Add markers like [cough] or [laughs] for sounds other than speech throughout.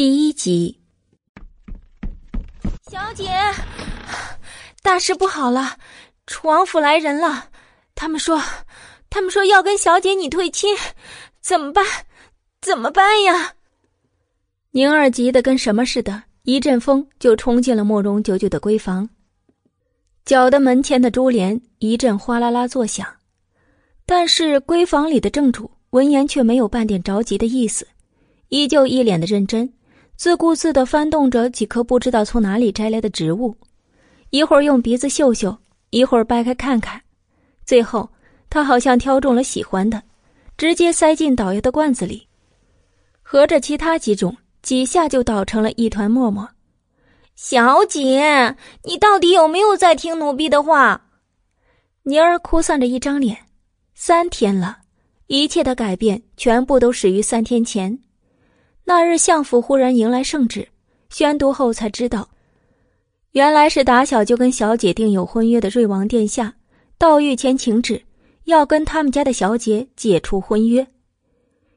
第一集，小姐，大事不好了！楚王府来人了，他们说，他们说要跟小姐你退亲，怎么办？怎么办呀？宁儿急得跟什么似的，一阵风就冲进了慕容九九的闺房，搅得门前的珠帘一阵哗啦啦作响。但是闺房里的正主闻言却没有半点着急的意思，依旧一脸的认真。自顾自的翻动着几颗不知道从哪里摘来的植物，一会儿用鼻子嗅嗅，一会儿掰开看看，最后他好像挑中了喜欢的，直接塞进导游的罐子里，合着其他几种几下就捣成了一团沫沫。小姐，你到底有没有在听奴婢的话？妮儿哭丧着一张脸，三天了，一切的改变全部都始于三天前。那日相府忽然迎来圣旨，宣读后才知道，原来是打小就跟小姐订有婚约的瑞王殿下到御前请旨，要跟他们家的小姐解除婚约。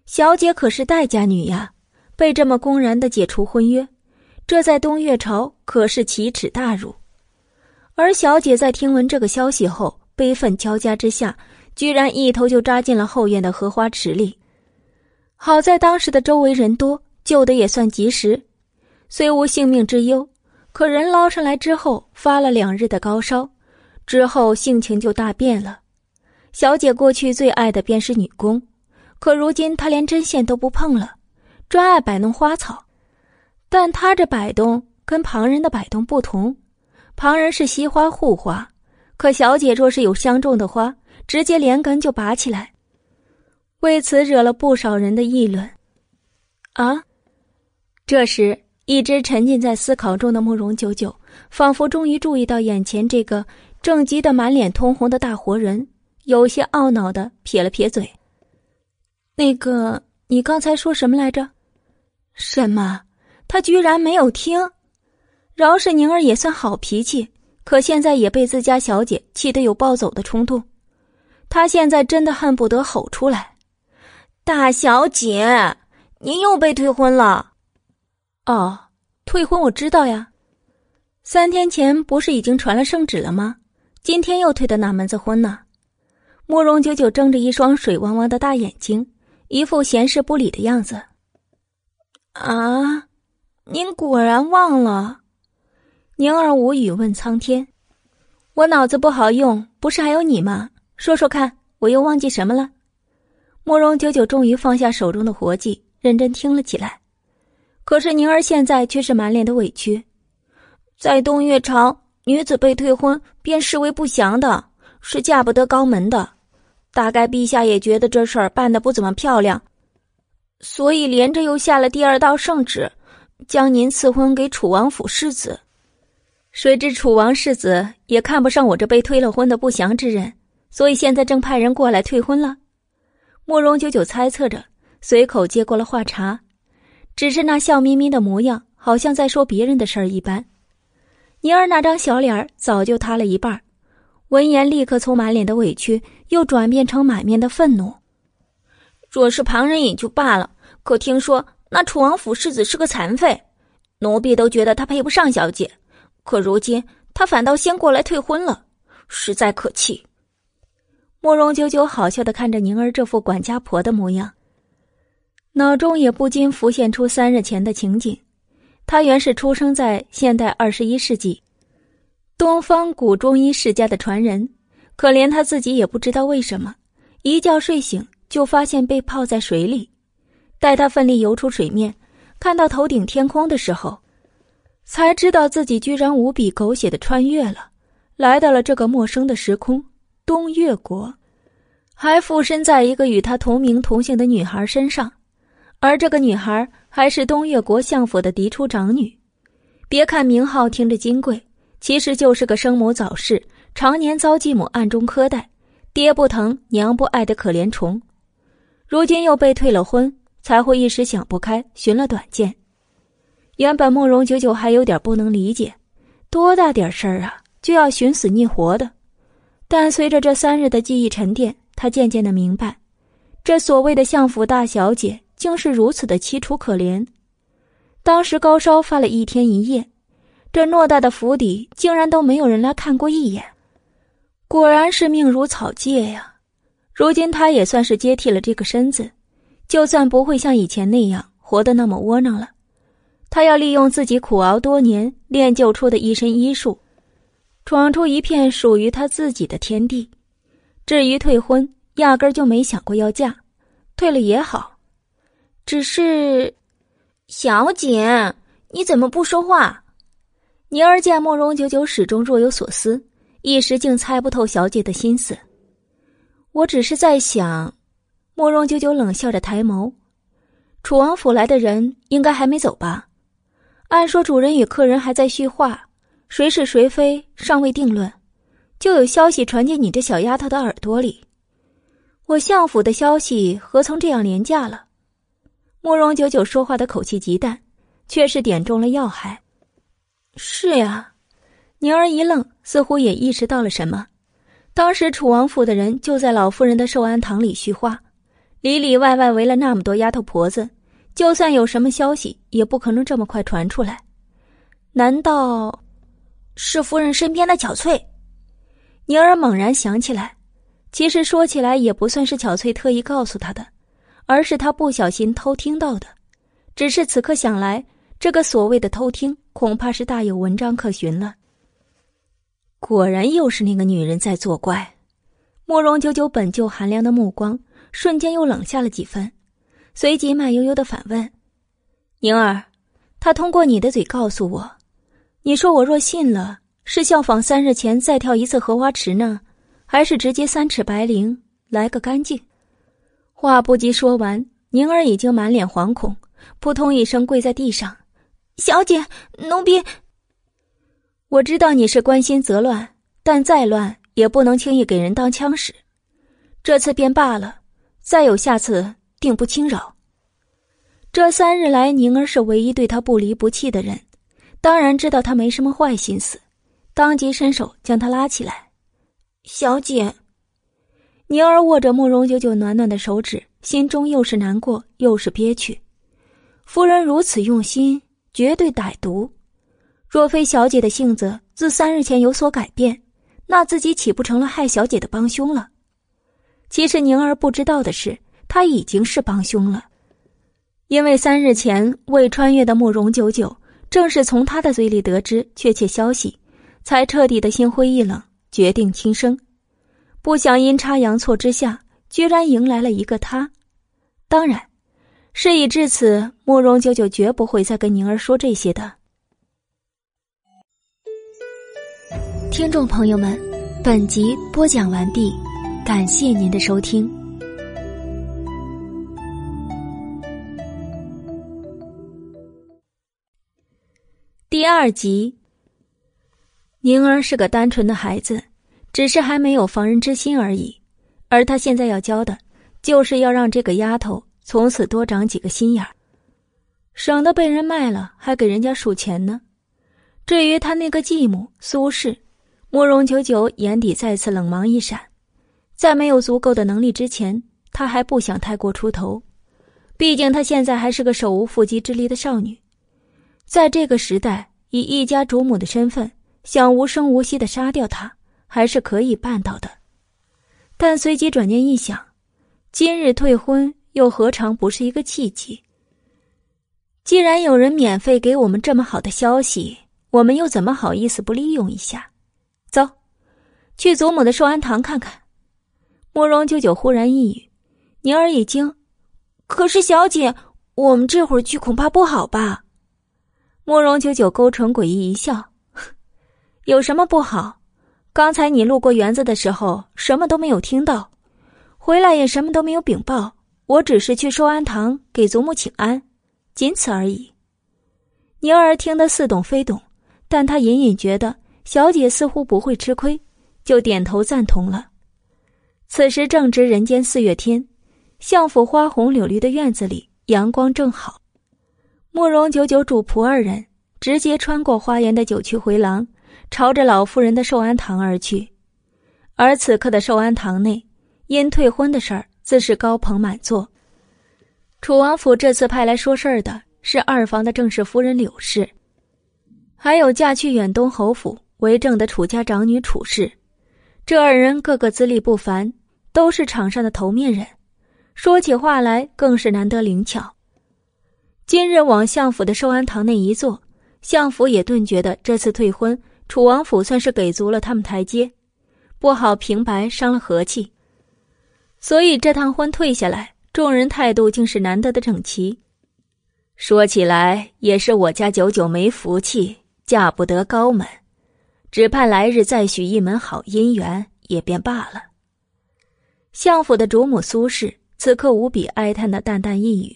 小姐可是戴家女呀，被这么公然的解除婚约，这在东岳朝可是奇耻大辱。而小姐在听闻这个消息后，悲愤交加之下，居然一头就扎进了后院的荷花池里。好在当时的周围人多，救的也算及时，虽无性命之忧，可人捞上来之后发了两日的高烧，之后性情就大变了。小姐过去最爱的便是女工，可如今她连针线都不碰了，专爱摆弄花草。但她这摆动跟旁人的摆动不同，旁人是惜花护花，可小姐若是有相中的花，直接连根就拔起来。为此惹了不少人的议论。啊！这时，一直沉浸在思考中的慕容九九，仿佛终于注意到眼前这个正急得满脸通红的大活人，有些懊恼的撇了撇嘴：“那个，你刚才说什么来着？什么？他居然没有听！饶是宁儿也算好脾气，可现在也被自家小姐气得有暴走的冲动。他现在真的恨不得吼出来。”大小姐，您又被退婚了。哦，退婚我知道呀，三天前不是已经传了圣旨了吗？今天又退的哪门子婚呢？慕容九九睁着一双水汪汪的大眼睛，一副闲事不理的样子。啊，您果然忘了？宁儿无语问苍天：“我脑子不好用，不是还有你吗？说说看，我又忘记什么了？”慕容九九终于放下手中的活计，认真听了起来。可是宁儿现在却是满脸的委屈。在东岳朝，女子被退婚便视为不祥的，是嫁不得高门的。大概陛下也觉得这事儿办的不怎么漂亮，所以连着又下了第二道圣旨，将您赐婚给楚王府世子。谁知楚王世子也看不上我这被退了婚的不祥之人，所以现在正派人过来退婚了。慕容九九猜测着，随口接过了话茬，只是那笑眯眯的模样，好像在说别人的事儿一般。宁儿那张小脸早就塌了一半，闻言立刻从满脸的委屈又转变成满面的愤怒。若是旁人也就罢了，可听说那楚王府世子是个残废，奴婢都觉得他配不上小姐，可如今他反倒先过来退婚了，实在可气。慕容九九好笑的看着宁儿这副管家婆的模样，脑中也不禁浮现出三日前的情景。他原是出生在现代二十一世纪，东方古中医世家的传人，可连他自己也不知道为什么，一觉睡醒就发现被泡在水里。待他奋力游出水面，看到头顶天空的时候，才知道自己居然无比狗血的穿越了，来到了这个陌生的时空。东越国，还附身在一个与他同名同姓的女孩身上，而这个女孩还是东越国相府的嫡出长女。别看名号听着金贵，其实就是个生母早逝、常年遭继母暗中苛待、爹不疼娘不爱的可怜虫。如今又被退了婚，才会一时想不开，寻了短见。原本慕容九九还有点不能理解，多大点事儿啊，就要寻死觅活的。但随着这三日的记忆沉淀，他渐渐的明白，这所谓的相府大小姐竟是如此的凄楚可怜。当时高烧发了一天一夜，这偌大的府邸竟然都没有人来看过一眼，果然是命如草芥呀！如今他也算是接替了这个身子，就算不会像以前那样活得那么窝囊了，他要利用自己苦熬多年练就出的一身医术，闯出一片属于他自己的天地。至于退婚，压根就没想过要嫁，退了也好，只是。小姐，你怎么不说话？宁儿见慕容九九始终若有所思，一时竟猜不透小姐的心思。我只是在想，慕容九九冷笑着抬眸，楚王府来的人应该还没走吧？按说主人与客人还在叙话，谁是谁非尚未定论，就有消息传进你这小丫头的耳朵里。我相府的消息何曾这样廉价了？慕容九九说话的口气极淡，却是点中了要害。是呀，宁儿一愣，似乎也意识到了什么。当时楚王府的人就在老夫人的寿安堂里叙话，里里外外围了那么多丫头婆子，就算有什么消息，也不可能这么快传出来。难道是夫人身边的巧翠？宁儿猛然想起来，其实说起来也不算是巧翠特意告诉她的。而是他不小心偷听到的，只是此刻想来，这个所谓的偷听，恐怕是大有文章可循了。果然又是那个女人在作怪。慕容九九本就寒凉的目光瞬间又冷下了几分，随即慢悠悠的反问：“宁儿，他通过你的嘴告诉我，你说我若信了，是效仿三日前再跳一次荷花池呢，还是直接三尺白绫来个干净？”话不及说完，宁儿已经满脸惶恐，扑通一声跪在地上：“小姐，奴婢……我知道你是关心则乱，但再乱也不能轻易给人当枪使。这次便罢了，再有下次，定不轻饶。”这三日来，宁儿是唯一对他不离不弃的人，当然知道他没什么坏心思，当即伸手将他拉起来：“小姐。”宁儿握着慕容九九暖暖的手指，心中又是难过又是憋屈。夫人如此用心，绝对歹毒。若非小姐的性子自三日前有所改变，那自己岂不成了害小姐的帮凶了？其实宁儿不知道的是，他已经是帮凶了，因为三日前未穿越的慕容九九，正是从他的嘴里得知确切消息，才彻底的心灰意冷，决定轻生。不想阴差阳错之下，居然迎来了一个他。当然，事已至此，慕容九九绝不会再跟宁儿说这些的。听众朋友们，本集播讲完毕，感谢您的收听。第二集，宁儿是个单纯的孩子。只是还没有防人之心而已，而他现在要教的，就是要让这个丫头从此多长几个心眼儿，省得被人卖了还给人家数钱呢。至于他那个继母苏氏，慕容九九眼底再次冷芒一闪，在没有足够的能力之前，他还不想太过出头，毕竟他现在还是个手无缚鸡之力的少女，在这个时代，以一家主母的身份，想无声无息的杀掉他。还是可以办到的，但随即转念一想，今日退婚又何尝不是一个契机？既然有人免费给我们这么好的消息，我们又怎么好意思不利用一下？走，去祖母的寿安堂看看。慕容九九忽然一语，宁儿一惊：“可是小姐，我们这会儿去恐怕不好吧？”慕容九九勾唇诡异一笑：“ [laughs] 有什么不好？”刚才你路过园子的时候，什么都没有听到，回来也什么都没有禀报。我只是去寿安堂给祖母请安，仅此而已。宁儿听得似懂非懂，但她隐隐觉得小姐似乎不会吃亏，就点头赞同了。此时正值人间四月天，相府花红柳绿的院子里阳光正好。慕容九九主仆二人直接穿过花园的九曲回廊。朝着老夫人的寿安堂而去，而此刻的寿安堂内，因退婚的事儿自是高朋满座。楚王府这次派来说事儿的是二房的正室夫人柳氏，还有嫁去远东侯府为政的楚家长女楚氏。这二人个个资历不凡，都是场上的头面人，说起话来更是难得灵巧。今日往相府的寿安堂内一坐，相府也顿觉得这次退婚，楚王府算是给足了他们台阶，不好平白伤了和气。所以这趟婚退下来，众人态度竟是难得的整齐。说起来，也是我家久久没福气，嫁不得高门，只盼来日再许一门好姻缘，也便罢了。相府的主母苏氏此刻无比哀叹的淡淡一语，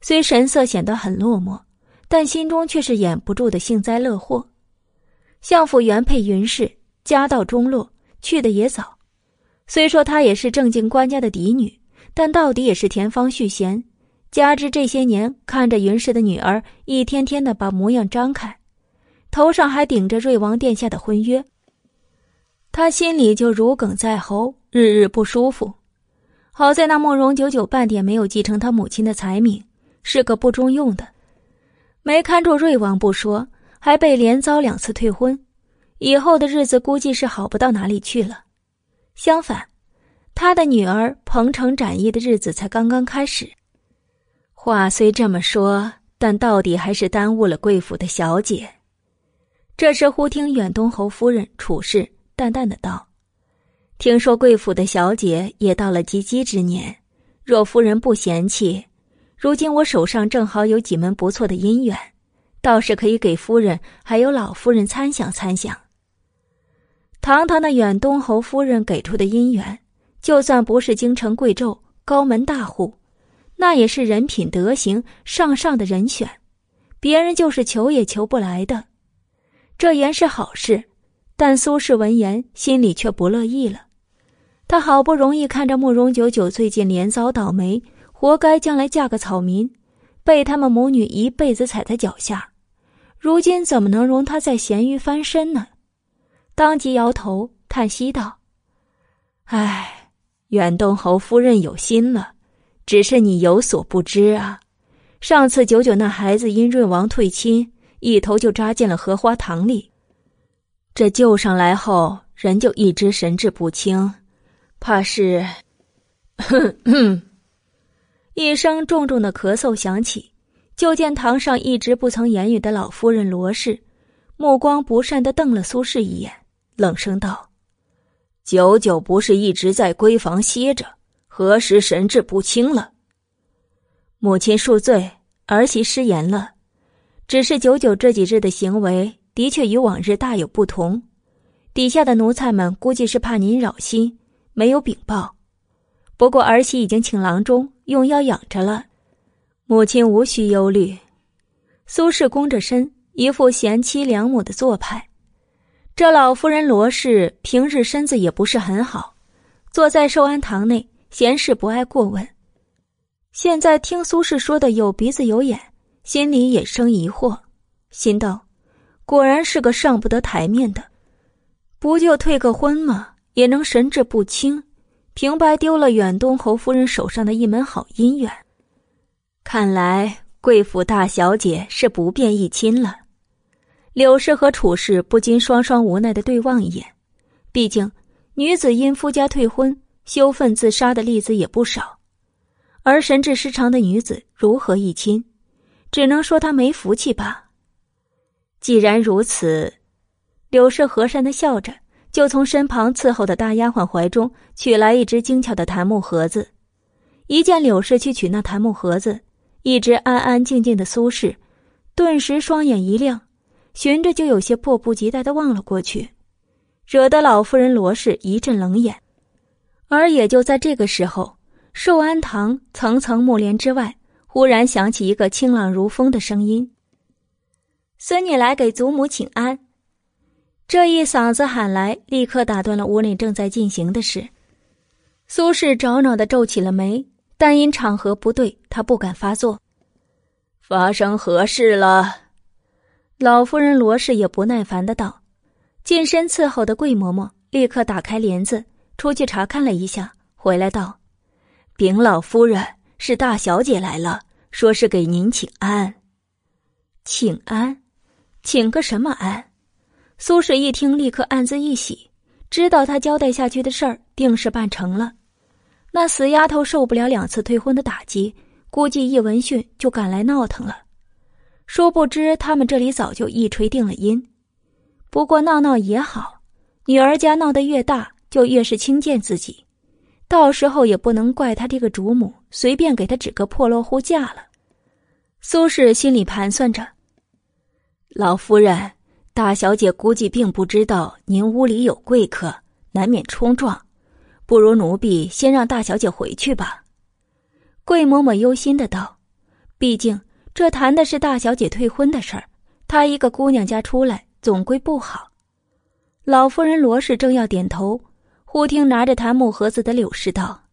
虽神色显得很落寞，但心中却是掩不住的幸灾乐祸。相府原配云氏家道中落，去的也早。虽说她也是正经官家的嫡女，但到底也是田方续弦。加之这些年看着云氏的女儿一天天的把模样张开，头上还顶着瑞王殿下的婚约，他心里就如鲠在喉，日日不舒服。好在那慕容九九半点没有继承他母亲的才名，是个不中用的，没看住瑞王不说，还被连遭两次退婚，以后的日子估计是好不到哪里去了。相反，他的女儿鹏程展翼的日子才刚刚开始。话虽这么说，但到底还是耽误了贵府的小姐。这时，忽听远东侯夫人处事淡淡的道：“听说贵府的小姐也到了及笄之年，若夫人不嫌弃，如今我手上正好有几门不错的姻缘，倒是可以给夫人还有老夫人参详参详。”堂堂的远东侯夫人给出的姻缘，就算不是京城贵胄、高门大户，那也是人品德行上上的人选，别人就是求也求不来的。这原是好事，但苏轼闻言心里却不乐意了。他好不容易看着慕容九九最近连遭倒霉，活该将来嫁个草民，被他们母女一辈子踩在脚下，如今怎么能容他在咸鱼翻身呢？当即摇头叹息道：“唉，远东侯夫人有心了，只是你有所不知啊。上次九九那孩子因润王退亲，一头就扎进了荷花塘里。这救上来后，人就一直神志不清，怕是…… [laughs] ”一声重重的咳嗽响起，就见堂上一直不曾言语的老夫人罗氏，目光不善的瞪了苏轼一眼。冷声道：“九九不是一直在闺房歇着，何时神志不清了？”母亲恕罪，儿媳失言了。只是九九这几日的行为的确与往日大有不同，底下的奴才们估计是怕您扰心，没有禀报。不过儿媳已经请郎中用药养着了，母亲无需忧虑。苏轼弓着身，一副贤妻良母的做派。这老夫人罗氏平日身子也不是很好，坐在寿安堂内，闲事不爱过问。现在听苏轼说的有鼻子有眼，心里也生疑惑，心道：果然是个上不得台面的，不就退个婚吗？也能神志不清，平白丢了远东侯夫人手上的一门好姻缘。看来贵府大小姐是不便议亲了。柳氏和楚氏不禁双双无奈的对望一眼，毕竟女子因夫家退婚羞愤自杀的例子也不少，而神志失常的女子如何议亲，只能说她没福气吧。既然如此，柳氏和善的笑着，就从身旁伺候的大丫鬟怀中取来一只精巧的檀木盒子。一见柳氏去取那檀木盒子，一直安安静静的苏轼，顿时双眼一亮。寻着就有些迫不及待的望了过去，惹得老夫人罗氏一阵冷眼。而也就在这个时候，寿安堂层层木帘之外，忽然响起一个清朗如风的声音：“孙女来给祖母请安。”这一嗓子喊来，立刻打断了屋里正在进行的事。苏轼着恼的皱起了眉，但因场合不对，他不敢发作。发生何事了？老夫人罗氏也不耐烦的道：“近身伺候的桂嬷嬷立刻打开帘子，出去查看了一下，回来道：‘禀老夫人，是大小姐来了，说是给您请安。’请安，请个什么安？苏轼一听，立刻暗自一喜，知道他交代下去的事儿定是办成了。那死丫头受不了两次退婚的打击，估计一闻讯就赶来闹腾了。殊不知他们这里早就一锤定了音。不过闹闹也好，女儿家闹得越大，就越是轻贱自己，到时候也不能怪他这个主母随便给他指个破落户嫁了。苏轼心里盘算着：老夫人，大小姐估计并不知道您屋里有贵客，难免冲撞。不如奴婢先让大小姐回去吧。”桂嬷嬷忧心的道，“毕竟这谈的是大小姐退婚的事儿，她一个姑娘家出来，总归不好。”老夫人罗氏正要点头，忽听拿着檀木盒子的柳氏道：“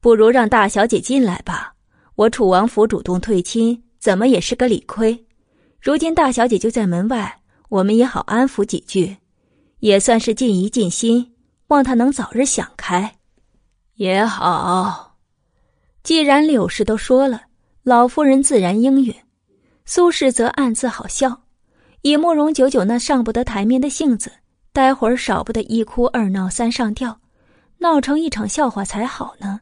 不如让大小姐进来吧。我楚王府主动退亲，怎么也是个理亏。如今大小姐就在门外，我们也好安抚几句，也算是尽一尽心。”望他能早日想开，也好。既然柳氏都说了，老夫人自然应允。苏轼则暗自好笑，以慕容九九那上不得台面的性子，待会儿少不得一哭二闹三上吊，闹成一场笑话才好呢。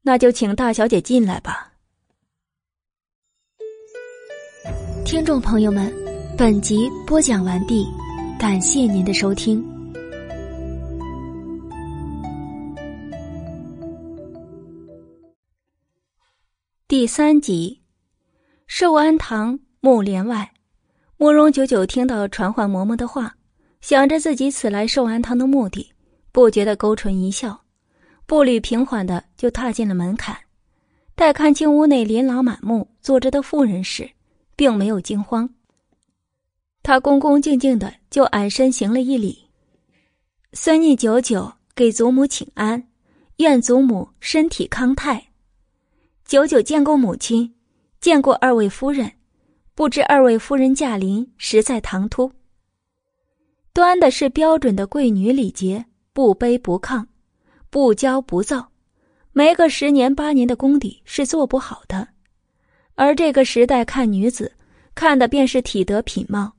那就请大小姐进来吧。听众朋友们，本集播讲完毕，感谢您的收听。第三集，寿安堂木帘外，慕容九九听到传唤嬷嬷的话，想着自己此来寿安堂的目的，不觉得勾唇一笑，步履平缓的就踏进了门槛。待看清屋内琳琅满目坐着的妇人时，并没有惊慌。他恭恭敬敬的就矮身行了一礼：“孙女久久给祖母请安，愿祖母身体康泰。”久久见过母亲，见过二位夫人，不知二位夫人驾临实在唐突。端的是标准的贵女礼节，不卑不亢，不骄不躁，没个十年八年的功底是做不好的。而这个时代看女子，看的便是体德品貌，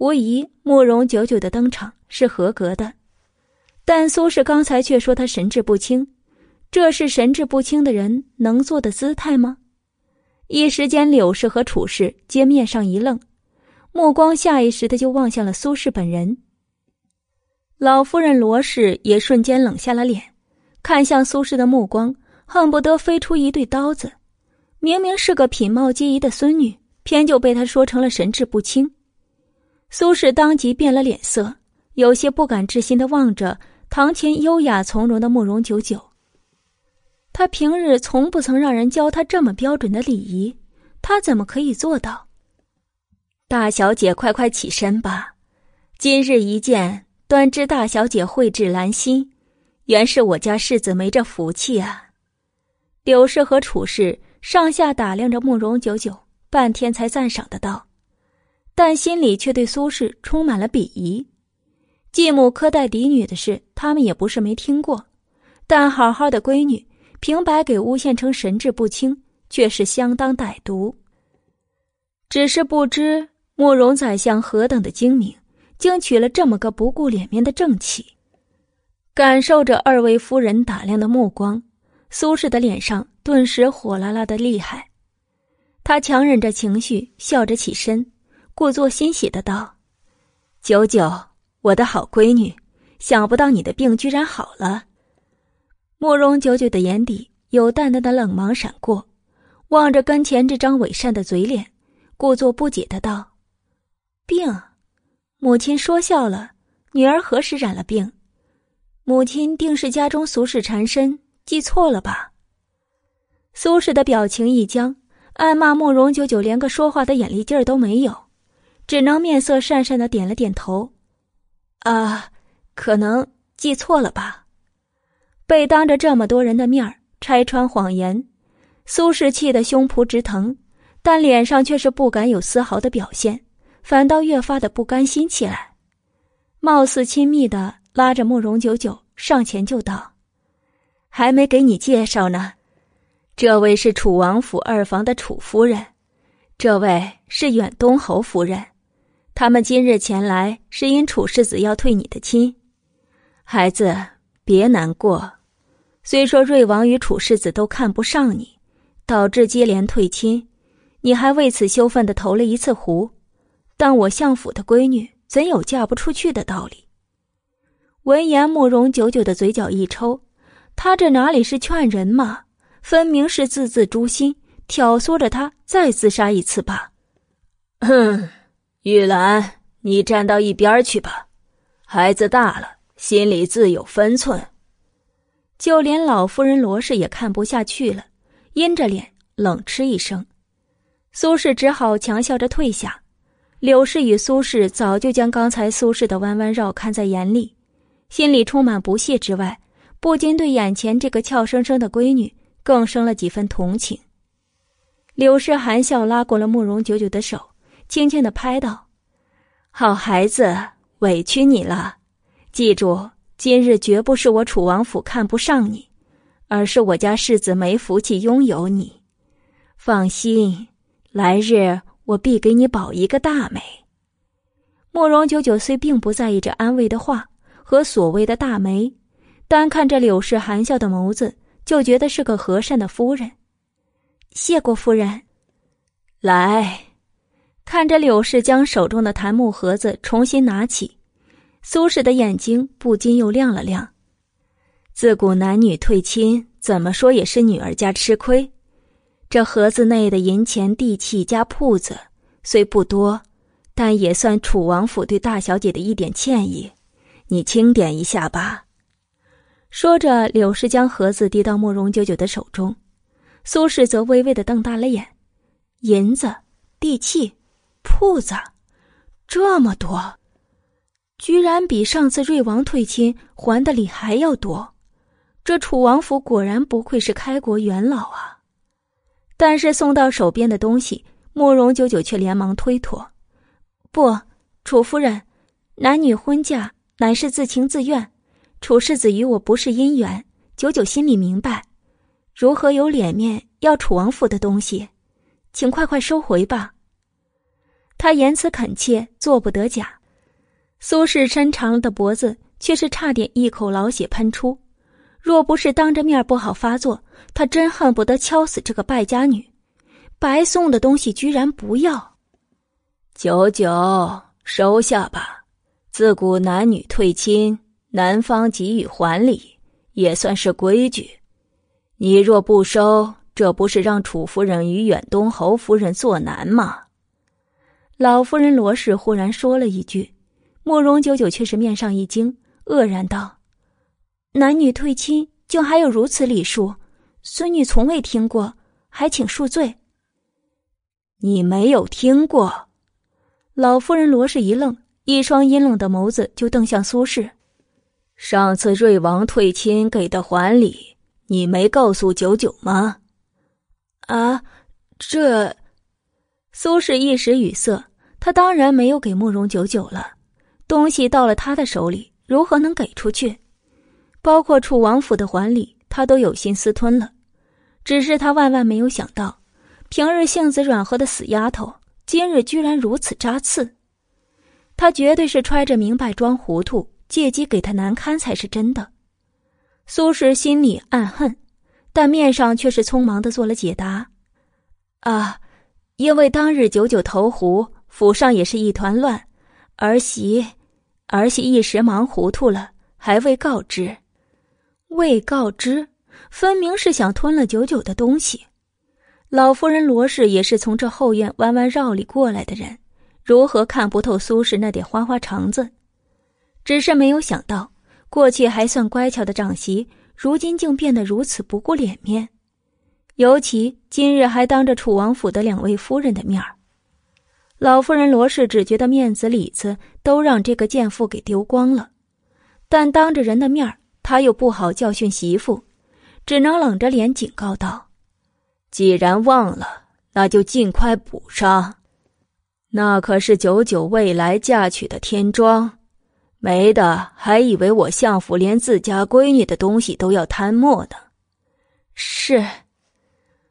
无疑慕容久久的登场是合格的。但苏轼刚才却说他神志不清。这是神志不清的人能做的姿态吗？一时间，柳氏和楚氏皆面上一愣，目光下意识的就望向了苏轼本人。老夫人罗氏也瞬间冷下了脸，看向苏轼的目光恨不得飞出一对刀子。明明是个品貌皆宜的孙女，偏就被他说成了神志不清。苏轼当即变了脸色，有些不敢置信的望着堂前优雅从容的慕容九九。他平日从不曾让人教他这么标准的礼仪，他怎么可以做到？大小姐，快快起身吧！今日一见，端知大小姐蕙质兰心，原是我家世子没这福气啊！柳氏和楚氏上下打量着慕容九九，半天才赞赏的道，但心里却对苏轼充满了鄙夷。继母苛待嫡女的事，他们也不是没听过，但好好的闺女。平白给诬陷成神志不清，却是相当歹毒。只是不知慕容宰相何等的精明，竟娶了这么个不顾脸面的正妻。感受着二位夫人打量的目光，苏轼的脸上顿时火辣辣的厉害。他强忍着情绪，笑着起身，故作欣喜的道：“九九，我的好闺女，想不到你的病居然好了。”慕容九九的眼底有淡淡的冷芒闪过，望着跟前这张伪善的嘴脸，故作不解的道：“病，母亲说笑了。女儿何时染了病？母亲定是家中俗事缠身，记错了吧？”苏轼的表情一僵，暗骂慕容九九连个说话的眼力劲儿都没有，只能面色讪讪的点了点头：“啊，可能记错了吧。”被当着这么多人的面拆穿谎言，苏轼气得胸脯直疼，但脸上却是不敢有丝毫的表现，反倒越发的不甘心起来，貌似亲密的拉着慕容九九上前就道：“还没给你介绍呢，这位是楚王府二房的楚夫人，这位是远东侯夫人，他们今日前来是因楚世子要退你的亲。孩子，别难过。虽说瑞王与楚世子都看不上你，导致接连退亲，你还为此羞愤的投了一次壶，但我相府的闺女怎有嫁不出去的道理？闻言，慕容久久的嘴角一抽，他这哪里是劝人嘛，分明是字字诛心，挑唆着他再自杀一次吧。哼，[clears throat] 玉兰，你站到一边去吧，孩子大了，心里自有分寸。就连老夫人罗氏也看不下去了，阴着脸冷嗤一声。苏轼只好强笑着退下。柳氏与苏轼早就将刚才苏轼的弯弯绕看在眼里，心里充满不屑之外，不禁对眼前这个俏生生的闺女更生了几分同情。柳氏含笑拉过了慕容九九的手，轻轻的拍道：“好孩子，委屈你了，记住。”今日绝不是我楚王府看不上你，而是我家世子没福气拥有你。放心，来日我必给你保一个大美。慕容九九虽并不在意这安慰的话和所谓的大媒，单看这柳氏含笑的眸子，就觉得是个和善的夫人。谢过夫人。来，看着柳氏将手中的檀木盒子重新拿起。苏轼的眼睛不禁又亮了亮。自古男女退亲，怎么说也是女儿家吃亏。这盒子内的银钱、地契加铺子虽不多，但也算楚王府对大小姐的一点歉意。你清点一下吧。说着，柳氏将盒子递到慕容九九的手中，苏轼则微微的瞪大了眼：银子、地契、铺子，这么多。居然比上次瑞王退亲还的礼还要多，这楚王府果然不愧是开国元老啊！但是送到手边的东西，慕容九九却连忙推脱：“不，楚夫人，男女婚嫁乃是自情自愿，楚世子与我不是姻缘，九九心里明白，如何有脸面要楚王府的东西？请快快收回吧。”他言辞恳切，做不得假。苏轼伸长了的脖子，却是差点一口老血喷出。若不是当着面不好发作，他真恨不得敲死这个败家女。白送的东西居然不要，九九收下吧。自古男女退亲，男方给予还礼，也算是规矩。你若不收，这不是让楚夫人与远东侯夫人作难吗？老夫人罗氏忽然说了一句。慕容九九却是面上一惊，愕然道：“男女退亲，竟还有如此礼数？孙女从未听过，还请恕罪。”你没有听过？老夫人罗氏一愣，一双阴冷的眸子就瞪向苏轼。上次瑞王退亲给的还礼，你没告诉九九吗？啊，这……苏轼一时语塞，他当然没有给慕容九九了。东西到了他的手里，如何能给出去？包括楚王府的还礼，他都有心私吞了。只是他万万没有想到，平日性子软和的死丫头，今日居然如此扎刺。他绝对是揣着明白装糊涂，借机给他难堪才是真的。苏轼心里暗恨，但面上却是匆忙的做了解答：“啊，因为当日九九投湖，府上也是一团乱，儿媳。”儿媳一时忙糊涂了，还未告知，未告知，分明是想吞了九九的东西。老夫人罗氏也是从这后院弯弯绕里过来的人，如何看不透苏轼那点花花肠子？只是没有想到，过去还算乖巧的长媳，如今竟变得如此不顾脸面，尤其今日还当着楚王府的两位夫人的面儿。老夫人罗氏只觉得面子里子都让这个贱妇给丢光了，但当着人的面她又不好教训媳妇，只能冷着脸警告道：“既然忘了，那就尽快补上。那可是九九未来嫁娶的天妆，没的还以为我相府连自家闺女的东西都要贪墨呢。”是，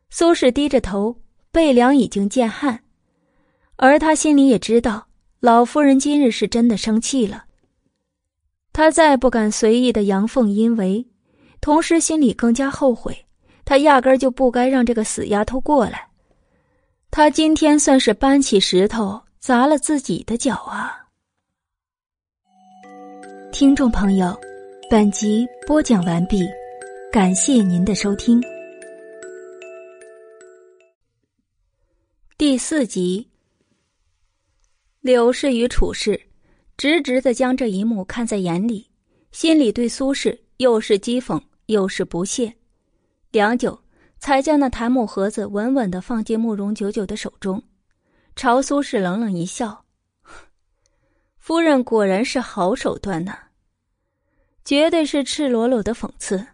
苏轼低着头，背梁已经见汗。而他心里也知道，老夫人今日是真的生气了。他再不敢随意的阳奉阴违，同时心里更加后悔，他压根就不该让这个死丫头过来。他今天算是搬起石头砸了自己的脚啊！听众朋友，本集播讲完毕，感谢您的收听。第四集。柳氏与楚氏直直的将这一幕看在眼里，心里对苏轼又是讥讽又是不屑。良久，才将那檀木盒子稳稳的放进慕容九九的手中，朝苏轼冷冷一笑：“夫人果然是好手段呢，绝对是赤裸裸的讽刺。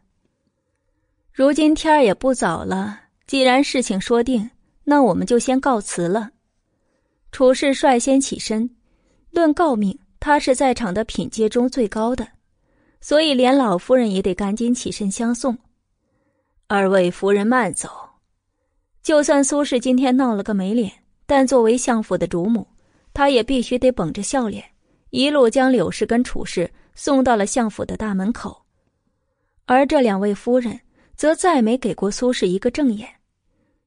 如今天儿也不早了，既然事情说定，那我们就先告辞了。”楚氏率先起身，论诰命，他是在场的品阶中最高的，所以连老夫人也得赶紧起身相送。二位夫人慢走。就算苏氏今天闹了个没脸，但作为相府的主母，她也必须得绷着笑脸，一路将柳氏跟楚氏送到了相府的大门口。而这两位夫人则再没给过苏氏一个正眼。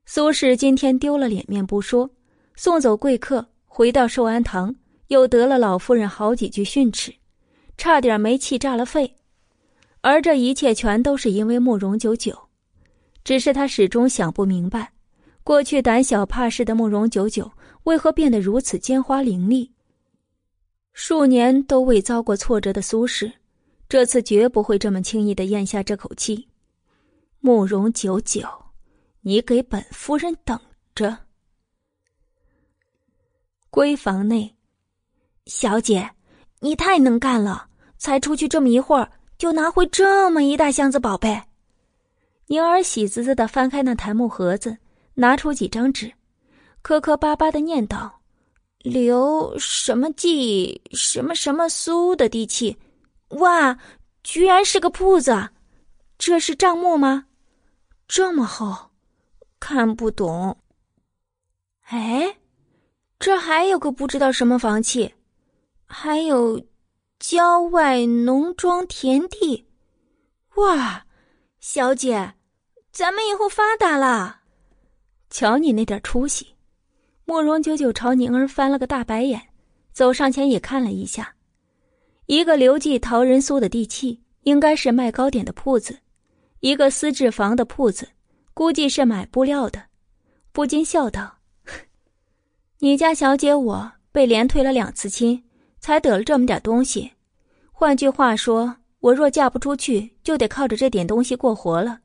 苏氏今天丢了脸面不说。送走贵客，回到寿安堂，又得了老夫人好几句训斥，差点没气炸了肺。而这一切全都是因为慕容九九，只是他始终想不明白，过去胆小怕事的慕容九九为何变得如此奸猾伶俐。数年都未遭过挫折的苏轼，这次绝不会这么轻易的咽下这口气。慕容九九，你给本夫人等着！闺房内，小姐，你太能干了！才出去这么一会儿，就拿回这么一大箱子宝贝。宁儿喜滋滋的翻开那檀木盒子，拿出几张纸，磕磕巴巴的念道：“刘什么记什么什么苏的地契，哇，居然是个铺子！这是账目吗？这么厚，看不懂。哎。”这还有个不知道什么房契，还有郊外农庄田地，哇，小姐，咱们以后发达了。瞧你那点出息！慕容九九朝宁儿翻了个大白眼，走上前也看了一下，一个刘记陶仁苏的地契，应该是卖糕点的铺子；一个丝制房的铺子，估计是买布料的，不禁笑道。你家小姐我被连退了两次亲，才得了这么点东西。换句话说，我若嫁不出去，就得靠着这点东西过活了。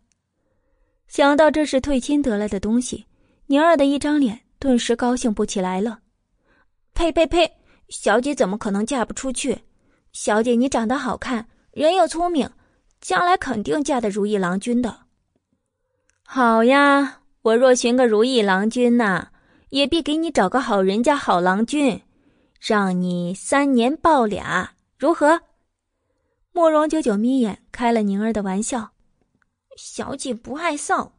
想到这是退亲得来的东西，宁儿的一张脸顿时高兴不起来了。呸呸呸！小姐怎么可能嫁不出去？小姐你长得好看，人又聪明，将来肯定嫁得如意郎君的。好呀，我若寻个如意郎君呐。也必给你找个好人家、好郎君，让你三年抱俩，如何？慕容九九眯眼开了宁儿的玩笑，小姐不爱臊。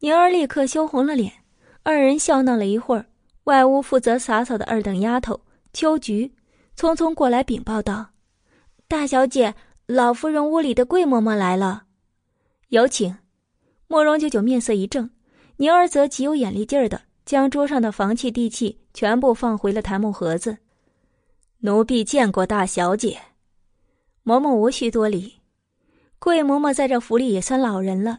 宁儿立刻羞红了脸。二人笑闹了一会儿，外屋负责洒扫的二等丫头秋菊匆匆过来禀报道：“大小姐，老夫人屋里的桂嬷嬷来了，有请。”慕容九九面色一正，宁儿则极有眼力劲儿的。将桌上的房契地契全部放回了檀木盒子。奴婢见过大小姐，嬷嬷无需多礼。桂嬷嬷在这府里也算老人了，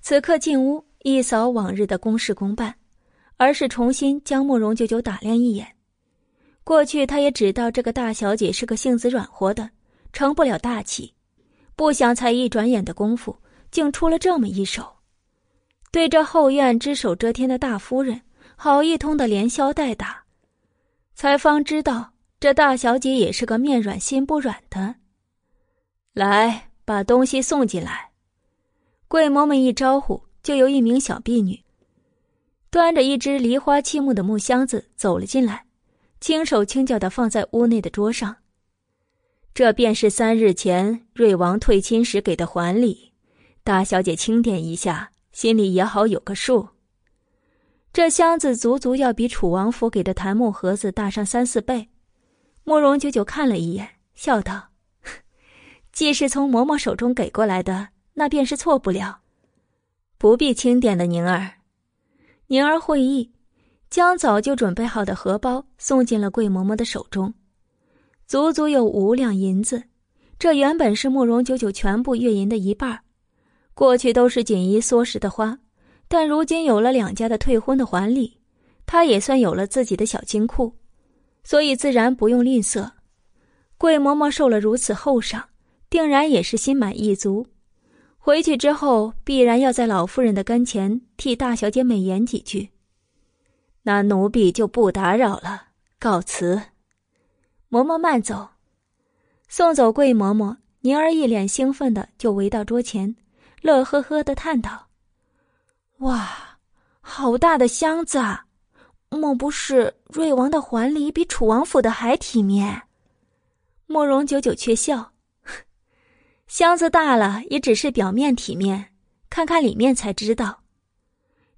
此刻进屋一扫往日的公事公办，而是重新将慕容九九打量一眼。过去他也知道这个大小姐是个性子软和的，成不了大器，不想才一转眼的功夫，竟出了这么一手。对这后院只手遮天的大夫人。好一通的连消带打，才方知道这大小姐也是个面软心不软的。来，把东西送进来。桂嬷嬷一招呼，就有一名小婢女端着一只梨花漆木的木箱子走了进来，轻手轻脚的放在屋内的桌上。这便是三日前瑞王退亲时给的还礼，大小姐清点一下，心里也好有个数。这箱子足足要比楚王府给的檀木盒子大上三四倍。慕容九九看了一眼，笑道：“ [laughs] 既是从嬷嬷手中给过来的，那便是错不了。不必轻点的，宁儿。”宁儿会意，将早就准备好的荷包送进了桂嬷嬷的手中，足足有五两银子。这原本是慕容九九全部月银的一半，过去都是锦衣缩食的花。但如今有了两家的退婚的还礼，他也算有了自己的小金库，所以自然不用吝啬。桂嬷嬷受了如此厚赏，定然也是心满意足。回去之后，必然要在老夫人的跟前替大小姐美言几句。那奴婢就不打扰了，告辞。嬷嬷慢走。送走桂嬷嬷，宁儿一脸兴奋的就围到桌前，乐呵呵的叹道。哇，好大的箱子！啊！莫不是瑞王的环礼比楚王府的还体面？慕容九九却笑，[laughs] 箱子大了也只是表面体面，看看里面才知道。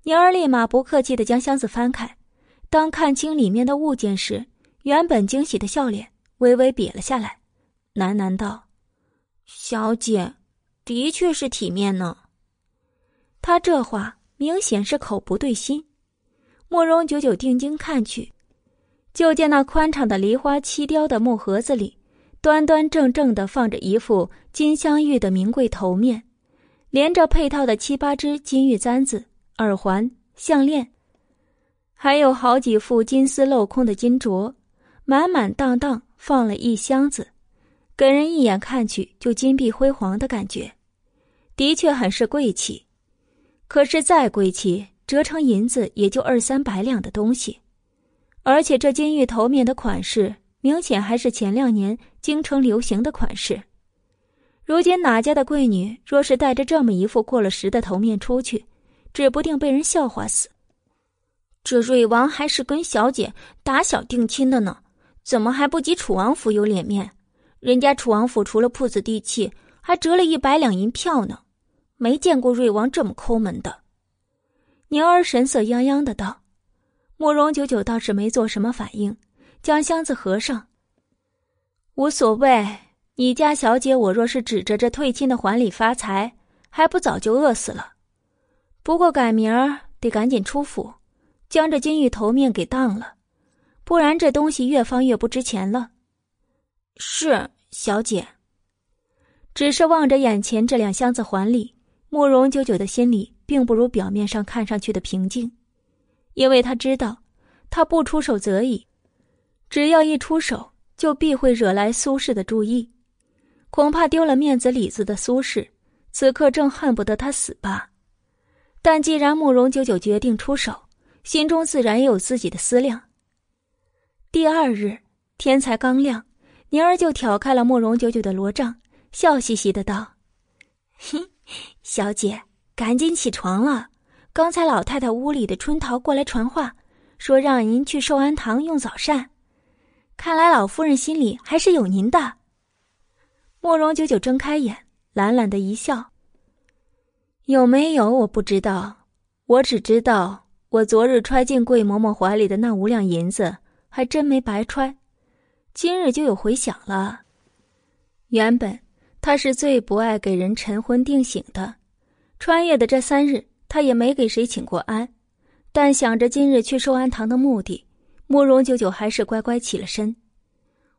宁儿立马不客气的将箱子翻开，当看清里面的物件时，原本惊喜的笑脸微微瘪了下来，喃喃道：“小姐，的确是体面呢。”他这话。明显是口不对心，慕容九九定睛看去，就见那宽敞的梨花漆雕的木盒子里，端端正正的放着一副金镶玉的名贵头面，连着配套的七八只金玉簪子、耳环、项链，还有好几副金丝镂空的金镯，满满当当放了一箱子，给人一眼看去就金碧辉煌的感觉，的确很是贵气。可是再贵气，折成银子也就二三百两的东西，而且这金玉头面的款式，明显还是前两年京城流行的款式。如今哪家的贵女若是带着这么一副过了时的头面出去，指不定被人笑话死。这瑞王还是跟小姐打小定亲的呢，怎么还不及楚王府有脸面？人家楚王府除了铺子地契，还折了一百两银票呢。没见过瑞王这么抠门的，宁儿神色泱泱的道：“慕容九九倒是没做什么反应，将箱子合上。无所谓，你家小姐我若是指着这退亲的还礼发财，还不早就饿死了。不过改明儿得赶紧出府，将这金玉头面给当了，不然这东西越放越不值钱了。”是小姐，只是望着眼前这两箱子还礼。慕容九九的心里并不如表面上看上去的平静，因为他知道，他不出手则已，只要一出手，就必会惹来苏氏的注意，恐怕丢了面子里子的苏氏，此刻正恨不得他死吧。但既然慕容九九决定出手，心中自然也有自己的思量。第二日天才刚亮，宁儿就挑开了慕容九九的罗帐，笑嘻嘻的道：“嘿。”小姐，赶紧起床了！刚才老太太屋里的春桃过来传话，说让您去寿安堂用早膳。看来老夫人心里还是有您的。慕容九九睁开眼，懒懒的一笑：“有没有我不知道，我只知道我昨日揣进桂嬷嬷怀里的那五两银子，还真没白揣，今日就有回响了。原本。”他是最不爱给人晨昏定醒的，穿越的这三日，他也没给谁请过安。但想着今日去寿安堂的目的，慕容九九还是乖乖起了身。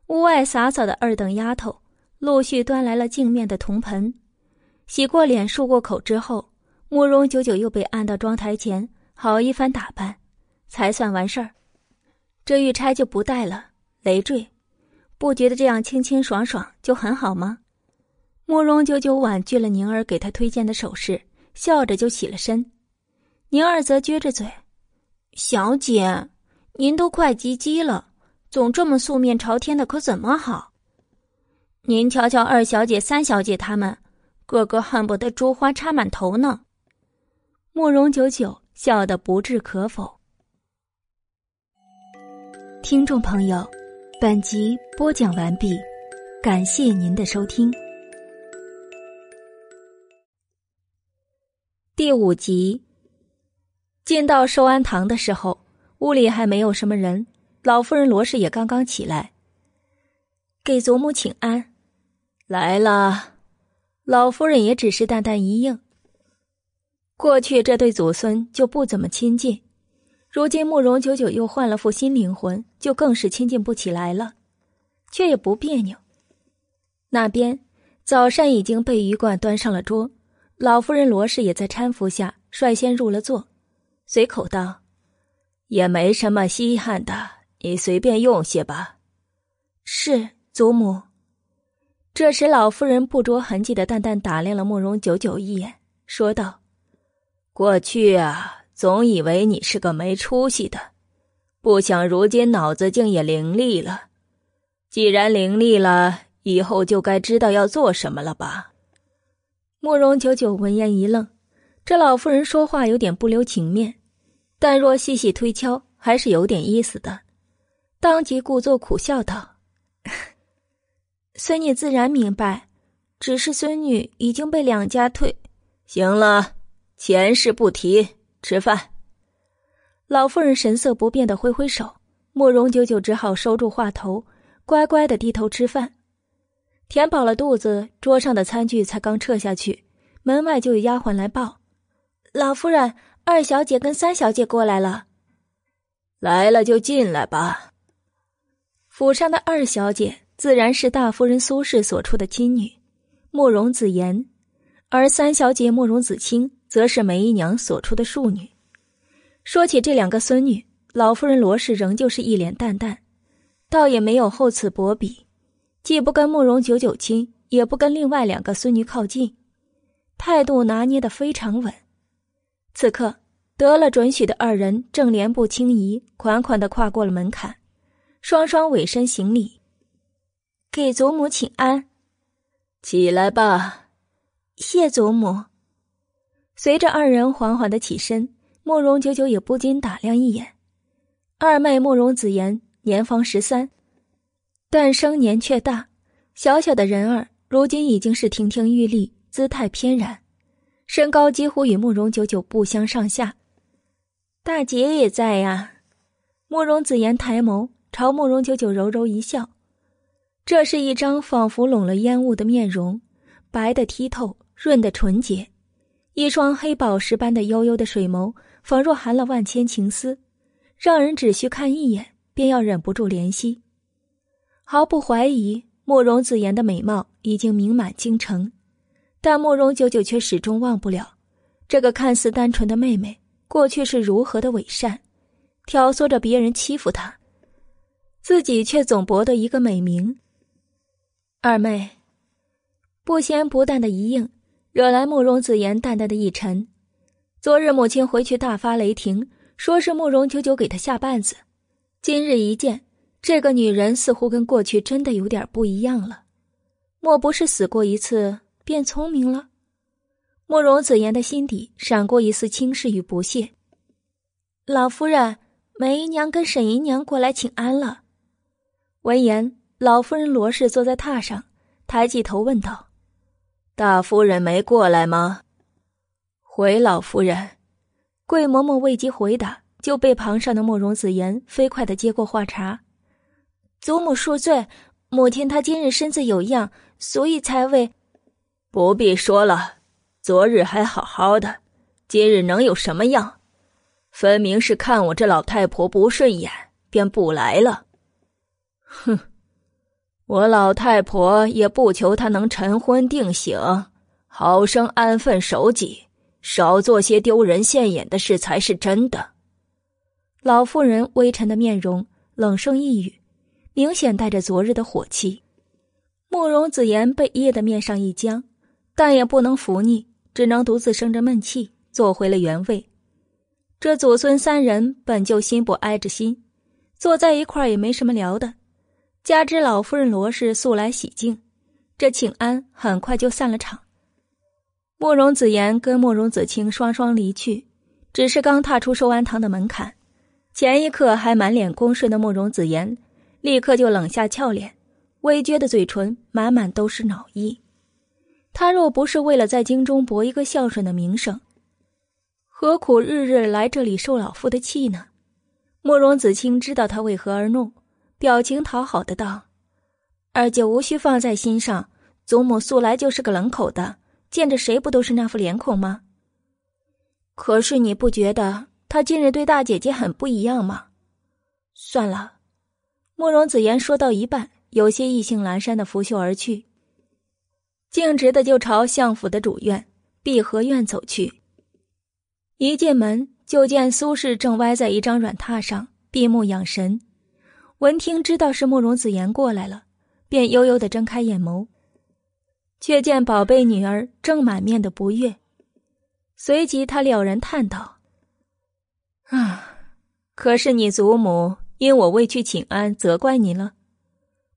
屋外洒扫的二等丫头陆续端来了镜面的铜盆，洗过脸、漱过口之后，慕容九九又被按到妆台前，好一番打扮，才算完事儿。这玉钗就不戴了，累赘，不觉得这样清清爽爽就很好吗？慕容九九婉拒了宁儿给他推荐的首饰，笑着就起了身。宁儿则撅着嘴：“小姐，您都快及笄了，总这么素面朝天的，可怎么好？您瞧瞧二小姐、三小姐他们，个个恨不得珠花插满头呢。”慕容九九笑得不置可否。听众朋友，本集播讲完毕，感谢您的收听。第五集，进到寿安堂的时候，屋里还没有什么人，老夫人罗氏也刚刚起来，给祖母请安。来了，老夫人也只是淡淡一应。过去这对祖孙就不怎么亲近，如今慕容九九又换了副新灵魂，就更是亲近不起来了，却也不别扭。那边早膳已经被鱼罐端上了桌，老夫人罗氏也在搀扶下率先入了座。随口道：“也没什么稀罕的，你随便用些吧。”是祖母。这时，老夫人不着痕迹的淡淡打量了慕容九九一眼，说道：“过去啊，总以为你是个没出息的，不想如今脑子竟也伶俐了。既然伶俐了，以后就该知道要做什么了吧？”慕容九九闻言一愣，这老妇人说话有点不留情面。但若细细推敲，还是有点意思的。当即故作苦笑道：“ [laughs] 孙女自然明白，只是孙女已经被两家退。”行了，前事不提，吃饭。老妇人神色不变的挥挥手，慕容九九只好收住话头，乖乖的低头吃饭。填饱了肚子，桌上的餐具才刚撤下去，门外就有丫鬟来报：“老夫人。”二小姐跟三小姐过来了，来了就进来吧。府上的二小姐自然是大夫人苏氏所出的亲女，慕容子言；而三小姐慕容子清则是梅姨娘所出的庶女。说起这两个孙女，老夫人罗氏仍旧是一脸淡淡，倒也没有厚此薄彼，既不跟慕容九九亲，也不跟另外两个孙女靠近，态度拿捏的非常稳。此刻得了准许的二人正莲步轻移，款款的跨过了门槛，双双委身行礼，给祖母请安。起来吧，谢祖母。随着二人缓缓的起身，慕容九九也不禁打量一眼二妹慕容子言，年方十三，但生年却大，小小的人儿如今已经是亭亭玉立，姿态翩然。身高几乎与慕容九九不相上下，大姐也在呀。慕容子言抬眸朝慕容九九柔柔一笑，这是一张仿佛拢了烟雾的面容，白的剔透，润的纯洁，一双黑宝石般的悠悠的水眸，仿若含了万千情丝，让人只需看一眼便要忍不住怜惜。毫不怀疑，慕容子言的美貌已经名满京城。但慕容九九却始终忘不了，这个看似单纯的妹妹过去是如何的伪善，挑唆着别人欺负她，自己却总博得一个美名。二妹，不咸不淡的一应，惹来慕容子言淡淡的一沉。昨日母亲回去大发雷霆，说是慕容九九给她下绊子，今日一见，这个女人似乎跟过去真的有点不一样了，莫不是死过一次？变聪明了，慕容子言的心底闪过一丝轻视与不屑。老夫人，梅姨娘跟沈姨娘过来请安了。闻言，老夫人罗氏坐在榻上，抬起头问道：“大夫人没过来吗？”回老夫人。桂嬷嬷未及回答，就被旁上的慕容子言飞快的接过话茬：“祖母恕罪，母亲她今日身子有恙，所以才为。”不必说了，昨日还好好的，今日能有什么样？分明是看我这老太婆不顺眼，便不来了。哼，我老太婆也不求她能晨昏定省，好生安分守己，少做些丢人现眼的事才是真的。老妇人微沉的面容，冷声一语，明显带着昨日的火气。慕容子言被噎得面上一僵。但也不能服逆，只能独自生着闷气，坐回了原位。这祖孙三人本就心不挨着心，坐在一块也没什么聊的。加之老夫人罗氏素来喜静，这请安很快就散了场。慕容子言跟慕容子清双双离去，只是刚踏出寿安堂的门槛，前一刻还满脸恭顺的慕容子言，立刻就冷下俏脸，微撅的嘴唇满满都是恼意。他若不是为了在京中博一个孝顺的名声，何苦日日来这里受老夫的气呢？慕容子清知道他为何而怒，表情讨好的道：“二姐无需放在心上，祖母素来就是个冷口的，见着谁不都是那副脸孔吗？可是你不觉得他近日对大姐姐很不一样吗？”算了，慕容子言说到一半，有些意兴阑珊的拂袖而去。径直的就朝相府的主院碧荷院走去。一进门就见苏轼正歪在一张软榻上闭目养神。闻听知道是慕容子言过来了，便悠悠的睁开眼眸，却见宝贝女儿正满面的不悦。随即他了然叹道：“啊，可是你祖母因我未去请安，责怪你了。”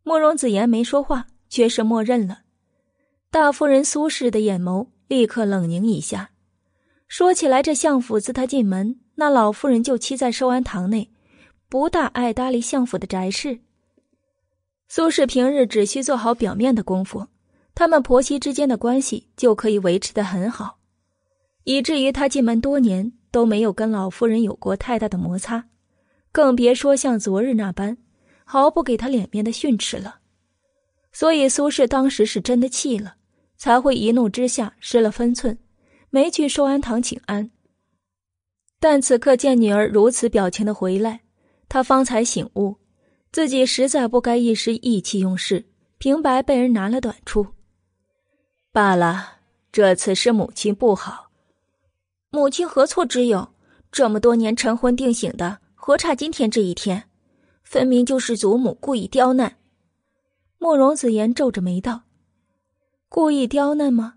慕容子言没说话，却是默认了。大夫人苏氏的眼眸立刻冷凝一下。说起来，这相府自他进门，那老夫人就栖在寿安堂内，不大爱搭理相府的宅事。苏氏平日只需做好表面的功夫，他们婆媳之间的关系就可以维持的很好，以至于他进门多年都没有跟老夫人有过太大的摩擦，更别说像昨日那般毫不给他脸面的训斥了。所以苏轼当时是真的气了。才会一怒之下失了分寸，没去寿安堂请安。但此刻见女儿如此表情的回来，他方才醒悟，自己实在不该一时意气用事，平白被人拿了短处。罢了，这次是母亲不好，母亲何错之有？这么多年晨昏定省的，何差今天这一天？分明就是祖母故意刁难。慕容子言皱着眉道。故意刁难吗？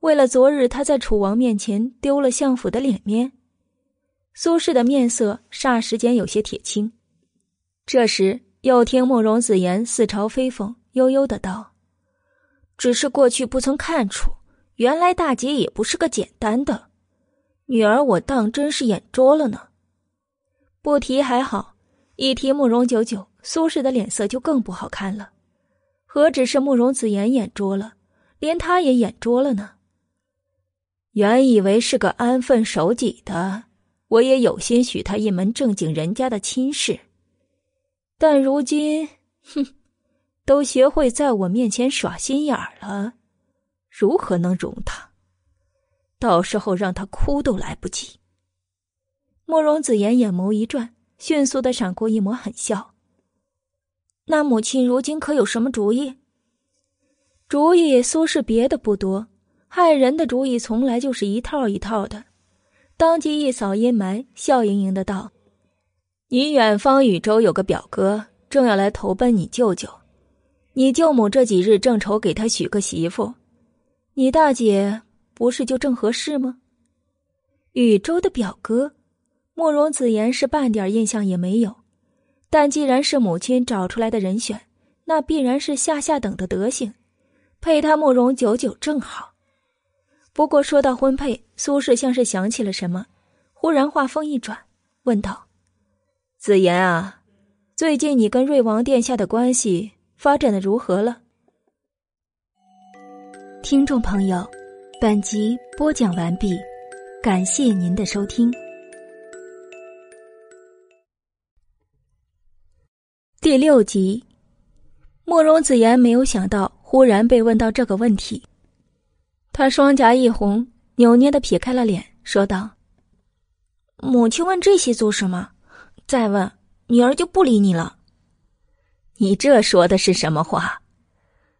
为了昨日他在楚王面前丢了相府的脸面，苏轼的面色霎时间有些铁青。这时又听慕容子言似嘲非讽，悠悠的道：“只是过去不曾看出，原来大姐也不是个简单的女儿，我当真是眼拙了呢。不提还好，一提慕容九九，苏轼的脸色就更不好看了。何止是慕容子言眼拙了？”连他也眼拙了呢。原以为是个安分守己的，我也有心许他一门正经人家的亲事，但如今，哼，都学会在我面前耍心眼儿了，如何能容他？到时候让他哭都来不及。慕容子言眼眸一转，迅速的闪过一抹狠笑。那母亲如今可有什么主意？主意苏轼别的不多，害人的主意从来就是一套一套的。当即一扫阴霾，笑盈盈的道：“你远方禹州有个表哥，正要来投奔你舅舅。你舅母这几日正愁给他娶个媳妇，你大姐不是就正合适吗？”禹州的表哥，慕容子言是半点印象也没有。但既然是母亲找出来的人选，那必然是下下等的德行。配他慕容九九正好。不过说到婚配，苏轼像是想起了什么，忽然话锋一转，问道：“子言啊，最近你跟瑞王殿下的关系发展的如何了？”听众朋友，本集播讲完毕，感谢您的收听。第六集，慕容子言没有想到。忽然被问到这个问题，他双颊一红，扭捏的撇开了脸，说道：“母亲问这些做什么？再问，女儿就不理你了。”你这说的是什么话？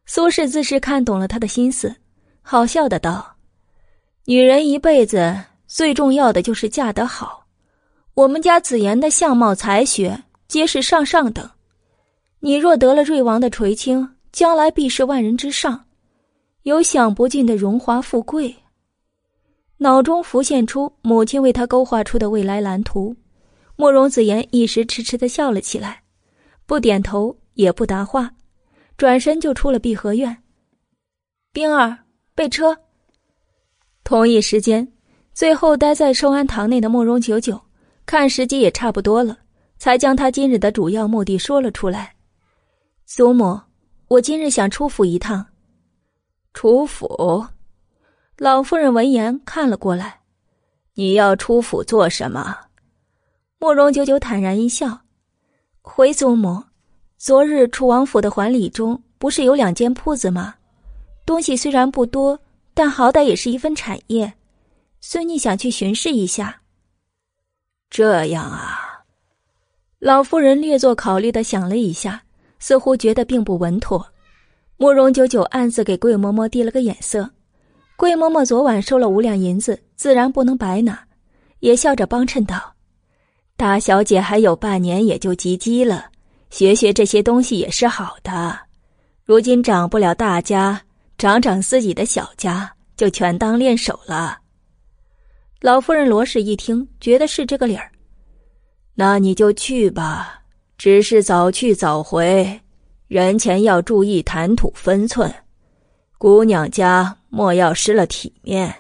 苏轼自是看懂了他的心思，好笑的道：“女人一辈子最重要的就是嫁得好。我们家子言的相貌才学皆是上上等，你若得了瑞王的垂青。”将来必是万人之上，有享不尽的荣华富贵。脑中浮现出母亲为他勾画出的未来蓝图，慕容子言一时痴痴的笑了起来，不点头也不答话，转身就出了碧荷院。冰儿备车。同一时间，最后待在寿安堂内的慕容九九，看时机也差不多了，才将他今日的主要目的说了出来。祖母。我今日想出府一趟。出府，老夫人闻言看了过来。你要出府做什么？慕容九九坦然一笑：“回祖母，昨日楚王府的环里中不是有两间铺子吗？东西虽然不多，但好歹也是一份产业。孙女想去巡视一下。”这样啊。老夫人略作考虑的想了一下，似乎觉得并不稳妥。慕容九九暗自给桂嬷嬷递了个眼色。桂嬷嬷昨晚收了五两银子，自然不能白拿，也笑着帮衬道：“大小姐还有半年也就及笄了，学学这些东西也是好的。如今长不了大家，长长自己的小家，就全当练手了。”老夫人罗氏一听，觉得是这个理儿。那你就去吧，只是早去早回，人前要注意谈吐分寸，姑娘家。莫要失了体面。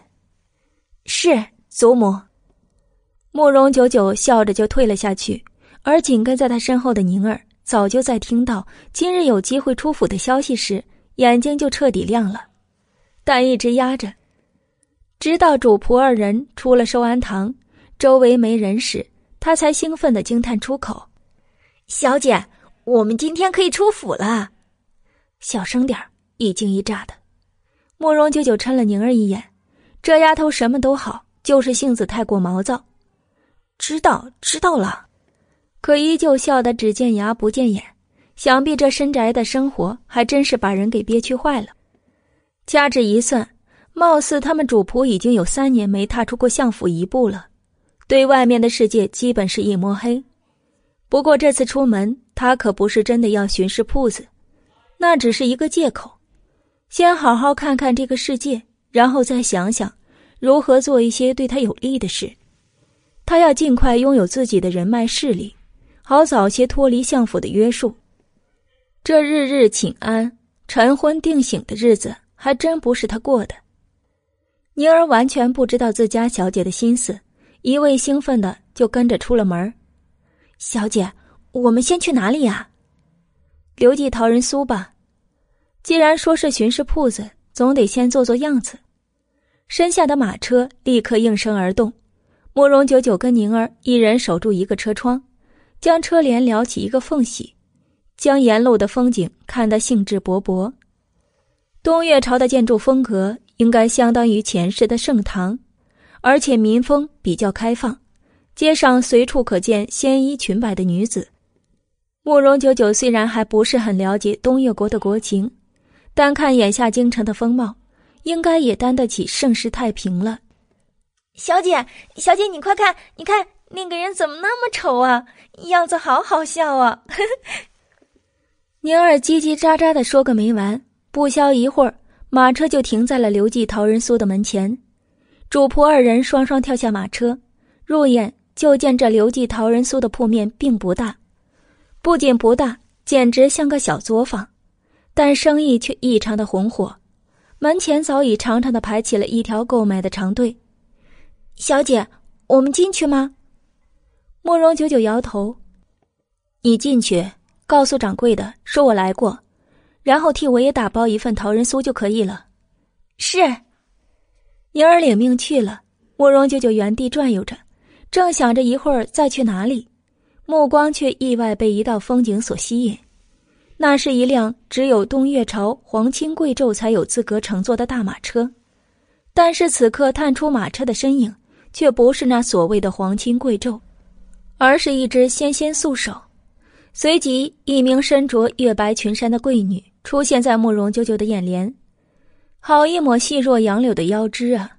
是祖母。慕容九九笑着就退了下去，而紧跟在他身后的宁儿早就在听到今日有机会出府的消息时，眼睛就彻底亮了，但一直压着，直到主仆二人出了寿安堂，周围没人时，他才兴奋的惊叹出口：“小姐，我们今天可以出府了！小声点一惊一乍的。”慕容九九嗔了宁儿一眼，这丫头什么都好，就是性子太过毛躁。知道知道了，可依旧笑得只见牙不见眼。想必这深宅的生活还真是把人给憋屈坏了。掐指一算，貌似他们主仆已经有三年没踏出过相府一步了，对外面的世界基本是一摸黑。不过这次出门，他可不是真的要巡视铺子，那只是一个借口。先好好看看这个世界，然后再想想如何做一些对他有利的事。他要尽快拥有自己的人脉势力，好早些脱离相府的约束。这日日请安、晨昏定省的日子，还真不是他过的。宁儿完全不知道自家小姐的心思，一味兴奋的就跟着出了门。小姐，我们先去哪里呀？刘记桃仁酥吧。既然说是巡视铺子，总得先做做样子。身下的马车立刻应声而动，慕容九九跟宁儿一人守住一个车窗，将车帘撩起一个缝隙，将沿路的风景看得兴致勃勃。东岳朝的建筑风格应该相当于前世的盛唐，而且民风比较开放，街上随处可见鲜衣裙摆的女子。慕容九九虽然还不是很了解东岳国的国情。但看眼下京城的风貌，应该也担得起盛世太平了。小姐，小姐，你快看，你看那个人怎么那么丑啊？样子好好笑啊！[laughs] 宁儿叽叽喳喳的说个没完。不消一会儿，马车就停在了刘记陶仁苏的门前。主仆二人双双跳下马车，入眼就见这刘记桃仁酥的铺面并不大，不仅不大，简直像个小作坊。但生意却异常的红火，门前早已长长的排起了一条购买的长队。小姐，我们进去吗？慕容九九摇头：“你进去，告诉掌柜的说我来过，然后替我也打包一份桃仁酥就可以了。”是。宁儿领命去了。慕容九九原地转悠着，正想着一会儿再去哪里，目光却意外被一道风景所吸引。那是一辆只有东岳朝皇亲贵胄才有资格乘坐的大马车，但是此刻探出马车的身影，却不是那所谓的皇亲贵胄，而是一只纤纤素手。随即，一名身着月白裙衫的贵女出现在慕容九九的眼帘，好一抹细若杨柳的腰肢啊！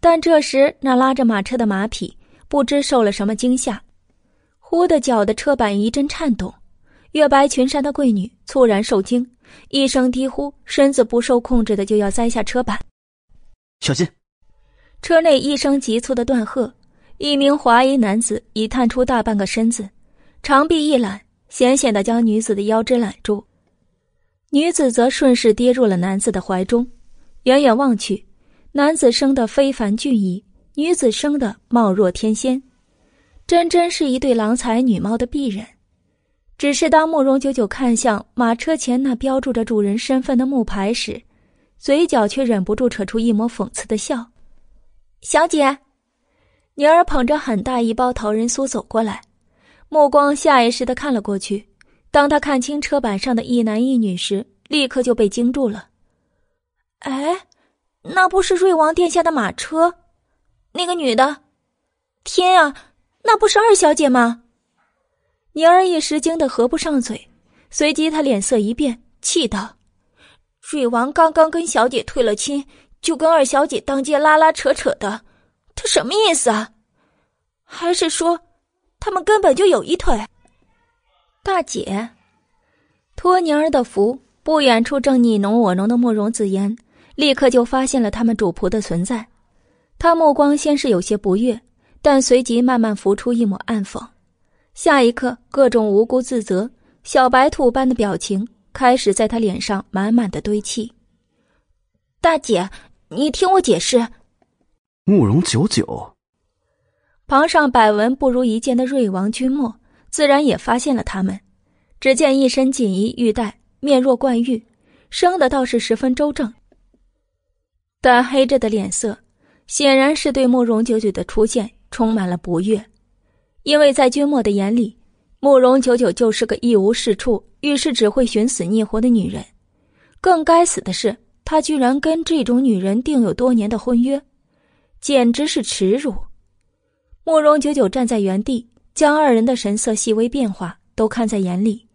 但这时，那拉着马车的马匹不知受了什么惊吓，忽的脚的车板一阵颤动。月白裙衫的贵女猝然受惊，一声低呼，身子不受控制的就要栽下车板。小心！车内一声急促的断喝，一名华衣男子已探出大半个身子，长臂一揽，险险的将女子的腰肢揽住。女子则顺势跌入了男子的怀中。远远望去，男子生得非凡俊逸，女子生得貌若天仙，真真是一对郎才女貌的璧人。只是当慕容九九看向马车前那标注着主人身份的木牌时，嘴角却忍不住扯出一抹讽刺的笑。小姐，宁儿捧着很大一包桃仁酥走过来，目光下意识的看了过去。当他看清车板上的一男一女时，立刻就被惊住了。哎，那不是瑞王殿下的马车？那个女的，天啊，那不是二小姐吗？宁儿一时惊得合不上嘴，随即她脸色一变，气道：“瑞王刚刚跟小姐退了亲，就跟二小姐当街拉拉扯扯的。”他什么意思啊？还是说，他们根本就有一腿？大姐，托宁儿的福，不远处正你侬我侬的慕容子言，立刻就发现了他们主仆的存在。他目光先是有些不悦，但随即慢慢浮出一抹暗讽。下一刻，各种无辜自责、小白兔般的表情开始在他脸上满满的堆砌。大姐，你听我解释。慕容九九，旁上百闻不如一见的瑞王君莫自然也发现了他们。只见一身锦衣玉带，面若冠玉，生的倒是十分周正，但黑着的脸色显然是对慕容九九的出现充满了不悦，因为在君莫的眼里，慕容九九就是个一无是处、遇事只会寻死觅活的女人。更该死的是，他居然跟这种女人订有多年的婚约。简直是耻辱！慕容九九站在原地，将二人的神色细微变化都看在眼里。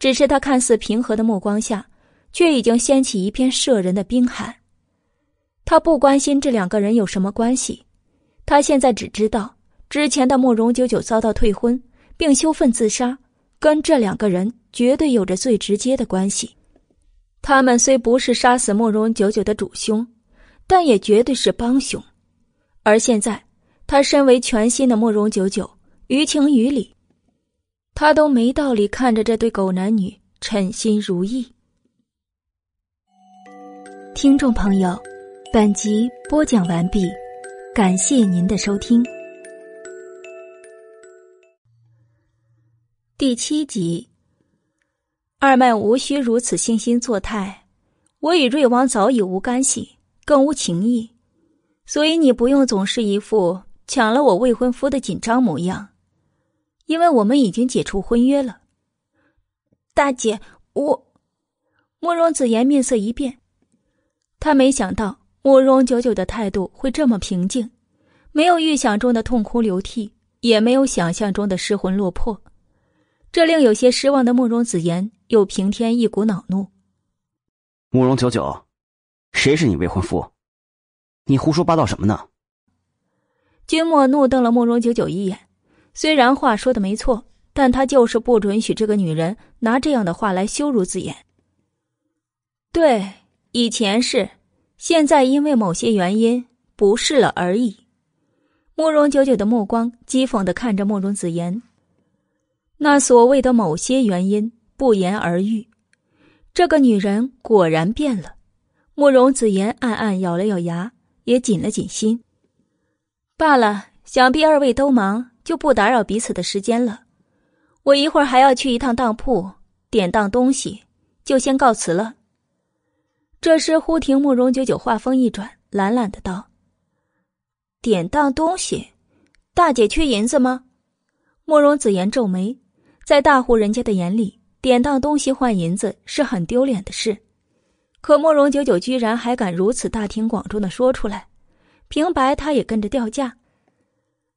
只是他看似平和的目光下，却已经掀起一片摄人的冰寒。他不关心这两个人有什么关系，他现在只知道之前的慕容九九遭到退婚并羞愤自杀，跟这两个人绝对有着最直接的关系。他们虽不是杀死慕容九九的主凶，但也绝对是帮凶。而现在，他身为全新的慕容九九，于情于理，他都没道理看着这对狗男女称心如意。听众朋友，本集播讲完毕，感谢您的收听。第七集，二妹无需如此惺惺作态，我与瑞王早已无干系，更无情谊。所以你不用总是一副抢了我未婚夫的紧张模样，因为我们已经解除婚约了。大姐，我……慕容子言面色一变，他没想到慕容九九的态度会这么平静，没有预想中的痛哭流涕，也没有想象中的失魂落魄，这令有些失望的慕容子言又平添一股恼怒。慕容九九，谁是你未婚夫？你胡说八道什么呢？君莫怒瞪了慕容九九一眼，虽然话说的没错，但他就是不准许这个女人拿这样的话来羞辱子言。对，以前是，现在因为某些原因不是了而已。慕容九九的目光讥讽的看着慕容子言，那所谓的某些原因不言而喻。这个女人果然变了。慕容子言暗暗咬了咬牙。也紧了紧心。罢了，想必二位都忙，就不打扰彼此的时间了。我一会儿还要去一趟当铺，典当东西，就先告辞了。这时，忽听慕容九九话锋一转，懒懒的道：“典当东西，大姐缺银子吗？”慕容子言皱眉，在大户人家的眼里，典当东西换银子是很丢脸的事。可慕容九九居然还敢如此大庭广众的说出来，平白他也跟着掉价。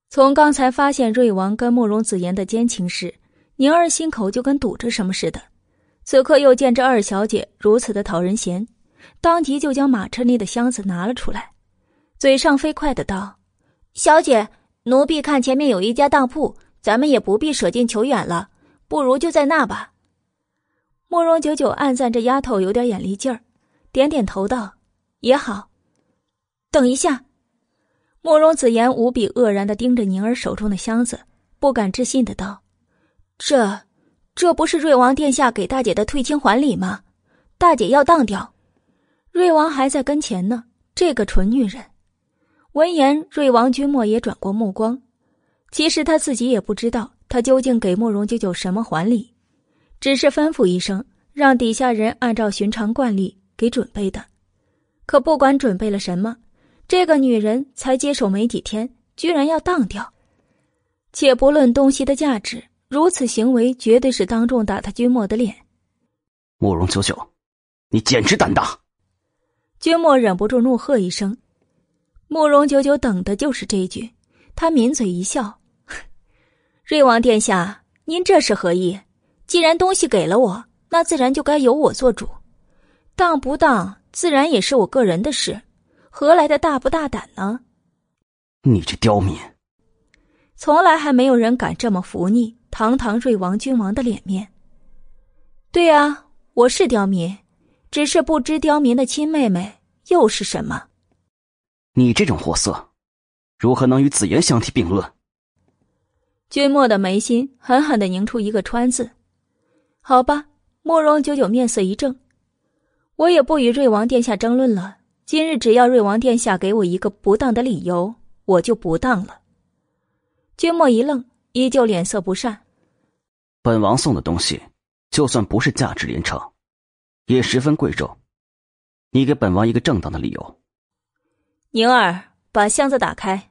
从刚才发现瑞王跟慕容子言的奸情时，宁儿心口就跟堵着什么似的。此刻又见这二小姐如此的讨人嫌，当即就将马车内的箱子拿了出来，嘴上飞快的道：“小姐，奴婢看前面有一家当铺，咱们也不必舍近求远了，不如就在那吧。”慕容九九暗赞这丫头有点眼力劲儿。点点头道：“也好。”等一下，慕容子言无比愕然的盯着宁儿手中的箱子，不敢置信的道：“这，这不是瑞王殿下给大姐的退亲还礼吗？大姐要当掉，瑞王还在跟前呢。这个蠢女人。”闻言，瑞王君莫也转过目光。其实他自己也不知道他究竟给慕容九九什么还礼，只是吩咐一声，让底下人按照寻常惯例。给准备的，可不管准备了什么，这个女人才接手没几天，居然要当掉。且不论东西的价值，如此行为绝对是当众打他君莫的脸。慕容九九，你简直胆大！君莫忍不住怒喝一声。慕容九九等的就是这句，他抿嘴一笑：“ [laughs] 瑞王殿下，您这是何意？既然东西给了我，那自然就该由我做主，当不当，自然也是我个人的事，何来的大不大胆呢？”你这刁民！从来还没有人敢这么忤逆堂堂瑞王君王的脸面。对啊，我是刁民，只是不知刁民的亲妹妹又是什么。你这种货色，如何能与紫妍相提并论？君莫的眉心狠狠的拧出一个川字。好吧，慕容九九面色一正，我也不与瑞王殿下争论了。今日只要瑞王殿下给我一个不当的理由，我就不当了。君莫一愣，依旧脸色不善。本王送的东西，就算不是价值连城，也十分贵重。你给本王一个正当的理由。宁儿，把箱子打开。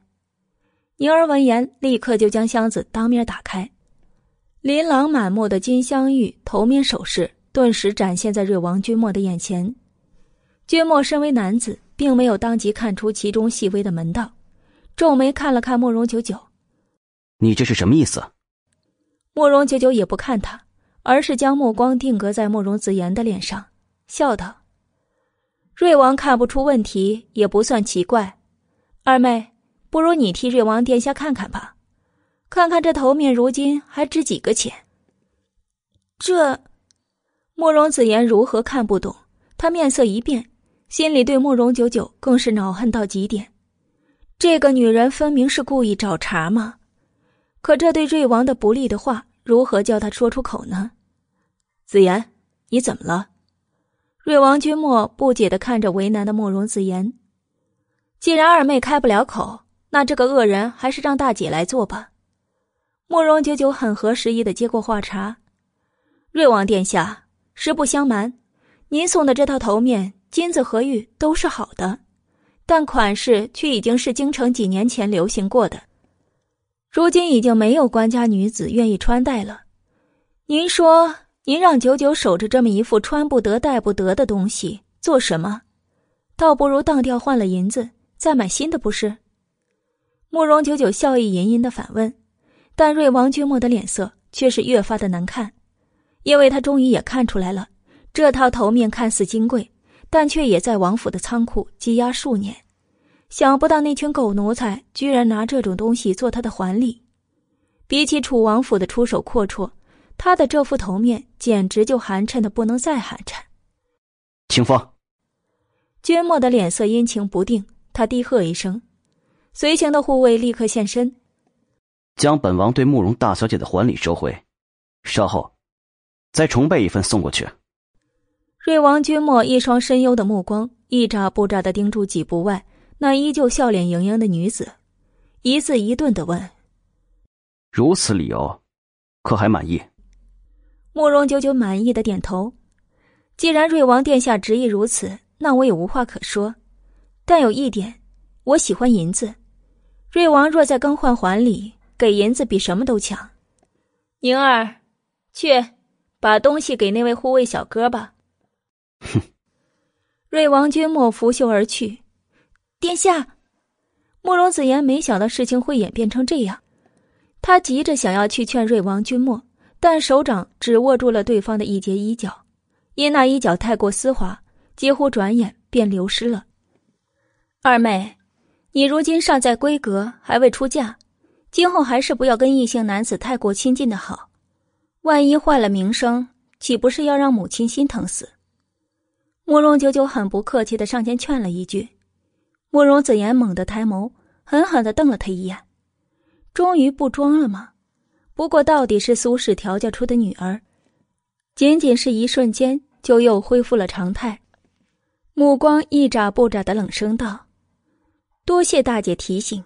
宁儿闻言，立刻就将箱子当面打开。琳琅满目的金镶玉头面首饰，顿时展现在瑞王君莫的眼前。君莫身为男子，并没有当即看出其中细微的门道，皱眉看了看慕容九九。你这是什么意思？慕容九九也不看他，而是将目光定格在慕容子言的脸上，笑道：“瑞王看不出问题也不算奇怪。二妹，不如你替瑞王殿下看看吧，看看这头面如今还值几个钱。”这，慕容子言如何看不懂？他面色一变，心里对慕容九九更是恼恨到极点。这个女人分明是故意找茬嘛！可这对瑞王的不利的话，如何叫他说出口呢？子言，你怎么了？瑞王君莫不解的看着为难的慕容子言。既然二妹开不了口，那这个恶人还是让大姐来做吧。慕容九九很合时宜的接过话茬：“瑞王殿下，实不相瞒，您送的这套头面金子和玉都是好的，但款式却已经是京城几年前流行过的。”如今已经没有官家女子愿意穿戴了，您说，您让九九守着这么一副穿不得、戴不得的东西做什么？倒不如当掉换了银子，再买新的，不是？慕容九九笑意吟吟的反问，但瑞王君莫的脸色却是越发的难看，因为他终于也看出来了，这套头面看似金贵，但却也在王府的仓库积压数年。想不到那群狗奴才居然拿这种东西做他的还礼，比起楚王府的出手阔绰，他的这副头面简直就寒碜的不能再寒碜。清风。君莫的脸色阴晴不定，他低喝一声，随行的护卫立刻现身，将本王对慕容大小姐的还礼收回，稍后再重备一份送过去。瑞王君莫一双深幽的目光一眨不眨的盯住几步外。那依旧笑脸盈盈的女子，一字一顿的问：“如此理由，可还满意？”慕容九九满意的点头。既然瑞王殿下执意如此，那我也无话可说。但有一点，我喜欢银子。瑞王若在更换环礼，给银子比什么都强。宁儿，去把东西给那位护卫小哥吧。哼！[laughs] 瑞王君莫拂袖而去。殿下，慕容子言没想到事情会演变成这样，他急着想要去劝瑞王君莫，但手掌只握住了对方的一截衣角，因那衣角太过丝滑，几乎转眼便流失了。二妹，你如今尚在闺阁，还未出嫁，今后还是不要跟异性男子太过亲近的好，万一坏了名声，岂不是要让母亲心疼死？慕容九九很不客气的上前劝了一句。慕容子言猛地抬眸，狠狠的瞪了他一眼，终于不装了吗？不过到底是苏氏调教出的女儿，仅仅是一瞬间，就又恢复了常态，目光一眨不眨的冷声道：“多谢大姐提醒。”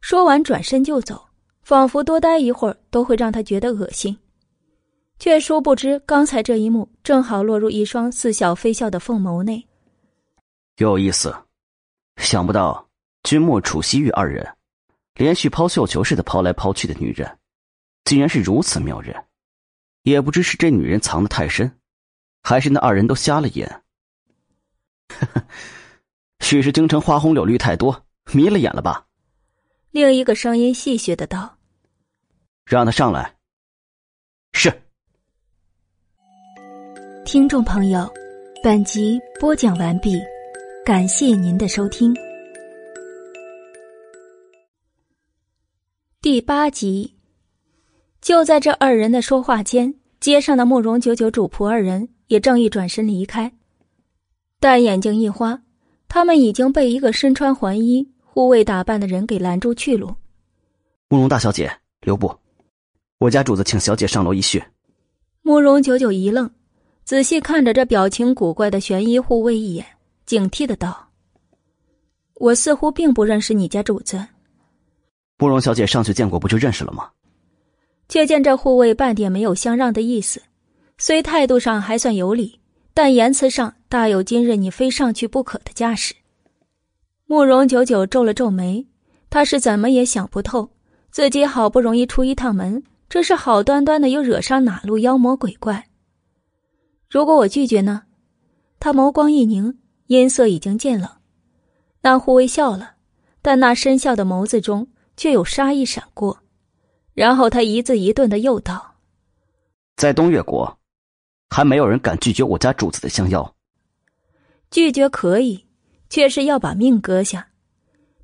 说完转身就走，仿佛多待一会儿都会让他觉得恶心，却殊不知刚才这一幕正好落入一双似笑非笑的凤眸内，有意思。想不到君莫、楚西玉二人连续抛绣球似的抛来抛去的女人，竟然是如此妙人。也不知是这女人藏得太深，还是那二人都瞎了眼。呵呵，许是京城花红柳绿太多，迷了眼了吧？另一个声音戏谑的道：“让他上来。”是。听众朋友，本集播讲完毕，感谢您的收听。第八集。就在这二人的说话间，街上的慕容九九主仆二人也正欲转身离开，但眼睛一花，他们已经被一个身穿环衣、护卫打扮的人给拦住去路。慕容大小姐，留步！我家主子请小姐上楼一叙。慕容九九一愣，仔细看着这表情古怪的玄衣护卫一眼，警惕的道：“我似乎并不认识你家主子。”慕容小姐上去见过，不就认识了吗？却见这护卫半点没有相让的意思，虽态度上还算有礼，但言辞上大有今日你非上去不可的架势。慕容久久皱了皱眉，他是怎么也想不透，自己好不容易出一趟门，这是好端端的又惹上哪路妖魔鬼怪？如果我拒绝呢？他眸光一凝，音色已经渐冷。那护卫笑了，但那深笑的眸子中却有杀意闪过。然后他一字一顿的又道：“在东岳国，还没有人敢拒绝我家主子的相邀。拒绝可以，却是要把命割下，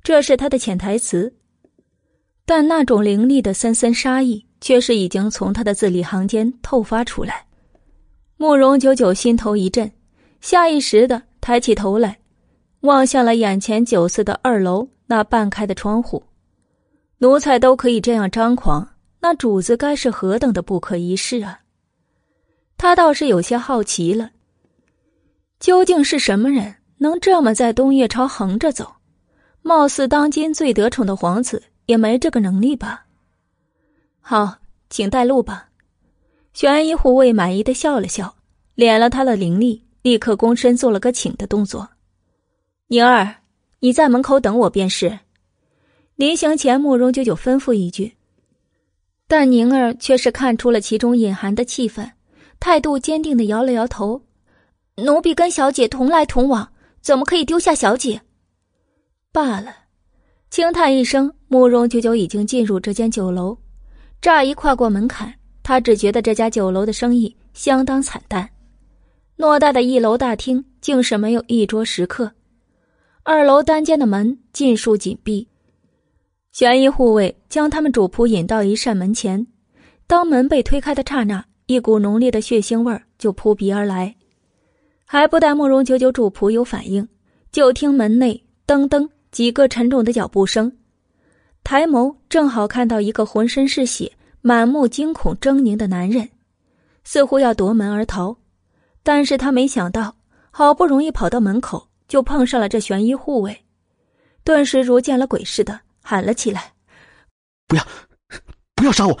这是他的潜台词。但那种凌厉的森森杀意，却是已经从他的字里行间透发出来。”慕容九九心头一震，下意识的抬起头来，望向了眼前酒肆的二楼那半开的窗户。奴才都可以这样张狂，那主子该是何等的不可一世啊！他倒是有些好奇了，究竟是什么人能这么在东岳朝横着走？貌似当今最得宠的皇子也没这个能力吧？好，请带路吧。玄衣护卫满意的笑了笑，敛了他的灵力，立刻躬身做了个请的动作。宁儿，你在门口等我便是。临行前，慕容九九吩咐一句，但宁儿却是看出了其中隐含的气氛，态度坚定的摇了摇头：“奴婢跟小姐同来同往，怎么可以丢下小姐？”罢了，轻叹一声，慕容九九已经进入这间酒楼。乍一跨过门槛，他只觉得这家酒楼的生意相当惨淡。偌大的一楼大厅，竟是没有一桌食客。二楼单间的门尽数紧闭。玄衣护卫将他们主仆引到一扇门前，当门被推开的刹那，一股浓烈的血腥味就扑鼻而来。还不待慕容九九主仆有反应，就听门内噔噔几个沉重的脚步声，抬眸正好看到一个浑身是血、满目惊恐狰狞的男人，似乎要夺门而逃，但是他没想到，好不容易跑到门口，就碰上了这玄衣护卫，顿时如见了鬼似的。喊了起来：“不要，不要杀我！”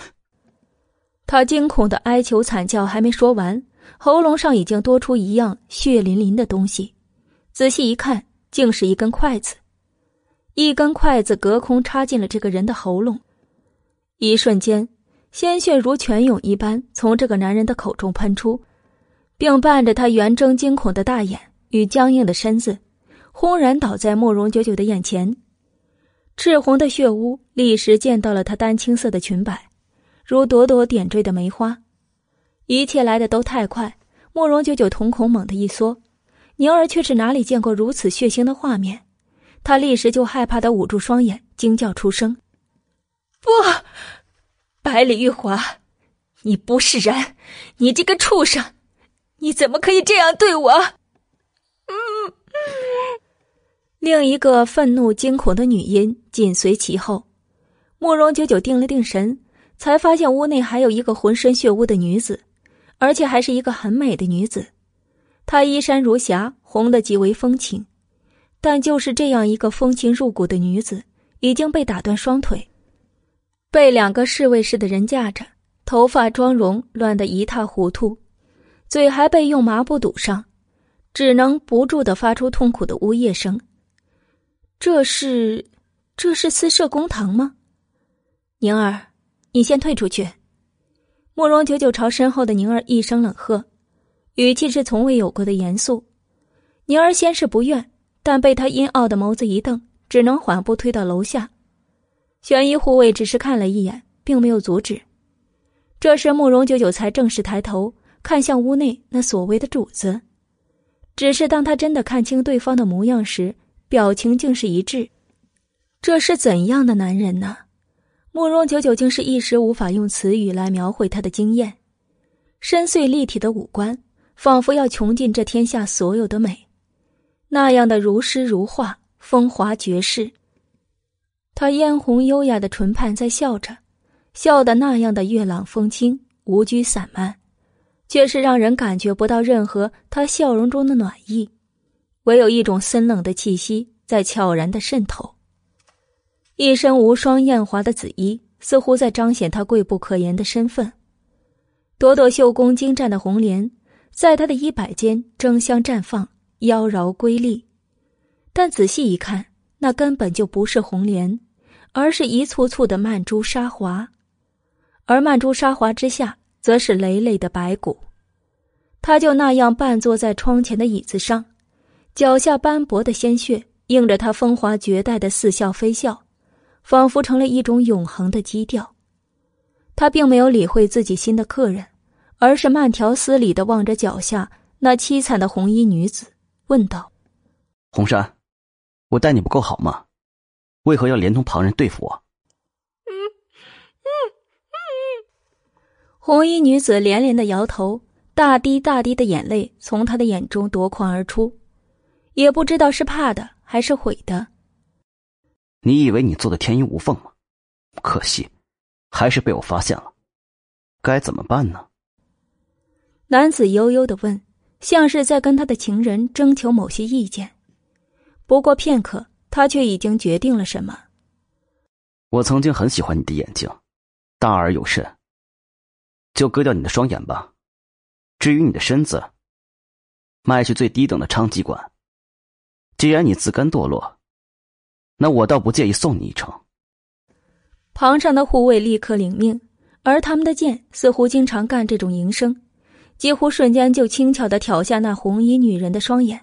他惊恐的哀求惨叫还没说完，喉咙上已经多出一样血淋淋的东西。仔细一看，竟是一根筷子。一根筷子隔空插进了这个人的喉咙，一瞬间，鲜血如泉涌一般从这个男人的口中喷出，并伴着他圆睁惊恐的大眼与僵硬的身子，轰然倒在慕容九九的眼前。赤红的血污立时溅到了她丹青色的裙摆，如朵朵点缀的梅花。一切来的都太快，慕容九九瞳孔猛地一缩，宁儿却是哪里见过如此血腥的画面，她立时就害怕的捂住双眼，惊叫出声：“不，百里玉华，你不是人！你这个畜生，你怎么可以这样对我？”嗯。另一个愤怒惊恐的女音紧随其后，慕容九九定了定神，才发现屋内还有一个浑身血污的女子，而且还是一个很美的女子。她衣衫如霞，红的极为风情，但就是这样一个风情入骨的女子，已经被打断双腿，被两个侍卫似的人架着，头发妆容乱得一塌糊涂，嘴还被用麻布堵上，只能不住的发出痛苦的呜咽声。这是，这是私设公堂吗？宁儿，你先退出去。慕容九九朝身后的宁儿一声冷喝，语气是从未有过的严肃。宁儿先是不愿，但被他阴傲的眸子一瞪，只能缓步退到楼下。玄衣护卫只是看了一眼，并没有阻止。这时，慕容九九才正式抬头看向屋内那所谓的主子。只是当他真的看清对方的模样时，表情竟是一致。这是怎样的男人呢？慕容九九竟是一时无法用词语来描绘他的惊艳，深邃立体的五官，仿佛要穷尽这天下所有的美，那样的如诗如画，风华绝世。他嫣红优雅的唇畔在笑着，笑得那样的月朗风轻，无拘散漫，却是让人感觉不到任何他笑容中的暖意，唯有一种森冷的气息在悄然的渗透。一身无双艳华的紫衣，似乎在彰显她贵不可言的身份。朵朵绣工精湛的红莲，在他的衣摆间争相绽放，妖娆瑰丽。但仔细一看，那根本就不是红莲，而是一簇簇的曼珠沙华。而曼珠沙华之下，则是累累的白骨。她就那样半坐在窗前的椅子上，脚下斑驳的鲜血映着他风华绝代的似笑非笑。仿佛成了一种永恒的基调。他并没有理会自己新的客人，而是慢条斯理的望着脚下那凄惨的红衣女子，问道：“红山，我待你不够好吗？为何要连同旁人对付我？”嗯嗯嗯。红衣女子连连的摇头，大滴大滴的眼泪从她的眼中夺眶而出，也不知道是怕的还是悔的。你以为你做的天衣无缝吗？可惜，还是被我发现了。该怎么办呢？男子悠悠的问，像是在跟他的情人征求某些意见。不过片刻，他却已经决定了什么。我曾经很喜欢你的眼睛，大而有神。就割掉你的双眼吧。至于你的身子，卖去最低等的娼妓馆。既然你自甘堕落。那我倒不介意送你一程。旁上的护卫立刻领命，而他们的剑似乎经常干这种营生，几乎瞬间就轻巧的挑下那红衣女人的双眼。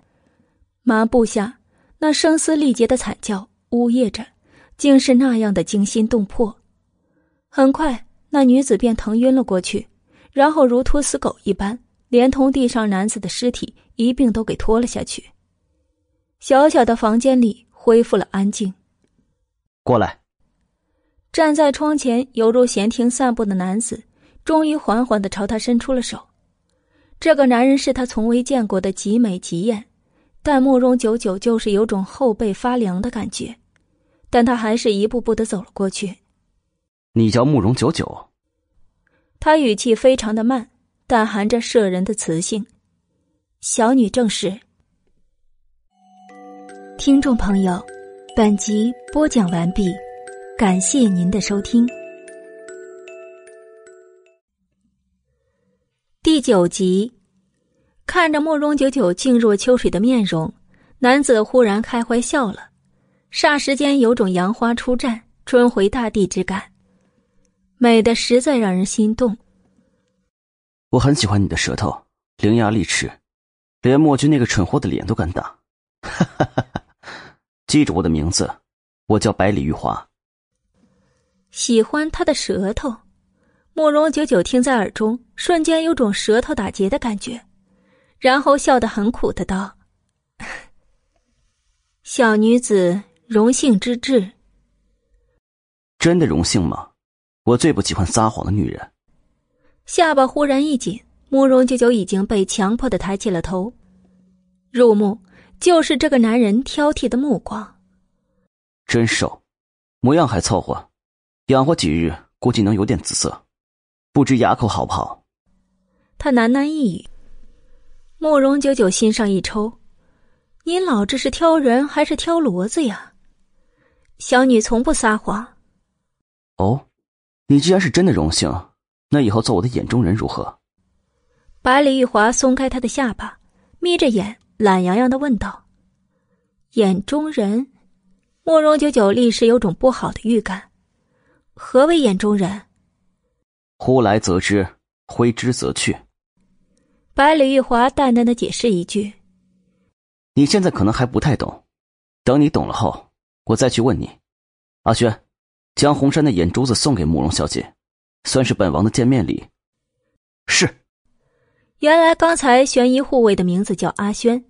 麻布下那声嘶力竭的惨叫，呜咽着，竟是那样的惊心动魄。很快，那女子便疼晕了过去，然后如拖死狗一般，连同地上男子的尸体一并都给拖了下去。小小的房间里。恢复了安静。过来。站在窗前犹如闲庭散步的男子，终于缓缓的朝他伸出了手。这个男人是他从未见过的极美极艳，但慕容久久就是有种后背发凉的感觉。但他还是一步步的走了过去。你叫慕容久久？他语气非常的慢，但含着摄人的磁性。小女正是。听众朋友，本集播讲完毕，感谢您的收听。第九集，看着慕容九九静若秋水的面容，男子忽然开怀笑了，霎时间有种杨花初绽、春回大地之感，美的实在让人心动。我很喜欢你的舌头，伶牙俐齿，连墨君那个蠢货的脸都敢打，哈哈哈。记住我的名字，我叫百里玉华。喜欢他的舌头，慕容九九听在耳中，瞬间有种舌头打结的感觉，然后笑得很苦的道：“ [laughs] 小女子荣幸之至。”真的荣幸吗？我最不喜欢撒谎的女人。下巴忽然一紧，慕容九九已经被强迫的抬起了头，入目。就是这个男人挑剔的目光，真瘦，模样还凑合，养活几日估计能有点姿色，不知牙口好不好？他喃喃一语，慕容九九心上一抽，您老这是挑人还是挑骡子呀？小女从不撒谎。哦，你既然是真的荣幸，那以后做我的眼中人如何？百里玉华松开他的下巴，眯着眼。懒洋洋的问道：“眼中人。”慕容九九立时有种不好的预感，何为眼中人？呼来则知，挥之则去。百里玉华淡淡的解释一句：“你现在可能还不太懂，等你懂了后，我再去问你。”阿轩，将红山的眼珠子送给慕容小姐，算是本王的见面礼。是。原来刚才悬疑护卫的名字叫阿轩，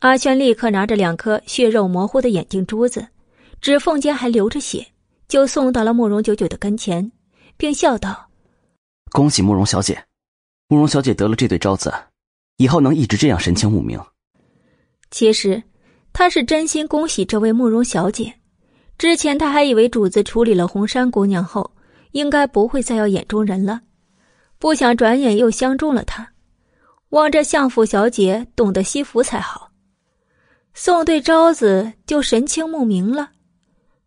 阿轩立刻拿着两颗血肉模糊的眼睛珠子，指缝间还流着血。就送到了慕容九九的跟前，并笑道：“恭喜慕容小姐，慕容小姐得了这对招子，以后能一直这样神情慕名。”其实，他是真心恭喜这位慕容小姐。之前他还以为主子处理了红山姑娘后，应该不会再要眼中人了，不想转眼又相中了她。望着相府小姐懂得惜福才好，送对招子就神清慕名了。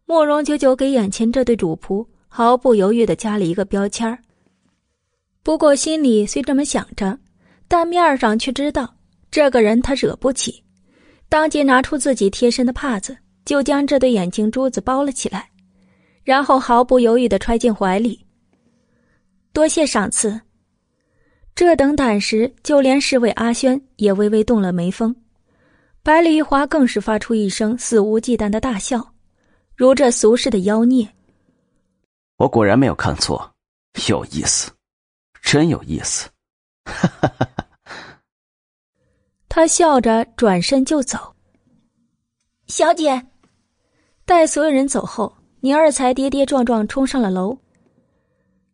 慕容九九给眼前这对主仆毫不犹豫的加了一个标签不过心里虽这么想着，但面上却知道这个人他惹不起，当即拿出自己贴身的帕子，就将这对眼睛珠子包了起来，然后毫不犹豫的揣进怀里。多谢赏赐。这等胆识，就连侍卫阿轩也微微动了眉峰，百里玉华更是发出一声肆无忌惮的大笑。如这俗世的妖孽，我果然没有看错，有意思，真有意思，哈哈哈哈！他笑着转身就走。小姐，待所有人走后，宁儿才跌跌撞撞冲上了楼。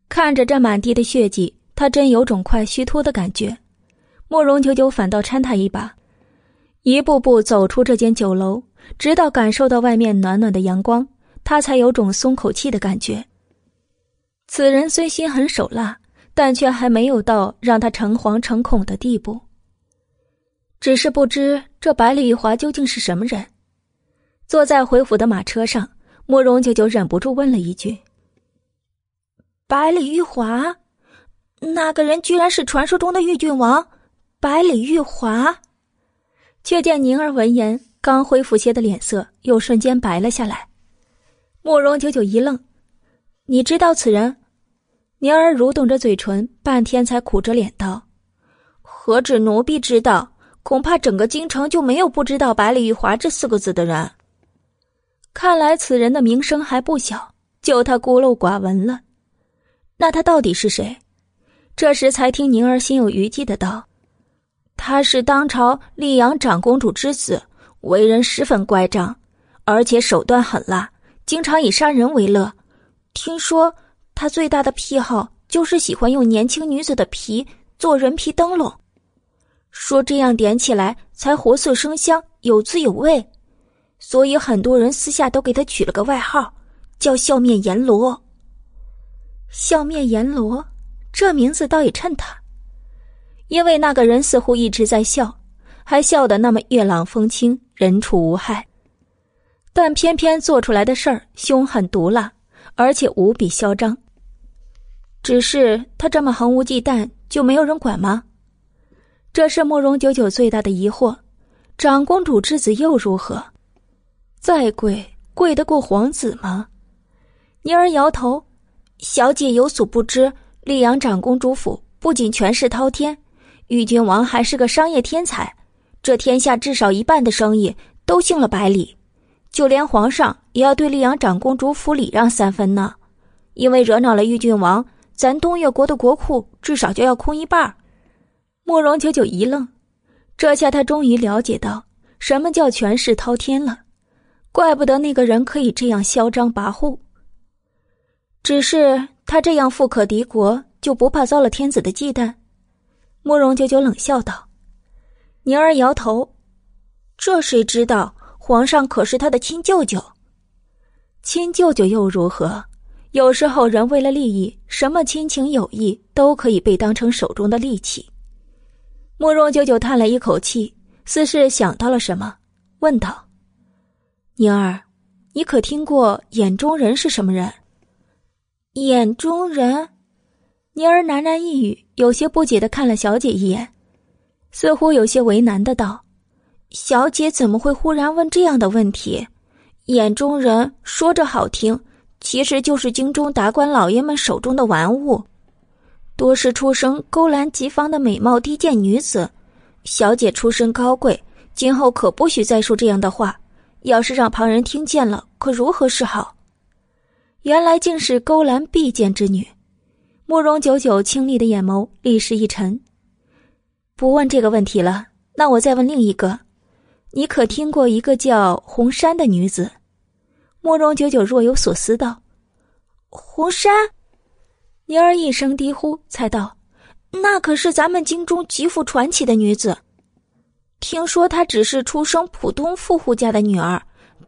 看着这满地的血迹，他真有种快虚脱的感觉。慕容九九反倒搀他一把，一步步走出这间酒楼。直到感受到外面暖暖的阳光，他才有种松口气的感觉。此人虽心狠手辣，但却还没有到让他诚惶诚恐的地步。只是不知这百里玉华究竟是什么人。坐在回府的马车上，慕容九九忍不住问了一句：“百里玉华，那个人居然是传说中的玉郡王百里玉华？”却见宁儿闻言。刚恢复些的脸色又瞬间白了下来，慕容九九一愣：“你知道此人？”宁儿蠕动着嘴唇，半天才苦着脸道：“何止奴婢知道，恐怕整个京城就没有不知道百里玉华这四个字的人。看来此人的名声还不小，就他孤陋寡闻了。那他到底是谁？”这时才听宁儿心有余悸的道：“他是当朝溧阳长公主之子。”为人十分乖张，而且手段狠辣，经常以杀人为乐。听说他最大的癖好就是喜欢用年轻女子的皮做人皮灯笼，说这样点起来才活色生香、有滋有味。所以很多人私下都给他取了个外号，叫“笑面阎罗”。笑面阎罗，这名字倒也衬他，因为那个人似乎一直在笑。还笑得那么月朗风清，人畜无害，但偏偏做出来的事儿凶狠毒辣，而且无比嚣张。只是他这么横无忌惮，就没有人管吗？这是慕容九九最大的疑惑。长公主之子又如何？再贵，贵得过皇子吗？宁儿摇头，小姐有所不知，溧阳长公主府不仅权势滔天，玉君王还是个商业天才。这天下至少一半的生意都姓了百里，就连皇上也要对溧阳长公主府礼让三分呢。因为惹恼了玉郡王，咱东越国的国库至少就要空一半。慕容九九一愣，这下他终于了解到什么叫权势滔天了。怪不得那个人可以这样嚣张跋扈。只是他这样富可敌国，就不怕遭了天子的忌惮？慕容九九冷笑道。宁儿摇头，这谁知道？皇上可是他的亲舅舅，亲舅舅又如何？有时候人为了利益，什么亲情友谊都可以被当成手中的利器。慕容九九叹了一口气，似是想到了什么，问道：“宁儿，你可听过眼中人是什么人？”眼中人，宁儿喃喃一语，有些不解的看了小姐一眼。似乎有些为难的道：“小姐怎么会忽然问这样的问题？眼中人说着好听，其实就是京中达官老爷们手中的玩物，多是出生勾栏即房的美貌低贱女子。小姐出身高贵，今后可不许再说这样的话。要是让旁人听见了，可如何是好？原来竟是勾栏必贱之女。慕容九九清丽的眼眸立时一沉，不问这个问题了。那我再问另一个，你可听过一个叫红山的女子？慕容九九若有所思道：“红山。”妮儿一声低呼，才道：“那可是咱们京中极富传奇的女子。听说她只是出生普通富户家的女儿，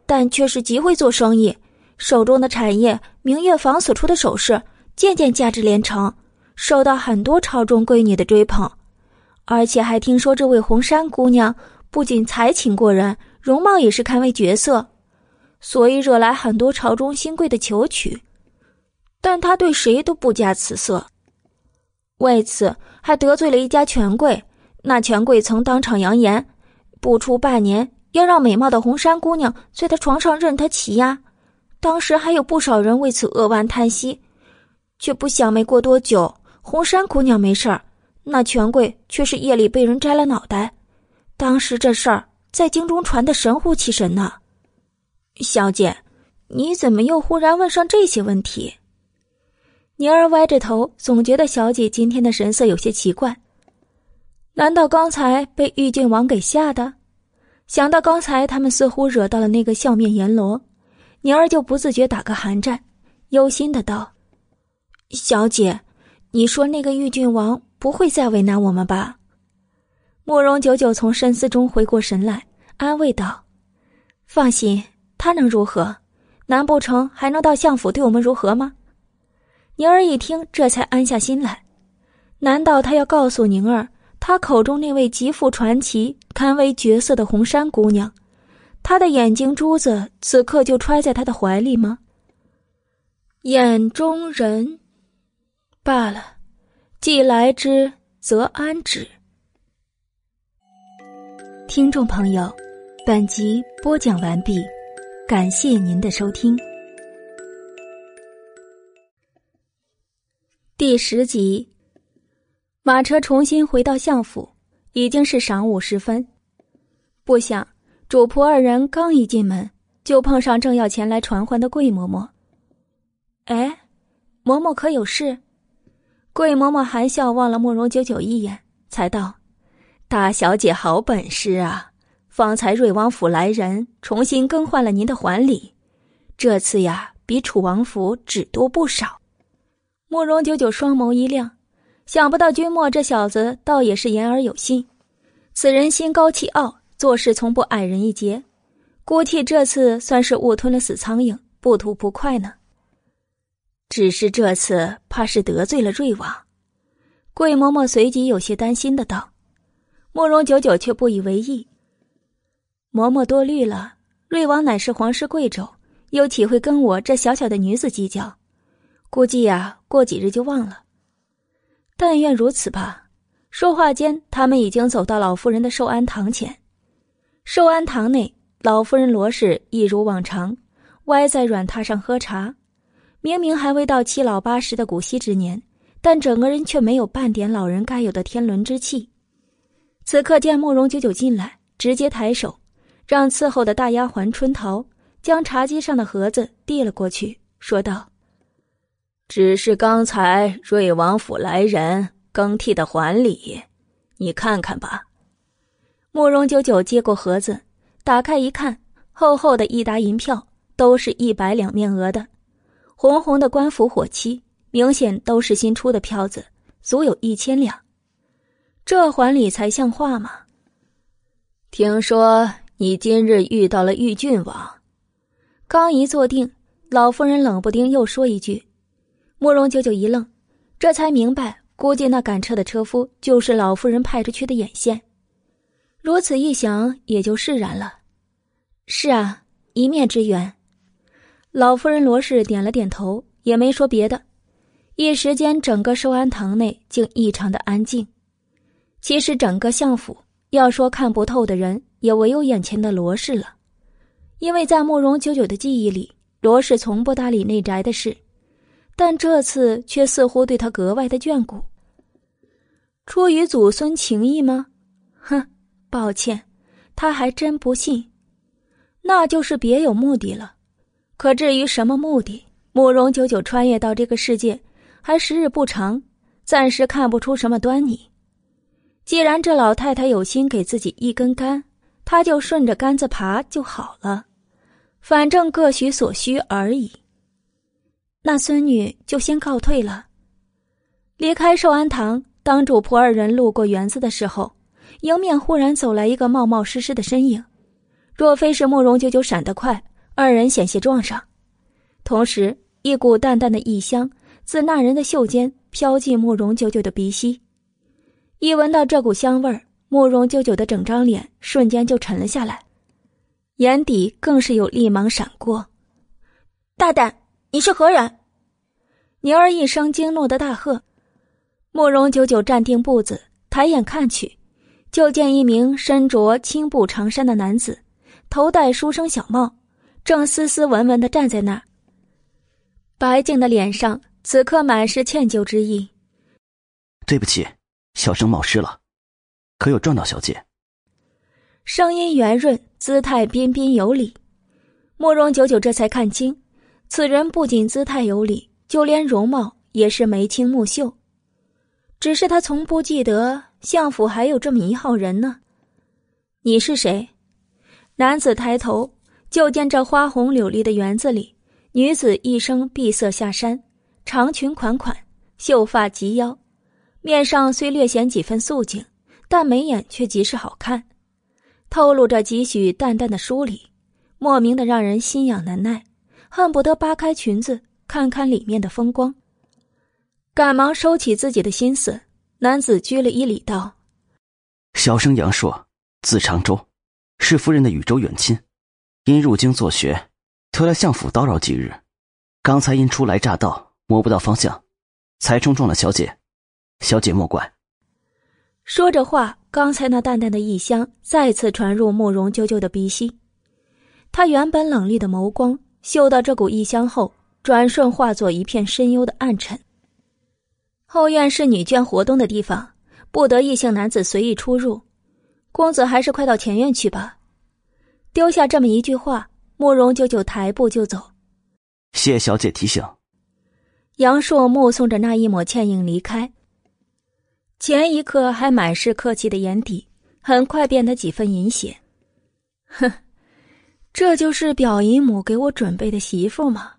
但却是极会做生意，手中的产业明月坊所出的首饰，渐渐价值连城，受到很多朝中闺女的追捧。而且还听说这位红山姑娘不仅才情过人，容貌也是堪为绝色。”所以惹来很多朝中新贵的求娶，但他对谁都不加辞色。为此还得罪了一家权贵，那权贵曾当场扬言，不出半年要让美貌的红山姑娘在他床上任他骑压。当时还有不少人为此扼腕叹息，却不想没过多久，红山姑娘没事儿，那权贵却是夜里被人摘了脑袋。当时这事儿在京中传得神乎其神呢。小姐，你怎么又忽然问上这些问题？宁儿歪着头，总觉得小姐今天的神色有些奇怪。难道刚才被玉郡王给吓的？想到刚才他们似乎惹到了那个笑面阎罗，宁儿就不自觉打个寒战，忧心的道：“小姐，你说那个玉郡王不会再为难我们吧？”慕容九九从深思中回过神来，安慰道：“放心。”他能如何？难不成还能到相府对我们如何吗？宁儿一听，这才安下心来。难道他要告诉宁儿，他口中那位极富传奇、堪为绝色的红山姑娘，她的眼睛珠子此刻就揣在他的怀里吗？眼中人，罢了，既来之，则安之。听众朋友，本集播讲完毕。感谢您的收听。第十集，马车重新回到相府，已经是晌午时分。不想主仆二人刚一进门，就碰上正要前来传唤的桂嬷嬷。哎，嬷嬷可有事？桂嬷嬷含笑望了慕容九九一眼，才道：“大小姐好本事啊！”方才瑞王府来人，重新更换了您的环礼，这次呀，比楚王府只多不少。慕容九九双眸一亮，想不到君莫这小子倒也是言而有信。此人心高气傲，做事从不矮人一截，估计这次算是误吞了死苍蝇，不吐不快呢。只是这次怕是得罪了瑞王。桂嬷嬷随即有些担心的道，慕容九九却不以为意。嬷嬷多虑了，瑞王乃是皇室贵胄，又岂会跟我这小小的女子计较？估计呀，过几日就忘了。但愿如此吧。说话间，他们已经走到老夫人的寿安堂前。寿安堂内，老夫人罗氏一如往常，歪在软榻上喝茶。明明还未到七老八十的古稀之年，但整个人却没有半点老人该有的天伦之气。此刻见慕容九九进来，直接抬手。让伺候的大丫鬟春桃将茶几上的盒子递了过去，说道：“只是刚才瑞王府来人更替的还礼，你看看吧。”慕容九九接过盒子，打开一看，厚厚的一沓银票，都是一百两面额的，红红的官府火漆，明显都是新出的票子，足有一千两。这还礼才像话吗？听说。你今日遇到了玉郡王，刚一坐定，老夫人冷不丁又说一句，慕容九九一愣，这才明白，估计那赶车的车夫就是老夫人派出去的眼线。如此一想，也就释然了。是啊，一面之缘。老夫人罗氏点了点头，也没说别的。一时间，整个寿安堂内竟异常的安静。其实，整个相府要说看不透的人。也唯有眼前的罗氏了，因为在慕容九九的记忆里，罗氏从不搭理内宅的事，但这次却似乎对他格外的眷顾。出于祖孙情谊吗？哼，抱歉，他还真不信。那就是别有目的了。可至于什么目的，慕容九九穿越到这个世界还时日不长，暂时看不出什么端倪。既然这老太太有心给自己一根杆，他就顺着杆子爬就好了。反正各取所需而已。那孙女就先告退了。离开寿安堂，当主仆二人路过园子的时候，迎面忽然走来一个冒冒失失的身影。若非是慕容九九闪得快，二人险些撞上。同时，一股淡淡的异香自那人的袖间飘进慕容九九的鼻息。一闻到这股香味儿，慕容九九的整张脸瞬间就沉了下来。眼底更是有厉芒闪过，大胆！你是何人？宁儿一声惊怒的大喝。慕容九九站定步子，抬眼看去，就见一名身着青布长衫的男子，头戴书生小帽，正斯斯文文的站在那儿。白净的脸上此刻满是歉疚之意。对不起，小生冒失了，可有撞到小姐？声音圆润。姿态彬彬有礼，慕容九九这才看清，此人不仅姿态有礼，就连容貌也是眉清目秀。只是他从不记得相府还有这么一号人呢。你是谁？男子抬头，就见这花红柳绿的园子里，女子一身碧色下衫，长裙款款，秀发及腰，面上虽略显几分素净，但眉眼却极是好看。透露着几许淡淡的疏离，莫名的让人心痒难耐，恨不得扒开裙子看看里面的风光。赶忙收起自己的心思，男子鞠了一礼道：“小生杨硕，字长洲，是夫人的禹州远亲，因入京做学，特来相府叨扰几日。刚才因初来乍到，摸不到方向，才冲撞了小姐，小姐莫怪。”说着话。刚才那淡淡的异香再次传入慕容啾啾的鼻息，他原本冷厉的眸光嗅到这股异香后，转瞬化作一片深幽的暗沉。后院是女眷活动的地方，不得异性男子随意出入。公子还是快到前院去吧。丢下这么一句话，慕容九九抬步就走。谢小姐提醒。杨硕目送着那一抹倩影离开。前一刻还满是客气的眼底，很快变得几分阴险。哼，这就是表姨母给我准备的媳妇吗？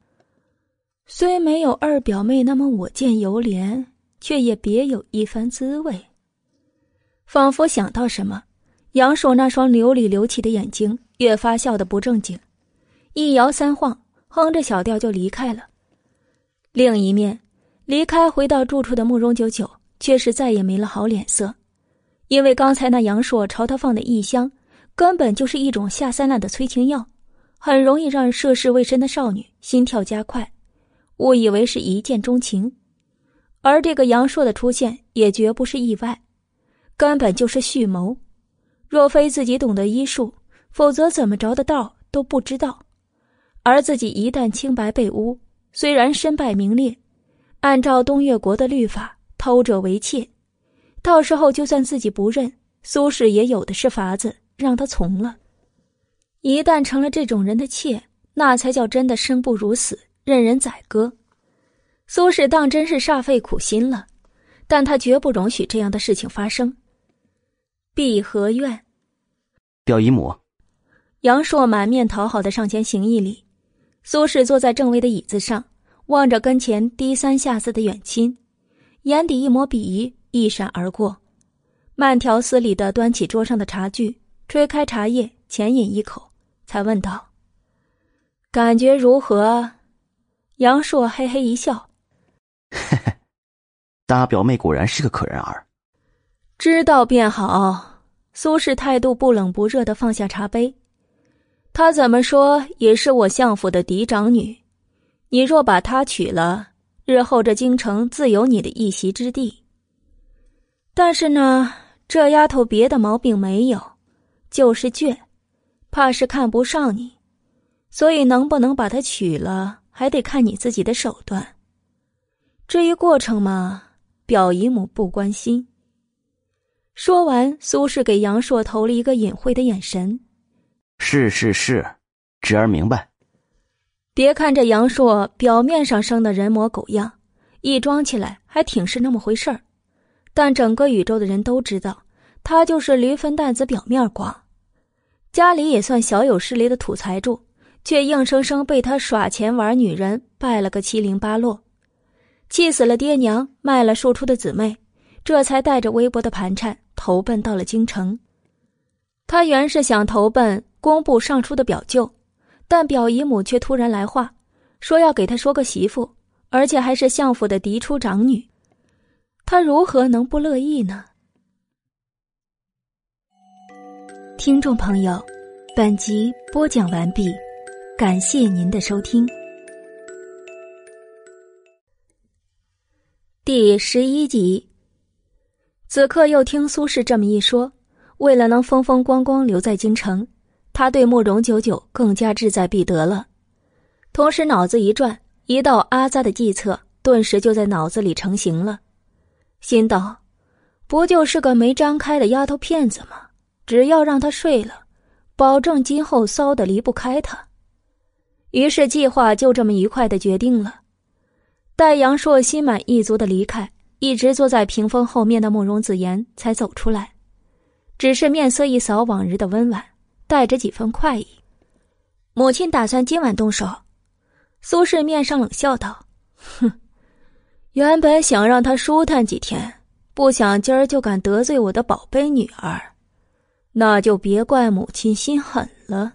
虽没有二表妹那么我见犹怜，却也别有一番滋味。仿佛想到什么，杨硕那双流里流气的眼睛越发笑得不正经，一摇三晃，哼着小调就离开了。另一面，离开回到住处的慕容九九。却是再也没了好脸色，因为刚才那杨硕朝他放的异香，根本就是一种下三滥的催情药，很容易让涉世未深的少女心跳加快，误以为是一见钟情。而这个杨硕的出现也绝不是意外，根本就是蓄谋。若非自己懂得医术，否则怎么着的道都不知道。而自己一旦清白被污，虽然身败名裂，按照东越国的律法。偷者为妾，到时候就算自己不认，苏轼也有的是法子让他从了。一旦成了这种人的妾，那才叫真的生不如死，任人宰割。苏轼当真是煞费苦心了，但他绝不容许这样的事情发生。碧荷院，表姨母，杨硕满面讨好的上前行一礼。苏轼坐在正位的椅子上，望着跟前低三下四的远亲。眼底一抹鄙夷一闪而过，慢条斯理的端起桌上的茶具，吹开茶叶，浅饮一口，才问道：“感觉如何？”杨硕嘿嘿一笑：“嘿嘿，大表妹果然是个可人儿。”知道便好。苏轼态度不冷不热的放下茶杯，他怎么说也是我相府的嫡长女，你若把她娶了。日后这京城自有你的一席之地。但是呢，这丫头别的毛病没有，就是倔，怕是看不上你。所以能不能把她娶了，还得看你自己的手段。至于过程嘛，表姨母不关心。说完，苏轼给杨硕投了一个隐晦的眼神：“是是是，侄儿明白。”别看这杨硕表面上生的人模狗样，一装起来还挺是那么回事儿，但整个宇宙的人都知道，他就是驴粪蛋子表面光。家里也算小有势力的土财主，却硬生生被他耍钱玩女人败了个七零八落，气死了爹娘，卖了庶出的姊妹，这才带着微薄的盘缠投奔到了京城。他原是想投奔工部尚书的表舅。但表姨母却突然来话，说要给他说个媳妇，而且还是相府的嫡出长女。他如何能不乐意呢？听众朋友，本集播讲完毕，感谢您的收听。第十一集。此刻又听苏轼这么一说，为了能风风光光留在京城。他对慕容九九更加志在必得了，同时脑子一转，一道阿扎的计策顿时就在脑子里成型了。心道：“不就是个没张开的丫头片子吗？只要让她睡了，保证今后骚的离不开她。”于是计划就这么愉快的决定了。待杨硕心满意足的离开，一直坐在屏风后面的慕容子言才走出来，只是面色一扫往日的温婉。带着几分快意，母亲打算今晚动手。苏轼面上冷笑道：“哼，原本想让他舒坦几天，不想今儿就敢得罪我的宝贝女儿，那就别怪母亲心狠了。”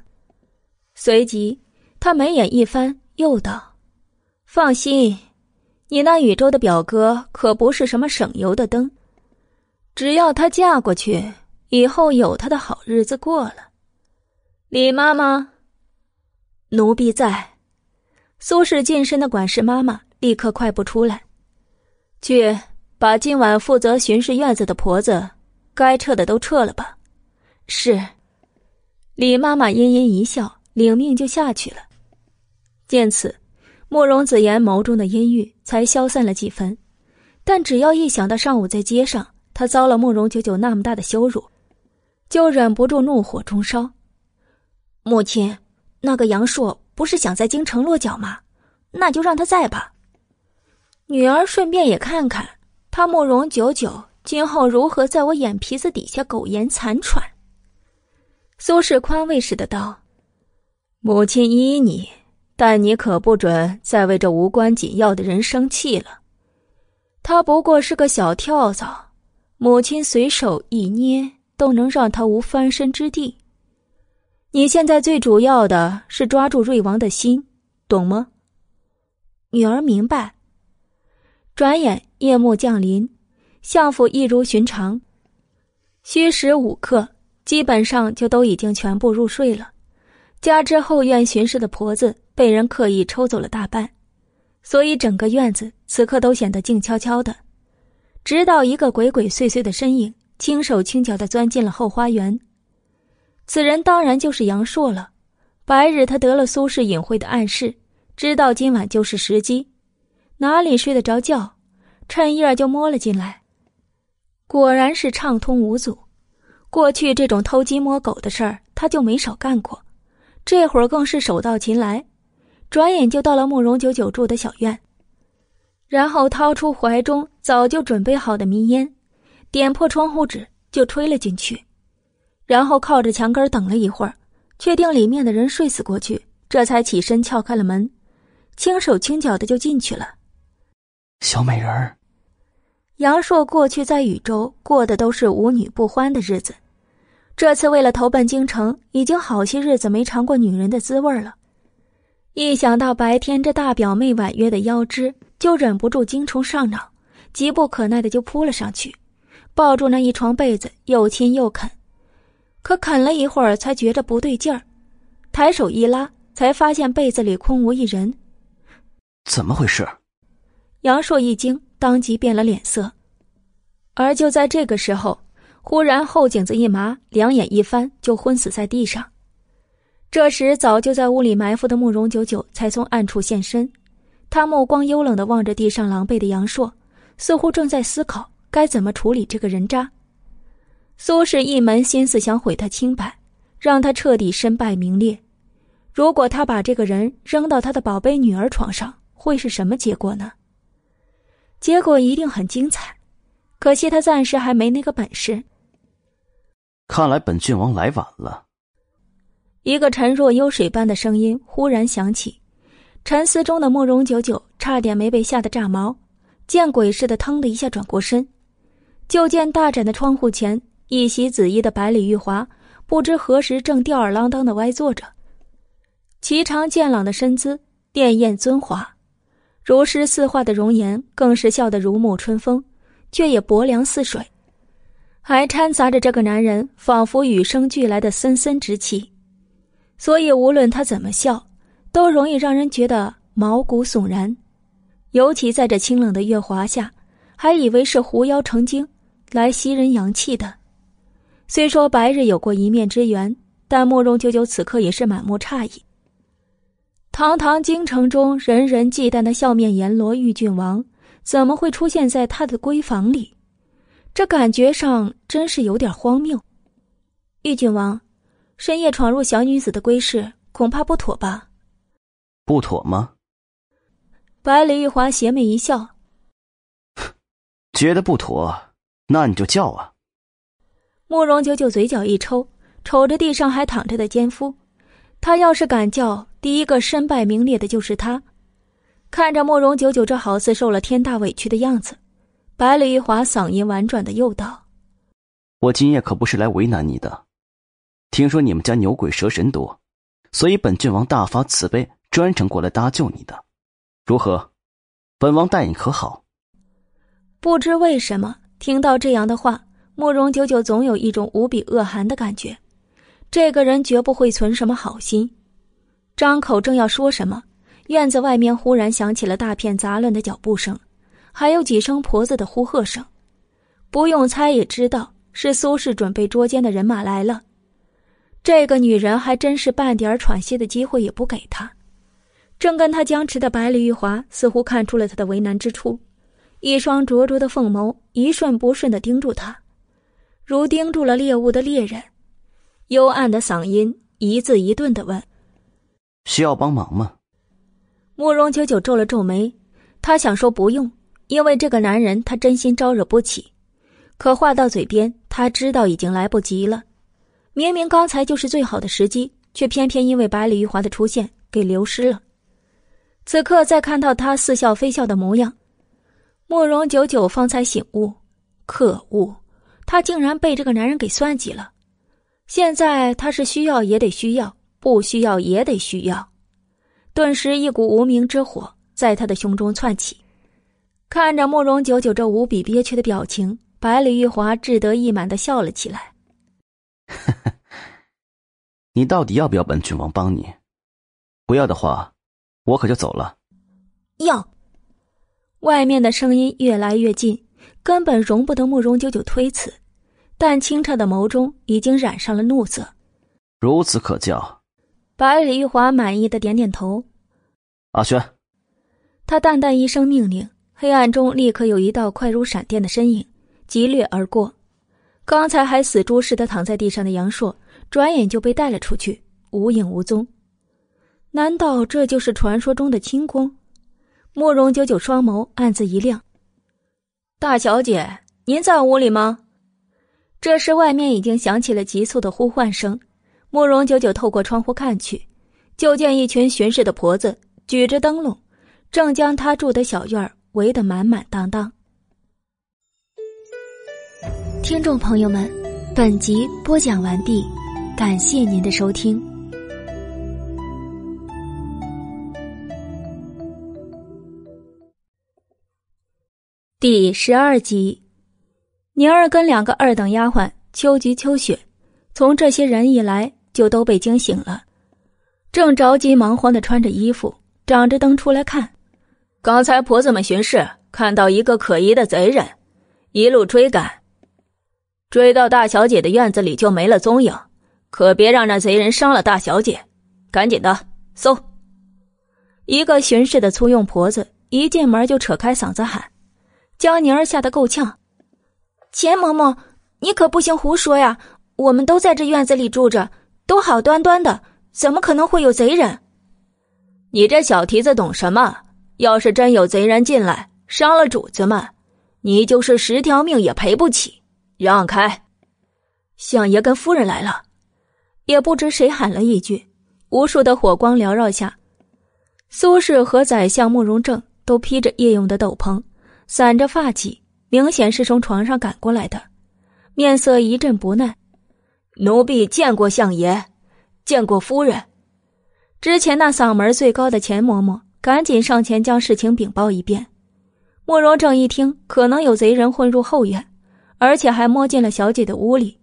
随即，他眉眼一翻，又道：“放心，你那禹州的表哥可不是什么省油的灯，只要她嫁过去，以后有他的好日子过了。”李妈妈，奴婢在。苏氏近身的管事妈妈立刻快步出来，去把今晚负责巡视院子的婆子，该撤的都撤了吧。是。李妈妈阴阴一笑，领命就下去了。见此，慕容子言眸中的阴郁才消散了几分，但只要一想到上午在街上他遭了慕容九九那么大的羞辱，就忍不住怒火中烧。母亲，那个杨硕不是想在京城落脚吗？那就让他在吧。女儿顺便也看看他慕容九九今后如何在我眼皮子底下苟延残喘。苏轼宽慰似的道：“母亲依你，但你可不准再为这无关紧要的人生气了。他不过是个小跳蚤，母亲随手一捏都能让他无翻身之地。”你现在最主要的是抓住瑞王的心，懂吗？女儿明白。转眼夜幕降临，相府一如寻常，虚实五刻，基本上就都已经全部入睡了。加之后院巡视的婆子被人刻意抽走了大半，所以整个院子此刻都显得静悄悄的。直到一个鬼鬼祟祟的身影轻手轻脚的钻进了后花园。此人当然就是杨硕了。白日他得了苏轼隐晦的暗示，知道今晚就是时机，哪里睡得着觉，趁夜就摸了进来。果然是畅通无阻。过去这种偷鸡摸狗的事儿，他就没少干过，这会儿更是手到擒来，转眼就到了慕容九九住的小院，然后掏出怀中早就准备好的迷烟，点破窗户纸就吹了进去。然后靠着墙根等了一会儿，确定里面的人睡死过去，这才起身撬开了门，轻手轻脚的就进去了。小美人儿，杨硕过去在禹州过的都是无女不欢的日子，这次为了投奔京城，已经好些日子没尝过女人的滋味了。一想到白天这大表妹婉约的腰肢，就忍不住精虫上脑，急不可耐的就扑了上去，抱住那一床被子，又亲又啃。可啃了一会儿，才觉着不对劲儿，抬手一拉，才发现被子里空无一人。怎么回事？杨硕一惊，当即变了脸色。而就在这个时候，忽然后颈子一麻，两眼一翻，就昏死在地上。这时，早就在屋里埋伏的慕容九九才从暗处现身，他目光幽冷的望着地上狼狈的杨硕，似乎正在思考该怎么处理这个人渣。苏轼一门心思想毁他清白，让他彻底身败名裂。如果他把这个人扔到他的宝贝女儿床上，会是什么结果呢？结果一定很精彩，可惜他暂时还没那个本事。看来本郡王来晚了。一个沉若幽水般的声音忽然响起，沉思中的慕容九九差点没被吓得炸毛，见鬼似的腾的一下转过身，就见大展的窗户前，一袭紫衣的百里玉华不知何时正吊儿郎当的歪坐着，颀长健朗的身姿，电艳尊华。如诗似画的容颜更是笑得如沐春风，却也薄凉似水，还掺杂着这个男人仿佛与生俱来的森森之气，所以无论他怎么笑，都容易让人觉得毛骨悚然。尤其在这清冷的月华下，还以为是狐妖成精来吸人阳气的。虽说白日有过一面之缘，但慕容九九此刻也是满目诧异。堂堂京城中人人忌惮的笑面阎罗玉郡王，怎么会出现在他的闺房里？这感觉上真是有点荒谬。玉郡王，深夜闯入小女子的闺室，恐怕不妥吧？不妥吗？白里玉华邪魅一笑，觉得不妥，那你就叫啊！慕容九九嘴角一抽，瞅着地上还躺着的奸夫，他要是敢叫。第一个身败名裂的就是他。看着慕容九九这好似受了天大委屈的样子，百里玉华嗓音婉转的又道：“我今夜可不是来为难你的。听说你们家牛鬼蛇神多，所以本郡王大发慈悲，专程过来搭救你的。如何？本王待你可好？”不知为什么，听到这样的话，慕容九九总有一种无比恶寒的感觉。这个人绝不会存什么好心。张口正要说什么，院子外面忽然响起了大片杂乱的脚步声，还有几声婆子的呼喝声。不用猜也知道是苏轼准备捉奸的人马来了。这个女人还真是半点喘息的机会也不给他。正跟他僵持的百里玉华似乎看出了他的为难之处，一双灼灼的凤眸一瞬不瞬的盯住他，如盯住了猎物的猎人。幽暗的嗓音一字一顿的问。需要帮忙吗？慕容九九皱了皱眉，他想说不用，因为这个男人他真心招惹不起。可话到嘴边，他知道已经来不及了。明明刚才就是最好的时机，却偏偏因为百里玉华的出现给流失了。此刻再看到他似笑非笑的模样，慕容九九方才醒悟：可恶，他竟然被这个男人给算计了。现在他是需要也得需要。不需要也得需要，顿时一股无名之火在他的胸中窜起。看着慕容九九这无比憋屈的表情，百里玉华志得意满的笑了起来。[laughs] 你到底要不要本郡王帮你？不要的话，我可就走了。要。外面的声音越来越近，根本容不得慕容九九推辞，但清澈的眸中已经染上了怒色。如此可教。百里玉华满意的点点头。阿轩，他淡淡一声命令，黑暗中立刻有一道快如闪电的身影急掠而过。刚才还死猪似的躺在地上的杨硕，转眼就被带了出去，无影无踪。难道这就是传说中的轻功？慕容九九双眸暗自一亮。大小姐，您在屋里吗？这时外面已经响起了急促的呼唤声。慕容九九透过窗户看去，就见一群巡视的婆子举着灯笼，正将他住的小院围得满满当当。听众朋友们，本集播讲完毕，感谢您的收听。第十二集，宁儿跟两个二等丫鬟秋菊、秋雪，从这些人一来。就都被惊醒了，正着急忙慌的穿着衣服，掌着灯出来看。刚才婆子们巡视，看到一个可疑的贼人，一路追赶，追到大小姐的院子里就没了踪影。可别让那贼人伤了大小姐，赶紧的，搜！一个巡视的粗用婆子一进门就扯开嗓子喊，将宁儿吓得够呛。钱嬷嬷，你可不行胡说呀！我们都在这院子里住着，都好端端的，怎么可能会有贼人？你这小蹄子懂什么？要是真有贼人进来，伤了主子们，你就是十条命也赔不起。让开！相爷跟夫人来了。也不知谁喊了一句，无数的火光缭绕下，苏轼和宰相慕容正都披着夜用的斗篷，散着发髻，明显是从床上赶过来的，面色一阵不耐。奴婢见过相爷，见过夫人。之前那嗓门最高的钱嬷嬷赶紧上前将事情禀报一遍。慕容正一听，可能有贼人混入后院，而且还摸进了小姐的屋里，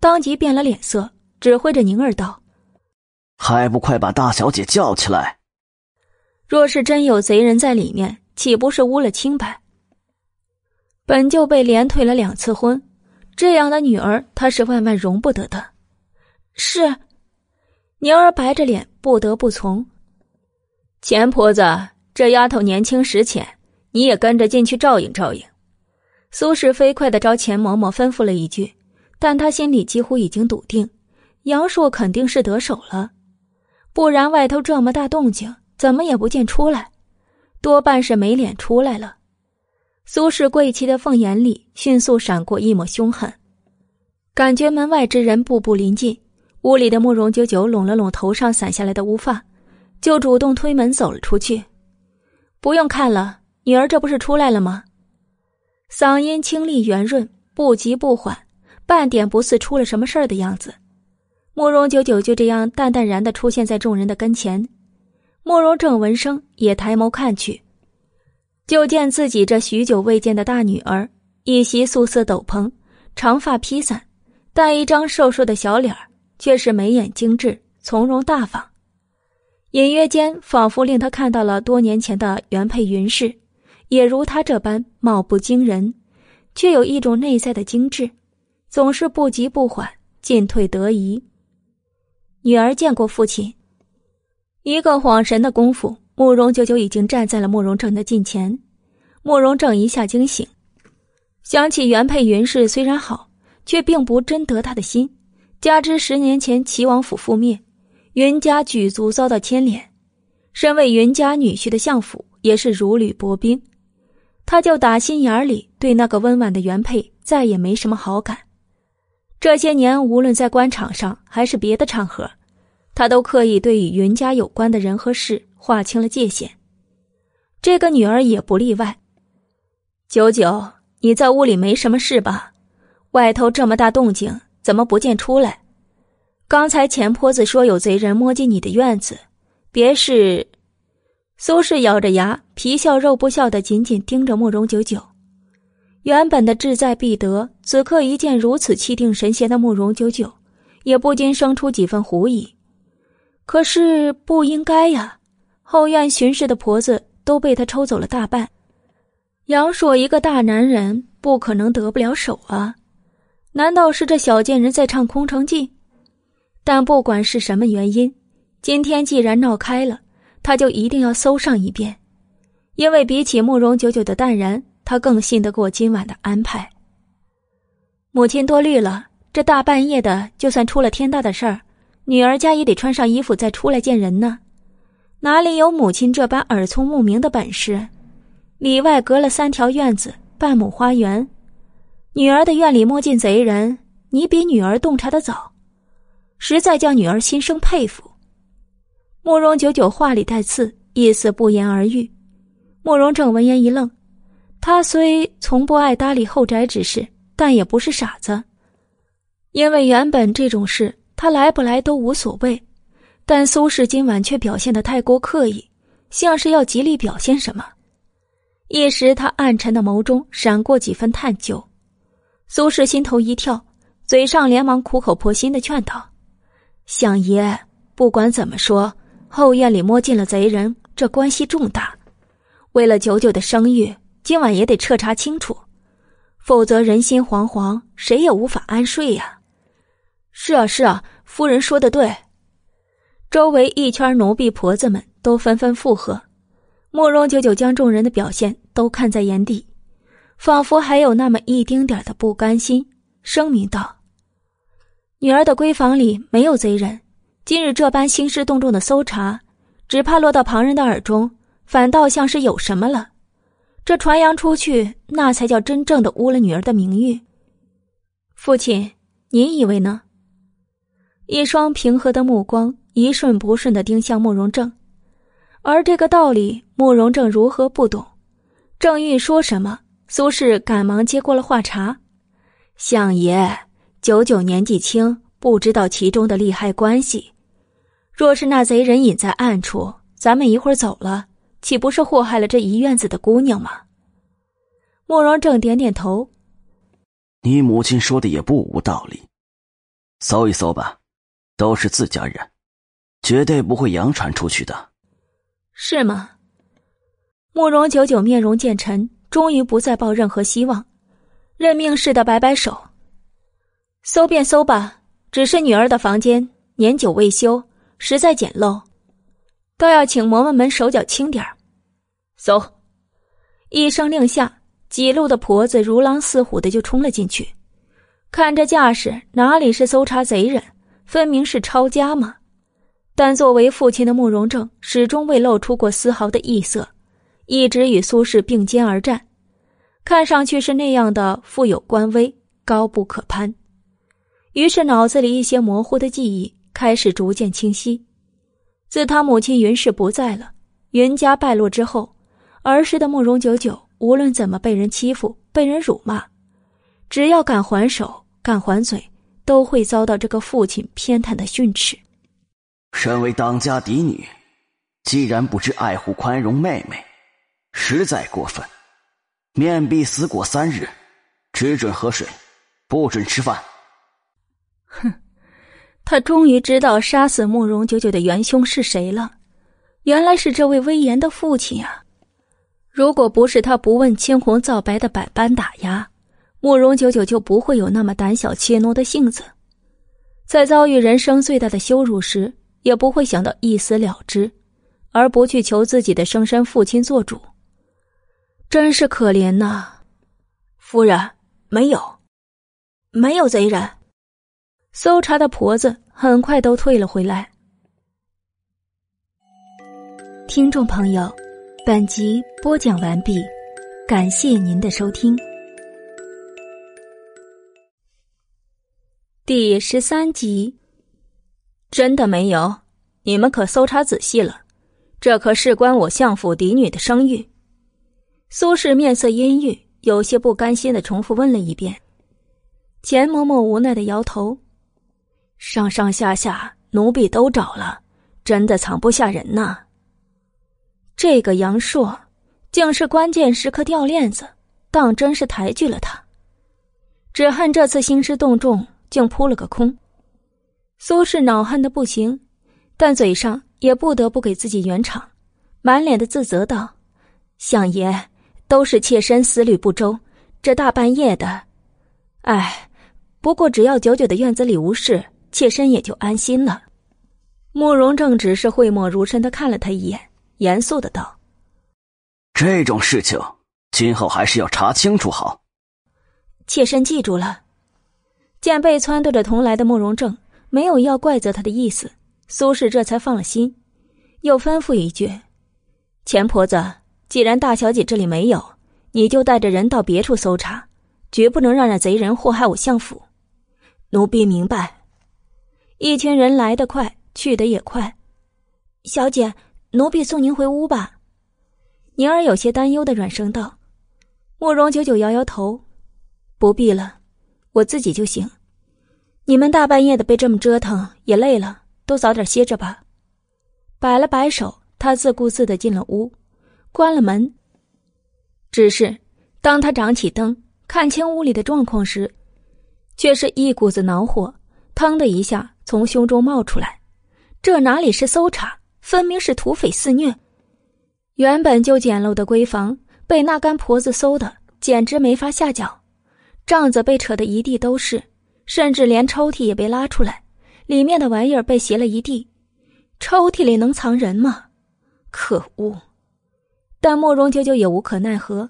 当即变了脸色。指挥着宁儿道：“还不快把大小姐叫起来！若是真有贼人在里面，岂不是污了清白？本就被连退了两次婚，这样的女儿他是万万容不得的。”是，宁儿白着脸不得不从。钱婆子，这丫头年轻识浅，你也跟着进去照应照应。苏轼飞快的朝钱嬷嬷吩咐了一句，但他心里几乎已经笃定。杨硕肯定是得手了，不然外头这么大动静，怎么也不见出来，多半是没脸出来了。苏氏贵气的凤眼里迅速闪过一抹凶狠，感觉门外之人步步临近，屋里的慕容九九拢了拢头上散下来的乌发，就主动推门走了出去。不用看了，女儿这不是出来了吗？嗓音清丽圆润，不急不缓，半点不似出了什么事儿的样子。慕容九九就这样淡淡然的出现在众人的跟前，慕容正闻声也抬眸看去，就见自己这许久未见的大女儿，一袭素色斗篷，长发披散，但一张瘦瘦的小脸儿却是眉眼精致，从容大方，隐约间仿佛令他看到了多年前的原配云氏，也如他这般貌不惊人，却有一种内在的精致，总是不急不缓，进退得宜。女儿见过父亲。一个恍神的功夫，慕容九九已经站在了慕容正的近前。慕容正一下惊醒，想起原配云氏虽然好，却并不真得他的心。加之十年前齐王府覆灭，云家举族遭到牵连，身为云家女婿的相府也是如履薄冰，他就打心眼里对那个温婉的原配再也没什么好感。这些年，无论在官场上还是别的场合，他都刻意对与云家有关的人和事划清了界限。这个女儿也不例外。九九，你在屋里没什么事吧？外头这么大动静，怎么不见出来？刚才钱婆子说有贼人摸进你的院子，别是……苏轼咬着牙，皮笑肉不笑的紧紧盯着慕容九九。原本的志在必得，此刻一见如此气定神闲的慕容九九，也不禁生出几分狐疑。可是不应该呀，后院巡视的婆子都被他抽走了大半，杨硕一个大男人不可能得不了手啊！难道是这小贱人在唱空城计？但不管是什么原因，今天既然闹开了，他就一定要搜上一遍，因为比起慕容九九的淡然。他更信得过今晚的安排。母亲多虑了，这大半夜的，就算出了天大的事儿，女儿家也得穿上衣服再出来见人呢。哪里有母亲这般耳聪目明的本事？里外隔了三条院子，半亩花园，女儿的院里摸进贼人，你比女儿洞察的早，实在叫女儿心生佩服。慕容九九话里带刺，意思不言而喻。慕容正闻言一愣。他虽从不爱搭理后宅之事，但也不是傻子。因为原本这种事他来不来都无所谓，但苏轼今晚却表现的太过刻意，像是要极力表现什么。一时他暗沉的眸中闪过几分探究，苏轼心头一跳，嘴上连忙苦口婆心的劝道：“相爷，不管怎么说，后院里摸进了贼人，这关系重大，为了九九的声誉。”今晚也得彻查清楚，否则人心惶惶，谁也无法安睡呀。是啊，是啊，夫人说的对。周围一圈奴婢婆子们都纷纷附和。慕容九九将众人的表现都看在眼底，仿佛还有那么一丁点的不甘心，声明道：“女儿的闺房里没有贼人，今日这般兴师动众的搜查，只怕落到旁人的耳中，反倒像是有什么了。这传扬出去，那才叫真正的污了女儿的名誉。父亲，您以为呢？”一双平和的目光一瞬不瞬的盯向慕容正。而这个道理，慕容正如何不懂？正欲说什么，苏轼赶忙接过了话茬：“相爷，九九年纪轻，不知道其中的利害关系。若是那贼人隐在暗处，咱们一会儿走了，岂不是祸害了这一院子的姑娘吗？”慕容正点点头：“你母亲说的也不无道理。搜一搜吧，都是自家人，绝对不会扬传出去的。”是吗？慕容九九面容渐沉，终于不再抱任何希望，认命似的摆摆手：“搜便搜吧，只是女儿的房间年久未修，实在简陋，倒要请嬷嬷们手脚轻点儿。”搜，一声令下，几路的婆子如狼似虎的就冲了进去，看这架势，哪里是搜查贼人，分明是抄家嘛！但作为父亲的慕容正始终未露出过丝毫的异色，一直与苏轼并肩而战，看上去是那样的富有官威，高不可攀。于是脑子里一些模糊的记忆开始逐渐清晰。自他母亲云氏不在了，云家败落之后，儿时的慕容九九无论怎么被人欺负、被人辱骂，只要敢还手、敢还嘴，都会遭到这个父亲偏袒的训斥。身为当家嫡女，既然不知爱护宽容妹妹，实在过分。面壁思过三日，只准喝水，不准吃饭。哼，他终于知道杀死慕容九九的元凶是谁了，原来是这位威严的父亲呀！如果不是他不问青红皂白的百般打压，慕容九九就不会有那么胆小怯懦的性子，在遭遇人生最大的羞辱时。也不会想到一死了之，而不去求自己的生身父亲做主，真是可怜呐！夫人，没有，没有贼人。搜查的婆子很快都退了回来。听众朋友，本集播讲完毕，感谢您的收听。第十三集。真的没有，你们可搜查仔细了，这可事关我相府嫡女的声誉。苏轼面色阴郁，有些不甘心的重复问了一遍。钱嬷嬷无奈的摇头：“上上下下奴婢都找了，真的藏不下人呐。这个杨硕，竟是关键时刻掉链子，当真是抬举了他。只恨这次兴师动众，竟扑了个空。”苏轼恼恨的不行，但嘴上也不得不给自己圆场，满脸的自责道：“相爷，都是妾身思虑不周，这大半夜的，哎，不过只要九九的院子里无事，妾身也就安心了。”慕容正只是讳莫如深的看了他一眼，严肃的道：“这种事情，今后还是要查清楚好。”妾身记住了。见被撺掇着同来的慕容正。没有要怪责他的意思，苏轼这才放了心，又吩咐一句：“钱婆子，既然大小姐这里没有，你就带着人到别处搜查，绝不能让那贼人祸害我相府。”奴婢明白。一群人来得快，去得也快。小姐，奴婢送您回屋吧。宁儿有些担忧的软声道。慕容九九摇摇头：“不必了，我自己就行。”你们大半夜的被这么折腾，也累了，都早点歇着吧。摆了摆手，他自顾自的进了屋，关了门。只是当他掌起灯，看清屋里的状况时，却是一股子恼火，腾的一下从胸中冒出来。这哪里是搜查，分明是土匪肆虐。原本就简陋的闺房，被那干婆子搜的简直没法下脚，帐子被扯得一地都是。甚至连抽屉也被拉出来，里面的玩意儿被携了一地。抽屉里能藏人吗？可恶！但慕容九九也无可奈何，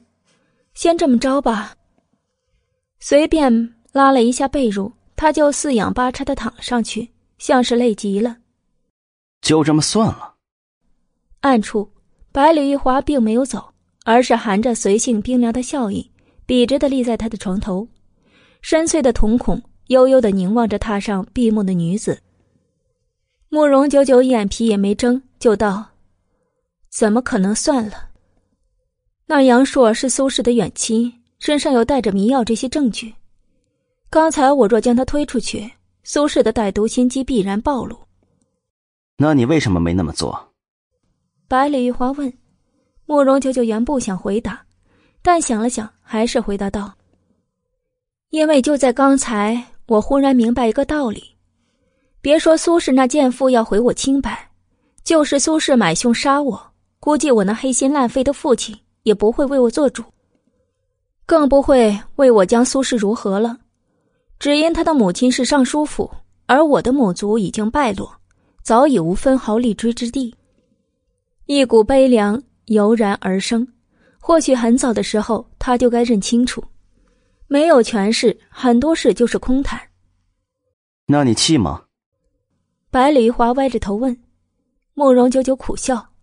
先这么着吧。随便拉了一下被褥，他就四仰八叉的躺了上去，像是累极了。就这么算了。暗处，百里玉华并没有走，而是含着随性冰凉的笑意，笔直的立在他的床头，深邃的瞳孔悠悠的凝望着榻上闭目的女子。慕容九九眼皮也没睁，就道：“怎么可能算了？”那杨硕是苏氏的远亲，身上又带着迷药这些证据。刚才我若将他推出去，苏氏的歹毒心机必然暴露。那你为什么没那么做？百里玉华问。慕容九九原不想回答，但想了想，还是回答道：“因为就在刚才，我忽然明白一个道理。别说苏轼那贱妇要毁我清白，就是苏轼买凶杀我，估计我那黑心烂肺的父亲。”也不会为我做主，更不会为我将苏轼如何了。只因他的母亲是尚书府，而我的母族已经败落，早已无分毫立锥之地。一股悲凉油然而生。或许很早的时候，他就该认清楚，没有权势，很多事就是空谈。那你气吗？百里华歪着头问。慕容九九苦笑：“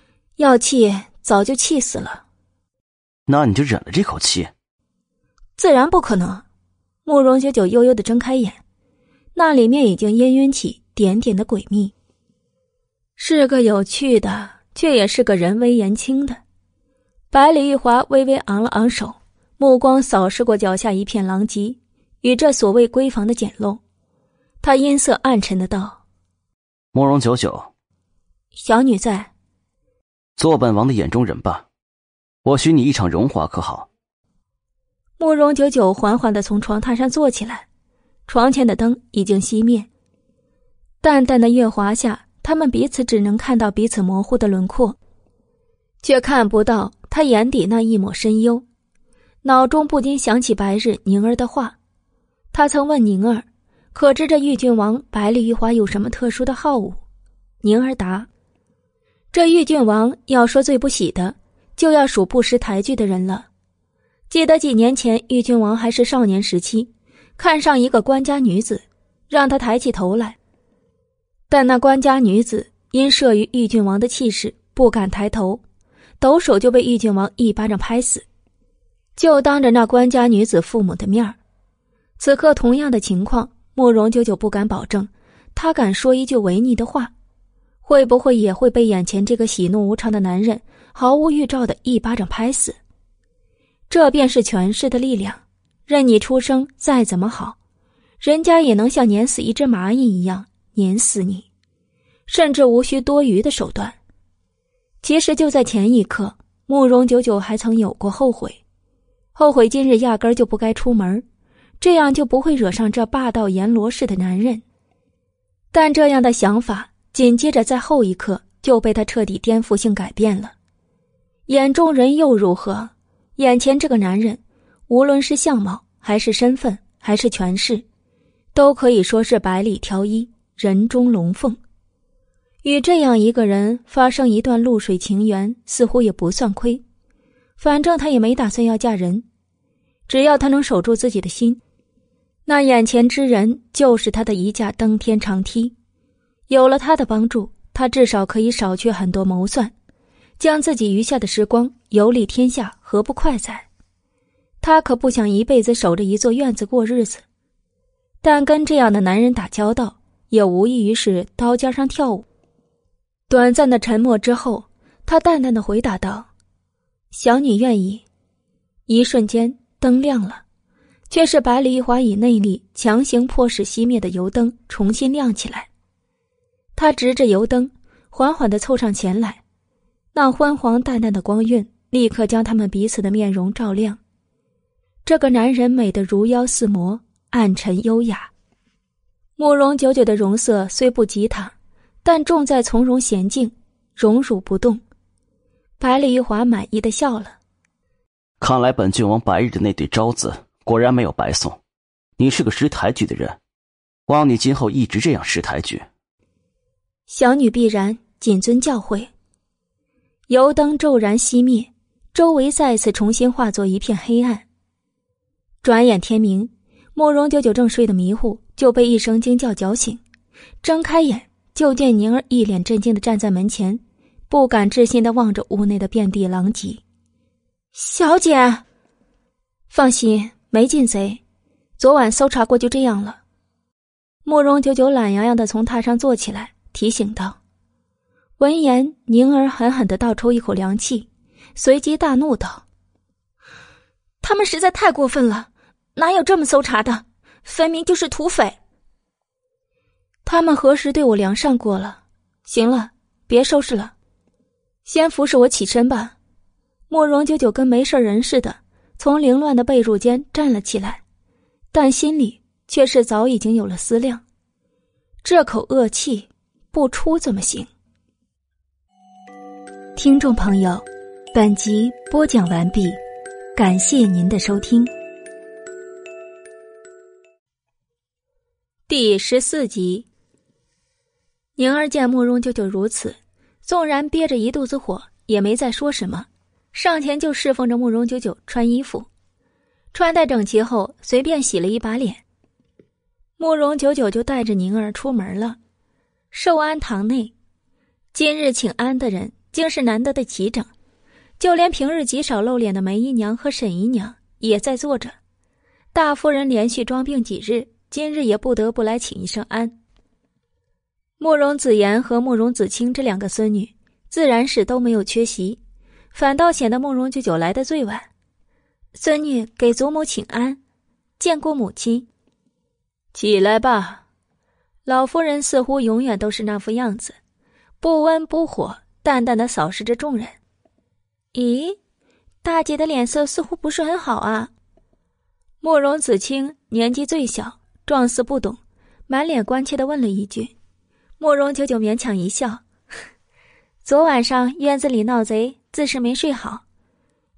[laughs] 要气。”早就气死了，那你就忍了这口气？自然不可能。慕容九九悠悠的睁开眼，那里面已经氤氲起点点的诡秘。是个有趣的，却也是个人微言轻的。百里玉华微微昂了昂首，目光扫视过脚下一片狼藉与这所谓闺房的简陋，他音色暗沉的道：“慕容九九，小女在。”做本王的眼中人吧，我许你一场荣华，可好？慕容九九缓缓的从床榻上坐起来，床前的灯已经熄灭，淡淡的月华下，他们彼此只能看到彼此模糊的轮廓，却看不到他眼底那一抹深幽。脑中不禁想起白日宁儿的话，他曾问宁儿：“可知这玉郡王百里玉华有什么特殊的好恶？”宁儿答。这玉郡王要说最不喜的，就要数不识抬举的人了。记得几年前，玉郡王还是少年时期，看上一个官家女子，让他抬起头来。但那官家女子因慑于玉郡王的气势，不敢抬头，抖手就被玉郡王一巴掌拍死，就当着那官家女子父母的面儿。此刻同样的情况，慕容九九不敢保证，他敢说一句违逆的话。会不会也会被眼前这个喜怒无常的男人毫无预兆的一巴掌拍死？这便是权势的力量。任你出生再怎么好，人家也能像碾死一只蚂蚁一样碾死你，甚至无需多余的手段。其实就在前一刻，慕容九九还曾有过后悔，后悔今日压根就不该出门，这样就不会惹上这霸道阎罗似的男人。但这样的想法。紧接着，在后一刻就被他彻底颠覆性改变了。眼中人又如何？眼前这个男人，无论是相貌，还是身份，还是权势，都可以说是百里挑一，人中龙凤。与这样一个人发生一段露水情缘，似乎也不算亏。反正他也没打算要嫁人，只要他能守住自己的心，那眼前之人就是他的一架登天长梯。有了他的帮助，他至少可以少去很多谋算，将自己余下的时光游历天下，何不快哉？他可不想一辈子守着一座院子过日子，但跟这样的男人打交道，也无异于是刀尖上跳舞。短暂的沉默之后，他淡淡的回答道：“小女愿意。”一瞬间，灯亮了，却是百里一华以内力强行迫使熄灭的油灯重新亮起来。他执着油灯，缓缓的凑上前来，那昏黄淡淡的光晕立刻将他们彼此的面容照亮。这个男人美得如妖似魔，暗沉优雅。慕容九九的容色虽不及他，但重在从容娴静，荣辱不动。百里玉华满意的笑了。看来本郡王白日的那对招子果然没有白送，你是个识抬举的人，望你今后一直这样识抬举。小女必然谨遵教诲。油灯骤然熄灭，周围再次重新化作一片黑暗。转眼天明，慕容九九正睡得迷糊，就被一声惊叫搅醒。睁开眼，就见宁儿一脸震惊的站在门前，不敢置信的望着屋内的遍地狼藉。小姐，放心，没进贼。昨晚搜查过，就这样了。慕容九九懒洋洋的从榻上坐起来，提醒道。闻言，宁儿狠狠的倒抽一口凉气，随即大怒道：“他们实在太过分了，哪有这么搜查的？分明就是土匪！他们何时对我良善过了？行了，别收拾了，先扶着我起身吧。”慕容九九跟没事人似的，从凌乱的被褥间站了起来，但心里却是早已经有了思量：这口恶气不出怎么行？听众朋友，本集播讲完毕，感谢您的收听。第十四集，宁儿见慕容九九如此，纵然憋着一肚子火，也没再说什么，上前就侍奉着慕容九九穿衣服，穿戴整齐后，随便洗了一把脸。慕容九九就带着宁儿出门了。寿安堂内，今日请安的人。竟是难得的齐整，就连平日极少露脸的梅姨娘和沈姨娘也在坐着。大夫人连续装病几日，今日也不得不来请一声安。慕容子言和慕容子清这两个孙女，自然是都没有缺席，反倒显得慕容九九来的最晚。孙女给祖母请安，见过母亲。起来吧，老夫人似乎永远都是那副样子，不温不火。淡淡的扫视着众人，咦，大姐的脸色似乎不是很好啊。慕容子清年纪最小，状似不懂，满脸关切的问了一句。慕容九九勉强一笑：“ [laughs] 昨晚上院子里闹贼，自是没睡好，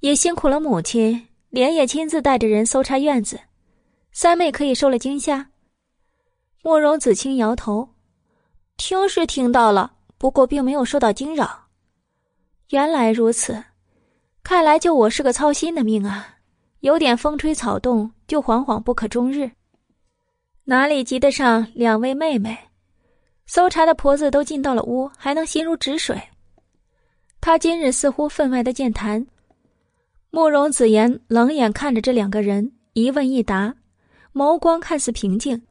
也辛苦了母亲，连夜亲自带着人搜查院子。三妹可以受了惊吓？”慕容子清摇头：“听是听到了。”不过并没有受到惊扰，原来如此，看来就我是个操心的命啊！有点风吹草动就惶惶不可终日，哪里及得上两位妹妹？搜查的婆子都进到了屋，还能心如止水？他今日似乎分外的健谈。慕容子言冷眼看着这两个人，一问一答，眸光看似平静，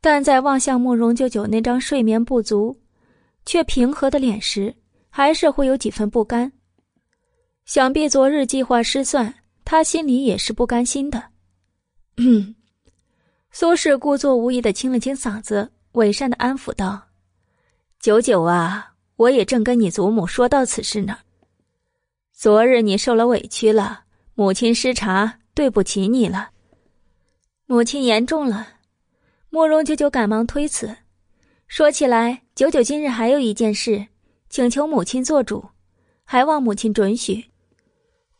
但在望向慕容舅舅那张睡眠不足。却平和的脸时，还是会有几分不甘。想必昨日计划失算，他心里也是不甘心的。嗯，苏轼故作无意的清了清嗓子，伪善的安抚道：“九九啊，我也正跟你祖母说到此事呢。昨日你受了委屈了，母亲失察，对不起你了。母亲言重了。”慕容九九赶忙推辞。说起来，九九今日还有一件事，请求母亲做主，还望母亲准许。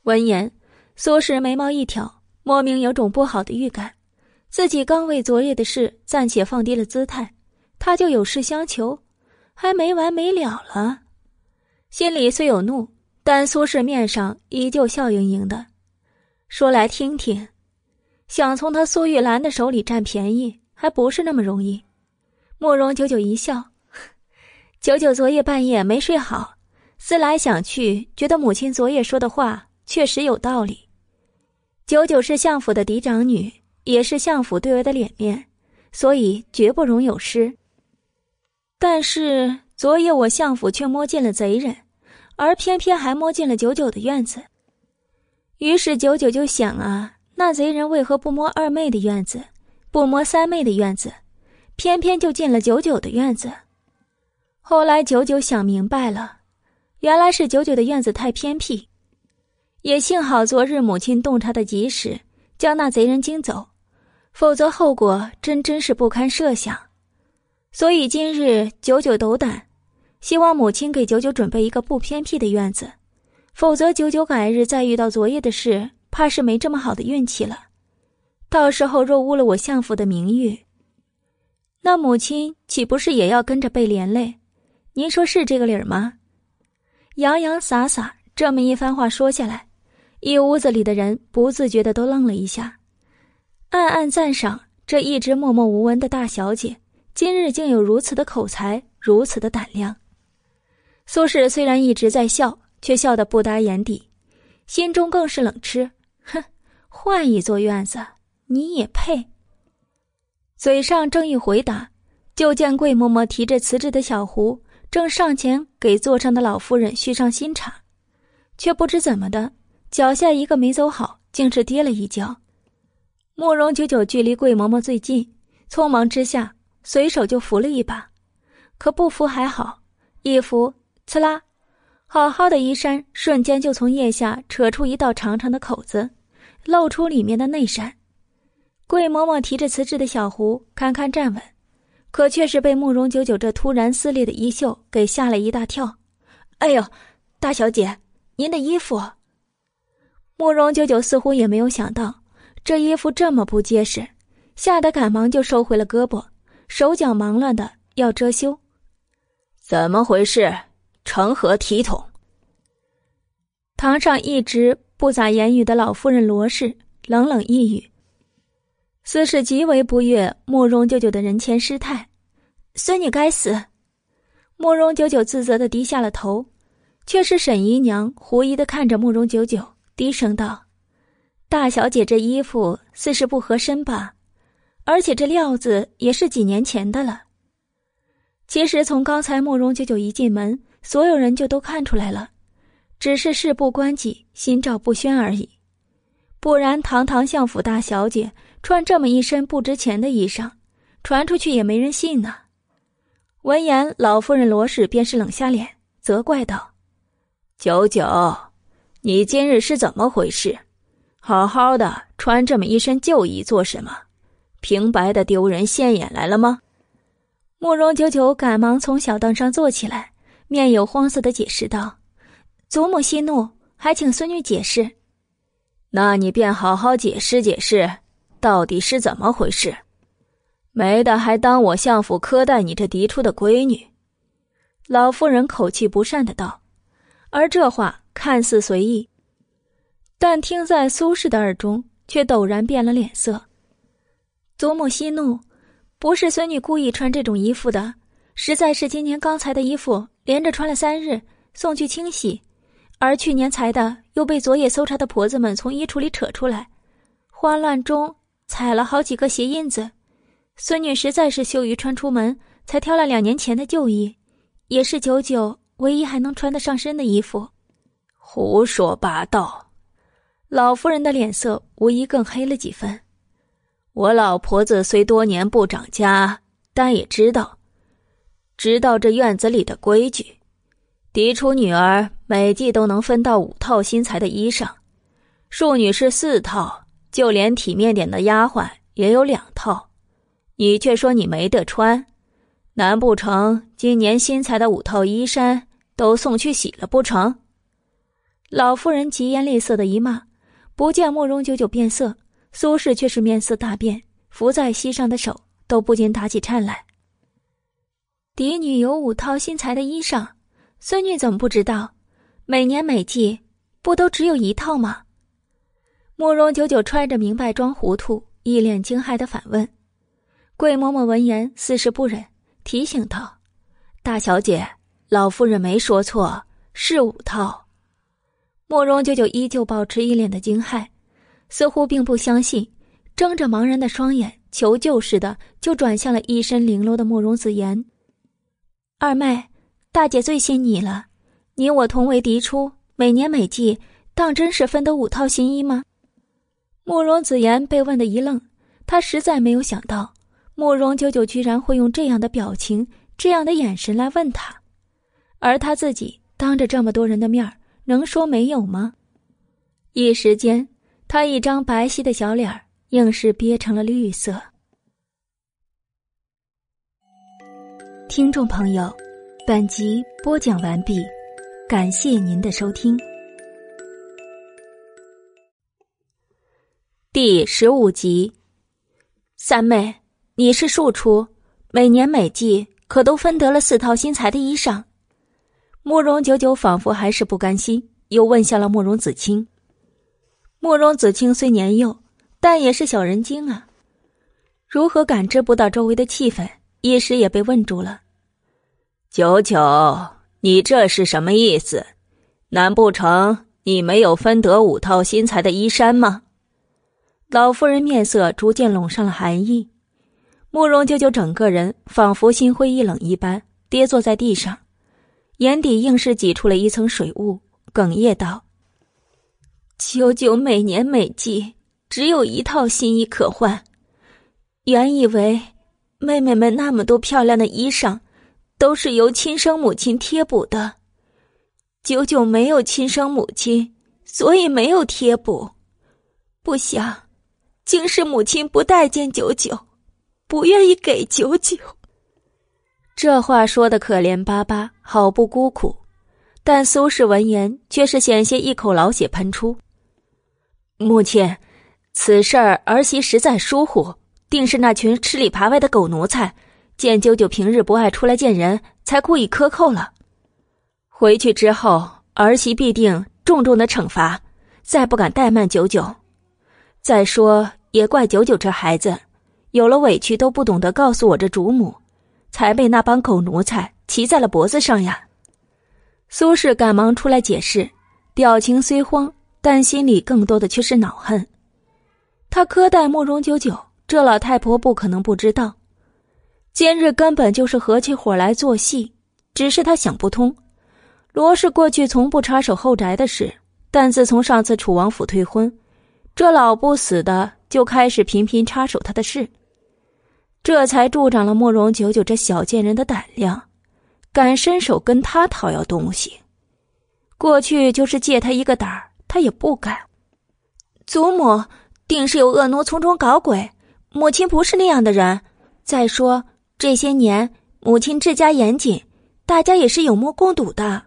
闻言，苏轼眉毛一挑，莫名有种不好的预感，自己刚为昨夜的事暂且放低了姿态，他就有事相求，还没完没了了。心里虽有怒，但苏轼面上依旧笑盈盈的，说来听听，想从他苏玉兰的手里占便宜，还不是那么容易。慕容九九一笑，[laughs] 九九昨夜半夜没睡好，思来想去，觉得母亲昨夜说的话确实有道理。九九是相府的嫡长女，也是相府对外的脸面，所以绝不容有失。但是昨夜我相府却摸进了贼人，而偏偏还摸进了九九的院子。于是九九就想啊，那贼人为何不摸二妹的院子，不摸三妹的院子？偏偏就进了九九的院子。后来九九想明白了，原来是九九的院子太偏僻。也幸好昨日母亲洞察的及时，将那贼人惊走，否则后果真真是不堪设想。所以今日九九斗胆，希望母亲给九九准备一个不偏僻的院子，否则九九改日再遇到昨夜的事，怕是没这么好的运气了。到时候若污了我相府的名誉。那母亲岂不是也要跟着被连累？您说是这个理儿吗？洋洋洒洒这么一番话说下来，一屋子里的人不自觉的都愣了一下，暗暗赞赏这一直默默无闻的大小姐，今日竟有如此的口才，如此的胆量。苏轼虽然一直在笑，却笑得不达眼底，心中更是冷嗤：哼，换一座院子，你也配？嘴上正欲回答，就见桂嬷嬷提着瓷质的小壶，正上前给座上的老夫人续上新茶，却不知怎么的，脚下一个没走好，竟是跌了一跤。慕容九九距离桂嬷嬷最近，匆忙之下随手就扶了一把，可不扶还好，一扶，刺啦，好好的衣衫瞬间就从腋下扯出一道长长的口子，露出里面的内衫。桂嬷嬷提着瓷质的小壶，堪堪站稳，可却是被慕容九九这突然撕裂的衣袖给吓了一大跳。哎呦，大小姐，您的衣服！慕容九九似乎也没有想到这衣服这么不结实，吓得赶忙就收回了胳膊，手脚忙乱的要遮羞。怎么回事？成何体统？堂上一直不咋言语的老夫人罗氏冷冷一语。似是极为不悦慕容九九的人前失态，孙女该死。慕容九九自责的低下了头，却是沈姨娘狐疑的看着慕容九九，低声道：“大小姐这衣服似是不合身吧？而且这料子也是几年前的了。”其实从刚才慕容九九一进门，所有人就都看出来了，只是事不关己，心照不宣而已。不然，堂堂相府大小姐。穿这么一身不值钱的衣裳，传出去也没人信呢。闻言，老夫人罗氏便是冷下脸，责怪道：“九九，你今日是怎么回事？好好的穿这么一身旧衣做什么？平白的丢人现眼来了吗？”慕容九九赶忙从小凳上坐起来，面有慌色的解释道：“祖母息怒，还请孙女解释。”那你便好好解释解释。到底是怎么回事？没的，还当我相府苛待你这嫡出的闺女？老夫人口气不善的道，而这话看似随意，但听在苏轼的耳中，却陡然变了脸色。祖母息怒，不是孙女故意穿这种衣服的，实在是今年刚裁的衣服，连着穿了三日，送去清洗，而去年裁的又被昨夜搜查的婆子们从衣橱里扯出来，慌乱中。踩了好几个鞋印子，孙女实在是羞于穿出门，才挑了两年前的旧衣，也是九九唯一还能穿得上身的衣服。胡说八道！老夫人的脸色无疑更黑了几分。我老婆子虽多年不长家，但也知道，知道这院子里的规矩。嫡出女儿每季都能分到五套新裁的衣裳，庶女是四套。就连体面点的丫鬟也有两套，你却说你没得穿，难不成今年新裁的五套衣衫都送去洗了不成？老夫人疾言厉色的一骂，不见慕容九九变色，苏轼却是面色大变，扶在膝上的手都不禁打起颤来。嫡女有五套新裁的衣裳，孙女怎么不知道？每年每季不都只有一套吗？慕容九九揣着明白装糊涂，一脸惊骇的反问。桂嬷嬷闻言，似是不忍，提醒道：“大小姐，老夫人没说错，是五套。”慕容九九依旧保持一脸的惊骇，似乎并不相信，睁着茫然的双眼，求救似的就转向了一身绫罗的慕容子言：“二妹，大姐最信你了，你我同为嫡出，每年每季，当真是分得五套新衣吗？”慕容子言被问的一愣，他实在没有想到，慕容九九居然会用这样的表情、这样的眼神来问他，而他自己当着这么多人的面能说没有吗？一时间，他一张白皙的小脸硬是憋成了绿色。听众朋友，本集播讲完毕，感谢您的收听。第十五集，三妹，你是庶出，每年每季可都分得了四套新裁的衣裳，慕容九九仿佛还是不甘心，又问下了慕容子清。慕容子清虽年幼，但也是小人精啊，如何感知不到周围的气氛？一时也被问住了。九九，你这是什么意思？难不成你没有分得五套新裁的衣衫吗？老夫人面色逐渐拢上了寒意，慕容九九整个人仿佛心灰意冷一般，跌坐在地上，眼底硬是挤出了一层水雾，哽咽道。九九每年每季只有一套新衣可换，原以为妹妹们那么多漂亮的衣裳都是由亲生母亲贴补的，九九没有亲生母亲，所以没有贴补。不想，竟是母亲不待见九九，不愿意给九九。这话说的可怜巴巴，好不孤苦，但苏轼闻言却是险些一口老血喷出。母亲，此事儿儿媳实在疏忽，定是那群吃里扒外的狗奴才，见九九平日不爱出来见人，才故意克扣了。回去之后，儿媳必定重重的惩罚，再不敢怠慢九九。再说，也怪九九这孩子，有了委屈都不懂得告诉我这主母，才被那帮狗奴才骑在了脖子上呀。苏轼赶忙出来解释，表情虽慌。但心里更多的却是恼恨，他苛待慕容九九，这老太婆不可能不知道。今日根本就是合起伙来做戏，只是他想不通。罗氏过去从不插手后宅的事，但自从上次楚王府退婚，这老不死的就开始频频插手他的事，这才助长了慕容九九这小贱人的胆量，敢伸手跟他讨要东西。过去就是借他一个胆儿。他也不敢，祖母定是有恶奴从中搞鬼，母亲不是那样的人。再说这些年母亲治家严谨，大家也是有目共睹的。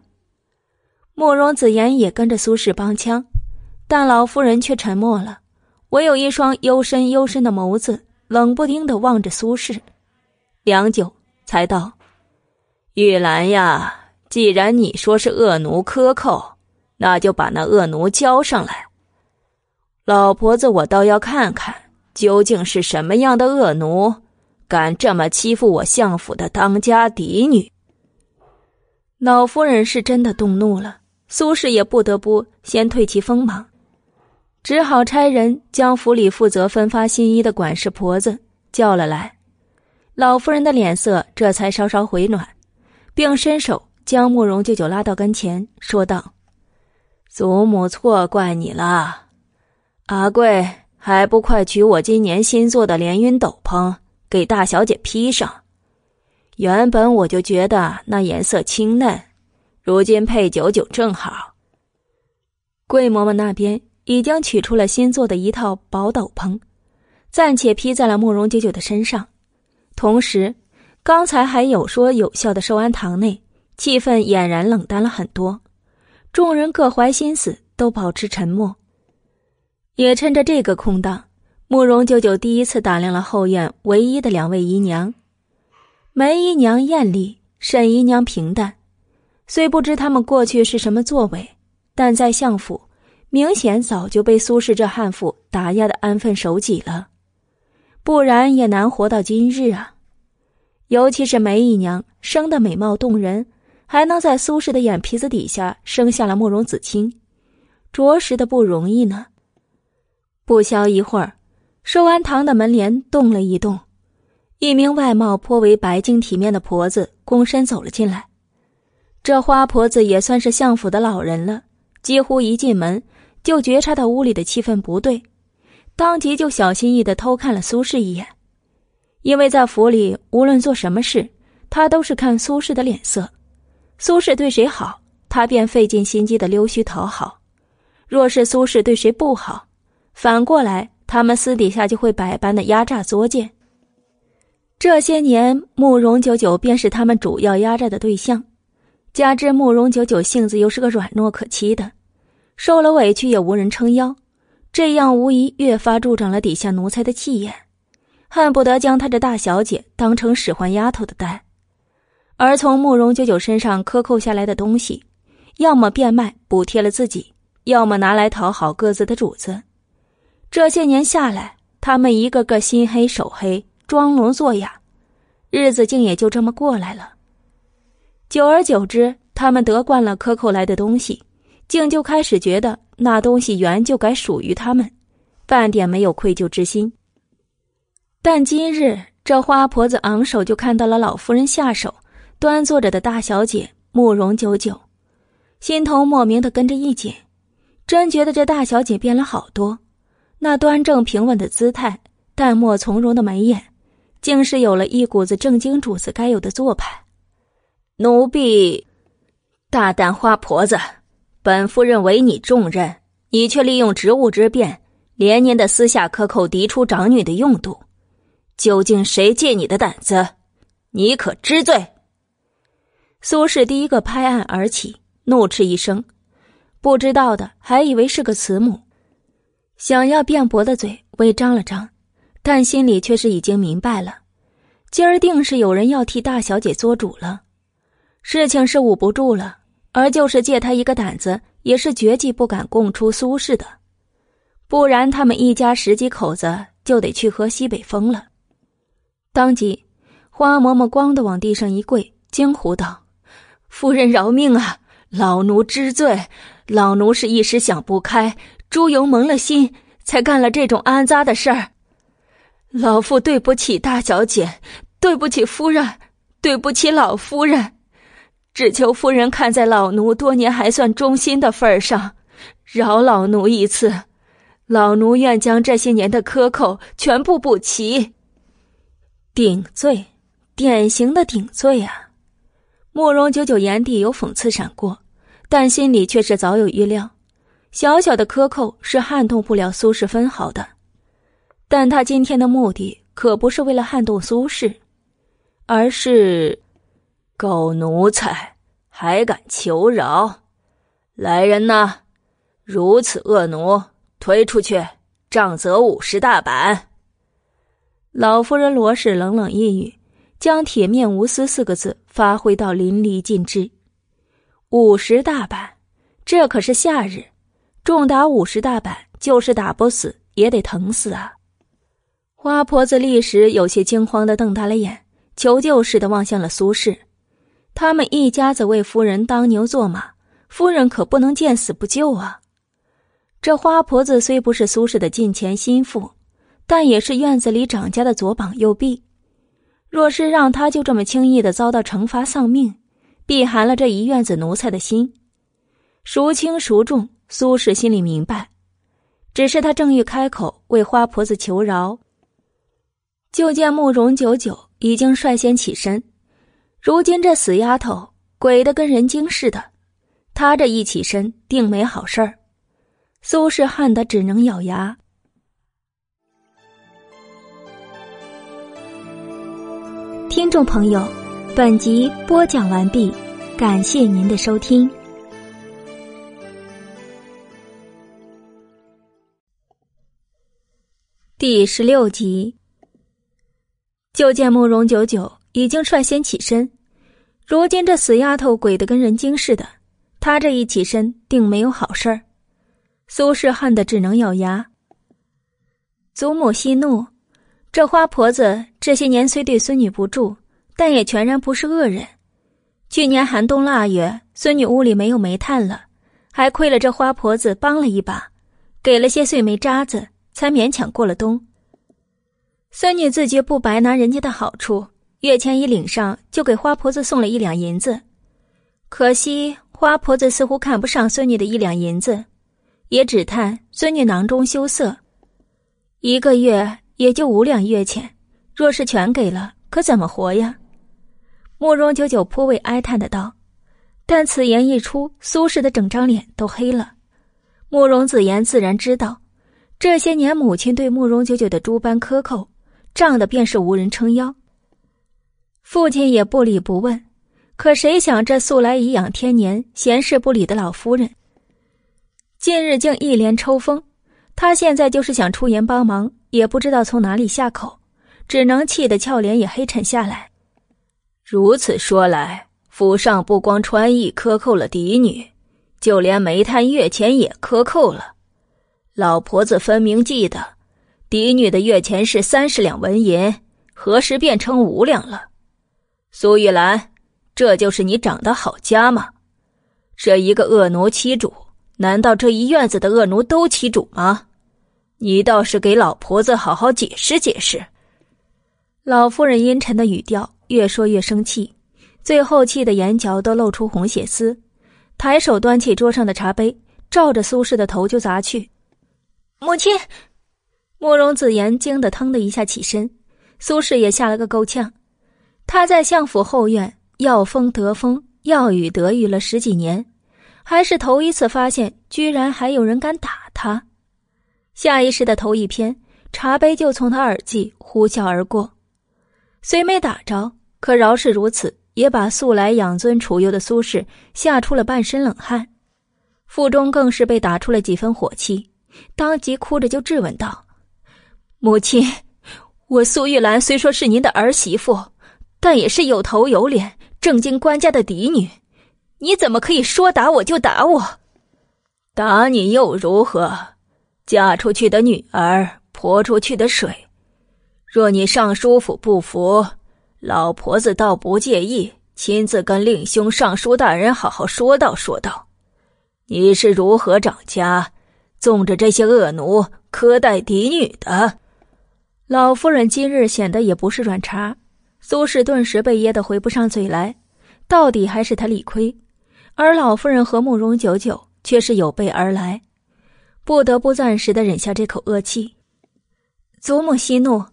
慕容子言也跟着苏轼帮腔，但老夫人却沉默了，唯有一双幽深幽深的眸子冷不丁的望着苏轼，良久才道：“玉兰呀，既然你说是恶奴克扣。”那就把那恶奴交上来，老婆子，我倒要看看究竟是什么样的恶奴，敢这么欺负我相府的当家嫡女。老夫人是真的动怒了，苏轼也不得不先退其锋芒，只好差人将府里负责分发新衣的管事婆子叫了来。老夫人的脸色这才稍稍回暖，并伸手将慕容舅舅拉到跟前，说道。祖母错怪你了，阿贵还不快取我今年新做的连云斗篷给大小姐披上。原本我就觉得那颜色清嫩，如今配九九正好。桂嬷嬷那边已经取出了新做的一套薄斗篷，暂且披在了慕容九九的身上。同时，刚才还有说有笑的寿安堂内，气氛俨然冷淡了很多。众人各怀心思，都保持沉默。也趁着这个空档，慕容九九第一次打量了后院唯一的两位姨娘，梅姨娘艳丽，沈姨娘平淡。虽不知他们过去是什么作为，但在相府，明显早就被苏轼这悍妇打压的安分守己了，不然也难活到今日啊。尤其是梅姨娘，生的美貌动人。还能在苏轼的眼皮子底下生下了慕容子清，着实的不容易呢。不消一会儿，寿安堂的门帘动了一动，一名外貌颇为白净体面的婆子躬身走了进来。这花婆子也算是相府的老人了，几乎一进门就觉察到屋里的气氛不对，当即就小心翼翼的偷看了苏轼一眼，因为在府里无论做什么事，他都是看苏轼的脸色。苏轼对谁好，他便费尽心机的溜须讨好；若是苏轼对谁不好，反过来他们私底下就会百般的压榨作践。这些年，慕容九九便是他们主要压榨的对象，加之慕容九九性子又是个软弱可欺的，受了委屈也无人撑腰，这样无疑越发助长了底下奴才的气焰，恨不得将他这大小姐当成使唤丫头的待。而从慕容九九身上克扣下来的东西，要么变卖补贴了自己，要么拿来讨好各自的主子。这些年下来，他们一个个心黑手黑，装聋作哑，日子竟也就这么过来了。久而久之，他们得惯了克扣来的东西，竟就开始觉得那东西原就该属于他们，半点没有愧疚之心。但今日这花婆子昂首就看到了老夫人下手。端坐着的大小姐慕容九九，心头莫名的跟着一紧，真觉得这大小姐变了好多。那端正平稳的姿态，淡漠从容的眉眼，竟是有了一股子正经主子该有的做派。奴婢，大胆花婆子，本夫人委你重任，你却利用职务之便，连年的私下克扣嫡出长女的用度，究竟谁借你的胆子？你可知罪？苏轼第一个拍案而起，怒斥一声，不知道的还以为是个慈母，想要辩驳的嘴微张了张，但心里却是已经明白了，今儿定是有人要替大小姐做主了，事情是捂不住了，而就是借他一个胆子，也是绝技不敢供出苏轼的，不然他们一家十几口子就得去喝西北风了。当即，花嬷嬷咣的往地上一跪，惊呼道。夫人饶命啊！老奴知罪，老奴是一时想不开，朱由蒙了心，才干了这种肮脏的事儿。老夫对不起大小姐，对不起夫人，对不起老夫人，只求夫人看在老奴多年还算忠心的份上，饶老奴一次，老奴愿将这些年的克扣全部补齐。顶罪，典型的顶罪啊！慕容九九眼底有讽刺闪过，但心里却是早有预料。小小的克扣是撼动不了苏轼分毫的，但他今天的目的可不是为了撼动苏轼，而是狗奴才还敢求饶！来人呐，如此恶奴，推出去，杖责五十大板。老夫人罗氏冷冷一语。将“铁面无私”四个字发挥到淋漓尽致，五十大板，这可是夏日，重打五十大板，就是打不死也得疼死啊！花婆子立时有些惊慌的瞪大了眼，求救似的望向了苏轼。他们一家子为夫人当牛做马，夫人可不能见死不救啊！这花婆子虽不是苏轼的近前心腹，但也是院子里掌家的左膀右臂。若是让他就这么轻易的遭到惩罚丧命，必寒了这一院子奴才的心。孰轻孰重，苏轼心里明白。只是他正欲开口为花婆子求饶，就见慕容九九已经率先起身。如今这死丫头鬼的跟人精似的，他这一起身定没好事儿。苏轼恨得只能咬牙。听众朋友，本集播讲完毕，感谢您的收听。第十六集，就见慕容九九已经率先起身，如今这死丫头鬼的跟人精似的，她这一起身定没有好事儿。苏轼恨得只能咬牙。祖母息怒。这花婆子这些年虽对孙女不住，但也全然不是恶人。去年寒冬腊月，孙女屋里没有煤炭了，还亏了这花婆子帮了一把，给了些碎煤渣子，才勉强过了冬。孙女自觉不白拿人家的好处，月钱一领上就给花婆子送了一两银子。可惜花婆子似乎看不上孙女的一两银子，也只叹孙女囊中羞涩，一个月。也就五两月钱，若是全给了，可怎么活呀？慕容九九颇为哀叹的道。但此言一出，苏轼的整张脸都黑了。慕容子言自然知道，这些年母亲对慕容九九的诸般苛扣，仗的便是无人撑腰。父亲也不理不问，可谁想这素来颐养天年、闲事不理的老夫人，近日竟一连抽风。他现在就是想出言帮忙。也不知道从哪里下口，只能气得俏脸也黑沉下来。如此说来，府上不光穿衣克扣了嫡女，就连煤炭月钱也克扣了。老婆子分明记得，嫡女的月钱是三十两纹银，何时变成五两了？苏玉兰，这就是你长的好家吗？这一个恶奴欺主，难道这一院子的恶奴都欺主吗？你倒是给老婆子好好解释解释。老夫人阴沉的语调越说越生气，最后气得眼角都露出红血丝，抬手端起桌上的茶杯，照着苏轼的头就砸去。母亲，慕容子言惊得腾的一下起身，苏轼也吓了个够呛。他在相府后院要风得风，要雨得雨了十几年，还是头一次发现，居然还有人敢打他。下意识的头一偏，茶杯就从他耳际呼啸而过，虽没打着，可饶是如此，也把素来养尊处优的苏轼吓出了半身冷汗，腹中更是被打出了几分火气，当即哭着就质问道：“母亲，我苏玉兰虽说是您的儿媳妇，但也是有头有脸、正经官家的嫡女，你怎么可以说打我就打我？打你又如何？”嫁出去的女儿泼出去的水，若你尚书府不服，老婆子倒不介意亲自跟令兄尚书大人好好说道说道。你是如何掌家，纵着这些恶奴苛待嫡女的？老夫人今日显得也不是软茬，苏轼顿时被噎得回不上嘴来。到底还是他理亏，而老夫人和慕容九九却是有备而来。不得不暂时的忍下这口恶气。祖母息怒。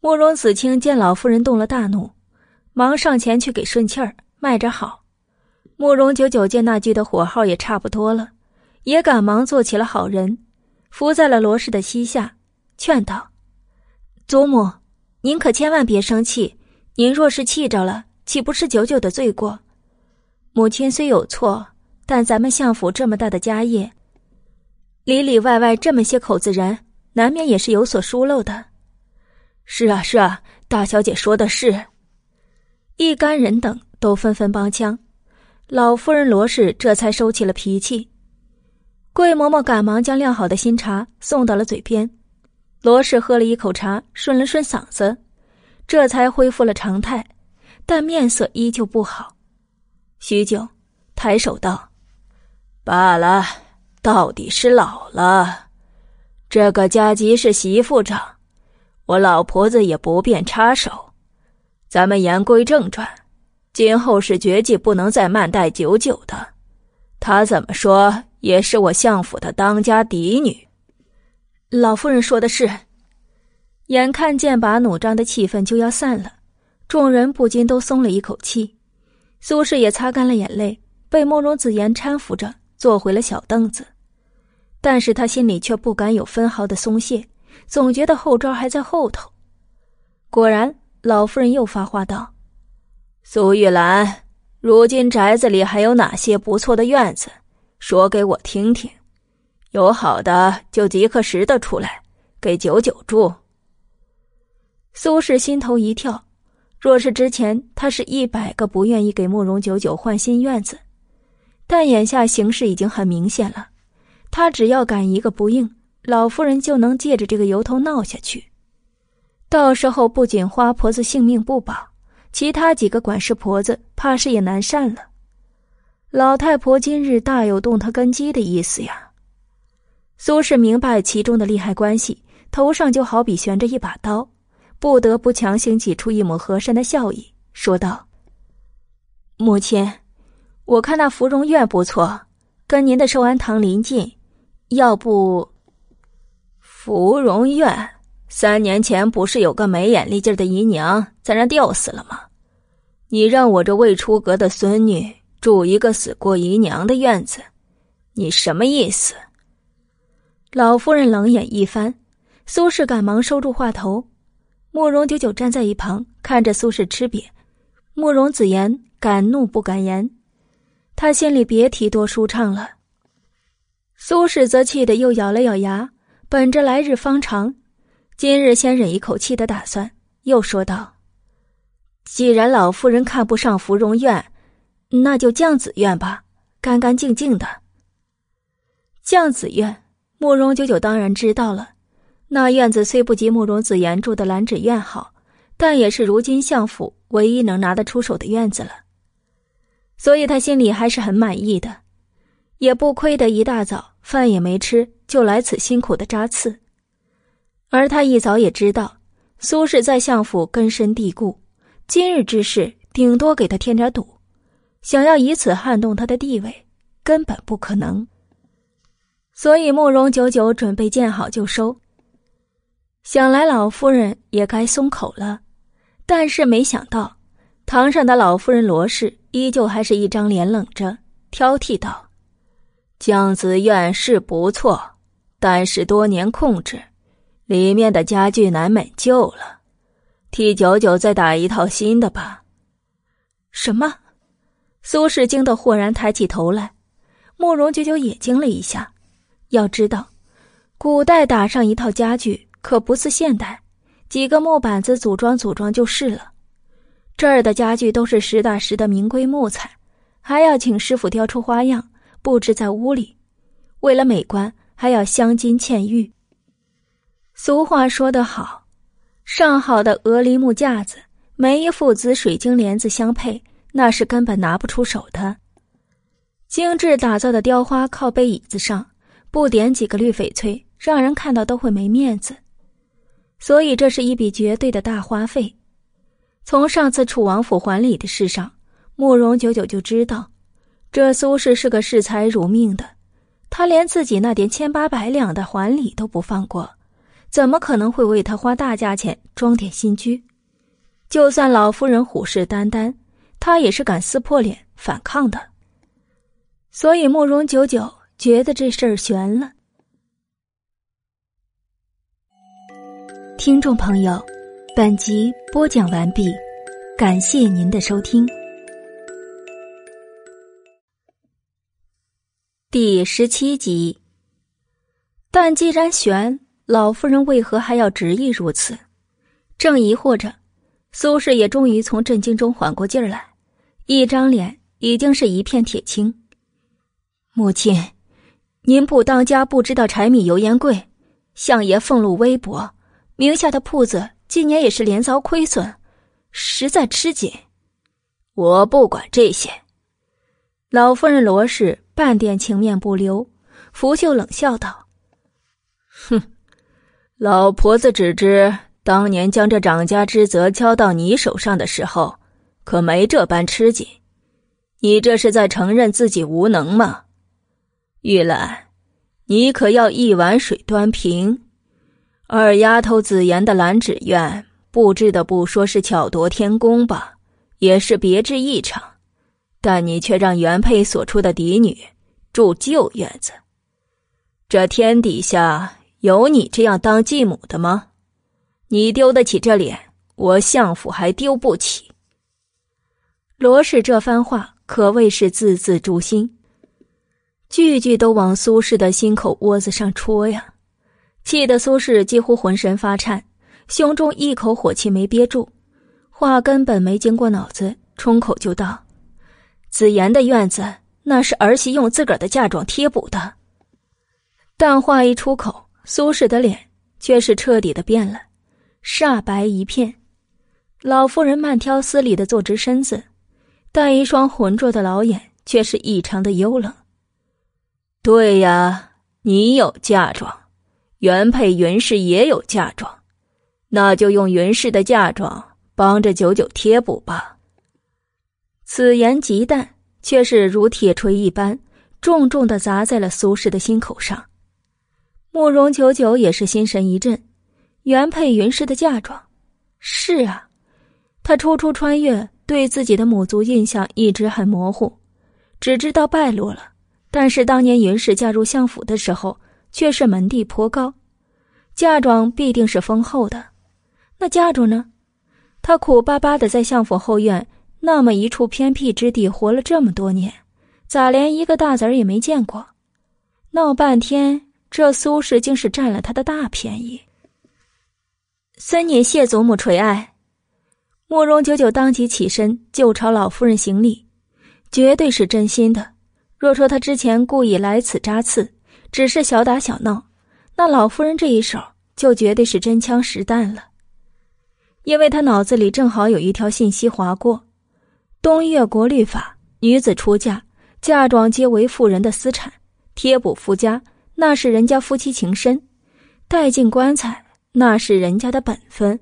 慕容子清见老夫人动了大怒，忙上前去给顺气儿，卖着好。慕容九九见那句的火候也差不多了，也赶忙做起了好人，伏在了罗氏的膝下，劝道：“祖母，您可千万别生气。您若是气着了，岂不是九九的罪过？母亲虽有错，但咱们相府这么大的家业。”里里外外这么些口子人，难免也是有所疏漏的。是啊，是啊，大小姐说的是。一干人等都纷纷帮腔，老夫人罗氏这才收起了脾气。桂嬷嬷赶忙将晾好的新茶送到了嘴边，罗氏喝了一口茶，顺了顺嗓子，这才恢复了常态，但面色依旧不好。许久，抬手道：“罢了。”到底是老了，这个家即是媳妇长，我老婆子也不便插手。咱们言归正传，今后是绝技不能再慢待九九的。她怎么说也是我相府的当家嫡女。老夫人说的是。眼看剑拔弩张的气氛就要散了，众人不禁都松了一口气。苏轼也擦干了眼泪，被慕容子言搀扶着坐回了小凳子。但是他心里却不敢有分毫的松懈，总觉得后招还在后头。果然，老夫人又发话道：“苏玉兰，如今宅子里还有哪些不错的院子？说给我听听。有好的就即刻拾得出来，给九九住。”苏轼心头一跳，若是之前他是一百个不愿意给慕容九九换新院子，但眼下形势已经很明显了。他只要敢一个不应，老夫人就能借着这个由头闹下去。到时候不仅花婆子性命不保，其他几个管事婆子怕是也难善了。老太婆今日大有动她根基的意思呀。苏轼明白其中的利害关系，头上就好比悬着一把刀，不得不强行挤出一抹和善的笑意，说道：“母亲，我看那芙蓉院不错，跟您的寿安堂临近。”要不，芙蓉院三年前不是有个没眼力劲的姨娘在那吊死了吗？你让我这未出阁的孙女住一个死过姨娘的院子，你什么意思？老夫人冷眼一翻，苏轼赶忙收住话头。慕容九九站在一旁看着苏轼吃瘪，慕容子言敢怒不敢言，他心里别提多舒畅了。苏轼则气得又咬了咬牙，本着来日方长，今日先忍一口气的打算，又说道：“既然老夫人看不上芙蓉院，那就酱紫院吧，干干净净的。酱紫院，慕容九九当然知道了。那院子虽不及慕容紫言住的兰芷院好，但也是如今相府唯一能拿得出手的院子了。所以他心里还是很满意的，也不亏得一大早饭也没吃就来此辛苦的扎刺。而他一早也知道，苏氏在相府根深蒂固，今日之事顶多给他添点堵，想要以此撼动他的地位，根本不可能。所以慕容九九准备见好就收。想来老夫人也该松口了，但是没想到，堂上的老夫人罗氏依旧还是一张脸冷着，挑剔道：“江子院是不错，但是多年控制，里面的家具难买旧了，替九九再打一套新的吧。”什么？苏轼惊得豁然抬起头来，慕容九九也惊了一下。要知道，古代打上一套家具。可不似现代，几个木板子组装组装就是了。这儿的家具都是实打实的名贵木材，还要请师傅雕出花样布置在屋里。为了美观，还要镶金嵌玉。俗话说得好，上好的鹅梨木架子，没一副紫水晶帘子相配，那是根本拿不出手的。精致打造的雕花靠背椅子上，不点几个绿翡翠，让人看到都会没面子。所以这是一笔绝对的大花费。从上次楚王府还礼的事上，慕容九九就知道，这苏氏是个视财如命的。他连自己那点千八百两的还礼都不放过，怎么可能会为他花大价钱装点新居？就算老夫人虎视眈眈，他也是敢撕破脸反抗的。所以慕容九九觉得这事儿悬了。听众朋友，本集播讲完毕，感谢您的收听。第十七集。但既然悬，老夫人为何还要执意如此？正疑惑着，苏轼也终于从震惊中缓过劲儿来，一张脸已经是一片铁青。母亲，您不当家，不知道柴米油盐贵，相爷俸禄微薄。名下的铺子今年也是连遭亏损，实在吃紧。我不管这些。老夫人罗氏半点情面不留，拂袖冷笑道：“哼，老婆子只知当年将这掌家之责交到你手上的时候，可没这般吃紧。你这是在承认自己无能吗？玉兰，你可要一碗水端平。”二丫头紫妍的兰芷院布置的不说是巧夺天工吧，也是别致异常，但你却让原配所出的嫡女住旧院子，这天底下有你这样当继母的吗？你丢得起这脸，我相府还丢不起。罗氏这番话可谓是字字诛心，句句都往苏轼的心口窝子上戳呀。气得苏轼几乎浑身发颤，胸中一口火气没憋住，话根本没经过脑子，冲口就道：“子言的院子那是儿媳用自个儿的嫁妆贴补的。”但话一出口，苏轼的脸却是彻底的变了，煞白一片。老妇人慢条斯理的坐直身子，但一双浑浊的老眼却是异常的幽冷。“对呀，你有嫁妆。”原配云氏也有嫁妆，那就用云氏的嫁妆帮着九九贴补吧。此言极淡，却是如铁锤一般，重重的砸在了苏轼的心口上。慕容九九也是心神一震，原配云氏的嫁妆，是啊，他初初穿越，对自己的母族印象一直很模糊，只知道败落了。但是当年云氏嫁入相府的时候。却是门第颇高，嫁妆必定是丰厚的。那嫁妆呢？他苦巴巴的在相府后院那么一处偏僻之地活了这么多年，咋连一个大子儿也没见过？闹半天，这苏氏竟是占了他的大便宜。孙女谢祖母垂爱。慕容九九当即起身就朝老夫人行礼，绝对是真心的。若说他之前故意来此扎刺，只是小打小闹，那老夫人这一手就绝对是真枪实弹了。因为他脑子里正好有一条信息划过：东越国律法，女子出嫁，嫁妆皆为妇人的私产，贴补夫家那是人家夫妻情深，带进棺材那是人家的本分，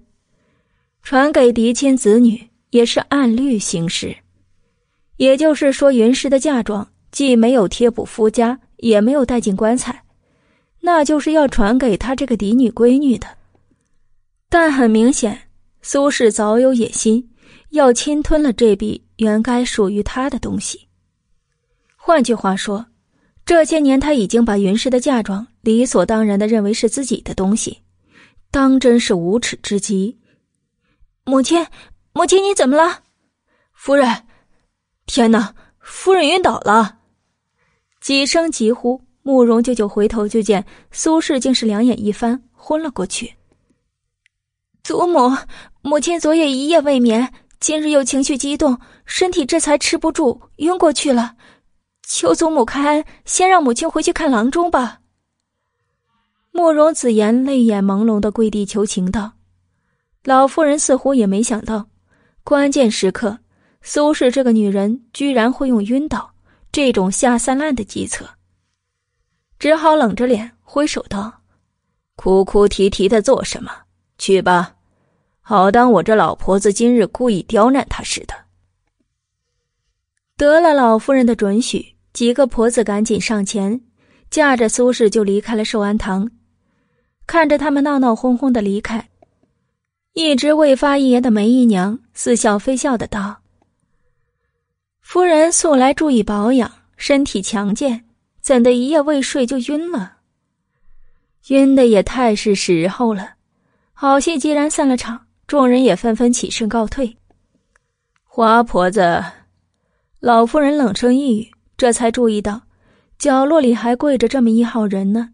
传给嫡亲子女也是按律行事。也就是说，云氏的嫁妆既没有贴补夫家，也没有带进棺材，那就是要传给他这个嫡女闺女的。但很明显。苏轼早有野心，要侵吞了这笔原该属于他的东西。换句话说，这些年他已经把云氏的嫁妆理所当然的认为是自己的东西，当真是无耻之极。母亲，母亲，你怎么了？夫人，天哪！夫人晕倒了！几声急呼，慕容舅舅回头就见苏轼竟是两眼一翻，昏了过去。祖母，母亲昨夜一夜未眠，今日又情绪激动，身体这才吃不住，晕过去了。求祖母开恩，先让母亲回去看郎中吧。慕容子言泪眼朦胧的跪地求情道：“老夫人似乎也没想到，关键时刻，苏轼这个女人居然会用晕倒这种下三滥的计策，只好冷着脸挥手道：‘哭哭啼啼的做什么？’”去吧，好当我这老婆子今日故意刁难他似的。得了老夫人的准许，几个婆子赶紧上前，架着苏轼就离开了寿安堂。看着他们闹闹哄哄的离开，一直未发一言的梅姨娘似笑非笑的道：“夫人素来注意保养，身体强健，怎的一夜未睡就晕了？晕的也太是时候了。”好戏既然散了场，众人也纷纷起身告退。花婆子，老夫人冷声一语，这才注意到角落里还跪着这么一号人呢。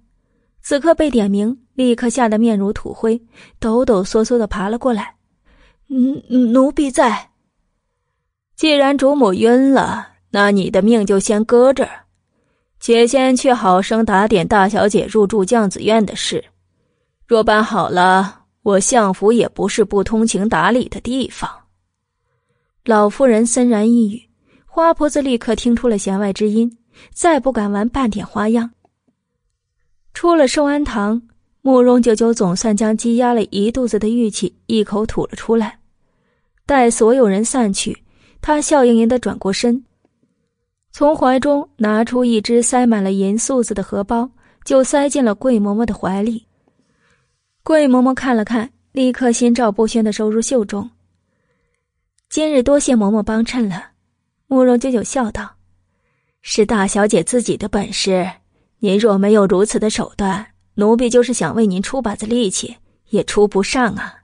此刻被点名，立刻吓得面如土灰，抖抖嗦嗦的爬了过来。奴奴婢在。既然主母晕了，那你的命就先搁这儿，且先去好生打点大小姐入住绛子院的事。若办好了。我相府也不是不通情达理的地方。老夫人森然一语，花婆子立刻听出了弦外之音，再不敢玩半点花样。出了寿安堂，慕容九九总算将积压了一肚子的郁气一口吐了出来。待所有人散去，他笑盈盈的转过身，从怀中拿出一只塞满了银粟子的荷包，就塞进了桂嬷嬷的怀里。桂嬷嬷看了看，立刻心照不宣的收入袖中。今日多谢嬷嬷帮衬了，慕容九九笑道：“是大小姐自己的本事，您若没有如此的手段，奴婢就是想为您出把子力气，也出不上啊。”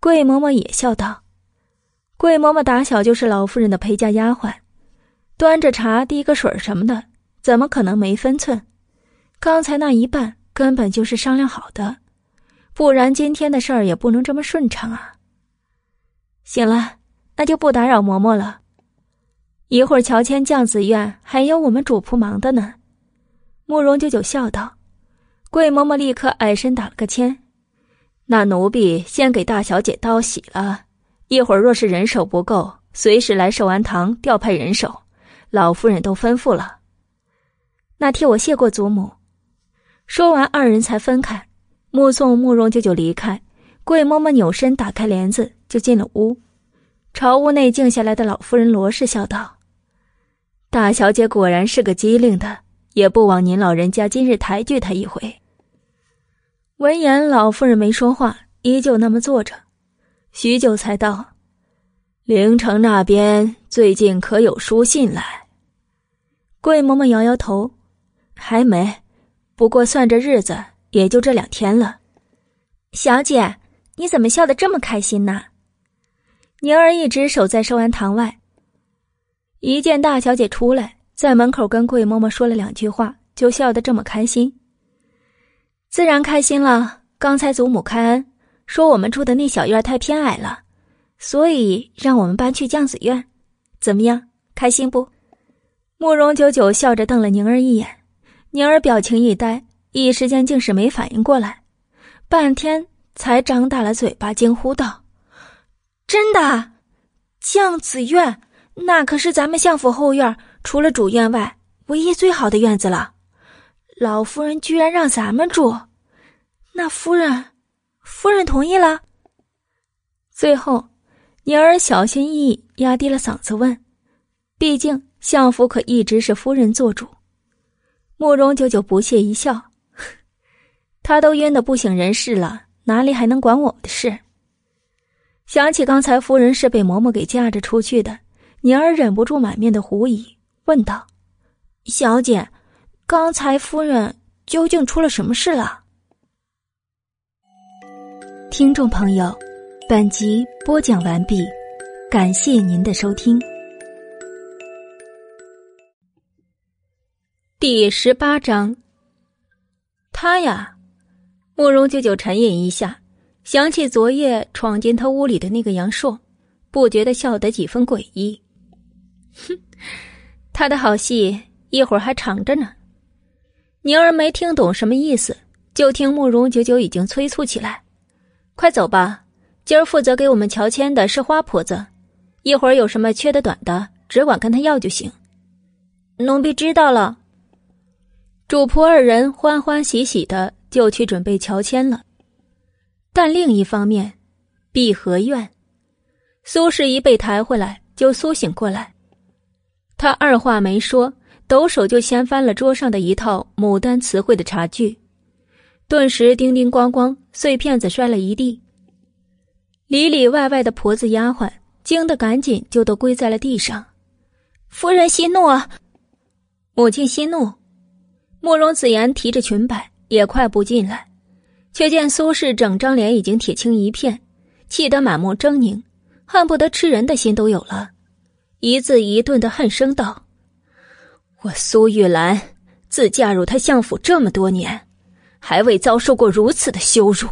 桂嬷嬷也笑道：“桂嬷嬷打小就是老夫人的陪嫁丫鬟，端着茶递个水什么的，怎么可能没分寸？刚才那一半根本就是商量好的。”不然今天的事儿也不能这么顺畅啊。行了，那就不打扰嬷嬷了。一会儿乔迁将子院还有我们主仆忙的呢。慕容九九笑道。桂嬷嬷立刻矮身打了个签。那奴婢先给大小姐道喜了。一会儿若是人手不够，随时来寿安堂调派人手。老夫人都吩咐了。那替我谢过祖母。说完，二人才分开。目送慕容舅舅离开，桂嬷嬷扭身打开帘子就进了屋，朝屋内静下来的老夫人罗氏笑道：“大小姐果然是个机灵的，也不枉您老人家今日抬举她一回。”闻言，老夫人没说话，依旧那么坐着，许久才道：“灵城那边最近可有书信来？”桂嬷嬷摇摇头：“还没，不过算着日子。”也就这两天了，小姐，你怎么笑得这么开心呢？宁儿一直守在寿安堂外，一见大小姐出来，在门口跟桂嬷嬷说了两句话，就笑得这么开心。自然开心了。刚才祖母开恩说我们住的那小院太偏矮了，所以让我们搬去酱子院，怎么样？开心不？慕容九九笑着瞪了宁儿一眼，宁儿表情一呆，一时间竟是没反应过来，半天才张大了嘴巴，惊呼道：“真的？酱子院那可是咱们相府后院除了主院外唯一最好的院子了。老夫人居然让咱们住，那夫人，夫人同意了？”最后，宁儿小心翼翼压低了嗓子问。毕竟相府可一直是夫人做主。慕容九九不屑一笑，他都晕得不省人事了，哪里还能管我的事？想起刚才夫人是被嬷嬷给架着出去的，宁儿忍不住满面的狐疑，问道：“小姐，刚才夫人究竟出了什么事了？”听众朋友，本集播讲完毕，感谢您的收听。第十八章，他呀，慕容九九沉吟一下，想起昨夜闯进他屋里的那个杨硕，不觉得笑得几分诡异。哼，他的好戏一会儿还长着呢。宁儿没听懂什么意思，就听慕容九九已经催促起来：“快走吧，今儿负责给我们乔迁的是花婆子，一会儿有什么缺的短的，只管跟他要就行。”奴婢知道了。主仆二人欢欢喜喜的就去准备乔迁了，但另一方面，碧荷院，苏轼一被抬回来就苏醒过来，他二话没说，抖手就掀翻了桌上的一套牡丹词汇的茶具，顿时叮叮咣咣，碎片子摔了一地。里里外外的婆子丫鬟惊得赶紧就都跪在了地上，夫人息怒啊，母亲息怒。慕容子言提着裙摆也快步进来，却见苏轼整张脸已经铁青一片，气得满目狰狞，恨不得吃人的心都有了，一字一顿的恨声道：“我苏玉兰自嫁入他相府这么多年，还未遭受过如此的羞辱，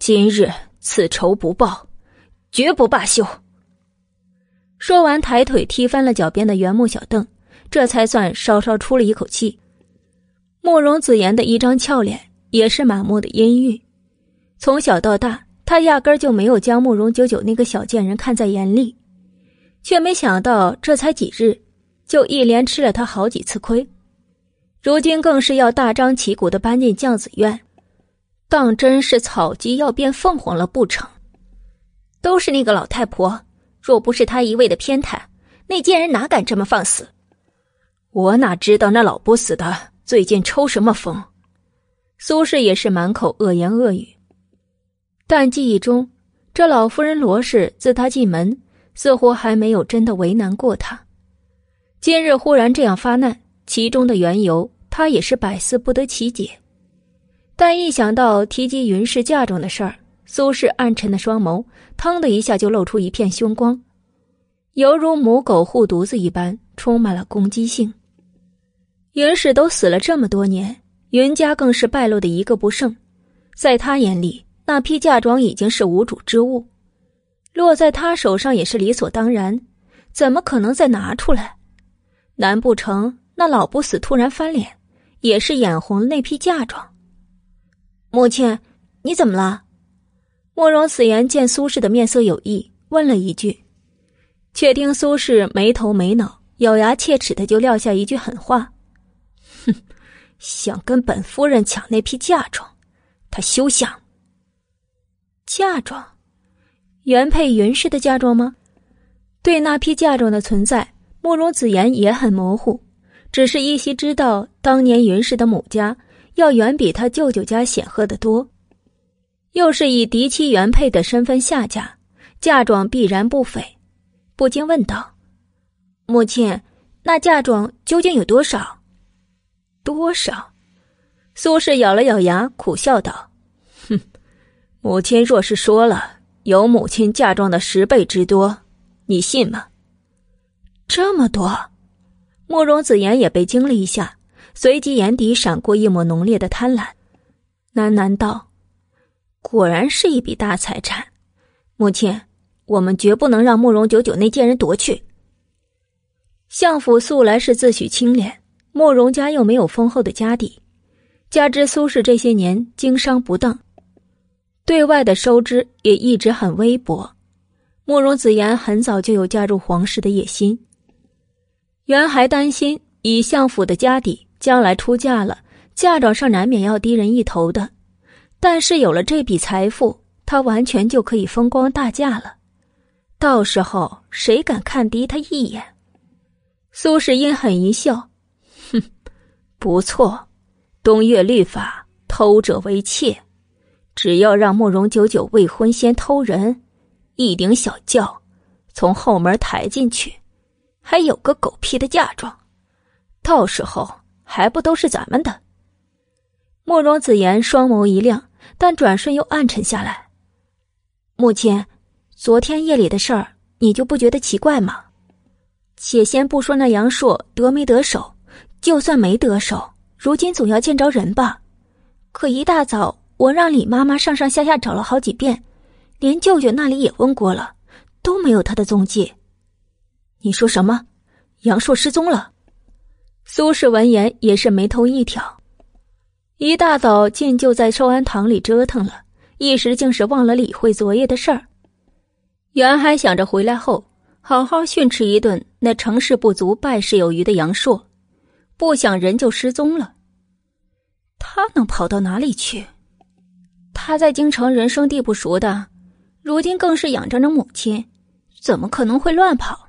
今日此仇不报，绝不罢休。”说完，抬腿踢翻了脚边的原木小凳，这才算稍稍出了一口气。慕容子言的一张俏脸也是满目的阴郁，从小到大，他压根就没有将慕容九九那个小贱人看在眼里，却没想到这才几日，就一连吃了他好几次亏，如今更是要大张旗鼓的搬进酱子院，当真是草鸡要变凤凰了不成？都是那个老太婆，若不是她一味的偏袒，那贱人哪敢这么放肆？我哪知道那老不死的！最近抽什么风？苏轼也是满口恶言恶语，但记忆中，这老夫人罗氏自他进门，似乎还没有真的为难过他。今日忽然这样发难，其中的缘由，他也是百思不得其解。但一想到提及云氏嫁妆的事儿，苏轼暗沉的双眸腾的一下就露出一片凶光，犹如母狗护犊子一般，充满了攻击性。云氏都死了这么多年，云家更是败落的一个不剩，在他眼里，那批嫁妆已经是无主之物，落在他手上也是理所当然，怎么可能再拿出来？难不成那老不死突然翻脸，也是眼红那批嫁妆？母亲，你怎么了？慕容子言见苏轼的面色有异，问了一句，却听苏轼没头没脑、咬牙切齿的就撂下一句狠话。哼，想跟本夫人抢那批嫁妆，他休想。嫁妆，原配云氏的嫁妆吗？对那批嫁妆的存在，慕容子言也很模糊，只是依稀知道，当年云氏的母家要远比他舅舅家显赫的多，又是以嫡妻原配的身份下嫁，嫁妆必然不菲，不禁问道：“母亲，那嫁妆究竟有多少？”多少？苏轼咬了咬牙，苦笑道：“哼，母亲若是说了有母亲嫁妆的十倍之多，你信吗？”这么多，慕容子言也被惊了一下，随即眼底闪过一抹浓烈的贪婪，喃喃道：“果然是一笔大财产。母亲，我们绝不能让慕容九九那贱人夺去。相府素来是自诩清廉，慕容家又没有丰厚的家底，加之苏氏这些年经商不当，对外的收支也一直很微薄。慕容子言很早就有加入皇室的野心，原还担心以相府的家底，将来出嫁了，嫁妆上难免要低人一头的。但是有了这笔财富，他完全就可以风光大嫁了。到时候谁敢看低他一眼？苏轼阴狠一笑，哼，不错，东岳律法，偷者为妾，只要让慕容九九未婚先偷人。一顶小轿，从后门抬进去，还有个狗屁的嫁妆，到时候还不都是咱们的？慕容子言双眸一亮，但转瞬又暗沉下来。母亲，昨天夜里的事儿，你就不觉得奇怪吗？且先不说那杨硕得没得手，就算没得手，如今总要见着人吧？可一大早，我让李妈妈上上下下找了好几遍。连舅舅那里也问过了，都没有他的踪迹。你说什么？杨硕失踪了？苏轼闻言也是眉头一挑，一大早竟就在寿安堂里折腾了，一时竟是忘了理会昨夜的事儿。原还想着回来后好好训斥一顿那成事不足败事有余的杨硕，不想人就失踪了。他能跑到哪里去？他在京城人生地不熟的。如今更是养着母亲，怎么可能会乱跑？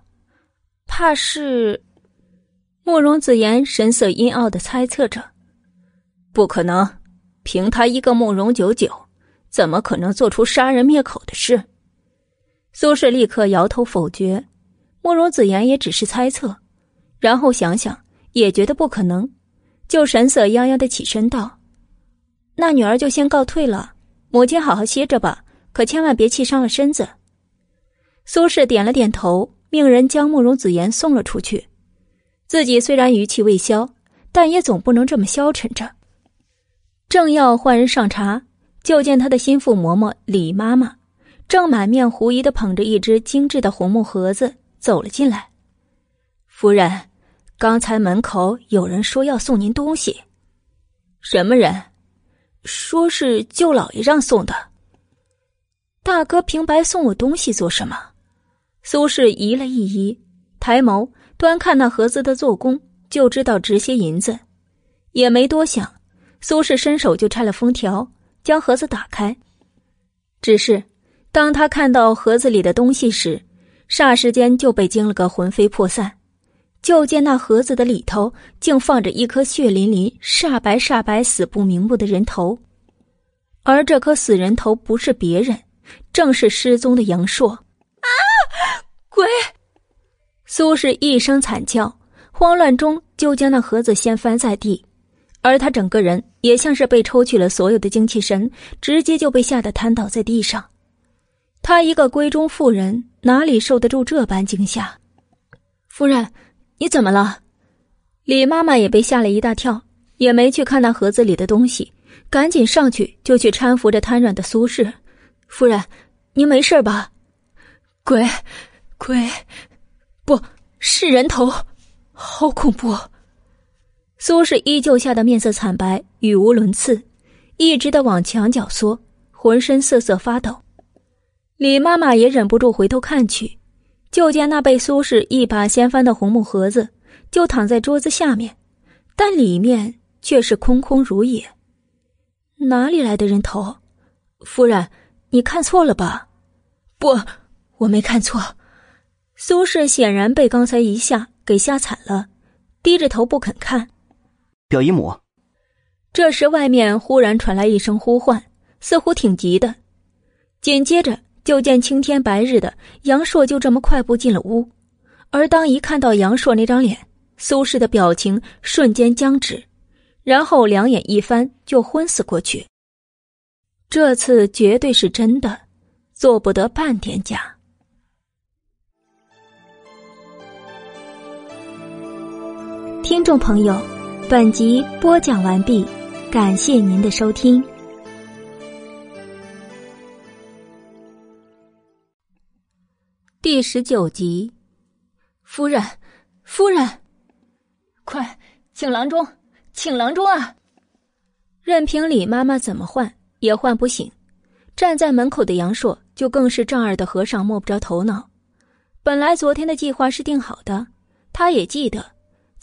怕是……慕容子言神色阴傲的猜测着：“不可能，凭他一个慕容九九，怎么可能做出杀人灭口的事？”苏轼立刻摇头否决。慕容子言也只是猜测，然后想想也觉得不可能，就神色泱泱的起身道：“那女儿就先告退了，母亲好好歇着吧。”可千万别气伤了身子。苏轼点了点头，命人将慕容子言送了出去。自己虽然余气未消，但也总不能这么消沉着。正要换人上茶，就见他的心腹嬷嬷李妈妈，正满面狐疑的捧着一只精致的红木盒子走了进来。夫人，刚才门口有人说要送您东西。什么人？说是舅老爷让送的。大哥平白送我东西做什么？苏轼移了一移，抬眸端看那盒子的做工，就知道值些银子，也没多想，苏轼伸手就拆了封条，将盒子打开。只是当他看到盒子里的东西时，霎时间就被惊了个魂飞魄散。就见那盒子的里头竟放着一颗血淋淋、煞白煞白、死不瞑目的人头，而这颗死人头不是别人。正是失踪的杨硕，鬼！苏轼一声惨叫，慌乱中就将那盒子掀翻在地，而他整个人也像是被抽去了所有的精气神，直接就被吓得瘫倒在地上。他一个闺中妇人，哪里受得住这般惊吓？夫人，你怎么了？李妈妈也被吓了一大跳，也没去看那盒子里的东西，赶紧上去就去搀扶着瘫软的苏轼。夫人，您没事吧？鬼，鬼，不是人头，好恐怖！苏轼依旧吓得面色惨白，语无伦次，一直的往墙角缩，浑身瑟瑟发抖。李妈妈也忍不住回头看去，就见那被苏轼一把掀翻的红木盒子，就躺在桌子下面，但里面却是空空如也。哪里来的人头？夫人。你看错了吧？不，我没看错。苏轼显然被刚才一吓给吓惨了，低着头不肯看。表姨母。这时外面忽然传来一声呼唤，似乎挺急的。紧接着就见青天白日的杨硕就这么快步进了屋，而当一看到杨硕那张脸，苏轼的表情瞬间僵直，然后两眼一翻就昏死过去。这次绝对是真的，做不得半点假。听众朋友，本集播讲完毕，感谢您的收听。第十九集，夫人，夫人，快请郎中，请郎中啊！任凭李妈妈怎么唤也唤不醒，站在门口的杨硕就更是丈二的和尚摸不着头脑。本来昨天的计划是定好的，他也记得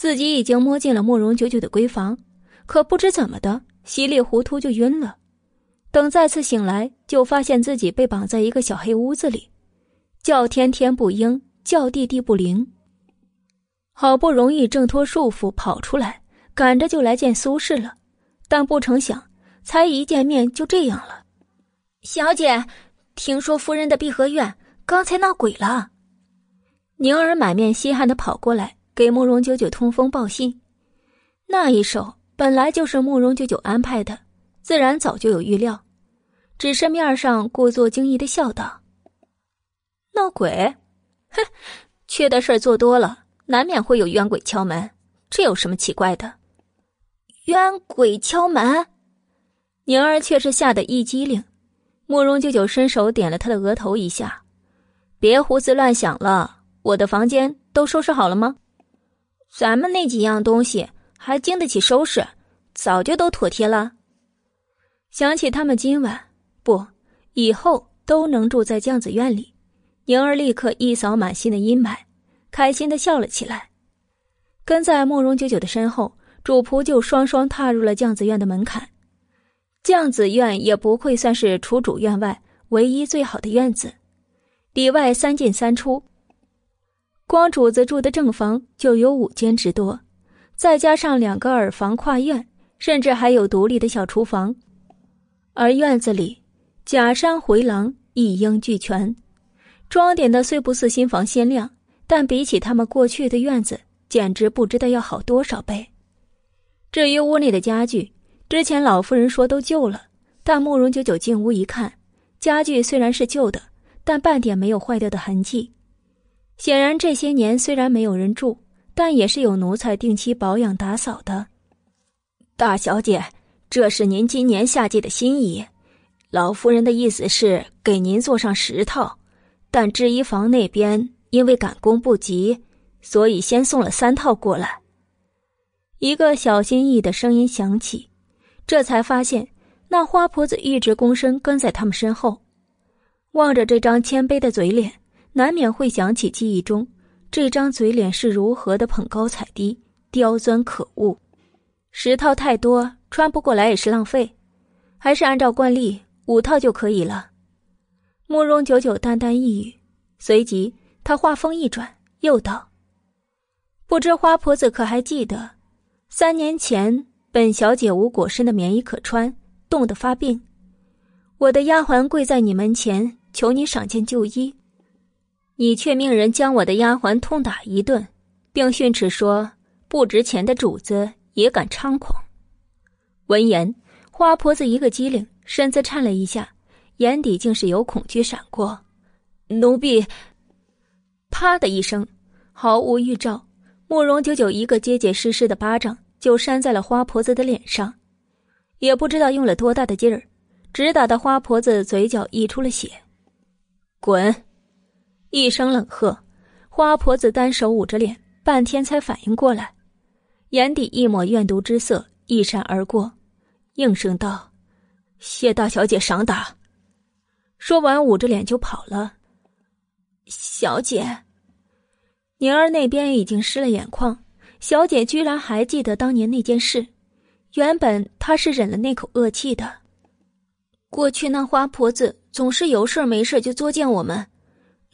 自己已经摸进了慕容九九的闺房，可不知怎么的，稀里糊涂就晕了。等再次醒来，就发现自己被绑在一个小黑屋子里。叫天天不应，叫地地不灵。好不容易挣脱束缚跑出来，赶着就来见苏轼了，但不成想，才一见面就这样了。小姐，听说夫人的碧荷院刚才闹鬼了。宁儿满面稀罕的跑过来给慕容九九通风报信。那一手本来就是慕容九九安排的，自然早就有预料，只是面上故作惊异的笑道。闹鬼，哼，缺德事做多了，难免会有冤鬼敲门，这有什么奇怪的？冤鬼敲门，宁儿却是吓得一激灵。慕容九九伸手点了他的额头一下，别胡思乱想了。我的房间都收拾好了吗？咱们那几样东西还经得起收拾，早就都妥帖了。想起他们今晚不，以后都能住在酱子院里。宁儿立刻一扫满心的阴霾，开心的笑了起来。跟在慕容九九的身后，主仆就双双踏入了酱子院的门槛。酱子院也不愧算是除主院外唯一最好的院子，里外三进三出。光主子住的正房就有五间之多，再加上两个耳房跨院，甚至还有独立的小厨房。而院子里，假山回廊一应俱全。装点的虽不似新房鲜亮，但比起他们过去的院子，简直不知道要好多少倍。至于屋内的家具，之前老夫人说都旧了，但慕容九九进屋一看，家具虽然是旧的，但半点没有坏掉的痕迹。显然这些年虽然没有人住，但也是有奴才定期保养打扫的。大小姐，这是您今年夏季的新衣，老夫人的意思是给您做上十套。但制衣房那边因为赶工不及，所以先送了三套过来。一个小心翼翼的声音响起，这才发现那花婆子一直躬身跟在他们身后，望着这张谦卑的嘴脸，难免会想起记忆中这张嘴脸是如何的捧高踩低、刁钻可恶。十套太多，穿不过来也是浪费，还是按照惯例五套就可以了。慕容九九淡淡一语，随即他话锋一转，又道：“不知花婆子可还记得，三年前本小姐无裹身的棉衣可穿，冻得发病，我的丫鬟跪在你门前求你赏件旧衣，你却命人将我的丫鬟痛打一顿，并训斥说不值钱的主子也敢猖狂。”闻言，花婆子一个机灵，身子颤了一下。眼底竟是有恐惧闪过，奴婢。啪的一声，毫无预兆，慕容九九一个结结实实的巴掌就扇在了花婆子的脸上，也不知道用了多大的劲儿，直打的花婆子嘴角溢出了血。滚！一声冷喝，花婆子单手捂着脸，半天才反应过来，眼底一抹怨毒之色一闪而过，应声道：“谢大小姐赏打。”说完，捂着脸就跑了。小姐，宁儿那边已经湿了眼眶。小姐居然还记得当年那件事，原本她是忍了那口恶气的。过去那花婆子总是有事没事就作践我们，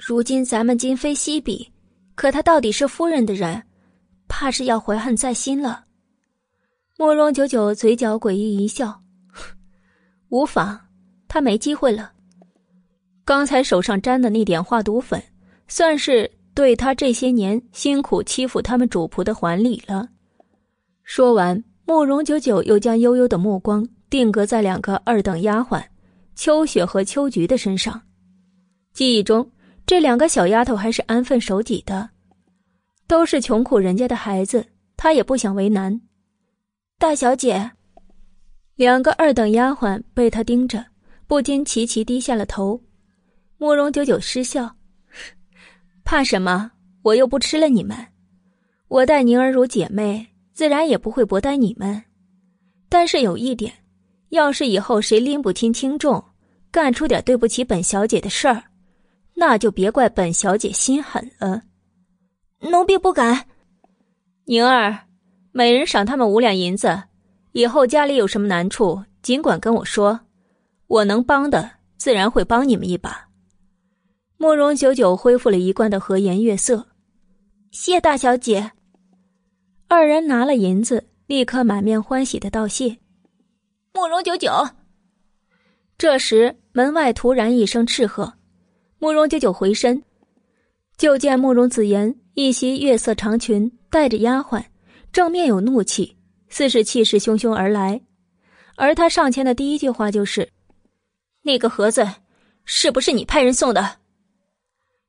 如今咱们今非昔比，可她到底是夫人的人，怕是要怀恨在心了。慕容九九嘴角诡异一笑，[laughs] 无妨，他没机会了。刚才手上沾的那点化毒粉，算是对他这些年辛苦欺负他们主仆的还礼了。说完，慕容九九又将悠悠的目光定格在两个二等丫鬟秋雪和秋菊的身上。记忆中，这两个小丫头还是安分守己的，都是穷苦人家的孩子，他也不想为难。大小姐，两个二等丫鬟被他盯着，不禁齐齐低下了头。慕容九九失笑：“怕什么？我又不吃了你们。我待宁儿如姐妹，自然也不会薄待你们。但是有一点，要是以后谁拎不清轻重，干出点对不起本小姐的事儿，那就别怪本小姐心狠了。奴婢不敢。宁儿，每人赏他们五两银子。以后家里有什么难处，尽管跟我说，我能帮的自然会帮你们一把。慕容九九恢复了一贯的和颜悦色，谢大小姐。二人拿了银子，立刻满面欢喜的道谢。慕容九九。这时门外突然一声斥喝，慕容九九回身，就见慕容子言一袭月色长裙，带着丫鬟，正面有怒气，似是气势汹汹而来。而他上前的第一句话就是：“那个盒子，是不是你派人送的？”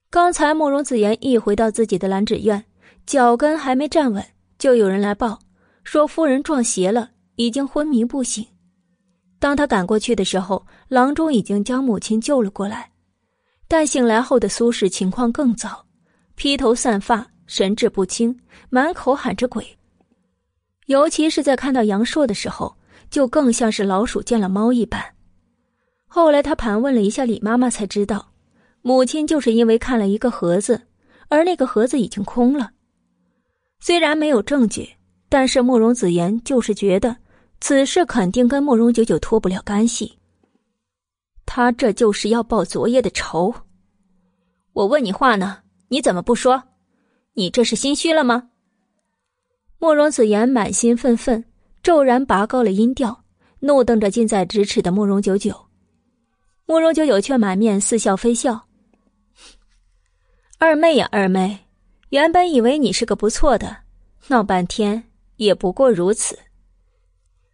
刚才慕容子言一回到自己的兰芷院，脚跟还没站稳，就有人来报说夫人撞邪了，已经昏迷不醒。当他赶过去的时候，郎中已经将母亲救了过来，但醒来后的苏氏情况更糟，披头散发，神志不清，满口喊着鬼。尤其是在看到杨硕的时候，就更像是老鼠见了猫一般。后来他盘问了一下李妈妈，才知道。母亲就是因为看了一个盒子，而那个盒子已经空了。虽然没有证据，但是慕容子言就是觉得此事肯定跟慕容九九脱不了干系。他这就是要报昨夜的仇。我问你话呢，你怎么不说？你这是心虚了吗？慕容子言满心愤愤，骤然拔高了音调，怒瞪着近在咫尺的慕容九九。慕容九九却满面似笑非笑。二妹呀，二妹，原本以为你是个不错的，闹半天也不过如此。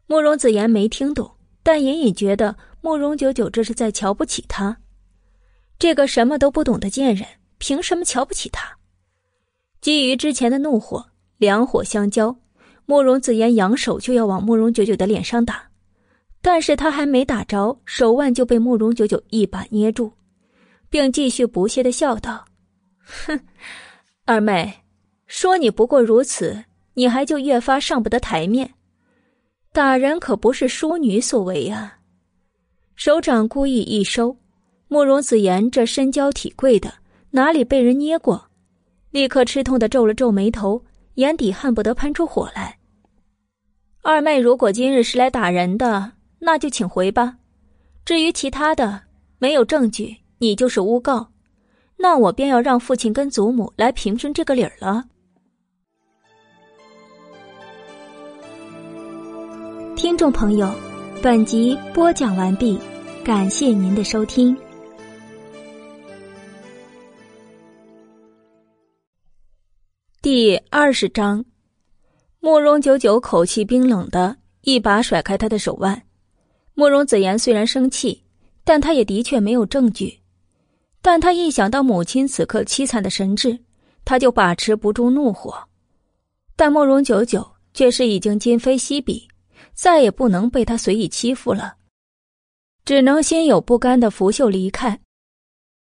慕容子言没听懂，但隐隐觉得慕容九九这是在瞧不起他。这个什么都不懂的贱人，凭什么瞧不起他？基于之前的怒火，两火相交，慕容子言扬手就要往慕容九九的脸上打，但是他还没打着，手腕就被慕容九九一把捏住，并继续不屑的笑道。哼，二妹，说你不过如此，你还就越发上不得台面。打人可不是淑女所为啊！手掌故意一收，慕容子言这身娇体贵的，哪里被人捏过？立刻吃痛的皱了皱眉头，眼底恨不得喷出火来。二妹，如果今日是来打人的，那就请回吧。至于其他的，没有证据，你就是诬告。那我便要让父亲跟祖母来评评这个理儿了。听众朋友，本集播讲完毕，感谢您的收听。第二十章，慕容九九口气冰冷的一把甩开他的手腕。慕容子言虽然生气，但他也的确没有证据。但他一想到母亲此刻凄惨的神智，他就把持不住怒火。但慕容九九却是已经今非昔比，再也不能被他随意欺负了，只能心有不甘的拂袖离开。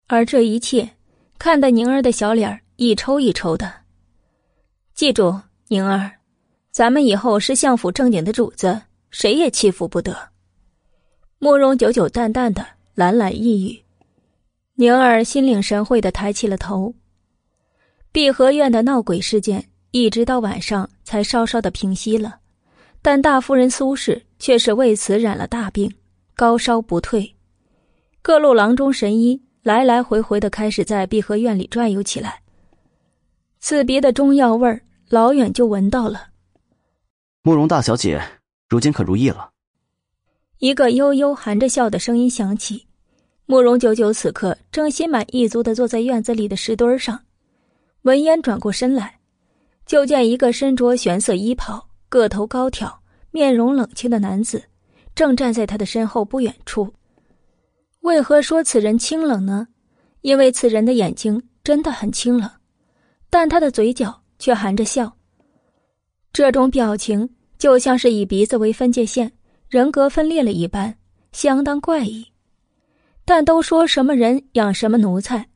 而这一切，看得宁儿的小脸一抽一抽的。记住，宁儿，咱们以后是相府正经的主子，谁也欺负不得。慕容久久淡淡的懒懒一语。宁儿心领神会的抬起了头。碧荷院的闹鬼事件一直到晚上才稍稍的平息了，但大夫人苏氏却是为此染了大病，高烧不退。各路郎中神医来来回回的开始在碧荷院里转悠起来。刺鼻的中药味儿老远就闻到了。慕容大小姐，如今可如意了？一个悠悠含着笑的声音响起。慕容九九此刻正心满意足的坐在院子里的石墩上，闻言转过身来，就见一个身着玄色衣袍、个头高挑、面容冷清的男子，正站在他的身后不远处。为何说此人清冷呢？因为此人的眼睛真的很清冷，但他的嘴角却含着笑。这种表情就像是以鼻子为分界线，人格分裂了一般，相当怪异。但都说什么人养什么奴才，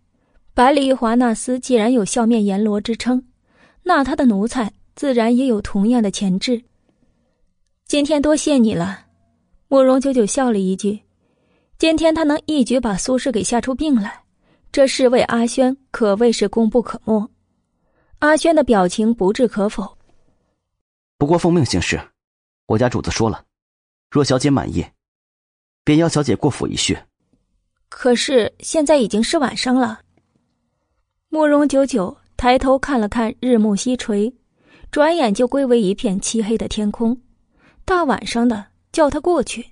百里华纳斯既然有笑面阎罗之称，那他的奴才自然也有同样的潜质。今天多谢你了，慕容九九笑了一句。今天他能一举把苏轼给吓出病来，这侍卫阿轩可谓是功不可没。阿轩的表情不置可否。不过奉命行事，我家主子说了，若小姐满意，便邀小姐过府一叙。可是现在已经是晚上了。慕容九九抬头看了看日暮西垂，转眼就归为一片漆黑的天空。大晚上的叫他过去，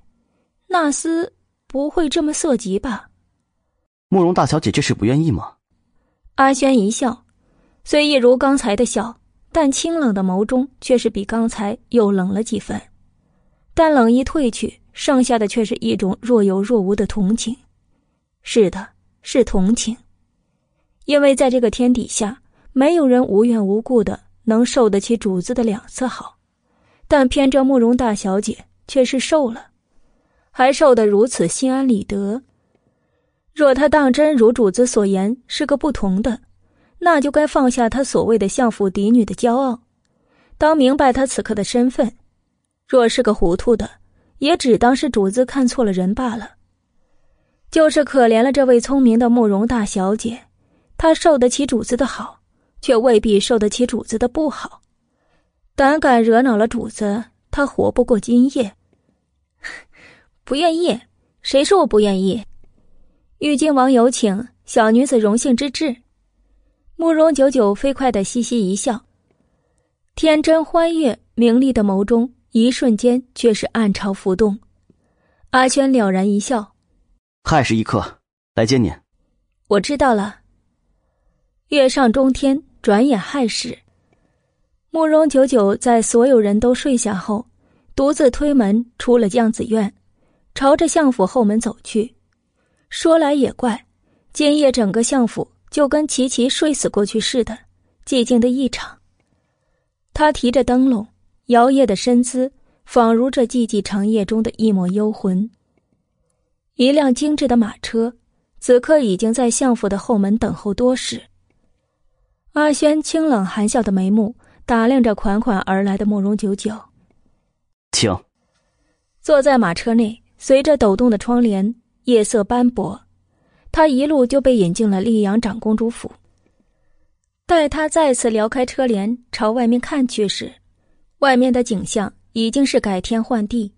纳斯不会这么色急吧？慕容大小姐这是不愿意吗？阿轩一笑，虽一如刚才的笑，但清冷的眸中却是比刚才又冷了几分。但冷意褪去，剩下的却是一种若有若无的同情。是的，是同情。因为在这个天底下，没有人无缘无故的能受得起主子的两次好，但偏这慕容大小姐却是受了，还受得如此心安理得。若她当真如主子所言是个不同的，那就该放下她所谓的相府嫡女的骄傲，当明白她此刻的身份。若是个糊涂的，也只当是主子看错了人罢了。就是可怜了这位聪明的慕容大小姐。她受得起主子的好，却未必受得起主子的不好。胆敢惹恼了主子，他活不过今夜。[laughs] 不愿意？谁说我不愿意？玉京王有请，小女子荣幸之至。慕容九九飞快的嘻嘻一笑，天真欢悦、明丽的眸中，一瞬间却是暗潮浮动。阿轩了然一笑：“亥时一刻来接您。”我知道了。月上中天，转眼亥时。慕容九九在所有人都睡下后，独自推门出了将子院，朝着相府后门走去。说来也怪，今夜整个相府就跟齐齐睡死过去似的，寂静的异常。他提着灯笼，摇曳的身姿，仿如这寂寂长夜中的一抹幽魂。一辆精致的马车，此刻已经在相府的后门等候多时。阿轩清冷含笑的眉目打量着款款而来的慕容九九，请坐在马车内，随着抖动的窗帘，夜色斑驳，他一路就被引进了溧阳长公主府。待他再次撩开车帘朝外面看去时，外面的景象已经是改天换地，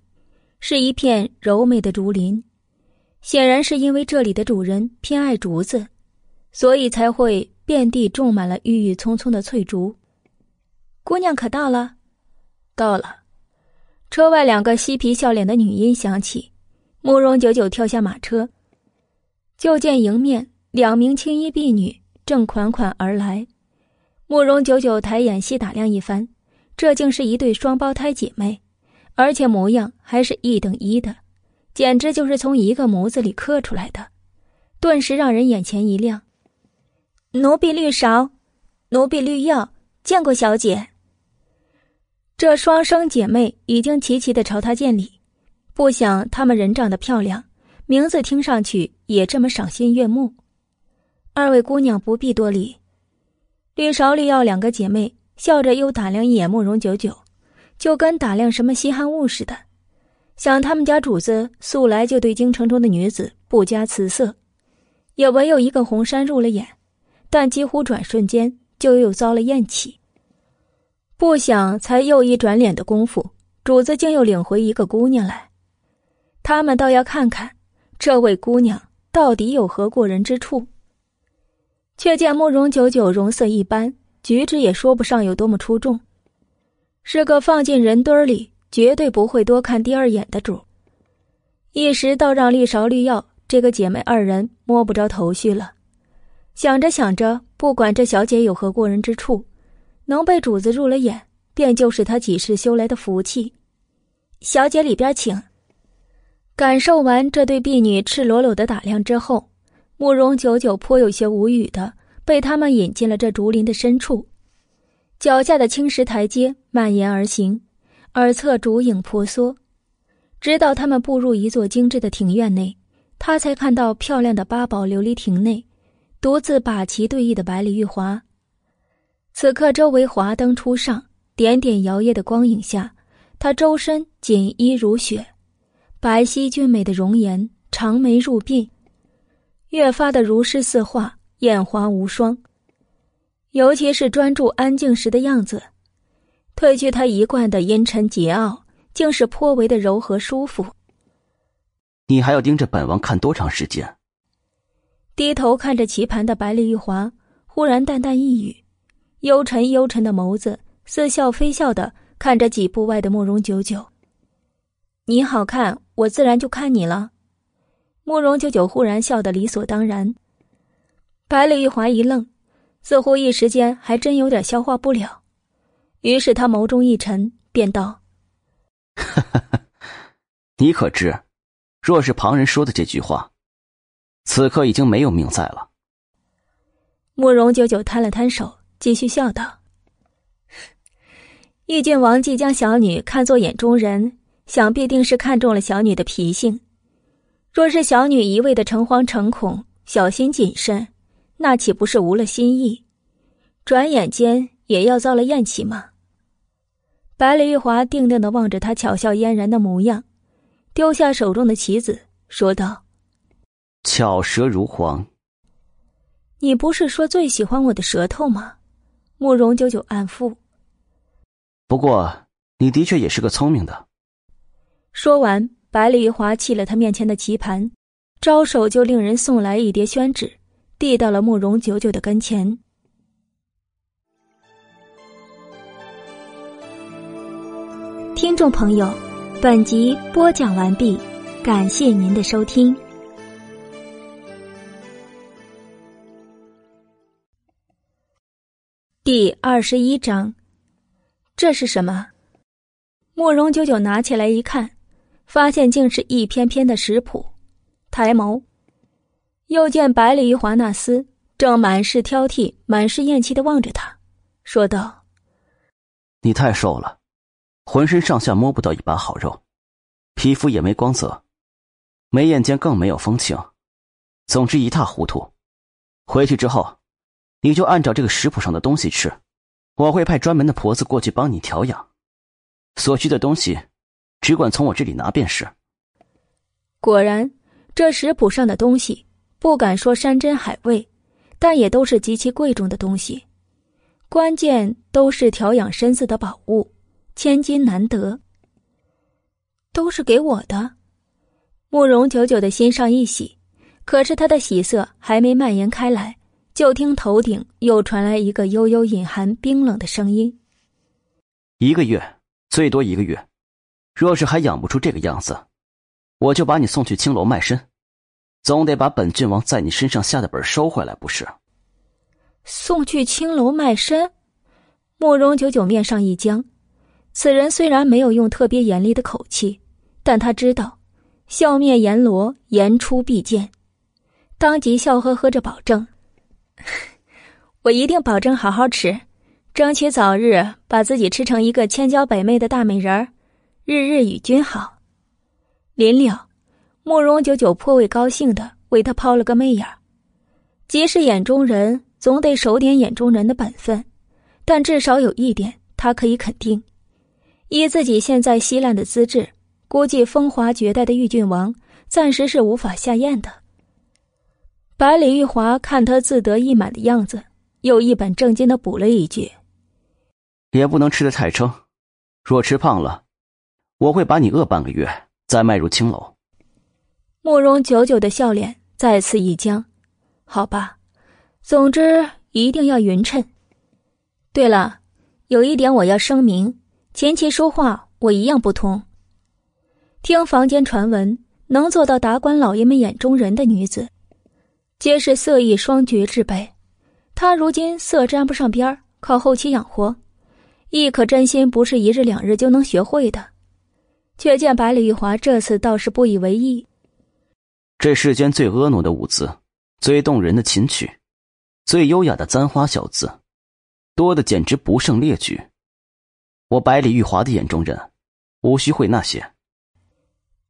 是一片柔美的竹林。显然是因为这里的主人偏爱竹子，所以才会。遍地种满了郁郁葱葱的翠竹。姑娘可到了？到了。车外两个嬉皮笑脸的女音响起。慕容九九跳下马车，就见迎面两名青衣婢女正款款而来。慕容九九抬眼细打量一番，这竟是一对双胞胎姐妹，而且模样还是一等一的，简直就是从一个模子里刻出来的，顿时让人眼前一亮。奴婢绿芍，奴婢绿药，见过小姐。这双生姐妹已经齐齐的朝他见礼，不想她们人长得漂亮，名字听上去也这么赏心悦目。二位姑娘不必多礼。绿芍、绿药两个姐妹笑着又打量一眼慕容九九，就跟打量什么稀罕物似的。想他们家主子素来就对京城中的女子不加辞色，也唯有一个红衫入了眼。但几乎转瞬间就又遭了厌弃。不想才又一转脸的功夫，主子竟又领回一个姑娘来。他们倒要看看，这位姑娘到底有何过人之处。却见慕容九九容色一般，举止也说不上有多么出众，是个放进人堆里绝对不会多看第二眼的主。一时倒让绿芍、绿药这个姐妹二人摸不着头绪了。想着想着，不管这小姐有何过人之处，能被主子入了眼，便就是她几世修来的福气。小姐里边请。感受完这对婢女赤裸裸的打量之后，慕容久久颇有些无语的被他们引进了这竹林的深处。脚下的青石台阶蔓延而行，耳侧竹影婆娑，直到他们步入一座精致的庭院内，他才看到漂亮的八宝琉璃亭内。独自把旗对弈的百里玉华。此刻周围华灯初上，点点摇曳的光影下，他周身锦衣如雪，白皙俊美的容颜，长眉入鬓，越发的如诗似画，艳华无双。尤其是专注安静时的样子，褪去他一贯的阴沉桀骜，竟是颇为的柔和舒服。你还要盯着本王看多长时间？低头看着棋盘的百里玉华，忽然淡淡一语，幽沉幽沉的眸子似笑非笑的看着几步外的慕容九九。你好看，我自然就看你了。慕容九九忽然笑得理所当然。百里玉华一愣。似乎一时间还真有点消化不了，于是他眸中一沉，便道：“你可知，若是旁人说的这句话，此刻已经没有命在了。”慕容九九摊了摊手，继续笑道：“义郡王既将小女看作眼中人，想必定是看中了小女的脾性。若是小女一味的诚惶诚恐、小心谨慎。”那岂不是无了心意？转眼间也要遭了厌弃吗？百里玉华定定的望着他巧笑嫣然的模样，丢下手中的棋子，说道：“巧舌如簧。”你不是说最喜欢我的舌头吗？慕容九九暗腹。不过你的确也是个聪明的。说完，白丽华弃了他面前的棋盘，招手就令人送来一叠宣纸。递到了慕容九九的跟前。听众朋友，本集播讲完毕，感谢您的收听。第二十一章，这是什么？慕容九九拿起来一看，发现竟是一篇篇的食谱，抬眸。又见百里华纳斯正满是挑剔、满是厌弃的望着他，说道：“你太瘦了，浑身上下摸不到一把好肉，皮肤也没光泽，眉眼间更没有风情，总之一塌糊涂。回去之后，你就按照这个食谱上的东西吃，我会派专门的婆子过去帮你调养。所需的东西，只管从我这里拿便是。”果然，这食谱上的东西。不敢说山珍海味，但也都是极其贵重的东西，关键都是调养身子的宝物，千金难得。都是给我的，慕容九九的心上一喜，可是他的喜色还没蔓延开来，就听头顶又传来一个悠悠隐含冰冷的声音：“一个月，最多一个月，若是还养不出这个样子，我就把你送去青楼卖身。”总得把本郡王在你身上下的本收回来，不是？送去青楼卖身，慕容九九面上一僵。此人虽然没有用特别严厉的口气，但他知道，笑面阎罗言出必见，当即笑呵呵着保证：“ [laughs] 我一定保证好好吃，争取早日把自己吃成一个千娇百媚的大美人儿，日日与君好。”临了。慕容九九颇为高兴的为他抛了个媚眼即使眼中人，总得守点眼中人的本分，但至少有一点，他可以肯定：以自己现在稀烂的资质，估计风华绝代的玉郡王暂时是无法下咽的。百里玉华看他自得意满的样子，又一本正经的补了一句：“也不能吃得太撑，若吃胖了，我会把你饿半个月，再卖入青楼。”慕容九九的笑脸再次一僵，好吧，总之一定要匀称。对了，有一点我要声明：琴棋书画我一样不通。听房间传闻，能做到达官老爷们眼中人的女子，皆是色艺双绝之辈。他如今色沾不上边靠后期养活，亦可真心不是一日两日就能学会的。却见百里玉华这次倒是不以为意。这世间最婀娜的舞姿，最动人的琴曲，最优雅的簪花小字，多的简直不胜列举。我百里玉华的眼中人，无需会那些。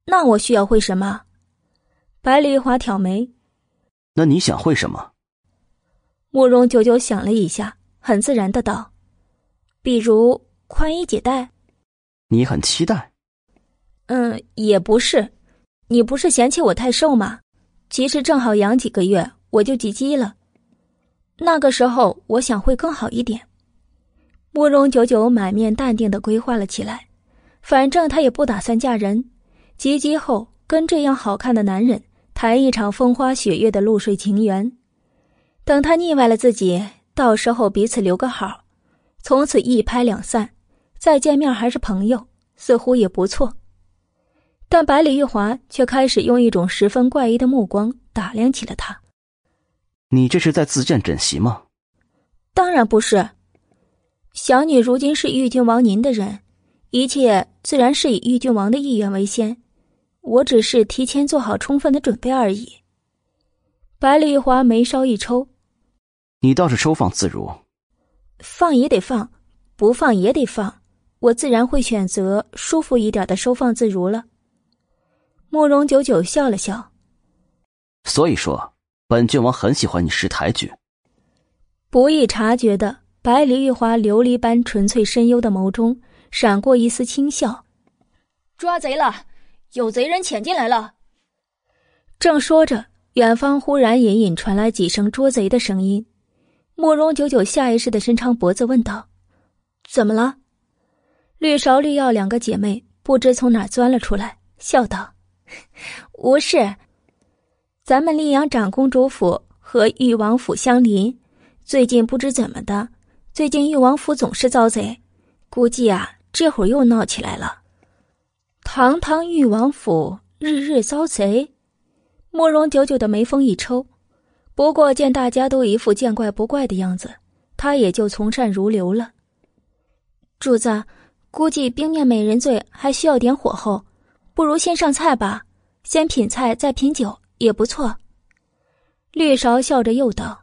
那我需要会什么？百里玉华挑眉。那你想会什么？慕容九九想了一下，很自然的道：“比如宽衣解带。”你很期待？嗯，也不是。你不是嫌弃我太瘦吗？其实正好养几个月，我就及笄了。那个时候，我想会更好一点。慕容九九满面淡定的规划了起来，反正她也不打算嫁人，及笄后跟这样好看的男人谈一场风花雪月的露水情缘。等他腻歪了自己，到时候彼此留个好，从此一拍两散，再见面还是朋友，似乎也不错。但百里玉华却开始用一种十分怪异的目光打量起了他。你这是在自荐枕席吗？当然不是。小女如今是玉郡王您的人，一切自然是以玉郡王的意愿为先。我只是提前做好充分的准备而已。百里玉华眉梢一抽：“你倒是收放自如。放也得放，不放也得放。我自然会选择舒服一点的收放自如了。”慕容九九笑了笑，所以说，本郡王很喜欢你识抬举。不易察觉的白梨玉华琉璃般纯粹深幽的眸中闪过一丝轻笑。抓贼了！有贼人潜进来了。正说着，远方忽然隐隐传来几声捉贼的声音。慕容九九下意识的伸长脖子问道：“怎么了？”绿芍、绿药两个姐妹不知从哪钻了出来，笑道。[laughs] 无事，咱们溧阳长公主府和誉王府相邻，最近不知怎么的，最近誉王府总是遭贼，估计啊，这会儿又闹起来了。堂堂誉王府日日遭贼，慕容久久的眉峰一抽，不过见大家都一副见怪不怪的样子，他也就从善如流了。主子，估计冰面美人醉还需要点火候。不如先上菜吧，先品菜再品酒也不错。绿芍笑着又道：“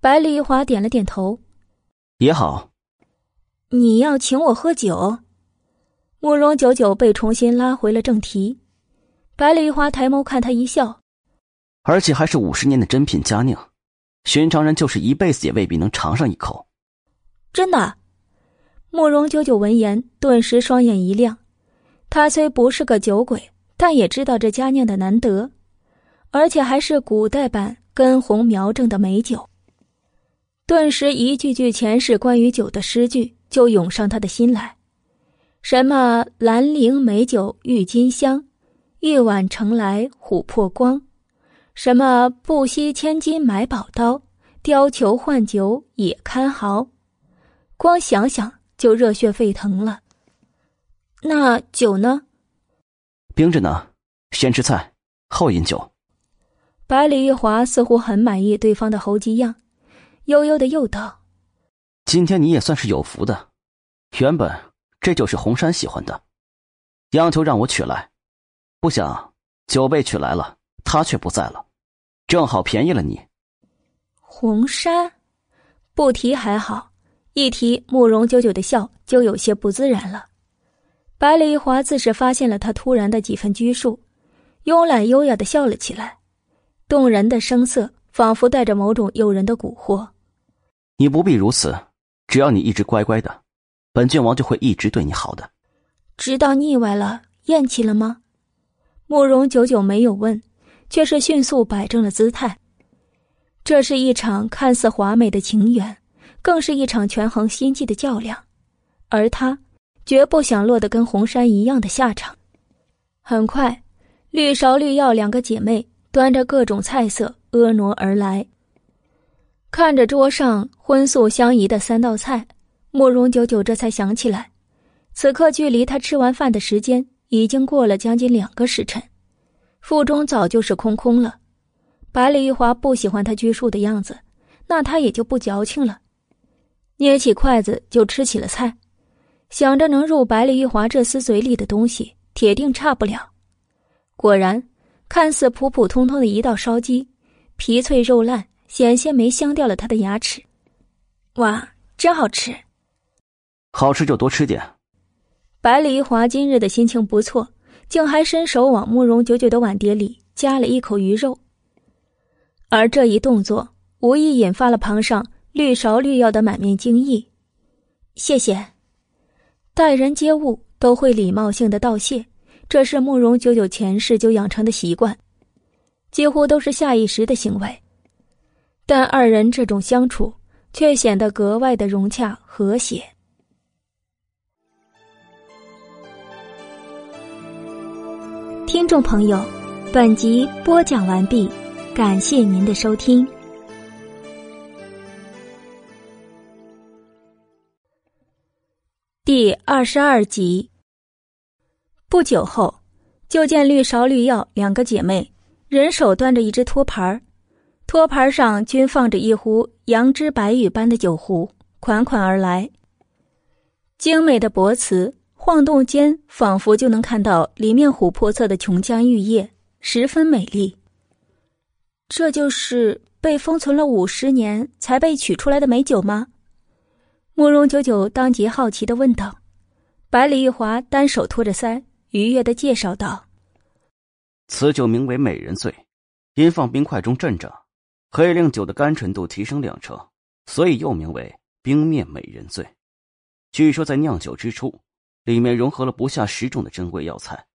白丽华点了点头，也好。你要请我喝酒？”慕容九九被重新拉回了正题。百里花抬眸看他一笑，而且还是五十年的珍品佳酿，寻常人就是一辈子也未必能尝上一口。真的？慕容九九闻言，顿时双眼一亮。他虽不是个酒鬼，但也知道这佳酿的难得，而且还是古代版根红苗正的美酒。顿时，一句句前世关于酒的诗句就涌上他的心来：什么兰陵美酒郁金香，玉碗盛来琥珀光；什么不惜千金买宝刀，貂裘换酒也堪豪。光想想就热血沸腾了。那酒呢？冰着呢，先吃菜，后饮酒。百里玉华似乎很满意对方的猴急样，悠悠的又道：“今天你也算是有福的，原本这就是红山喜欢的，央求让我取来，不想酒被取来了，他却不在了，正好便宜了你。”红山，不提还好，一提慕容九九的笑就有些不自然了。百里玉华自是发现了他突然的几分拘束，慵懒优雅的笑了起来，动人的声色仿佛带着某种诱人的蛊惑。你不必如此，只要你一直乖乖的，本郡王就会一直对你好的。直到腻歪了、厌弃了吗？慕容久久没有问，却是迅速摆正了姿态。这是一场看似华美的情缘，更是一场权衡心计的较量，而他。绝不想落得跟红山一样的下场。很快，绿芍、绿药两个姐妹端着各种菜色婀娜而来。看着桌上荤素相宜的三道菜，慕容九九这才想起来，此刻距离他吃完饭的时间已经过了将近两个时辰，腹中早就是空空了。百里玉华不喜欢他拘束的样子，那他也就不矫情了，捏起筷子就吃起了菜。想着能入百里玉华这厮嘴里的东西，铁定差不了。果然，看似普普通通的一道烧鸡，皮脆肉烂，险些没香掉了他的牙齿。哇，真好吃！好吃就多吃点。百里玉华今日的心情不错，竟还伸手往慕容九九的碗碟里夹了一口鱼肉。而这一动作，无意引发了旁上绿芍绿药的满面惊异。谢谢，待人接物都会礼貌性的道谢，这是慕容九九前世就养成的习惯，几乎都是下意识的行为。但二人这种相处却显得格外的融洽和谐。听众朋友，本集播讲完毕，感谢您的收听。第二十二集。不久后，就见绿芍、绿药两个姐妹，人手端着一只托盘托盘上均放着一壶杨枝白玉般的酒壶，款款而来。精美的薄瓷。晃动间，仿佛就能看到里面琥珀色的琼浆玉液，十分美丽。这就是被封存了五十年才被取出来的美酒吗？慕容九九当即好奇的问道。百里玉华单手托着腮，愉悦的介绍道：“此酒名为美人醉，因放冰块中镇着，可以令酒的甘醇度提升两成，所以又名为冰面美人醉。据说在酿酒之初。”里面融合了不下十种的珍贵药材，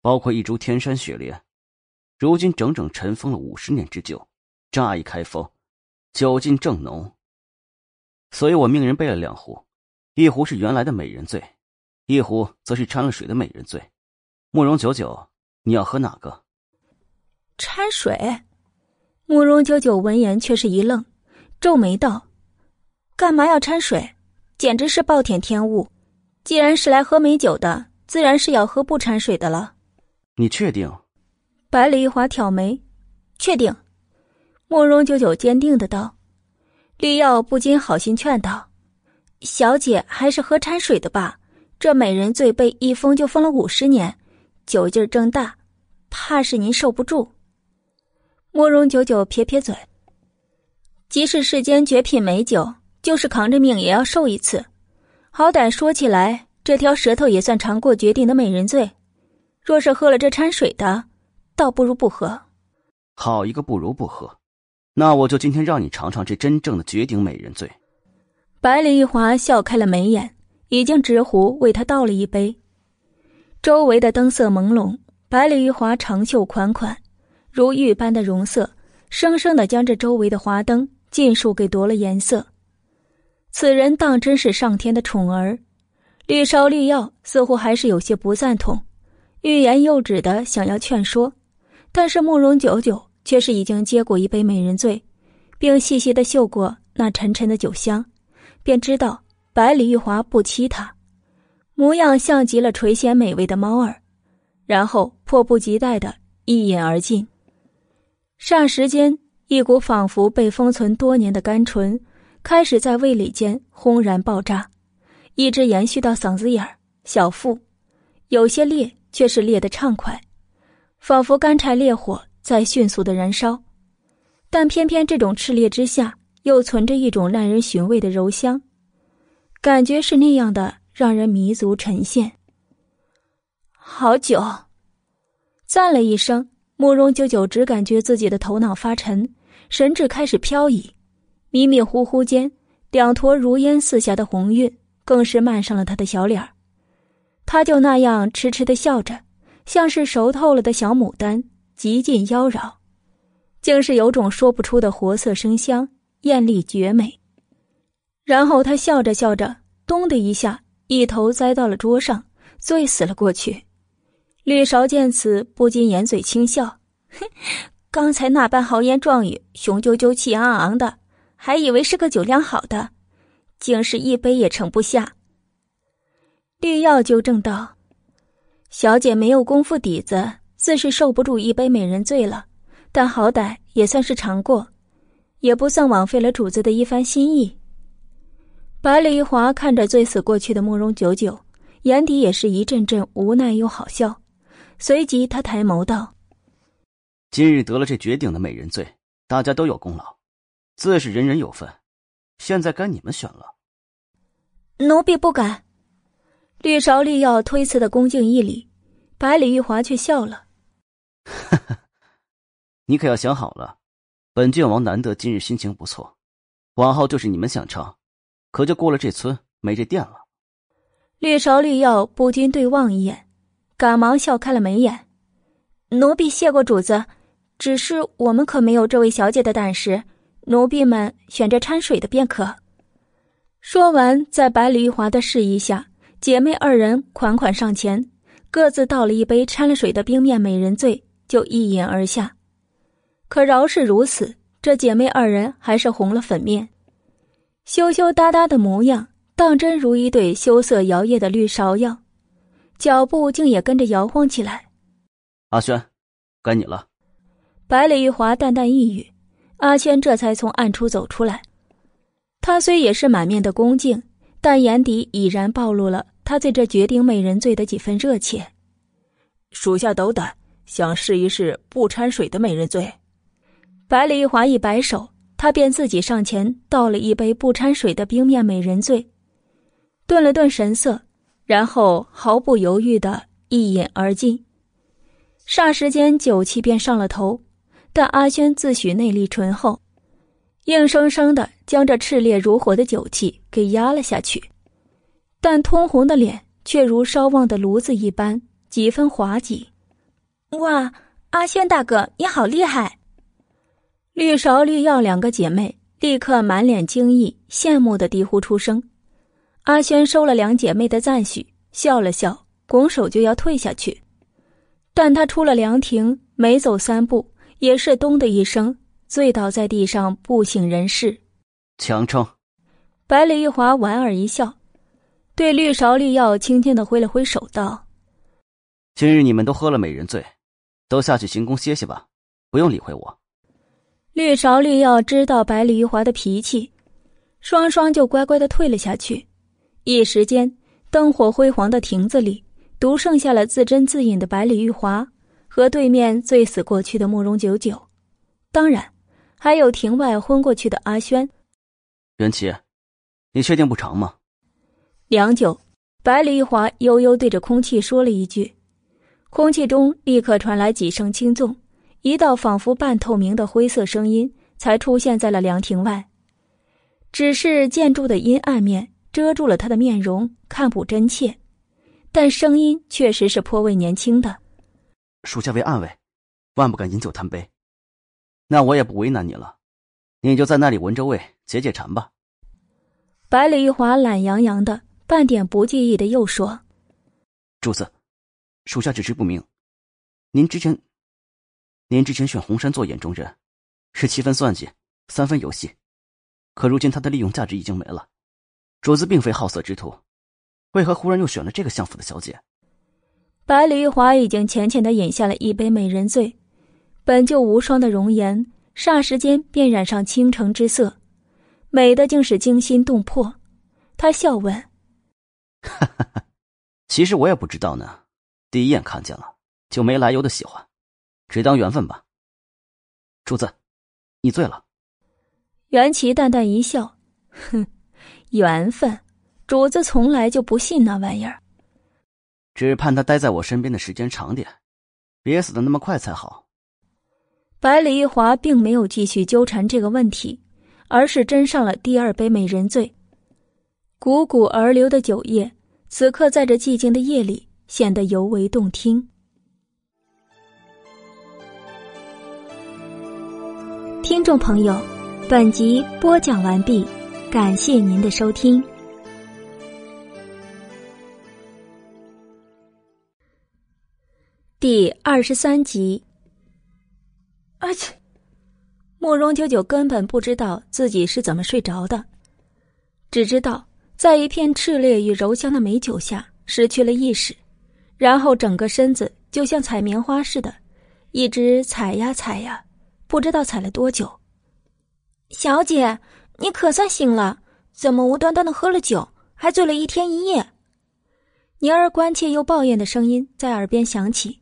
包括一株天山雪莲，如今整整尘封了五十年之久。乍一开封，酒劲正浓，所以我命人备了两壶，一壶是原来的美人醉，一壶则是掺了水的美人醉。慕容九九，你要喝哪个？掺水？慕容九九闻言却是一愣，皱眉道：“干嘛要掺水？简直是暴殄天物！”既然是来喝美酒的，自然是要喝不掺水的了。你确定？百里一华挑眉，确定。慕容九九坚定的道。绿药不禁好心劝道：“小姐还是喝掺水的吧，这美人醉被一封就封了五十年，酒劲儿正大，怕是您受不住。”慕容九九撇撇嘴，即使世间绝品美酒，就是扛着命也要受一次。好歹说起来，这条舌头也算尝过绝顶的美人醉。若是喝了这掺水的，倒不如不喝。好一个不如不喝！那我就今天让你尝尝这真正的绝顶美人醉。百里玉华笑开了眉眼，已经执壶为他倒了一杯。周围的灯色朦胧，百里玉华长袖款款，如玉般的容色，生生的将这周围的华灯尽数给夺了颜色。此人当真是上天的宠儿，绿芍绿药似乎还是有些不赞同，欲言又止的想要劝说，但是慕容九九却是已经接过一杯美人醉，并细细的嗅过那沉沉的酒香，便知道百里玉华不欺他，模样像极了垂涎美味的猫儿，然后迫不及待的一饮而尽。霎时间，一股仿佛被封存多年的甘醇。开始在胃里间轰然爆炸，一直延续到嗓子眼儿、小腹，有些烈，却是烈得畅快，仿佛干柴烈火在迅速的燃烧。但偏偏这种炽烈之下，又存着一种耐人寻味的柔香，感觉是那样的让人迷足沉陷。好久，赞了一声，慕容九九只感觉自己的头脑发沉，神志开始飘移。迷迷糊糊间，两坨如烟似霞的红晕更是漫上了他的小脸他就那样痴痴的笑着，像是熟透了的小牡丹，极尽妖娆，竟是有种说不出的活色生香，艳丽绝美。然后他笑着笑着，咚的一下，一头栽到了桌上，醉死了过去。绿芍见此，不禁掩嘴轻笑：“哼，刚才那般豪言壮语，雄赳赳、气昂昂的。”还以为是个酒量好的，竟是一杯也盛不下。绿药纠正道：“小姐没有功夫底子，自是受不住一杯美人醉了。但好歹也算是尝过，也不算枉费了主子的一番心意。”百里华看着醉死过去的慕容九九，眼底也是一阵阵无奈又好笑。随即他抬眸道：“今日得了这绝顶的美人醉，大家都有功劳。”自是人人有份，现在该你们选了。奴婢不敢。绿芍绿药推辞的恭敬一礼，百里玉华却笑了。你可要想好了，本郡王难得今日心情不错，往后就是你们想唱，可就过了这村没这店了。绿芍绿药不禁对望一眼，赶忙笑开了眉眼。奴婢谢过主子，只是我们可没有这位小姐的胆识，奴婢们选着掺水的便可。说完，在百里玉华的示意下，姐妹二人款款上前，各自倒了一杯掺了水的冰面美人醉，就一饮而下。可饶是如此，这姐妹二人还是红了粉面，羞羞答答的模样，当真如一对羞涩摇曳的绿芍药，脚步竟也跟着摇晃起来。阿轩，该你了。百里玉华淡淡一语，阿轩这才从暗处走出来。他虽也是满面的恭敬，但眼底已然暴露了他对这绝顶美人醉的几分热切。属下斗胆，想试一试不掺水的美人醉。百里玉华一摆手，他便自己上前倒了一杯不掺水的冰面美人醉，顿了顿神色，然后毫不犹豫的一饮而尽。霎时间，酒气便上了头，但阿轩自诩内力醇厚，硬生生的将这炽烈如火的酒气给压了下去，但通红的脸却如烧旺的炉子一般，几分滑稽。哇，阿轩大哥，你好厉害！绿芍、绿药两个姐妹立刻满脸惊异、羡慕的低呼出声。阿轩收了两姐妹的赞许，笑了笑，拱手就要退下去。但他出了凉亭，没走三步，也是“咚”的一声，醉倒在地上，不省人事。强撑。百里玉华莞尔一笑，对绿芍、绿药轻轻的挥了挥手，道：“今日你们都喝了美人醉，都下去行宫歇歇吧，不用理会我。”绿芍、绿药知道百里玉华的脾气，双双就乖乖的退了下去。一时间，灯火辉煌的亭子里，独剩下了自斟自饮的百里玉华和对面醉死过去的慕容九九，当然，还有庭外昏过去的阿轩。元琪，你确定不长吗？良久，百里玉华悠悠对着空气说了一句，空气中立刻传来几声轻纵。一道仿佛半透明的灰色声音才出现在了凉亭外，只是建筑的阴暗面遮住了他的面容，看不真切，但声音确实是颇为年轻的。属下为暗卫，万不敢饮酒贪杯。那我也不为难你了，你就在那里闻着味，解解馋吧。百里玉华懒洋洋的，半点不介意的又说：“主子，属下只知不明，您之前……”您之前选红山做眼中人，是七分算计，三分游戏，可如今他的利用价值已经没了。主子并非好色之徒，为何忽然又选了这个相府的小姐？百里玉华已经浅浅的饮下了一杯美人醉，本就无双的容颜，霎时间便染上倾城之色，美的竟是惊心动魄。他笑问：“哈哈哈，其实我也不知道呢，第一眼看见了，就没来由的喜欢。”只当缘分吧，主子，你醉了。袁琪淡淡一笑，哼，缘分，主子从来就不信那玩意儿。只盼他待在我身边的时间长点，别死的那么快才好。百里一华并没有继续纠缠这个问题，而是斟上了第二杯美人醉。汩汩而流的酒液，此刻在这寂静的夜里显得尤为动听。听众朋友，本集播讲完毕，感谢您的收听。第二十三集。阿切，慕容九九根本不知道自己是怎么睡着的，只知道在一片炽烈与柔香的美酒下失去了意识，然后整个身子就像采棉花似的，一直踩呀踩呀。不知道踩了多久。小姐，你可算醒了？怎么无端端的喝了酒，还醉了一天一夜？宁儿关切又抱怨的声音在耳边响起。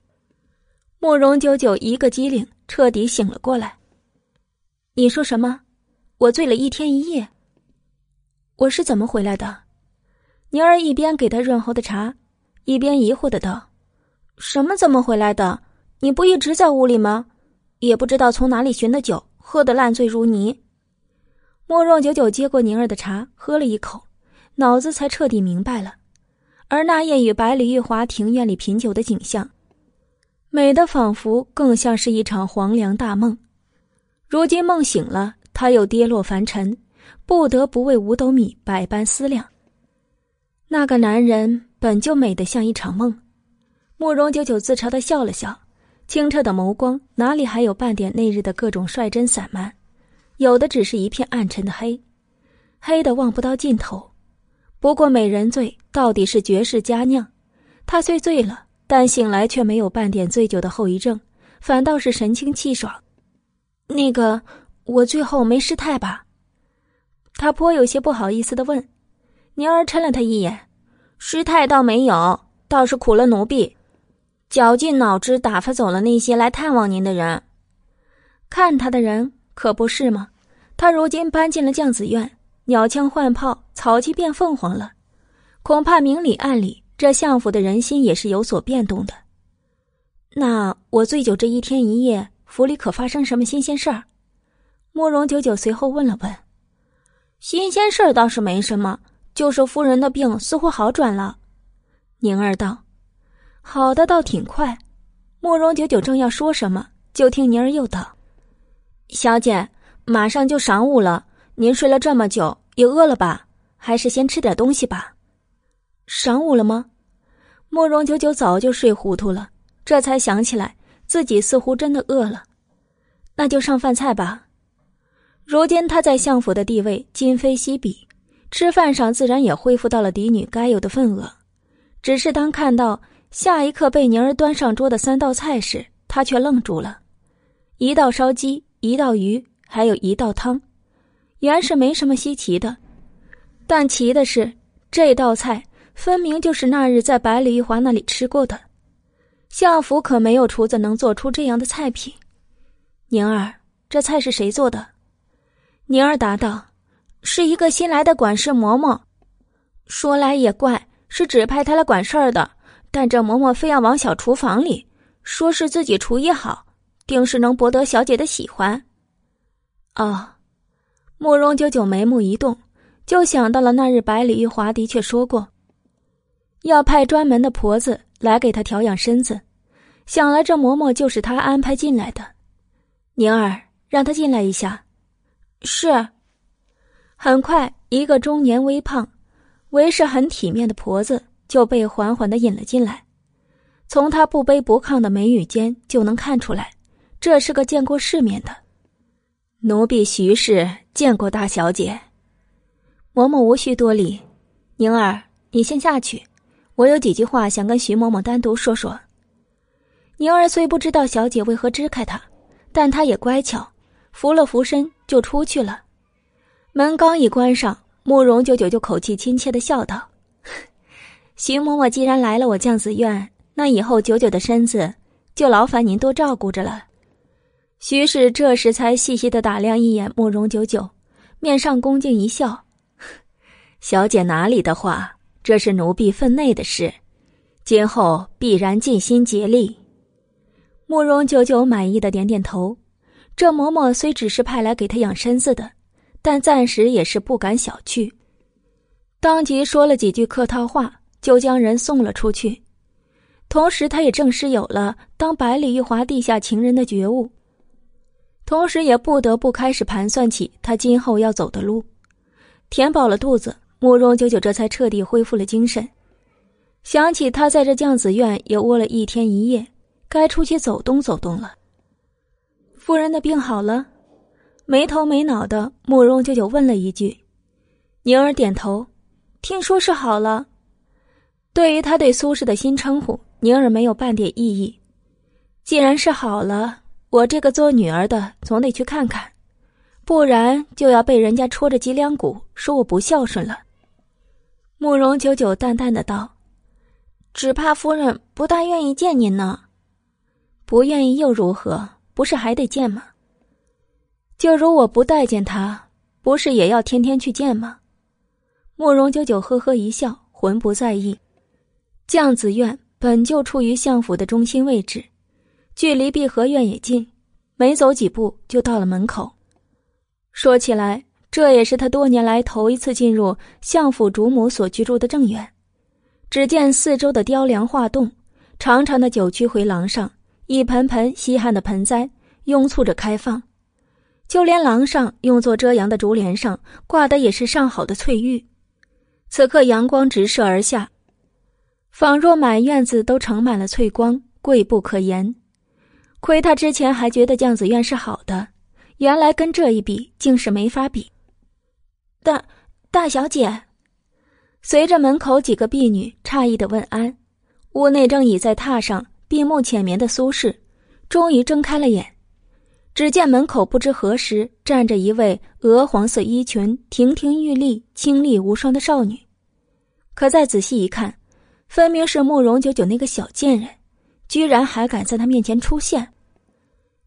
慕容九九一个机灵，彻底醒了过来。你说什么？我醉了一天一夜？我是怎么回来的？宁儿一边给他润喉的茶，一边疑惑的道：“什么怎么回来的？你不一直在屋里吗？”也不知道从哪里寻的酒，喝得烂醉如泥。慕容九九接过宁儿的茶，喝了一口，脑子才彻底明白了。而那夜与百里玉华庭院里品酒的景象，美的仿佛更像是一场黄粱大梦。如今梦醒了，他又跌落凡尘，不得不为五斗米百般思量。那个男人本就美得像一场梦。慕容九九自嘲的笑了笑，清澈的眸光哪里还有半点那日的各种率真散漫，有的只是一片暗沉的黑，黑的望不到尽头。不过美人醉到底是绝世佳酿，他虽醉了，但醒来却没有半点醉酒的后遗症，反倒是神清气爽。那个，我最后没失态吧？他颇有些不好意思的问。宁儿嗔了他一眼，失态倒没有，倒是苦了奴婢。绞尽脑汁打发走了那些来探望您的人，看他的人可不是吗？他如今搬进了将子院，鸟枪换炮，草鸡变凤凰了，恐怕明里暗里这相府的人心也是有所变动的。那我醉酒这一天一夜，府里可发生什么新鲜事儿？慕容九九随后问了问。新鲜事儿倒是没什么，就是夫人的病似乎好转了。宁儿道。好的倒挺快，慕容九九正要说什么，就听宁儿又道：“小姐，马上就晌午了，您睡了这么久，也饿了吧？还是先吃点东西吧。”晌午了吗？慕容九九早就睡糊涂了，这才想起来自己似乎真的饿了，那就上饭菜吧。如今他在相府的地位今非昔比，吃饭上自然也恢复到了嫡女该有的份额，只是当看到。下一刻，被宁儿端上桌的三道菜时，他却愣住了：一道烧鸡，一道鱼，还有一道汤。原是没什么稀奇的，但奇的是，这道菜分明就是那日在百里玉华那里吃过的。相府可没有厨子能做出这样的菜品。宁儿，这菜是谁做的？宁儿答道：“是一个新来的管事嬷嬷。说来也怪，是指派他来管事儿的。”但这嬷嬷非要往小厨房里，说是自己厨艺好，定是能博得小姐的喜欢。哦，慕容九九眉目一动，就想到了那日百里玉华的确说过，要派专门的婆子来给他调养身子。想来这嬷嬷就是他安排进来的。宁儿，让他进来一下。是。很快，一个中年微胖、为是很体面的婆子。就被缓缓的引了进来，从她不卑不亢的眉宇间就能看出来，这是个见过世面的奴婢徐氏见过大小姐。嬷嬷无需多礼，宁儿，你先下去，我有几句话想跟徐嬷嬷单独说说。宁儿虽不知道小姐为何支开她，但她也乖巧，扶了扶身就出去了。门刚一关上，慕容九九就口气亲切的笑道。徐嬷嬷既然来了我将子院，那以后九九的身子就劳烦您多照顾着了。徐氏这时才细细的打量一眼慕容九九，面上恭敬一笑：“小姐哪里的话，这是奴婢分内的事，今后必然尽心竭力。”慕容久久满意的点点头。这嬷嬷虽只是派来给他养身子的，但暂时也是不敢小觑，当即说了几句客套话。就将人送了出去，同时他也正式有了当百里玉华地下情人的觉悟，同时也不得不开始盘算起他今后要走的路。填饱了肚子，慕容九九这才彻底恢复了精神，想起他在这酱子院也窝了一天一夜，该出去走动走动了。夫人的病好了，没头没脑的慕容九九问了一句，宁儿点头，听说是好了。对于他对苏轼的新称呼，宁儿没有半点异议。既然是好了，我这个做女儿的总得去看看，不然就要被人家戳着脊梁骨说我不孝顺了。慕容九九淡淡的道：“只怕夫人不大愿意见您呢。不愿意又如何？不是还得见吗？就如我不待见他，不是也要天天去见吗？”慕容九九呵呵一笑，浑不在意。将子院本就处于相府的中心位置，距离碧荷院也近，没走几步就到了门口。说起来，这也是他多年来头一次进入相府主母所居住的正院。只见四周的雕梁画栋，长长的九曲回廊上，一盆盆稀罕的盆栽拥簇着开放，就连廊上用作遮阳的竹帘上挂的也是上好的翠玉。此刻阳光直射而下，仿若满院子都盛满了翠光，贵不可言。亏他之前还觉得酱子院是好的，原来跟这一比，竟是没法比。大大小姐，随着门口几个婢女诧异的问安，屋内正倚在榻上闭目浅眠的苏轼，终于睁开了眼。只见门口不知何时站着一位鹅黄色衣裙、亭亭玉立、清丽无双的少女，可再仔细一看，分明是慕容九九那个小贱人，居然还敢在他面前出现。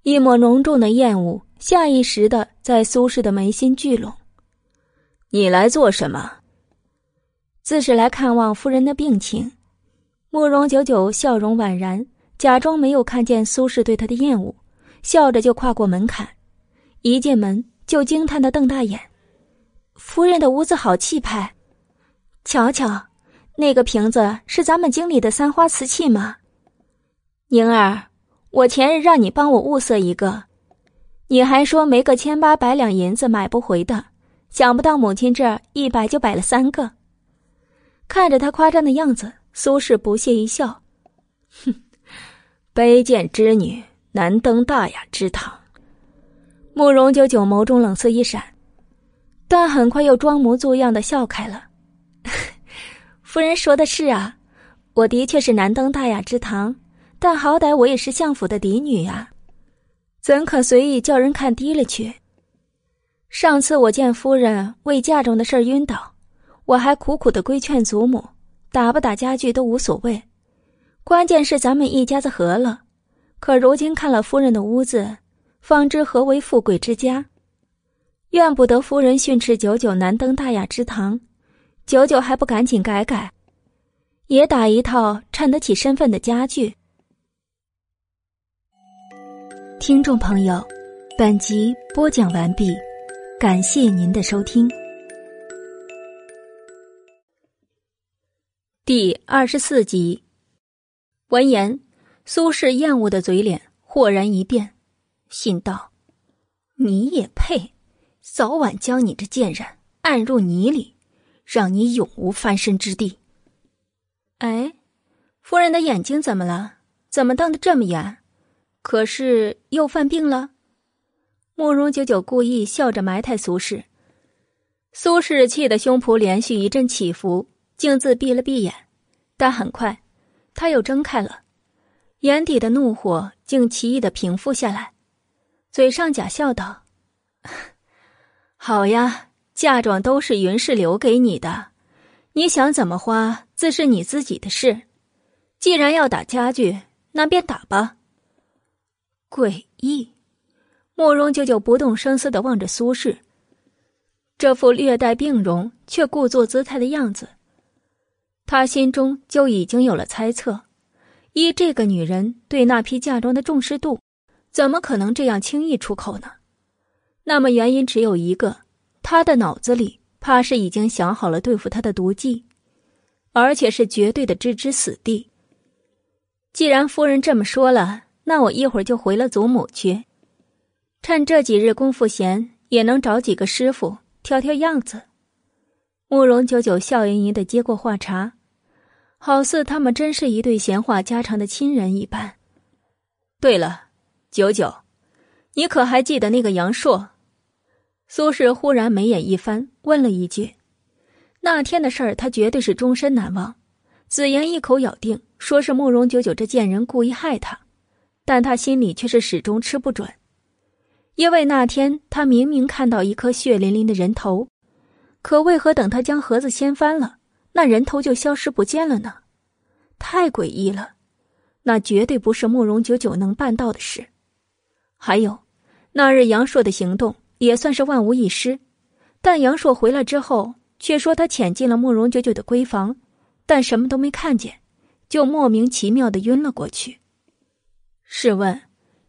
一抹浓重的厌恶下意识的在苏轼的眉心聚拢。你来做什么？自是来看望夫人的病情。慕容九九笑容宛然，假装没有看见苏轼对他的厌恶，笑着就跨过门槛，一进门就惊叹的瞪大眼：“夫人的屋子好气派！瞧瞧，那个瓶子是咱们经理的三花瓷器吗？宁儿。”我前日让你帮我物色一个，你还说没个千八百两银子买不回的，想不到母亲这儿一摆就摆了三个。看着他夸张的样子，苏轼不屑一笑：“哼，卑贱之女，难登大雅之堂。”慕容九九眸中冷色一闪，但很快又装模作样的笑开了：“ [laughs] 夫人说的是啊，我的确是难登大雅之堂。”但好歹我也是相府的嫡女啊，怎可随意叫人看低了去？上次我见夫人为嫁妆的事儿晕倒，我还苦苦的规劝祖母，打不打家具都无所谓，关键是咱们一家子和了。可如今看了夫人的屋子，方知何为富贵之家。怨不得夫人训斥九九难登大雅之堂，九九还不赶紧改改，也打一套衬得起身份的家具。听众朋友，本集播讲完毕，感谢您的收听。第二十四集，闻言，苏轼厌恶的嘴脸豁然一变，心道：“你也配？早晚将你这贱人按入泥里，让你永无翻身之地。”哎，夫人的眼睛怎么了？怎么瞪得这么圆？可是又犯病了，慕容九九故意笑着埋汰苏轼。苏轼气得胸脯连续一阵起伏，径自闭了闭眼，但很快他又睁开了，眼底的怒火竟奇异的平复下来，嘴上假笑道：“好呀，嫁妆都是云氏留给你的，你想怎么花自是你自己的事。既然要打家具，那便打吧。”诡异，慕容九九不动声色的望着苏轼，这副略带病容却故作姿态的样子，他心中就已经有了猜测：依这个女人对那批嫁妆的重视度，怎么可能这样轻易出口呢？那么原因只有一个，他的脑子里怕是已经想好了对付他的毒计，而且是绝对的置之死地。既然夫人这么说了。那我一会儿就回了祖母去，趁这几日功夫闲，也能找几个师傅挑挑样子。慕容九九笑盈盈的接过话茬，好似他们真是一对闲话家常的亲人一般。对了，九九，你可还记得那个杨硕？苏轼忽然眉眼一翻，问了一句：“那天的事儿，他绝对是终身难忘。”子言一口咬定，说是慕容九九这贱人故意害他。但他心里却是始终吃不准，因为那天他明明看到一颗血淋淋的人头，可为何等他将盒子掀翻了，那人头就消失不见了呢？太诡异了，那绝对不是慕容九九能办到的事。还有，那日杨硕的行动也算是万无一失，但杨硕回来之后却说他潜进了慕容九九的闺房，但什么都没看见，就莫名其妙的晕了过去。试问，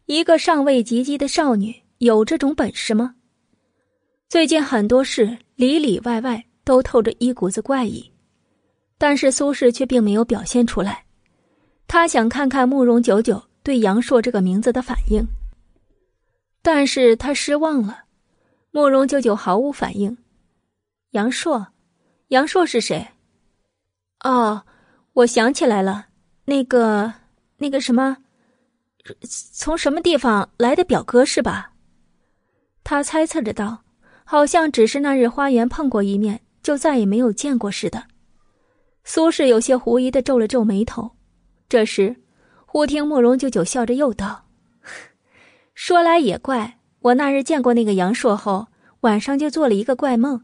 一个尚未及笄的少女有这种本事吗？最近很多事里里外外都透着一股子怪异，但是苏轼却并没有表现出来。他想看看慕容九九对杨硕这个名字的反应，但是他失望了。慕容九九毫无反应。杨硕，杨硕是谁？哦，我想起来了，那个，那个什么。从什么地方来的表哥是吧？他猜测着道，好像只是那日花园碰过一面，就再也没有见过似的。苏轼有些狐疑的皱了皱眉头。这时，忽听慕容九九笑着又道：“ [laughs] 说来也怪，我那日见过那个杨硕后，晚上就做了一个怪梦，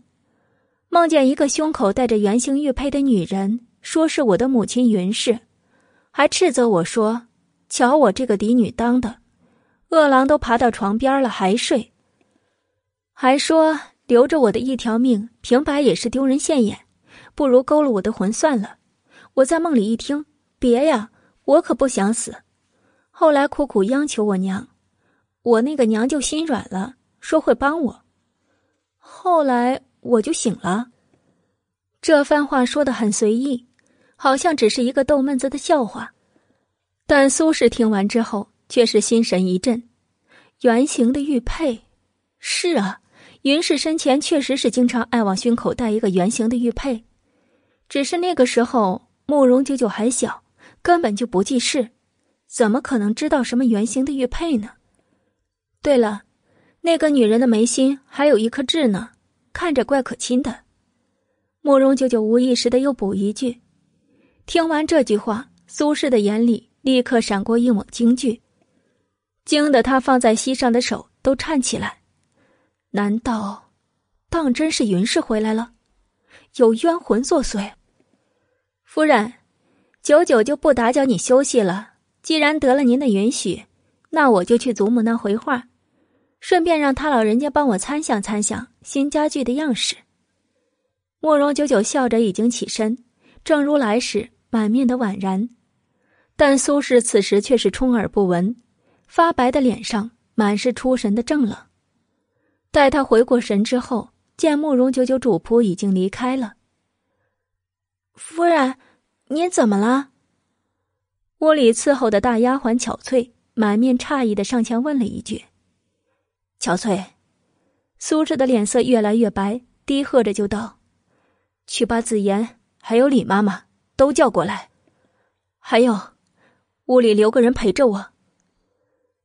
梦见一个胸口戴着圆形玉佩的女人，说是我的母亲云氏，还斥责我说。”瞧我这个嫡女当的，饿狼都爬到床边了还睡，还说留着我的一条命，平白也是丢人现眼，不如勾了我的魂算了。我在梦里一听，别呀，我可不想死。后来苦苦央求我娘，我那个娘就心软了，说会帮我。后来我就醒了。这番话说的很随意，好像只是一个逗闷子的笑话。但苏轼听完之后，却是心神一震。圆形的玉佩，是啊，云氏生前确实是经常爱往胸口戴一个圆形的玉佩，只是那个时候慕容九九还小，根本就不记事，怎么可能知道什么圆形的玉佩呢？对了，那个女人的眉心还有一颗痣呢，看着怪可亲的。慕容九九无意识的又补一句。听完这句话，苏轼的眼里。立刻闪过一抹惊惧，惊得他放在膝上的手都颤起来。难道当真是云氏回来了？有冤魂作祟？夫人，九九就不打搅你休息了。既然得了您的允许，那我就去祖母那回话，顺便让他老人家帮我参详参详新家具的样式。慕容九九笑着已经起身，正如来时满面的宛然。但苏轼此时却是充耳不闻，发白的脸上满是出神的怔愣。待他回过神之后，见慕容九九主仆已经离开了。夫人，您怎么了？屋里伺候的大丫鬟巧翠满面诧异的上前问了一句：“巧翠。”苏轼的脸色越来越白，低喝着就道：“去把子言还有李妈妈都叫过来，还有。”屋里留个人陪着我。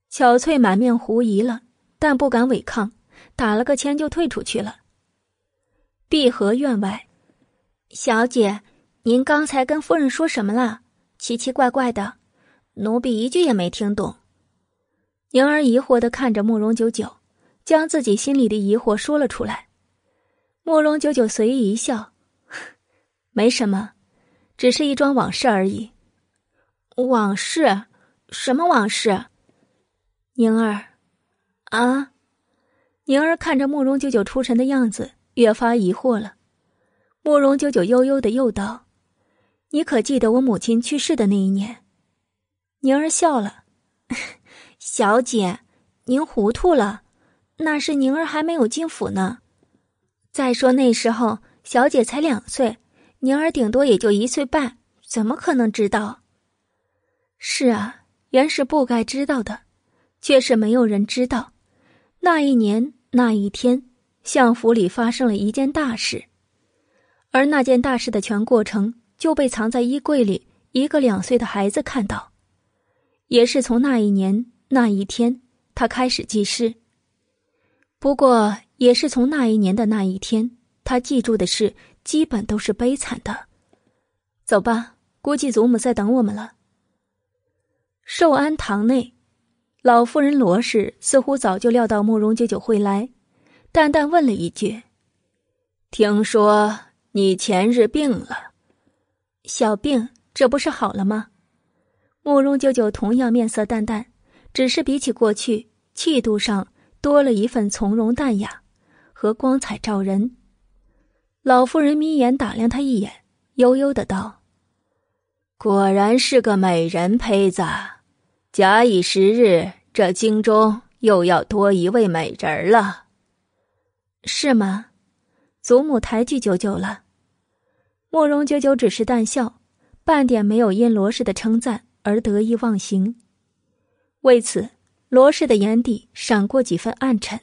巧翠满面狐疑了，但不敢违抗，打了个签就退出去了。碧荷院外，小姐，您刚才跟夫人说什么了？奇奇怪怪的，奴婢一句也没听懂。宁儿疑惑的看着慕容九九，将自己心里的疑惑说了出来。慕容九九随意一笑：“ [laughs] 没什么，只是一桩往事而已。”往事，什么往事？宁儿，啊！宁儿看着慕容九九出神的样子，越发疑惑了。慕容九九悠悠的又道：“你可记得我母亲去世的那一年？”宁儿笑了：“ [laughs] 小姐，您糊涂了，那是宁儿还没有进府呢。再说那时候小姐才两岁，宁儿顶多也就一岁半，怎么可能知道？”是啊，原是不该知道的，却是没有人知道。那一年那一天，相府里发生了一件大事，而那件大事的全过程就被藏在衣柜里一个两岁的孩子看到。也是从那一年那一天，他开始记事。不过，也是从那一年的那一天，他记住的事基本都是悲惨的。走吧，估计祖母在等我们了。寿安堂内，老妇人罗氏似乎早就料到慕容九九会来，淡淡问了一句：“听说你前日病了，小病，这不是好了吗？”慕容九九同样面色淡淡，只是比起过去，气度上多了一份从容淡雅和光彩照人。老妇人眯眼打量他一眼，悠悠的道：“果然是个美人胚子。”假以时日，这京中又要多一位美人了，是吗？祖母抬举九九了。慕容九九只是淡笑，半点没有因罗氏的称赞而得意忘形。为此，罗氏的眼底闪过几分暗沉。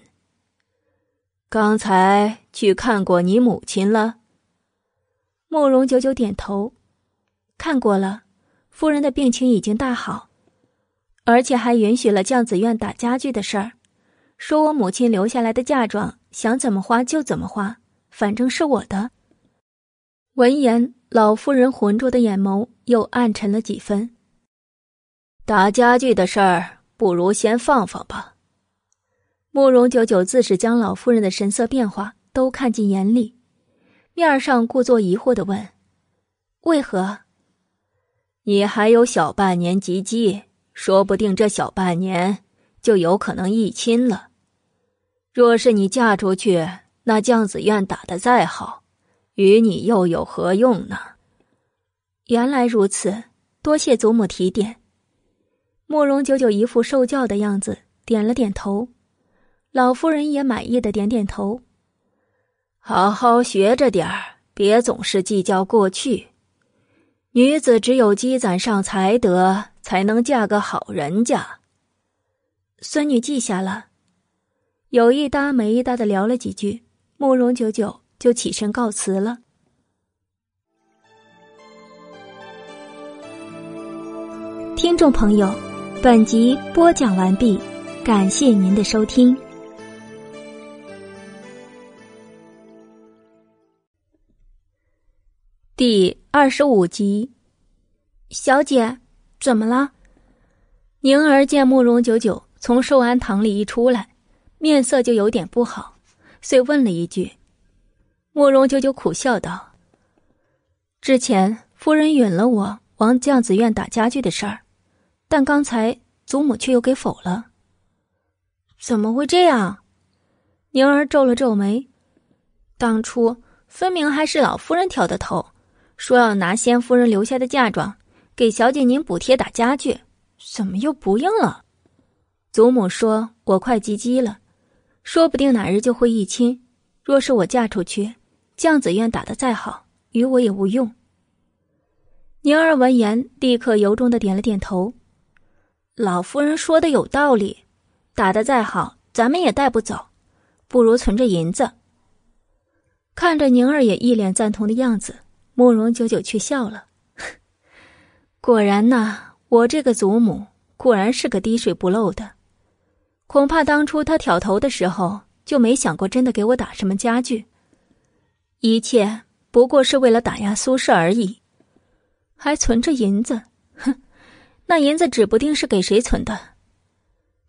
刚才去看过你母亲了。慕容九九点头，看过了，夫人的病情已经大好，而且还允许了酱子院打家具的事儿，说我母亲留下来的嫁妆想怎么花就怎么花，反正是我的。闻言，老夫人浑浊的眼眸又暗沉了几分。打家具的事儿，不如先放放吧。慕容九九自是将老夫人的神色变化都看进眼里。面上故作疑惑的问：“为何？你还有小半年及笄，说不定这小半年就有可能议亲了。若是你嫁出去，那将子院打的再好，与你又有何用呢？”原来如此，多谢祖母提点。慕容九九一副受教的样子，点了点头。老夫人也满意的点点头。好好学着点儿，别总是计较过去。女子只有积攒上才德，才能嫁个好人家。孙女记下了。有一搭没一搭的聊了几句，慕容九九就起身告辞了。听众朋友，本集播讲完毕，感谢您的收听。第二十五集，小姐，怎么了？宁儿见慕容九九从寿安堂里一出来，面色就有点不好，遂问了一句。慕容九九苦笑道：“之前夫人允了我往酱子院打家具的事儿，但刚才祖母却又给否了。怎么会这样？”宁儿皱了皱眉，当初分明还是老夫人挑的头。说要拿先夫人留下的嫁妆给小姐您补贴打家具，怎么又不用了？祖母说我快及笄了，说不定哪日就会议亲。若是我嫁出去，酱子院打的再好，与我也无用。宁儿闻言，立刻由衷的点了点头。老夫人说的有道理，打的再好，咱们也带不走，不如存着银子。看着宁儿也一脸赞同的样子。慕容九九却笑了，果然呐，我这个祖母果然是个滴水不漏的。恐怕当初他挑头的时候就没想过真的给我打什么家具，一切不过是为了打压苏氏而已。还存着银子，哼，那银子指不定是给谁存的。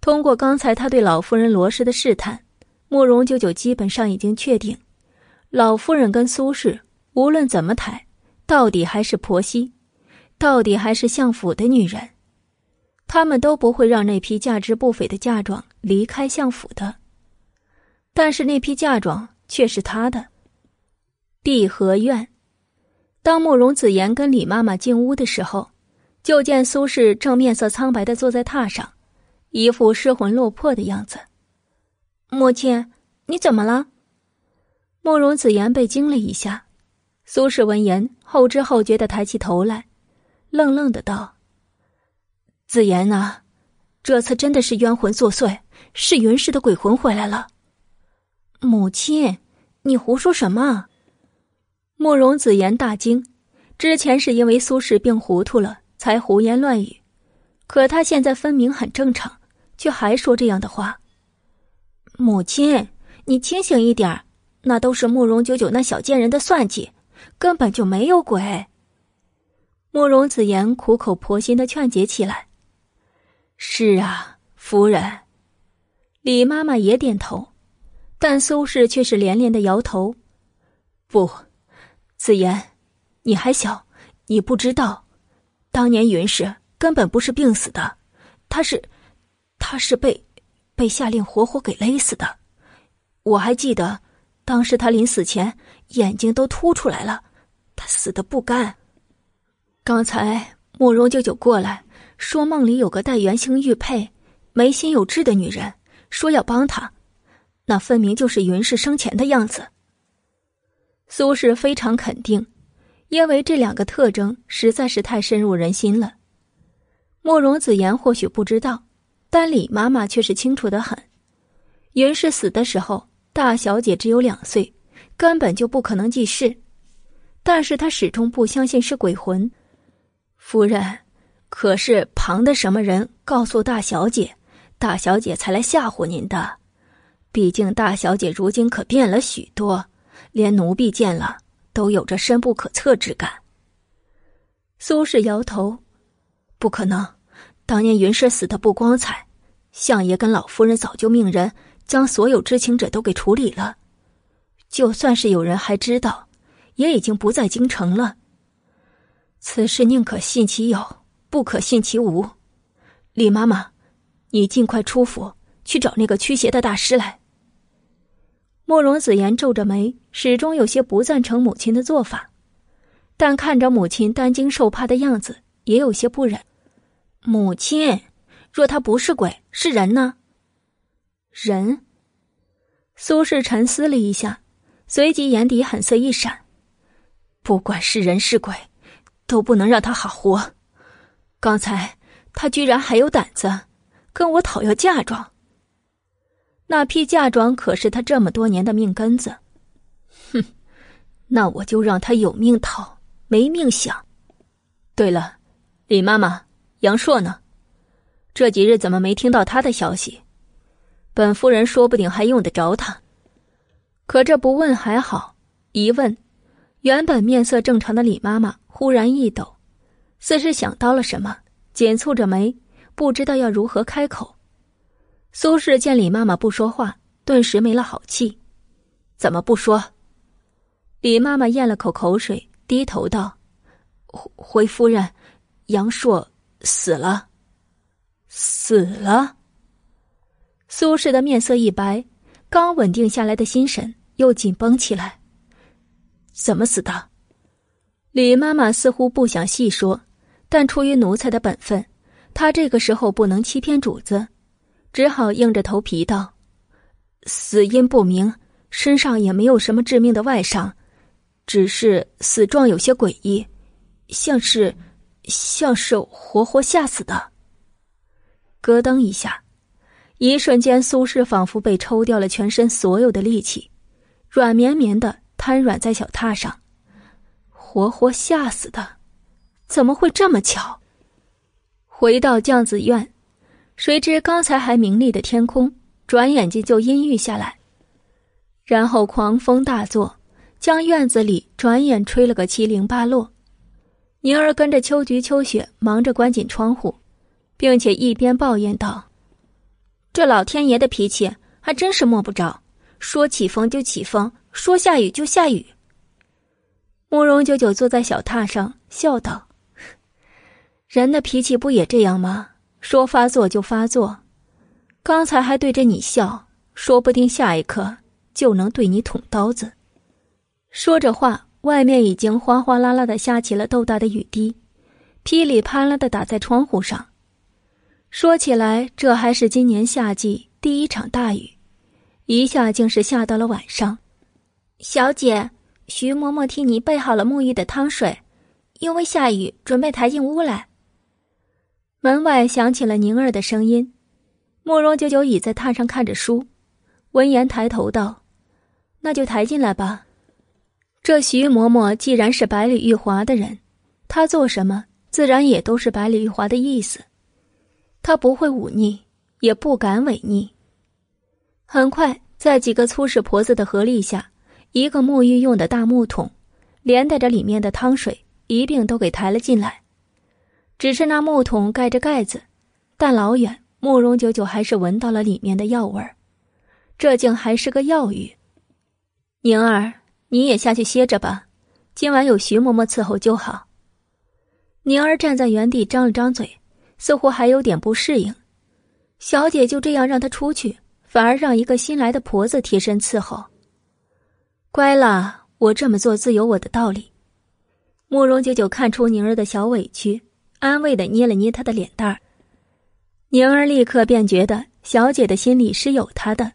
通过刚才他对老夫人罗氏的试探，慕容九九基本上已经确定，老夫人跟苏氏。无论怎么抬，到底还是婆媳，到底还是相府的女人，他们都不会让那批价值不菲的嫁妆离开相府的。但是那批嫁妆却是他的。碧荷院，当慕容子言跟李妈妈进屋的时候，就见苏轼正面色苍白的坐在榻上，一副失魂落魄的样子。母亲，你怎么了？慕容子言被惊了一下。苏轼闻言，后知后觉的抬起头来，愣愣的道：“子言啊，这次真的是冤魂作祟，是云氏的鬼魂回来了。”母亲，你胡说什么？慕容子言大惊，之前是因为苏轼病糊涂了才胡言乱语，可他现在分明很正常，却还说这样的话。母亲，你清醒一点那都是慕容九九那小贱人的算计。根本就没有鬼。慕容子言苦口婆心的劝解起来：“是啊，夫人。”李妈妈也点头，但苏轼却是连连的摇头：“不，子言，你还小，你不知道，当年云氏根本不是病死的，他是，他是被，被下令活活给勒死的。我还记得，当时他临死前。”眼睛都凸出来了，他死的不甘。刚才慕容舅舅过来，说梦里有个带圆形玉佩，眉心有痣的女人，说要帮他，那分明就是云氏生前的样子。苏轼非常肯定，因为这两个特征实在是太深入人心了。慕容子言或许不知道，但李妈妈却是清楚的很。云氏死的时候，大小姐只有两岁，根本就不可能记事。但是她始终不相信是鬼魂。夫人，可是旁的什么人告诉大小姐，大小姐才来吓唬您的？毕竟大小姐如今可变了许多。连奴婢见了都有着深不可测之感。苏轼摇头：“不可能，当年云氏死的不光彩，相爷跟老夫人早就命人将所有知情者都给处理了。就算是有人还知道，也已经不在京城了。此事宁可信其有，不可信其无。李妈妈，你尽快出府去找那个驱邪的大师来。”慕容子言皱着眉，始终有些不赞成母亲的做法，但看着母亲担惊受怕的样子，也有些不忍。母亲，若他不是鬼，是人呢？人。苏轼沉思了一下，随即眼底狠色一闪：不管是人是鬼，都不能让他好活。刚才他居然还有胆子跟我讨要嫁妆。那批嫁妆可是他这么多年的命根子，哼，那我就让他有命讨，没命享。对了，李妈妈，杨硕呢？这几日怎么没听到他的消息？本夫人说不定还用得着他。可这不问还好，一问，原本面色正常的李妈妈忽然一抖，似是想到了什么，紧蹙着眉，不知道要如何开口。苏轼见李妈妈不说话，顿时没了好气。怎么不说？李妈妈咽了口口水，低头道：“回夫人，杨硕死了，死了。”苏轼的面色一白，刚稳定下来的心神又紧绷起来。怎么死的？李妈妈似乎不想细说，但出于奴才的本分，她这个时候不能欺骗主子。只好硬着头皮道：“死因不明，身上也没有什么致命的外伤，只是死状有些诡异，像是，像是活活吓死的。”咯噔一下，一瞬间，苏轼仿佛被抽掉了全身所有的力气，软绵绵的瘫软在小榻上。活活吓死的，怎么会这么巧？回到将子院。谁知刚才还明丽的天空，转眼间就阴郁下来，然后狂风大作，将院子里转眼吹了个七零八落。宁儿跟着秋菊、秋雪忙着关紧窗户，并且一边抱怨道：“这老天爷的脾气还真是摸不着，说起风就起风，说下雨就下雨。”慕容九九坐在小榻上笑道：“人的脾气不也这样吗？”说发作就发作，刚才还对着你笑，说不定下一刻就能对你捅刀子。说着话，外面已经哗哗啦啦的下起了豆大的雨滴，噼里啪啦的打在窗户上。说起来，这还是今年夏季第一场大雨，一下竟是下到了晚上。小姐，徐嬷嬷替你备好了沐浴的汤水，因为下雨，准备抬进屋来。门外响起了宁儿的声音，慕容九九倚在榻上看着书，闻言抬头道：“那就抬进来吧。”这徐嬷嬷既然是百里玉华的人，她做什么自然也都是百里玉华的意思，她不会忤逆，也不敢违逆。很快，在几个粗使婆子的合力下，一个沐浴用的大木桶，连带着里面的汤水一并都给抬了进来。只是那木桶盖着盖子，但老远慕容九九还是闻到了里面的药味儿。这竟还是个药浴。宁儿，你也下去歇着吧，今晚有徐嬷嬷伺候就好。宁儿站在原地张了张嘴，似乎还有点不适应。小姐就这样让她出去，反而让一个新来的婆子贴身伺候。乖了，我这么做自有我的道理。慕容九九看出宁儿的小委屈。安慰的捏了捏她的脸蛋儿，宁儿立刻便觉得小姐的心里是有她的。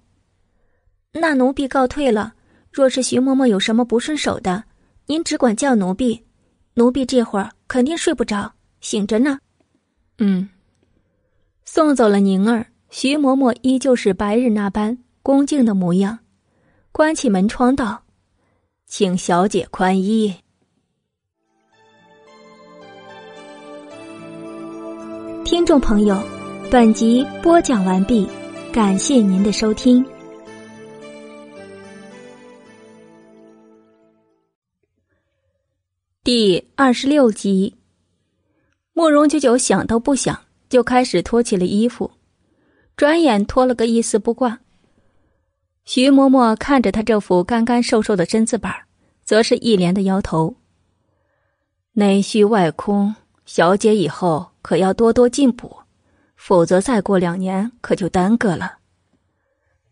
那奴婢告退了。若是徐嬷嬷有什么不顺手的，您只管叫奴婢。奴婢这会儿肯定睡不着，醒着呢。嗯。送走了宁儿，徐嬷嬷依旧是白日那般恭敬的模样，关起门窗道：“请小姐宽衣。”听众朋友，本集播讲完毕，感谢您的收听。第二十六集，慕容九九想都不想就开始脱起了衣服，转眼脱了个一丝不挂。徐嬷嬷看着他这副干干瘦瘦的身子板，则是一连的摇头。内虚外空，小姐以后可要多多进补，否则再过两年可就耽搁了。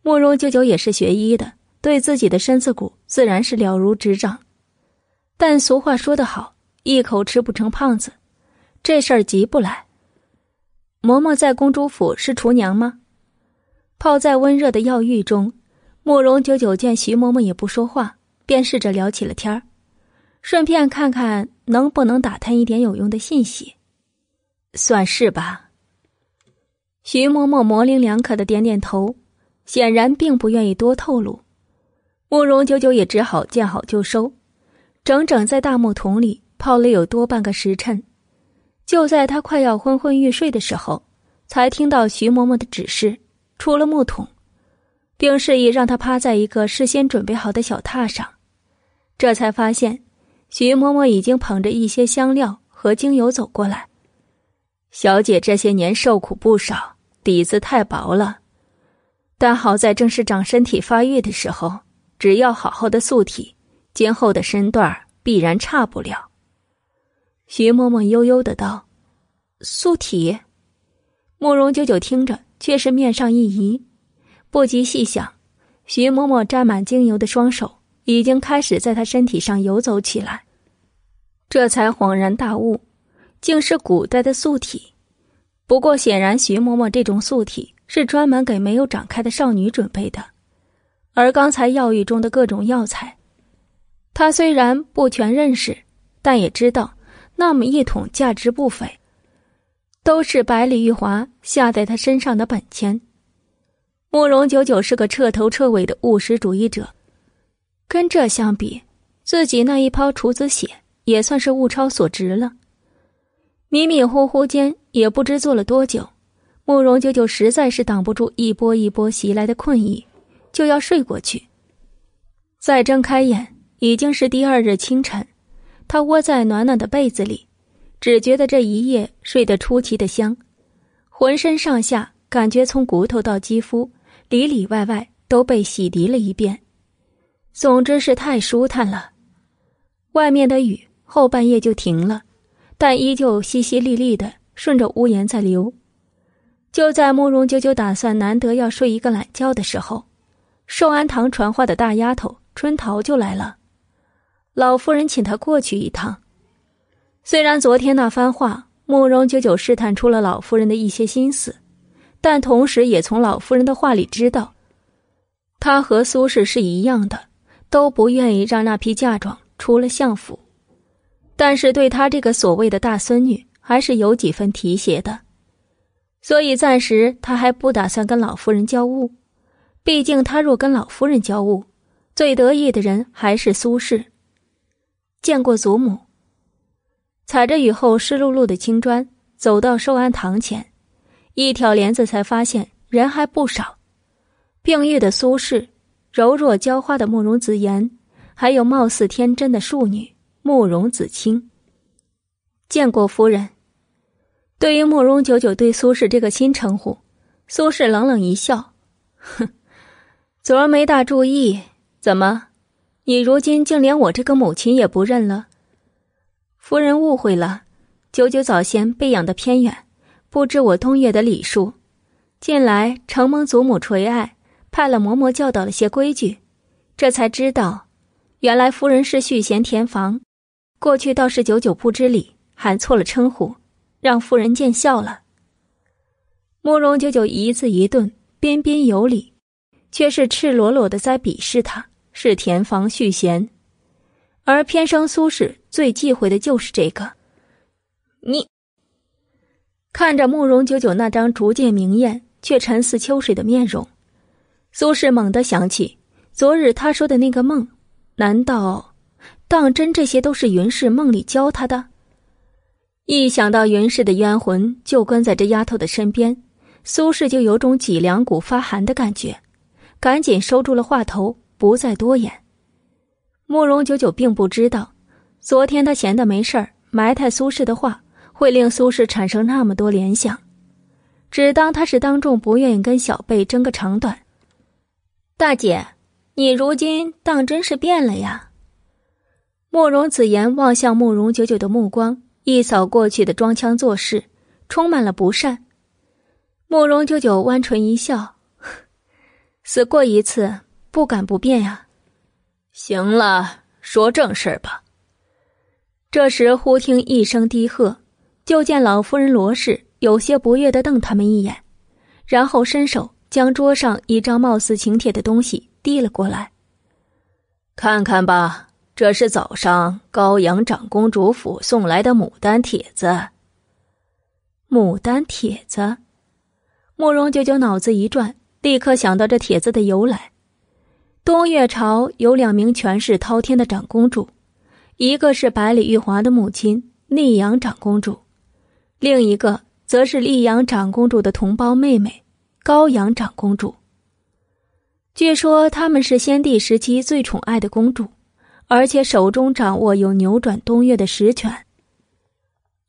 慕容九九也是学医的，对自己的身子骨自然是了如指掌。但俗话说得好，一口吃不成胖子，这事儿急不来。嬷嬷在公主府是厨娘吗？泡在温热的药浴中，慕容九九见徐嬷嬷也不说话，便试着聊起了天儿，顺便看看能不能打探一点有用的信息。算是吧。徐嬷嬷模棱两可的点点头，显然并不愿意多透露。慕容九九也只好见好就收。整整在大木桶里泡了有多半个时辰，就在他快要昏昏欲睡的时候，才听到徐嬷嬷的指示，出了木桶，并示意让他趴在一个事先准备好的小榻上。这才发现，徐嬷嬷已经捧着一些香料和精油走过来。小姐这些年受苦不少，底子太薄了，但好在正是长身体发育的时候，只要好好的素体。今后的身段必然差不了。徐嬷嬷悠悠的道：“素体。”慕容九九听着，却是面上一移，不及细想，徐嬷嬷沾满精油的双手已经开始在她身体上游走起来，这才恍然大悟，竟是古代的素体。不过显然，徐嬷嬷这种素体是专门给没有长开的少女准备的，而刚才药浴中的各种药材。她虽然不全认识，但也知道那么一桶价值不菲，都是百里玉华下在他身上的本钱。慕容九九是个彻头彻尾的务实主义者，跟这相比，自己那一泡处子血也算是物超所值了。迷迷糊糊间，也不知坐了多久，慕容九九实在是挡不住一波一波袭来的困意，就要睡过去。再睁开眼。已经是第二日清晨，他窝在暖暖的被子里，只觉得这一夜睡得出奇的香，浑身上下感觉从骨头到肌肤，里里外外都被洗涤了一遍，总之是太舒坦了。外面的雨后半夜就停了，但依旧淅淅沥沥的顺着屋檐在流。就在慕容九九打算难得要睡一个懒觉的时候，寿安堂传话的大丫头春桃就来了。老夫人请他过去一趟。虽然昨天那番话，慕容九九试探出了老夫人的一些心思，但同时也从老夫人的话里知道，他和苏轼是一样的，都不愿意让那批嫁妆出了相府。但是对他这个所谓的大孙女，还是有几分提携的，所以暂时他还不打算跟老夫人交恶。毕竟他若跟老夫人交恶，最得意的人还是苏轼。见过祖母。踩着雨后湿漉漉的青砖，走到寿安堂前，一挑帘子才发现人还不少。病愈的苏轼，柔弱娇花的慕容子言，还有貌似天真的庶女慕容子清。见过夫人。对于慕容九九对苏轼这个新称呼，苏轼冷冷一笑：“哼，昨儿没大注意，怎么？”你如今竟连我这个母亲也不认了，夫人误会了。九九早先被养的偏远，不知我东岳的礼数。近来承蒙祖母垂爱，派了嬷嬷教导了些规矩，这才知道，原来夫人是续弦填房。过去倒是久久不知礼，喊错了称呼，让夫人见笑了。慕容九九一字一顿，彬彬有礼，却是赤裸裸的在鄙视他，是田房续弦。而偏生苏轼最忌讳的就是这个。你看着慕容九九那张逐渐明艳却沉似秋水的面容，苏轼猛地想起昨日他说的那个梦，难道当真这些都是云氏梦里教他的？一想到云氏的冤魂就跟在这丫头的身边，苏轼就有种脊梁骨发寒的感觉，赶紧收住了话头，不再多言。慕容九九并不知道，昨天他闲的没事儿埋汰苏轼的话，会令苏轼产生那么多联想，只当他是当众不愿意跟小贝争个长短。大姐，你如今当真是变了呀？慕容子言望向慕容九九的目光一扫过去的装腔作势，充满了不善。慕容九九弯唇一笑：“死过一次，不敢不变呀。”行了，说正事儿吧。这时，忽听一声低喝，就见老夫人罗氏有些不悦的瞪他们一眼，然后伸手将桌上一张貌似请帖的东西递了过来。看看吧，这是早上高阳长公主府送来的牡丹帖子。牡丹帖子，慕容九九脑子一转，立刻想到这帖子的由来。东岳朝有两名权势滔天的长公主，一个是百里玉华的母亲溧阳长公主，另一个则是溧阳长公主的同胞妹妹高阳长公主。据说她们是先帝时期最宠爱的公主，而且手中掌握有扭转东岳的实权，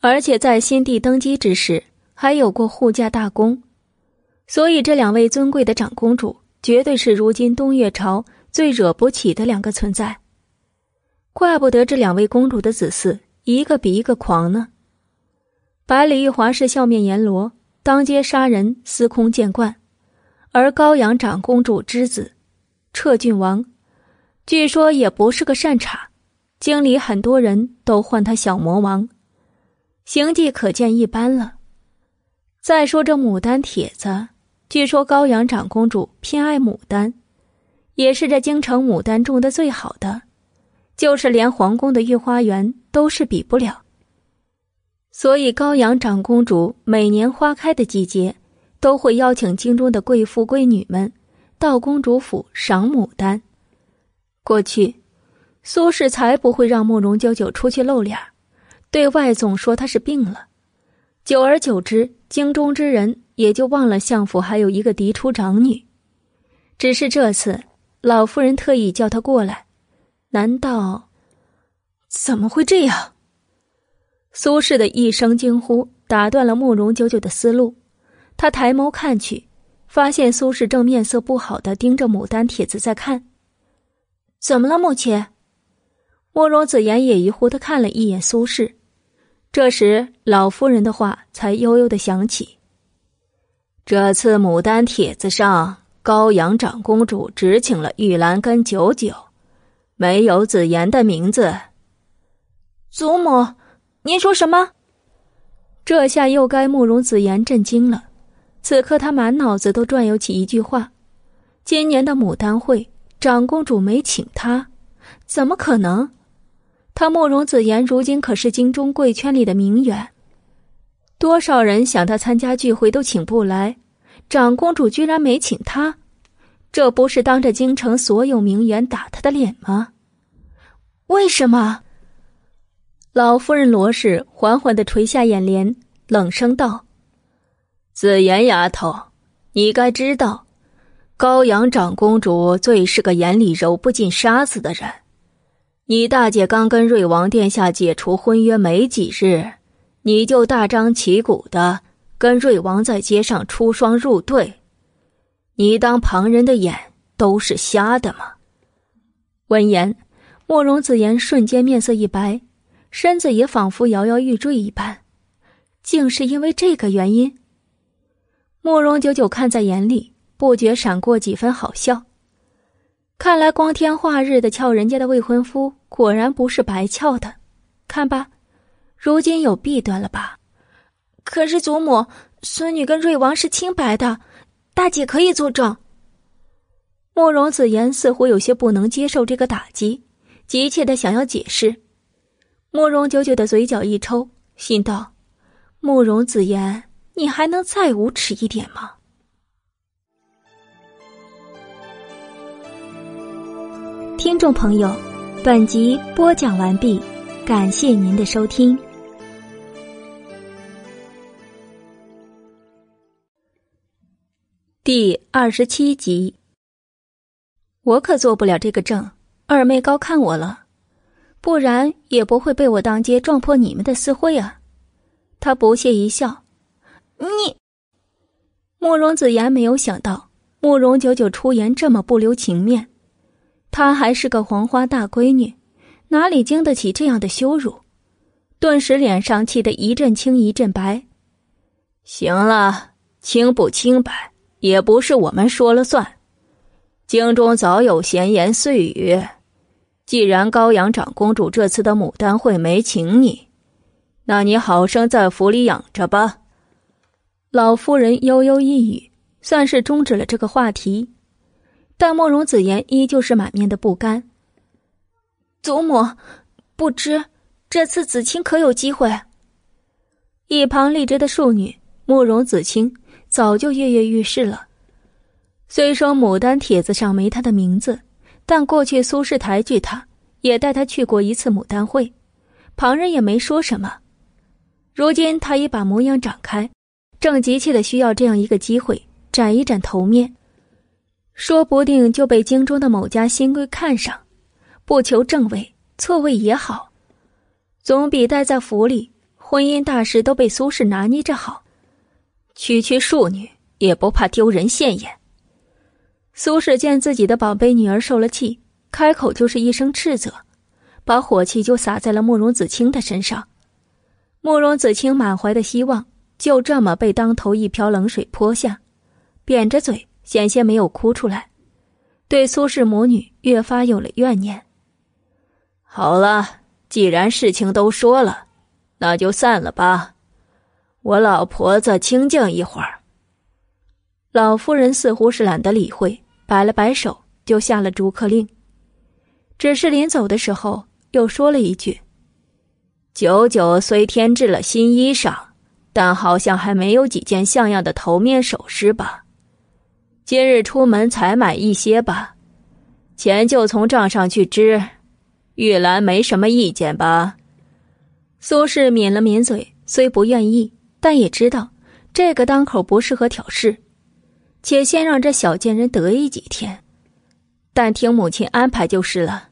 而且在先帝登基之时还有过护驾大功，所以这两位尊贵的长公主。绝对是如今东岳朝最惹不起的两个存在。怪不得这两位公主的子嗣一个比一个狂呢。百里玉华是笑面阎罗，当街杀人，司空见惯；而高阳长公主之子，彻郡王，据说也不是个善茬，京里很多人都唤他小魔王，行迹可见一斑了。再说这牡丹帖子。据说高阳长公主偏爱牡丹，也是这京城牡丹种的最好的，就是连皇宫的御花园都是比不了。所以高阳长公主每年花开的季节，都会邀请京中的贵妇贵女们到公主府赏牡丹。过去，苏轼才不会让慕容九九出去露脸，对外总说她是病了。久而久之，京中之人。也就忘了相府还有一个嫡出长女，只是这次老夫人特意叫她过来，难道怎么会这样？苏轼的一声惊呼打断了慕容九九的思路，他抬眸看去，发现苏轼正面色不好的盯着牡丹帖子在看。怎么了，母亲？慕容子言也疑惑的看了一眼苏轼，这时老夫人的话才悠悠的响起。这次牡丹帖子上，高阳长公主只请了玉兰跟九九，没有子言的名字。祖母，您说什么？这下又该慕容子言震惊了。此刻他满脑子都转悠起一句话：今年的牡丹会，长公主没请他，怎么可能？他慕容子言如今可是京中贵圈里的名媛。多少人想他参加聚会都请不来，长公主居然没请他，这不是当着京城所有名媛打他的脸吗？为什么？老夫人罗氏缓缓的垂下眼帘，冷声道：“紫妍丫头，你该知道，高阳长公主最是个眼里揉不进沙子的人。你大姐刚跟瑞王殿下解除婚约没几日。”你就大张旗鼓的跟瑞王在街上出双入对，你当旁人的眼都是瞎的吗？闻言，慕容子言瞬间面色一白，身子也仿佛摇摇欲坠一般，竟是因为这个原因。慕容九九看在眼里，不觉闪过几分好笑。看来光天化日的撬人家的未婚夫，果然不是白撬的，看吧。如今有弊端了吧？可是祖母，孙女跟瑞王是清白的，大姐可以作证。慕容子言似乎有些不能接受这个打击，急切的想要解释。慕容九九的嘴角一抽，心道：“慕容子言，你还能再无耻一点吗？”听众朋友，本集播讲完毕，感谢您的收听。第二十七集，我可做不了这个证，二妹高看我了。不然也不会被我当街撞破你们的私会啊！他不屑一笑：“你。”慕容子言没有想到慕容九九出言这么不留情面，她还是个黄花大闺女，哪里经得起这样的羞辱？顿时脸上气得一阵青一阵白。行了，清不清白也不是我们说了算，京中早有闲言碎语。既然高阳长公主这次的牡丹会没请你，那你好生在府里养着吧。老夫人悠悠一语，算是终止了这个话题。但慕容子言依旧是满面的不甘。祖母，不知这次子清可有机会？一旁立着的庶女慕容子清早就跃跃欲试了。虽说牡丹帖子上没她的名字。但过去苏氏抬举他，也带他去过一次牡丹会，旁人也没说什么。如今他已把模样展开，正急切的需要这样一个机会展一展头面，说不定就被京中的某家新贵看上，不求正位，错位也好，总比待在府里婚姻大事都被苏氏拿捏着好。区区庶女也不怕丢人现眼。苏轼见自己的宝贝女儿受了气，开口就是一声斥责，把火气就撒在了慕容子清的身上。慕容子清满怀的希望就这么被当头一瓢冷水泼下，扁着嘴，险些没有哭出来，对苏氏母女越发有了怨念。好了，既然事情都说了，那就散了吧，我老婆子清静一会儿。老夫人似乎是懒得理会。摆了摆手，就下了逐客令。只是临走的时候，又说了一句：“九九虽添置了新衣裳，但好像还没有几件像样的头面首饰吧？今日出门采买一些吧，钱就从账上去支。玉兰没什么意见吧？”苏轼抿了抿嘴，虽不愿意，但也知道这个当口不适合挑事。且先让这小贱人得意几天，但听母亲安排就是了。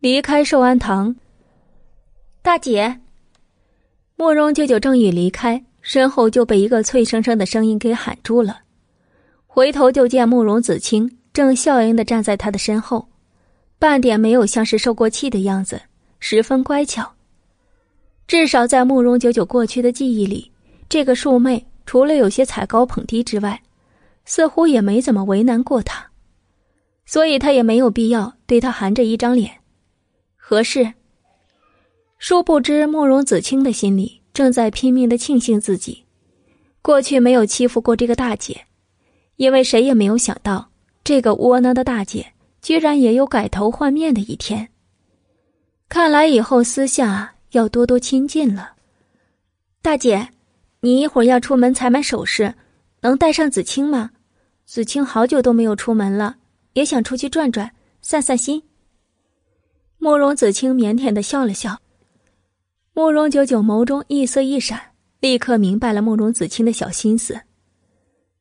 离开寿安堂，大姐，慕容舅舅正欲离开，身后就被一个脆生生的声音给喊住了。回头就见慕容子清正笑盈的站在他的身后，半点没有像是受过气的样子，十分乖巧。至少在慕容九九过去的记忆里，这个庶妹除了有些踩高捧低之外，似乎也没怎么为难过他，所以他也没有必要对他含着一张脸。合适。殊不知，慕容子清的心里正在拼命的庆幸自己，过去没有欺负过这个大姐，因为谁也没有想到，这个窝囊的大姐居然也有改头换面的一天。看来以后私下要多多亲近了。大姐，你一会儿要出门采买首饰。能带上子清吗？子清好久都没有出门了，也想出去转转，散散心。慕容子清腼腆的笑了笑。慕容九九眸中异色一闪，立刻明白了慕容子清的小心思。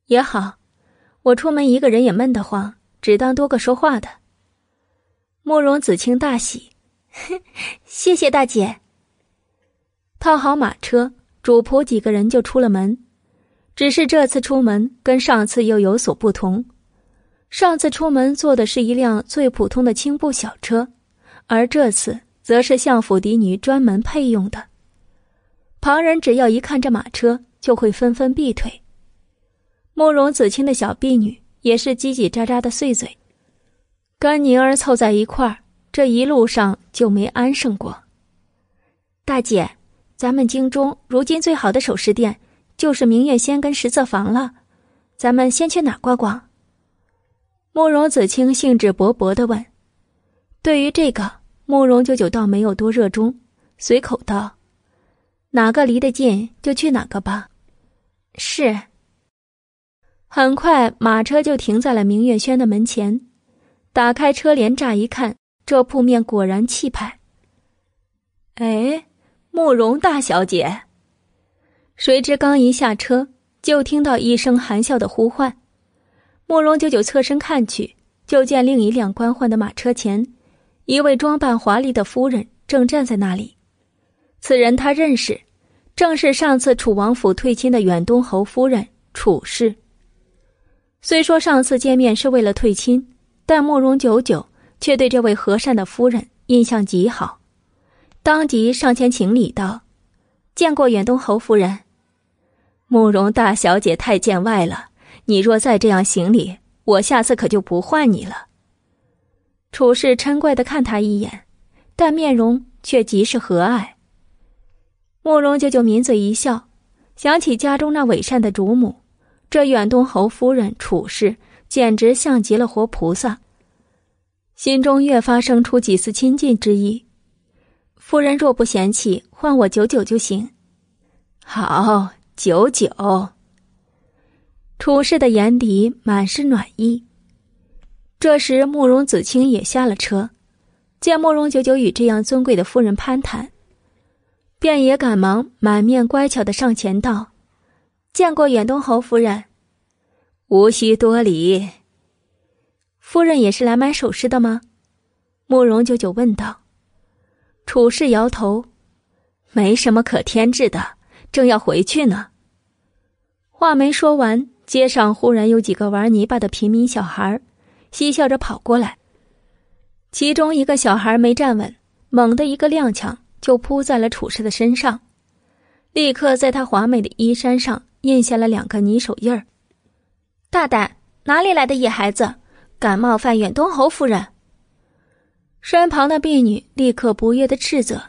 也好，我出门一个人也闷得慌，只当多个说话的。慕容子清大喜，谢谢大姐。套好马车，主仆几个人就出了门。只是这次出门跟上次又有所不同，上次出门坐的是一辆最普通的青布小车，而这次则是相府嫡女专门配用的。旁人只要一看这马车，就会纷纷避退。慕容子清的小婢女也是叽叽喳喳的碎嘴，跟宁儿凑在一块儿，这一路上就没安生过。大姐，咱们京中如今最好的首饰店就是明月仙跟十色坊了，咱们先去哪逛逛？慕容子清兴致勃勃的问。对于这个，慕容九九倒没有多热衷，随口道：“哪个离得近就去哪个吧。”是。很快，马车就停在了明月轩的门前。打开车帘，乍一看，这铺面果然气派。哎，慕容大小姐。谁知刚一下车，就听到一声含笑的呼唤。慕容九九侧身看去，就见另一辆官换的马车前，一位装扮华丽的夫人正站在那里。此人他认识，正是上次楚王府退亲的远东侯夫人楚氏。虽说上次见面是为了退亲。但慕容九九却对这位和善的夫人印象极好，当即上前行礼道：“见过远东侯夫人。”慕容大小姐太见外了，你若再这样行礼，我下次可就不换你了。楚氏嗔怪的看他一眼，但面容却极是和蔼。慕容九九抿嘴一笑，想起家中那伪善的主母，这远东侯夫人楚氏。简直像极了活菩萨，心中越发生出几丝亲近之意。夫人若不嫌弃，换我九九就行。好，九九。楚氏的眼底满是暖意。这时，慕容子清也下了车，见慕容九九与这样尊贵的夫人攀谈，便也赶忙满面乖巧的上前道：“见过远东侯夫人。”无需多礼。夫人也是来买首饰的吗？慕容九九问道。楚氏摇头，没什么可添置的，正要回去呢。话没说完，街上忽然有几个玩泥巴的平民小孩，嬉笑着跑过来。其中一个小孩没站稳，猛地一个踉跄，就扑在了楚氏的身上，立刻在他华美的衣衫上印下了两个泥手印儿。大胆！哪里来的野孩子，敢冒犯远东侯夫人？身旁的婢女立刻不悦的斥责。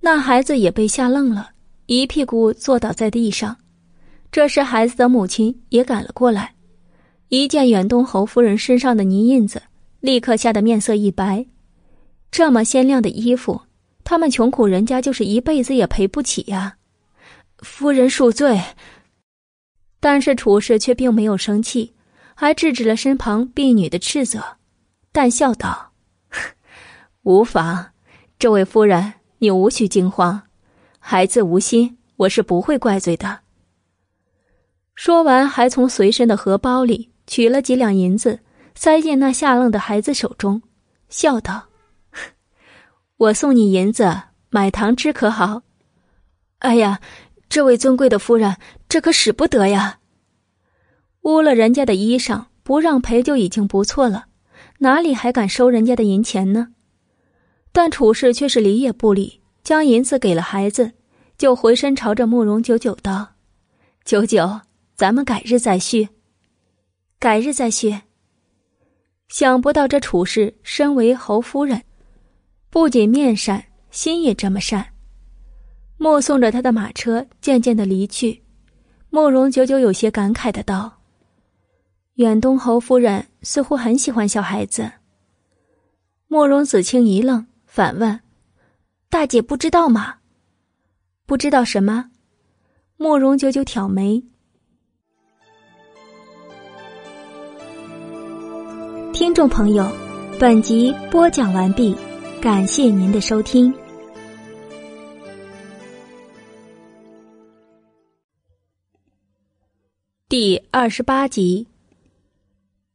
那孩子也被吓愣了，一屁股坐倒在地上。这时，孩子的母亲也赶了过来，一见远东侯夫人身上的泥印子，立刻吓得面色一白。这么鲜亮的衣服，他们穷苦人家就是一辈子也赔不起呀！夫人恕罪。但是楚氏却并没有生气，还制止了身旁婢女的斥责，淡笑道：“ [laughs] 无妨，这位夫人，你无需惊慌，孩子无心，我是不会怪罪的。”说完，还从随身的荷包里取了几两银子，塞进那下愣的孩子手中，笑道：“我送你银子，买糖吃可好？”哎呀！这位尊贵的夫人，这可使不得呀！污了人家的衣裳，不让赔就已经不错了，哪里还敢收人家的银钱呢？但楚氏却是理也不理，将银子给了孩子，就回身朝着慕容九九道：“九九，咱们改日再续。”改日再续。想不到这楚氏身为侯夫人，不仅面善，心也这么善。目送着他的马车渐渐的离去，慕容九九有些感慨的道：“远东侯夫人似乎很喜欢小孩子。”慕容子清一愣，反问：“大姐不知道吗？不知道什么？”慕容九九挑眉。听众朋友，本集播讲完毕，感谢您的收听。第二十八集，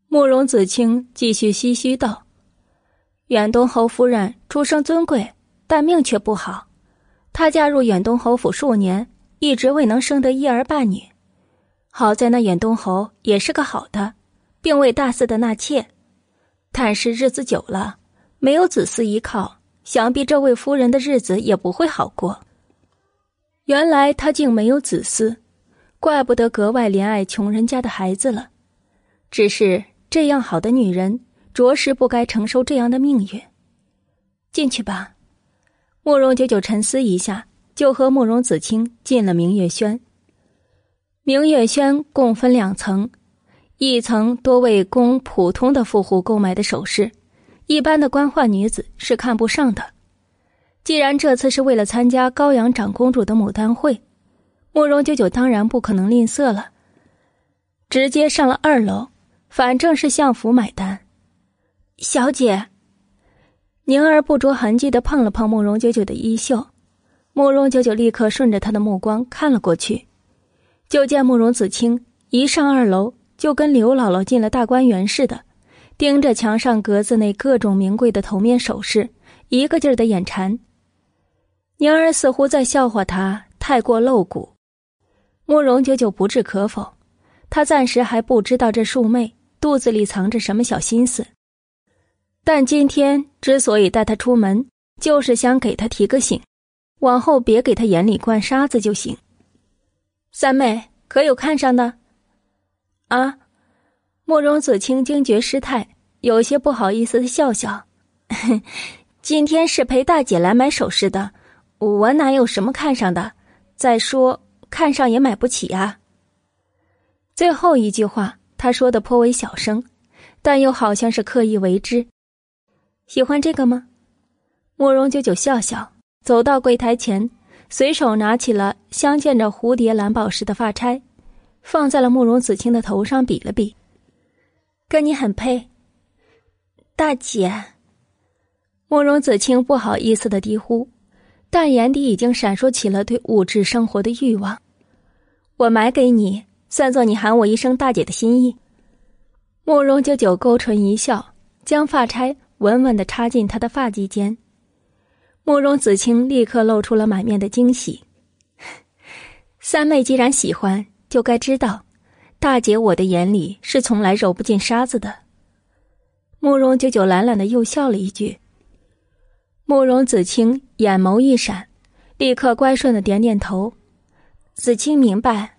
慕容子清继续唏嘘道：“远东侯夫人出生尊贵，但命却不好。她嫁入远东侯府数年，一直未能生得一儿半女。好在那远东侯也是个好的，并未大肆的纳妾。但是日子久了，没有子嗣依靠，想必这位夫人的日子也不会好过。原来她竟没有子嗣。”怪不得格外怜爱穷人家的孩子了，只是这样好的女人，着实不该承受这样的命运。进去吧，慕容九九沉思一下，就和慕容子清进了明月轩。明月轩共分两层，一层多为供普通的富户购买的首饰，一般的官宦女子是看不上的。既然这次是为了参加高阳长公主的牡丹会，慕容九九当然不可能吝啬了，直接上了二楼，反正是相府买单。小姐，宁儿不着痕迹的碰了碰慕容九九的衣袖，慕容九九立刻顺着他的目光看了过去，就见慕容子清一上二楼，就跟刘姥姥进了大观园似的，盯着墙上格子内各种名贵的头面首饰，一个劲儿的眼馋。宁儿似乎在笑话他太过露骨，慕容九九不置可否，他暂时还不知道这庶妹肚子里藏着什么小心思。但今天之所以带他出门，就是想给他提个醒，往后别给他眼里灌沙子就行。三妹可有看上的？啊，慕容子清惊觉失态，有些不好意思的笑笑。[laughs] 今天是陪大姐来买首饰的。我哪有什么看上的？再说看上也买不起啊。最后一句话他说的颇为小声，但又好像是刻意为之。喜欢这个吗？慕容九九笑笑，走到柜台前，随手拿起了镶嵌着蝴蝶蓝宝石的发钗，放在了慕容子清的头上比了比，跟你很配。大姐，慕容子清不好意思的低呼。但眼底已经闪烁起了对物质生活的欲望。我买给你，算作你喊我一声大姐的心意。慕容九九勾唇一笑，将发钗稳稳的插进他的发髻间。慕容子清立刻露出了满面的惊喜。[laughs] 三妹既然喜欢，就该知道，大姐我的眼里是从来揉不进沙子的。慕容九九懒懒的又笑了一句。慕容子清眼眸一闪，立刻乖顺的点点头。子清明白，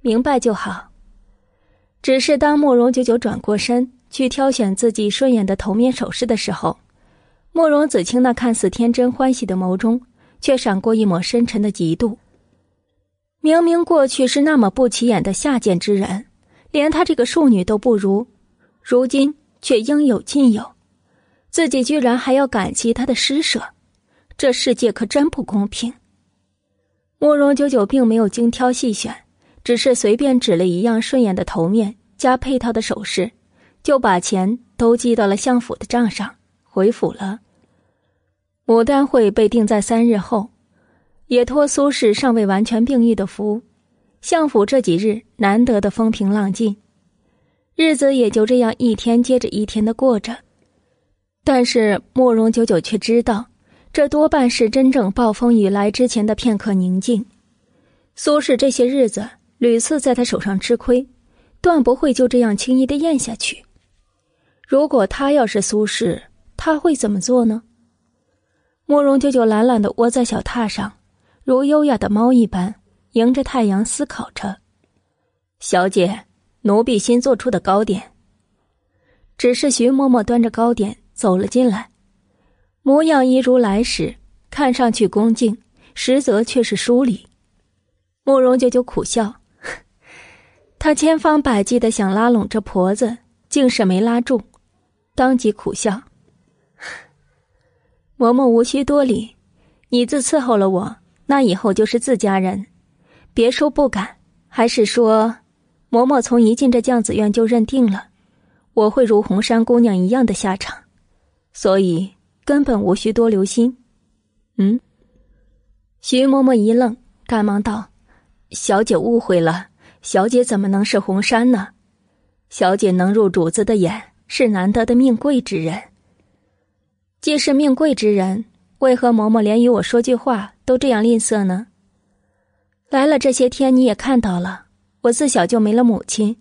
明白就好。只是当慕容九九转过身去挑选自己顺眼的头面首饰的时候，慕容子清那看似天真欢喜的眸中，却闪过一抹深沉的嫉妒。明明过去是那么不起眼的下贱之人，连她这个庶女都不如，如今却应有尽有。自己居然还要感激他的施舍，这世界可真不公平。慕容九九并没有精挑细选，只是随便指了一样顺眼的头面加配套的首饰，就把钱都记到了相府的账上，回府了。牡丹会被定在三日后，也托苏轼尚未完全病愈的福，相府这几日难得的风平浪静，日子也就这样一天接着一天的过着。但是慕容九九却知道，这多半是真正暴风雨来之前的片刻宁静。苏轼这些日子屡次在他手上吃亏，断不会就这样轻易的咽下去。如果他要是苏轼，他会怎么做呢？慕容舅舅懒懒的窝在小榻上，如优雅的猫一般，迎着太阳思考着。小姐，奴婢新做出的糕点。只是徐嬷嬷端着糕点。走了进来，模样一如来时，看上去恭敬，实则却是疏离。慕容舅舅苦笑，[laughs] 他千方百计的想拉拢这婆子，竟是没拉住，当即苦笑：“嬷嬷无需多礼，你自伺候了我，那以后就是自家人，别说不敢，还是说，嬷嬷从一进这绛子院就认定了，我会如红山姑娘一样的下场。”所以根本无需多留心。嗯，徐嬷嬷一愣，赶忙道：“小姐误会了，小姐怎么能是红山呢？小姐能入主子的眼，是难得的命贵之人。既是命贵之人，为何嬷嬷连与我说句话都这样吝啬呢？来了这些天，你也看到了，我自小就没了母亲，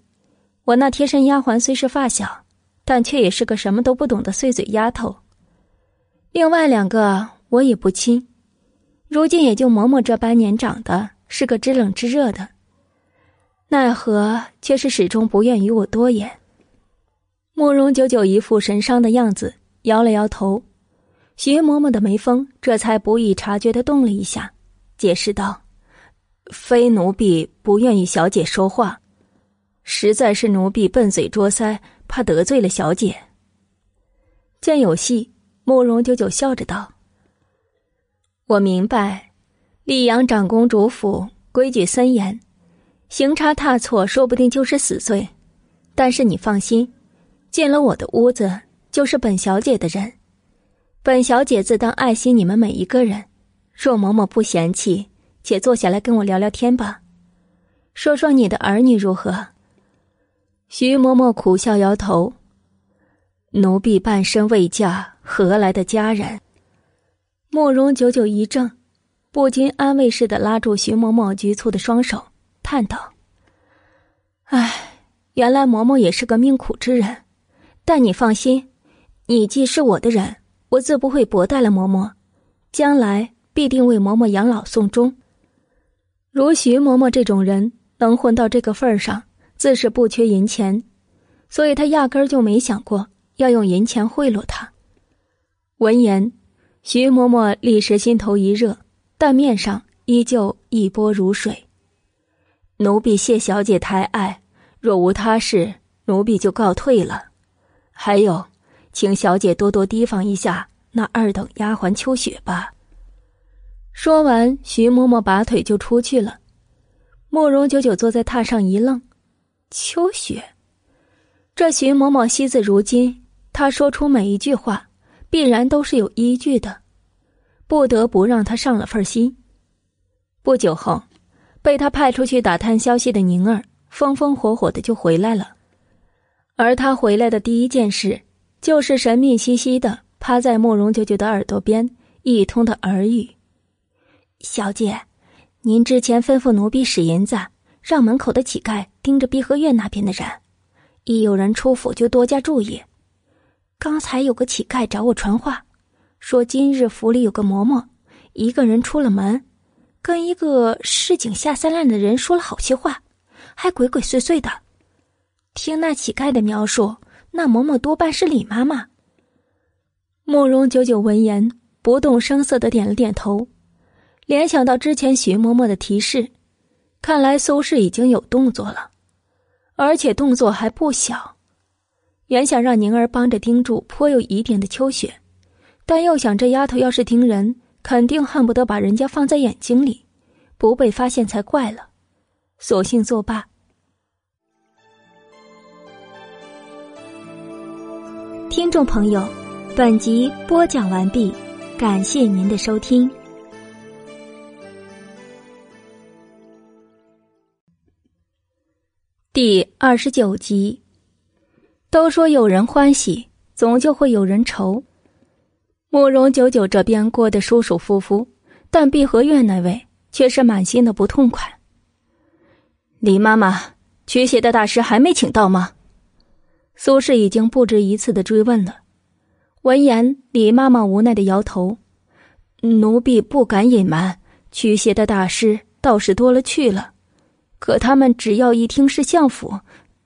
我那贴身丫鬟虽是发小。”但却也是个什么都不懂的碎嘴丫头。另外两个我也不亲，如今也就嬷嬷这般年长的，是个知冷知热的，奈何却是始终不愿与我多言。慕容九九一副神伤的样子，摇了摇头。徐嬷嬷的眉峰这才不易察觉的动了一下，解释道：“非奴婢不愿与小姐说话，实在是奴婢笨嘴拙腮，怕得罪了小姐。”见有戏，慕容九九笑着道：“我明白，溧阳长公主府规矩森严，行差踏错，说不定就是死罪。但是你放心，进了我的屋子，就是本小姐的人。本小姐自当爱惜你们每一个人。若嬷嬷不嫌弃，且坐下来跟我聊聊天吧，说说你的儿女如何。”徐嬷嬷苦笑摇头。奴婢半生未嫁，何来的家人？慕容九九一怔，不禁安慰似的拉住徐嬷嬷局促的双手，叹道：“唉，原来嬷嬷也是个命苦之人。但你放心，你既是我的人，我自不会薄待了嬷嬷，将来必定为嬷嬷养老送终。如徐嬷嬷这种人，能混到这个份儿上，自是不缺银钱，所以她压根儿就没想过。”要用银钱贿赂他。闻言，徐嬷嬷立时心头一热，但面上依旧一波如水。奴婢谢小姐抬爱，若无他事，奴婢就告退了。还有，请小姐多多提防一下那二等丫鬟秋雪吧。说完，徐嬷嬷拔腿就出去了。慕容九九坐在榻上一愣：“秋雪，这徐嬷嬷惜字如金。”她说出每一句话，必然都是有依据的，不得不让她上了份心。不久后，被他派出去打探消息的宁儿，风风火火的就回来了。而他回来的第一件事，就是神秘兮兮的趴在慕容九九的耳朵边一通的耳语：“小姐，您之前吩咐奴婢使银子，让门口的乞丐盯着碧荷院那边的人，一有人出府就多加注意。”刚才有个乞丐找我传话，说今日府里有个嬷嬷，一个人出了门，跟一个市井下三滥的人说了好些话，还鬼鬼祟祟的。听那乞丐的描述，那嬷嬷多半是李妈妈。慕容九九闻言，不动声色的点了点头，联想到之前徐嬷嬷的提示，看来苏氏已经有动作了，而且动作还不小。原想让宁儿帮着盯住颇有疑点的秋雪，但又想这丫头要是盯人，肯定恨不得把人家放在眼睛里，不被发现才怪了。索性作罢。听众朋友，本集播讲完毕，感谢您的收听。第二十九集。都说有人欢喜，总就会有人愁。慕容九九这边过得舒舒服服，但碧荷院那位却是满心的不痛快。李妈妈，驱邪的大师还没请到吗？苏轼已经不止一次的追问了。闻言，李妈妈无奈的摇头：“奴婢不敢隐瞒，驱邪的大师倒是多了去了，可他们只要一听是相府，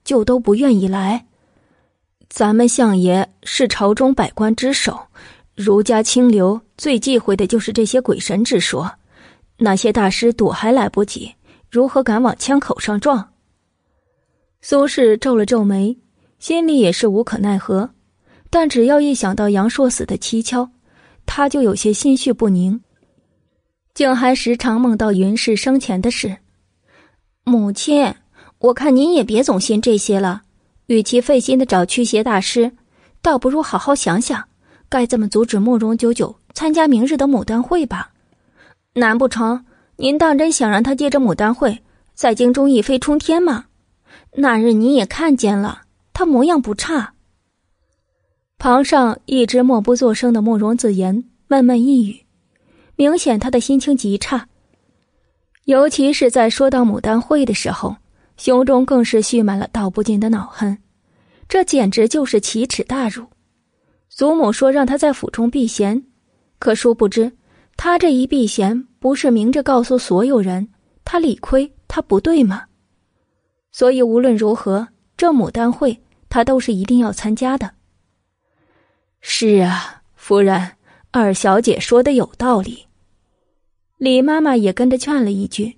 就都不愿意来。”咱们相爷是朝中百官之首，儒家清流最忌讳的就是这些鬼神之说。那些大师躲还来不及，如何敢往枪口上撞？苏轼皱了皱眉，心里也是无可奈何。但只要一想到杨硕死的蹊跷，他就有些心绪不宁，竟还时常梦到云氏生前的事。母亲，我看您也别总信这些了。与其费心的找驱邪大师，倒不如好好想想，该怎么阻止慕容九九参加明日的牡丹会吧？难不成您当真想让他借着牡丹会在京中一飞冲天吗？那日你也看见了，他模样不差。旁上一直默不作声的慕容子言闷闷一语，明显他的心情极差，尤其是在说到牡丹会的时候。胸中更是蓄满了道不尽的恼恨，这简直就是奇耻大辱。祖母说让他在府中避嫌，可殊不知，他这一避嫌不是明着告诉所有人他理亏，他不对吗？所以无论如何，这牡丹会他都是一定要参加的。是啊，夫人，二小姐说的有道理。李妈妈也跟着劝了一句，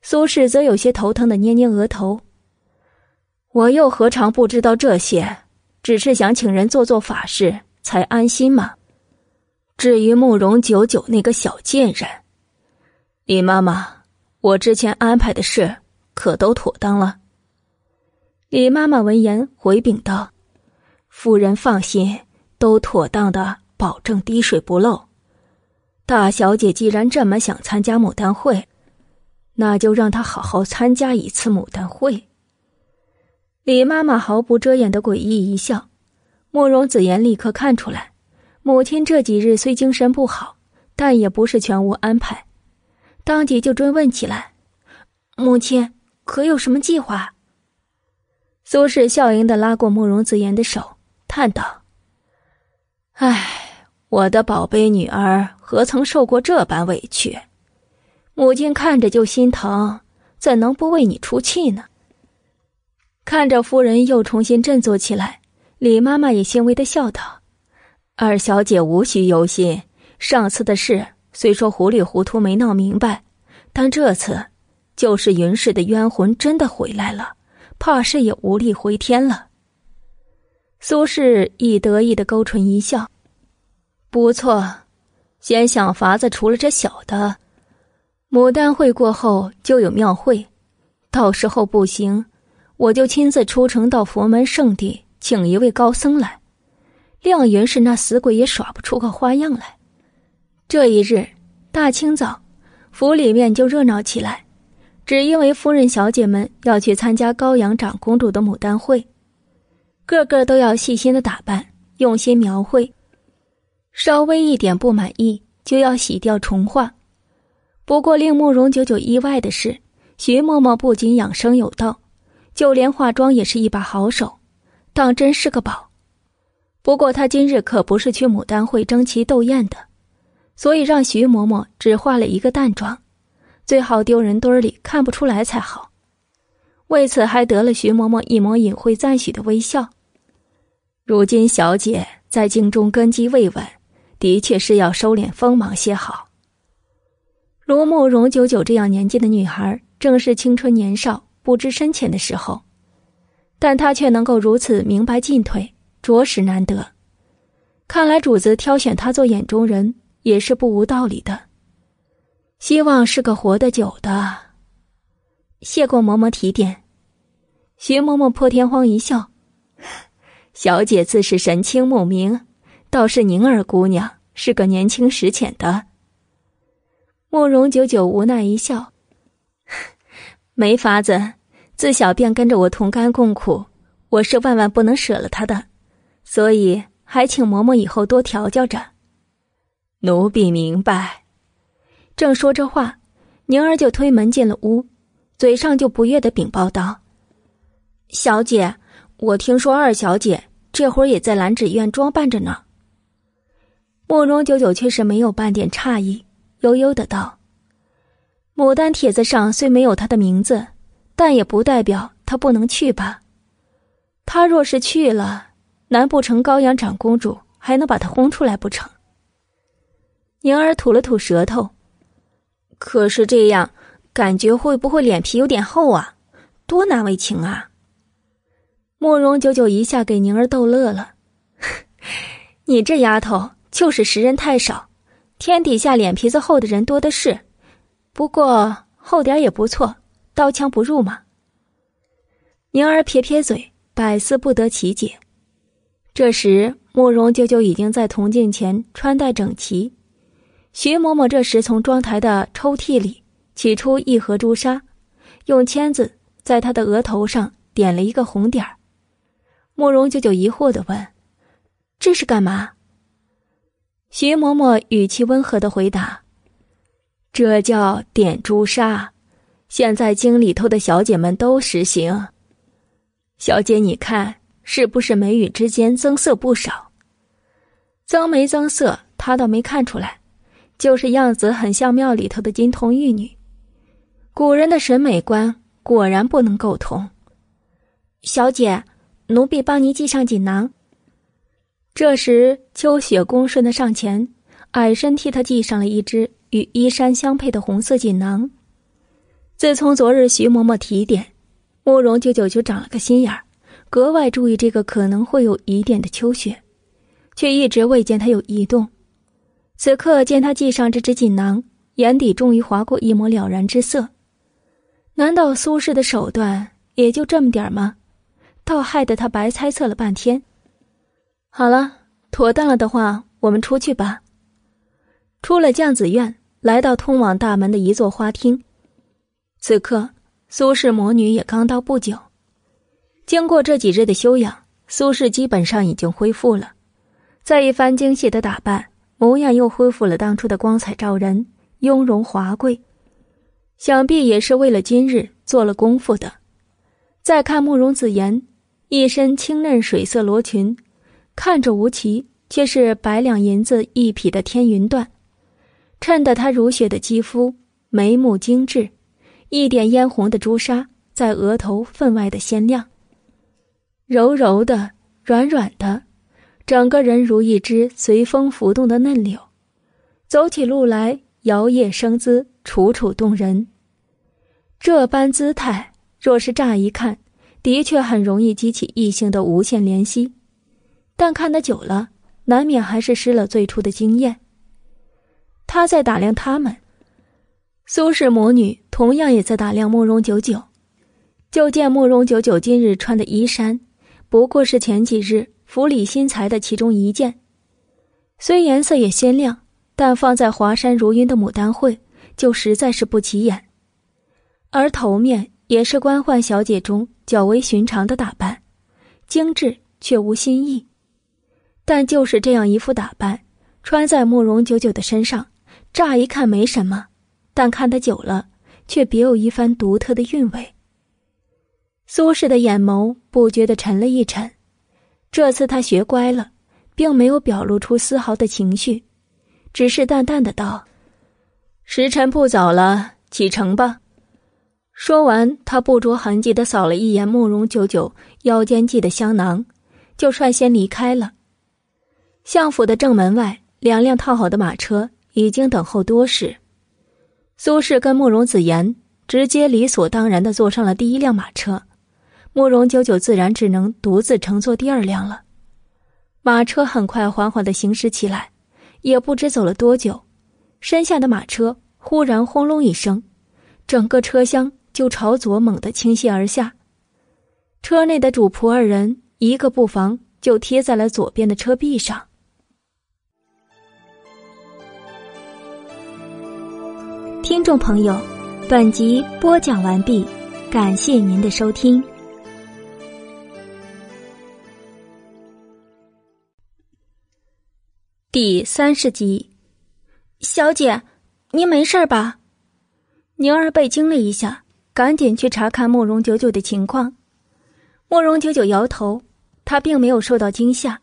苏轼则有些头疼的捏捏额头。我又何尝不知道这些？只是想请人做做法事，才安心嘛。至于慕容九九那个小贱人，李妈妈，我之前安排的事可都妥当了。李妈妈闻言回禀道：“夫人放心，都妥当的，保证滴水不漏。大小姐既然这么想参加牡丹会，那就让她好好参加一次牡丹会。”李妈妈毫不遮掩的诡异一笑，慕容子言立刻看出来，母亲这几日虽精神不好，但也不是全无安排，当即就追问起来：“母亲可有什么计划？”苏轼笑盈的拉过慕容子言的手，叹道：“唉，我的宝贝女儿何曾受过这般委屈？母亲看着就心疼，怎能不为你出气呢？”看着夫人又重新振作起来，李妈妈也欣慰的笑道：“二小姐无需忧心，上次的事虽说糊里糊涂没闹明白，但这次就是云氏的冤魂真的回来了，怕是也无力回天了。”苏轼亦得意的勾唇一笑：“不错，先想法子除了这小的，牡丹会过后就有庙会，到时候不行。”我就亲自出城到佛门圣地，请一位高僧来。亮云是那死鬼也耍不出个花样来。这一日大清早，府里面就热闹起来，只因为夫人小姐们要去参加高阳长公主的牡丹会，个个都要细心的打扮，用心描绘，稍微一点不满意就要洗掉重画。不过令慕容九九意外的是，徐嬷嬷不仅养生有道。就连化妆也是一把好手，当真是个宝。不过她今日可不是去牡丹会争奇斗艳的，所以让徐嬷嬷只化了一个淡妆，最好丢人堆里看不出来才好。为此还得了徐嬷嬷一抹隐晦赞许的微笑。如今小姐在京中根基未稳，的确是要收敛锋芒些好。如慕容九九这样年纪的女孩，正是青春年少。不知深浅的时候，但她却能够如此明白进退，着实难得。看来主子挑选她做眼中人也是不无道理的。希望是个活得久的。谢过嬷嬷提点，徐嬷嬷破天荒一笑：“小姐自是神清目明，倒是宁儿姑娘是个年轻识浅的。”慕容九九无奈一笑。[laughs] 没法子，自小便跟着我同甘共苦，我是万万不能舍了他的，所以还请嬷嬷以后多调教着。奴婢明白。正说着话，宁儿就推门进了屋，嘴上就不悦的禀报道：“小姐，我听说二小姐这会儿也在兰芷院装扮着呢。”慕容九九却是没有半点诧异，悠悠的道。牡丹帖子上虽没有他的名字，但也不代表他不能去吧。他若是去了，难不成高阳长公主还能把他轰出来不成？宁儿吐了吐舌头，可是这样感觉会不会脸皮有点厚啊？多难为情啊！慕容九九一下给宁儿逗乐了，[laughs] 你这丫头就是识人太少，天底下脸皮子厚的人多的是。不过厚点也不错，刀枪不入嘛。宁儿撇撇嘴，百思不得其解。这时，慕容九九已经在铜镜前穿戴整齐。徐嬷嬷这时从妆台的抽屉里取出一盒朱砂，用签子在他的额头上点了一个红点儿。慕容舅舅疑惑的问：“这是干嘛？”徐嬷嬷语气温和的回答。这叫点朱砂，现在京里头的小姐们都实行。小姐，你看是不是眉宇之间增色不少？增眉增色，她倒没看出来，就是样子很像庙里头的金童玉女。古人的审美观果然不能苟同。小姐，奴婢帮您系上锦囊。这时，秋雪恭顺的上前，矮身替她系上了一只。与衣衫相配的红色锦囊。自从昨日徐嬷嬷提点，慕容舅舅就长了个心眼儿，格外注意这个可能会有疑点的秋雪，却一直未见她有异动。此刻见他系上这只锦囊，眼底终于划过一抹了然之色。难道苏轼的手段也就这么点儿吗？倒害得他白猜测了半天。好了，妥当了的话，我们出去吧。出了将子院，来到通往大门的一座花厅。此刻，苏氏魔女也刚到不久。经过这几日的修养，苏氏基本上已经恢复了。再一番精细的打扮，模样又恢复了当初的光彩照人、雍容华贵。想必也是为了今日做了功夫的。再看慕容子言，一身清嫩水色罗裙，看着无奇，却是百两银子一匹的天云缎。衬得她如雪的肌肤，眉目精致，一点嫣红的朱砂在额头分外的鲜亮。柔柔的，软软的，整个人如一只随风浮动的嫩柳，走起路来摇曳生姿，楚楚动人。这般姿态，若是乍一看，的确很容易激起异性的无限怜惜，但看得久了，难免还是失了最初的惊艳。他在打量他们，苏氏母女同样也在打量慕容九九。就见慕容九九今日穿的衣衫，不过是前几日府里新裁的其中一件，虽颜色也鲜亮，但放在华山如云的牡丹会，就实在是不起眼。而头面也是官宦小姐中较为寻常的打扮，精致却无新意。但就是这样一副打扮，穿在慕容九九的身上。乍一看没什么，但看得久了，却别有一番独特的韵味。苏轼的眼眸不觉得沉了一沉，这次他学乖了，并没有表露出丝毫的情绪，只是淡淡的道：“时辰不早了，启程吧。”说完，他不着痕迹的扫了一眼慕容九九腰间系的香囊，就率先离开了。相府的正门外，两辆套好的马车。已经等候多时，苏轼跟慕容子言直接理所当然的坐上了第一辆马车，慕容九九自然只能独自乘坐第二辆了。马车很快缓缓的行驶起来，也不知走了多久，身下的马车忽然轰隆一声，整个车厢就朝左猛地倾泻而下，车内的主仆二人一个不防就贴在了左边的车壁上。听众朋友，本集播讲完毕，感谢您的收听。第三十集，小姐，您没事吧？宁儿被惊了一下，赶紧去查看慕容九九的情况。慕容九九摇头，他并没有受到惊吓，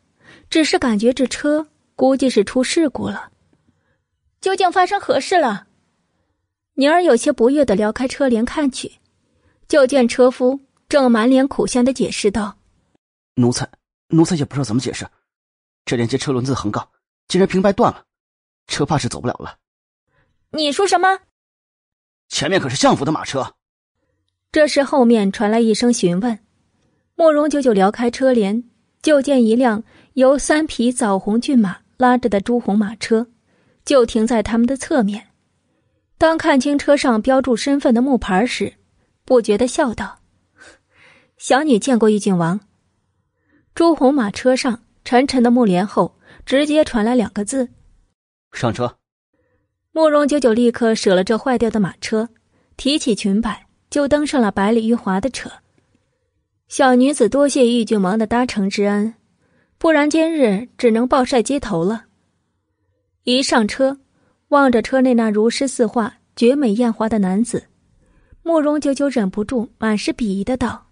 只是感觉这车估计是出事故了。究竟发生何事了？宁儿有些不悦的撩开车帘看去，就见车夫正满脸苦相的解释道：“奴才，奴才也不知道怎么解释，这连接车轮子横杠竟然平白断了，车怕是走不了了。”你说什么？前面可是相府的马车。这时后面传来一声询问，慕容九九撩开车帘，就见一辆由三匹枣红骏马拉着的朱红马车，就停在他们的侧面。当看清车上标注身份的木牌时，不觉得笑道：“小女见过玉郡王。”朱红马车上沉沉的木帘后，直接传来两个字：“上车。”慕容九九立刻舍了这坏掉的马车，提起裙摆就登上了百里玉华的车。小女子多谢玉郡王的搭乘之恩，不然今日只能暴晒街头了。一上车。望着车内那如诗似画、绝美艳华的男子，慕容九九忍不住满是鄙夷的道：“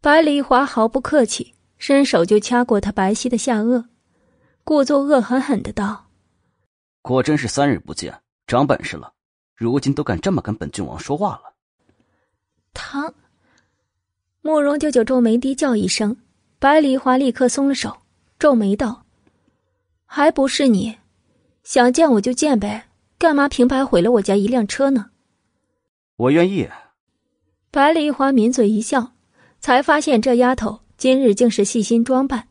百里华毫不客气，伸手就掐过他白皙的下颚，故作恶狠狠的道：‘果真是三日不见，长本事了，如今都敢这么跟本郡王说话了。’”唐慕容九九皱眉低叫一声，白梨花立刻松了手，皱眉道：“还不是你。”想见我就见呗，干嘛平白毁了我家一辆车呢？我愿意。白梨花抿嘴一笑，才发现这丫头今日竟是细心装扮，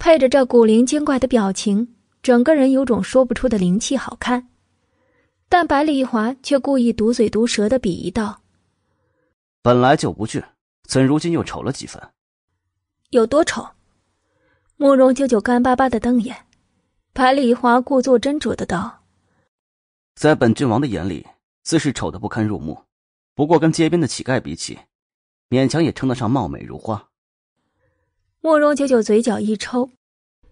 配着这古灵精怪的表情，整个人有种说不出的灵气，好看。但百里华却故意毒嘴毒舌的鄙夷道：“本来就不俊，怎如今又丑了几分？有多丑？”慕容九九干巴巴的瞪眼，百里华故作斟酌的道：“在本郡王的眼里，自是丑的不堪入目，不过跟街边的乞丐比起，勉强也称得上貌美如花。”慕容九九嘴角一抽，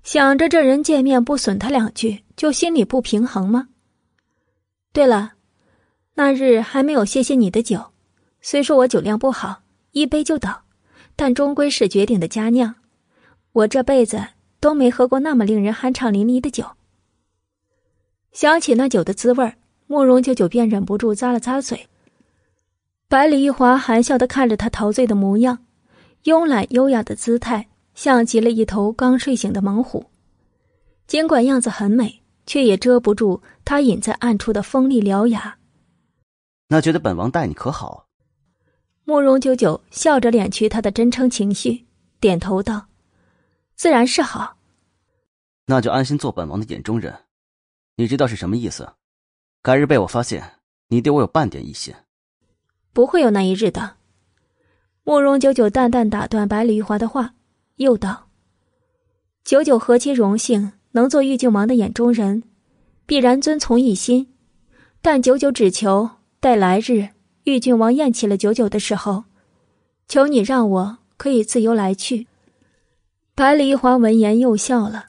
想着这人见面不损他两句，就心里不平衡吗？对了，那日还没有谢谢你的酒，虽说我酒量不好，一杯就倒，但终归是绝顶的佳酿。我这辈子都没喝过那么令人酣畅淋漓的酒。想起那酒的滋味慕容九九便忍不住咂了咂嘴。百里玉华含笑的看着他陶醉的模样，慵懒优雅的姿态，像极了一头刚睡醒的猛虎。尽管样子很美。却也遮不住他隐在暗处的锋利獠牙。那觉得本王待你可好？慕容九九笑着敛去他的真诚情绪，点头道：“自然是好。”那就安心做本王的眼中人。你知道是什么意思？改日被我发现你对我有半点疑心，不会有那一日的。慕容九九淡淡打断百里玉华的话，又道：“九九何其荣幸。”能做玉郡王的眼中人，必然遵从一心。但九九只求待来日玉郡王厌弃了九九的时候，求你让我可以自由来去。百里一华闻言又笑了，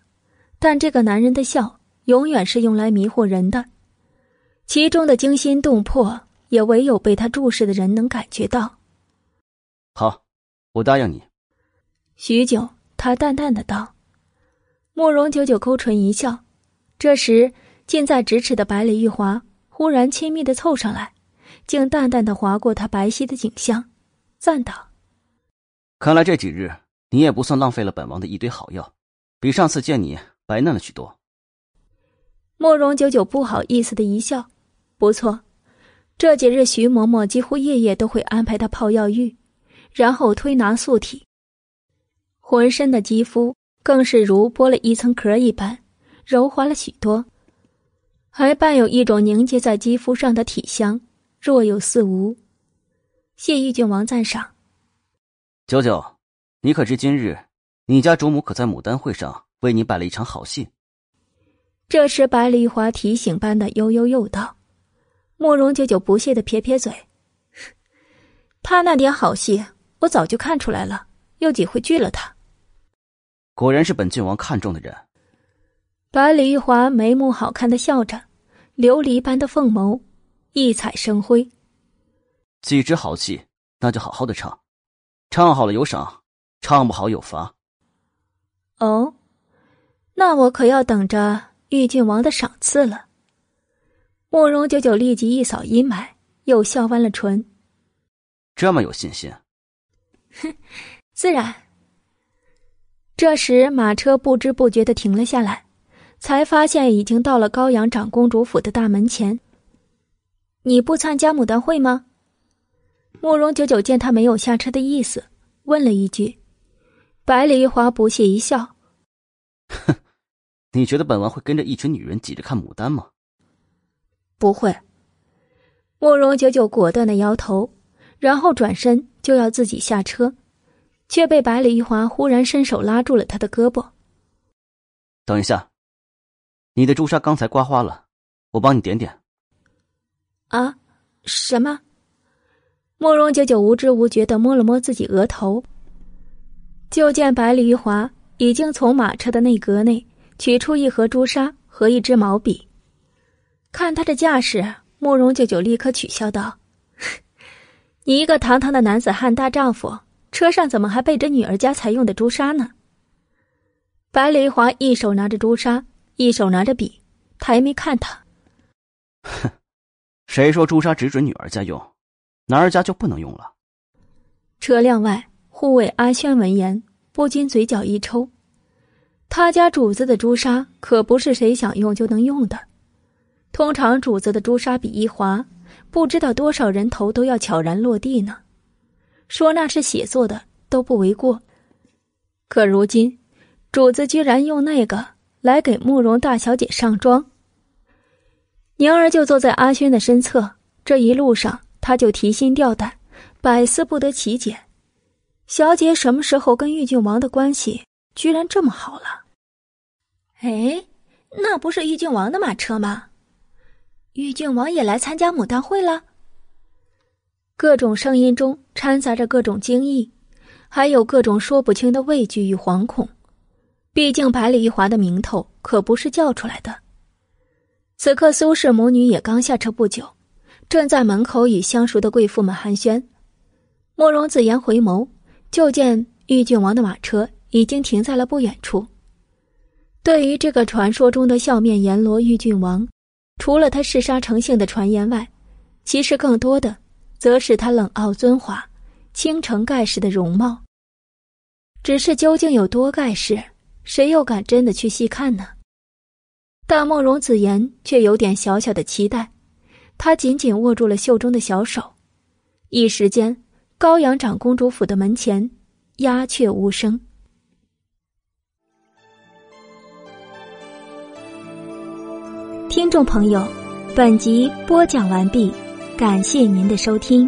但这个男人的笑永远是用来迷惑人的，其中的惊心动魄也唯有被他注视的人能感觉到。好，我答应你。许久，他淡淡的道。慕容九九勾唇一笑，这时近在咫尺的百里玉华忽然亲密的凑上来，竟淡淡的划过他白皙的颈项，赞道：“看来这几日你也不算浪费了本王的一堆好药，比上次见你白嫩了许多。”慕容九九不好意思的一笑：“不错，这几日徐嬷嬷几乎夜夜都会安排他泡药浴，然后推拿素体，浑身的肌肤。”更是如剥了一层壳一般，柔滑了许多，还伴有一种凝结在肌肤上的体香，若有似无。谢玉郡王赞赏。九九，你可知今日你家主母可在牡丹会上为你摆了一场好戏？这时，白丽华提醒般的悠悠又道：“慕容九九不屑的撇撇嘴，他那点好戏，我早就看出来了，又几会拒了他。”果然是本郡王看中的人。百里玉华眉目好看的笑着，琉璃般的凤眸，异彩生辉。既知好戏，那就好好的唱，唱好了有赏，唱不好有罚。哦，那我可要等着玉郡王的赏赐了。慕容九九立即一扫阴霾，又笑弯了唇。这么有信心？哼，[laughs] 自然。这时，马车不知不觉的停了下来，才发现已经到了高阳长公主府的大门前。你不参加牡丹会吗？慕容九九见他没有下车的意思，问了一句。百里华不屑一笑：“哼，[laughs] 你觉得本王会跟着一群女人挤着看牡丹吗？”不会。慕容九九果断的摇头，然后转身就要自己下车。却被百里玉华忽然伸手拉住了他的胳膊。等一下，你的朱砂刚才刮花了，我帮你点点。啊，什么？慕容九九无知无觉的摸了摸自己额头，就见百里玉华已经从马车的内阁内取出一盒朱砂和一支毛笔。看他的架势，慕容九九立刻取笑道：“ [laughs] 你一个堂堂的男子汉大丈夫。”车上怎么还备着女儿家才用的朱砂呢？白梨华一手拿着朱砂，一手拿着笔，抬眉看他。哼，[laughs] 谁说朱砂只准女儿家用，男儿家就不能用了？车辆外，护卫阿轩闻言不禁嘴角一抽，他家主子的朱砂可不是谁想用就能用的，通常主子的朱砂笔一划，不知道多少人头都要悄然落地呢。说那是血做的都不为过。可如今，主子居然用那个来给慕容大小姐上妆。宁儿就坐在阿轩的身侧，这一路上他就提心吊胆，百思不得其解。小姐什么时候跟玉郡王的关系居然这么好了？哎，那不是玉郡王的马车吗？玉郡王也来参加牡丹会了。各种声音中掺杂着各种惊异，还有各种说不清的畏惧与惶恐。毕竟百里一华的名头可不是叫出来的。此刻，苏氏母女也刚下车不久，正在门口与相熟的贵妇们寒暄。慕容子言回眸，就见玉郡王的马车已经停在了不远处。对于这个传说中的笑面阎罗玉郡王，除了他嗜杀成性的传言外，其实更多的，则是他冷傲尊华、倾城盖世的容貌。只是究竟有多盖世，谁又敢真的去细看呢？但慕容子言却有点小小的期待，他紧紧握住了袖中的小手，一时间，高阳长公主府的门前鸦雀无声。听众朋友，本集播讲完毕，感谢您的收听。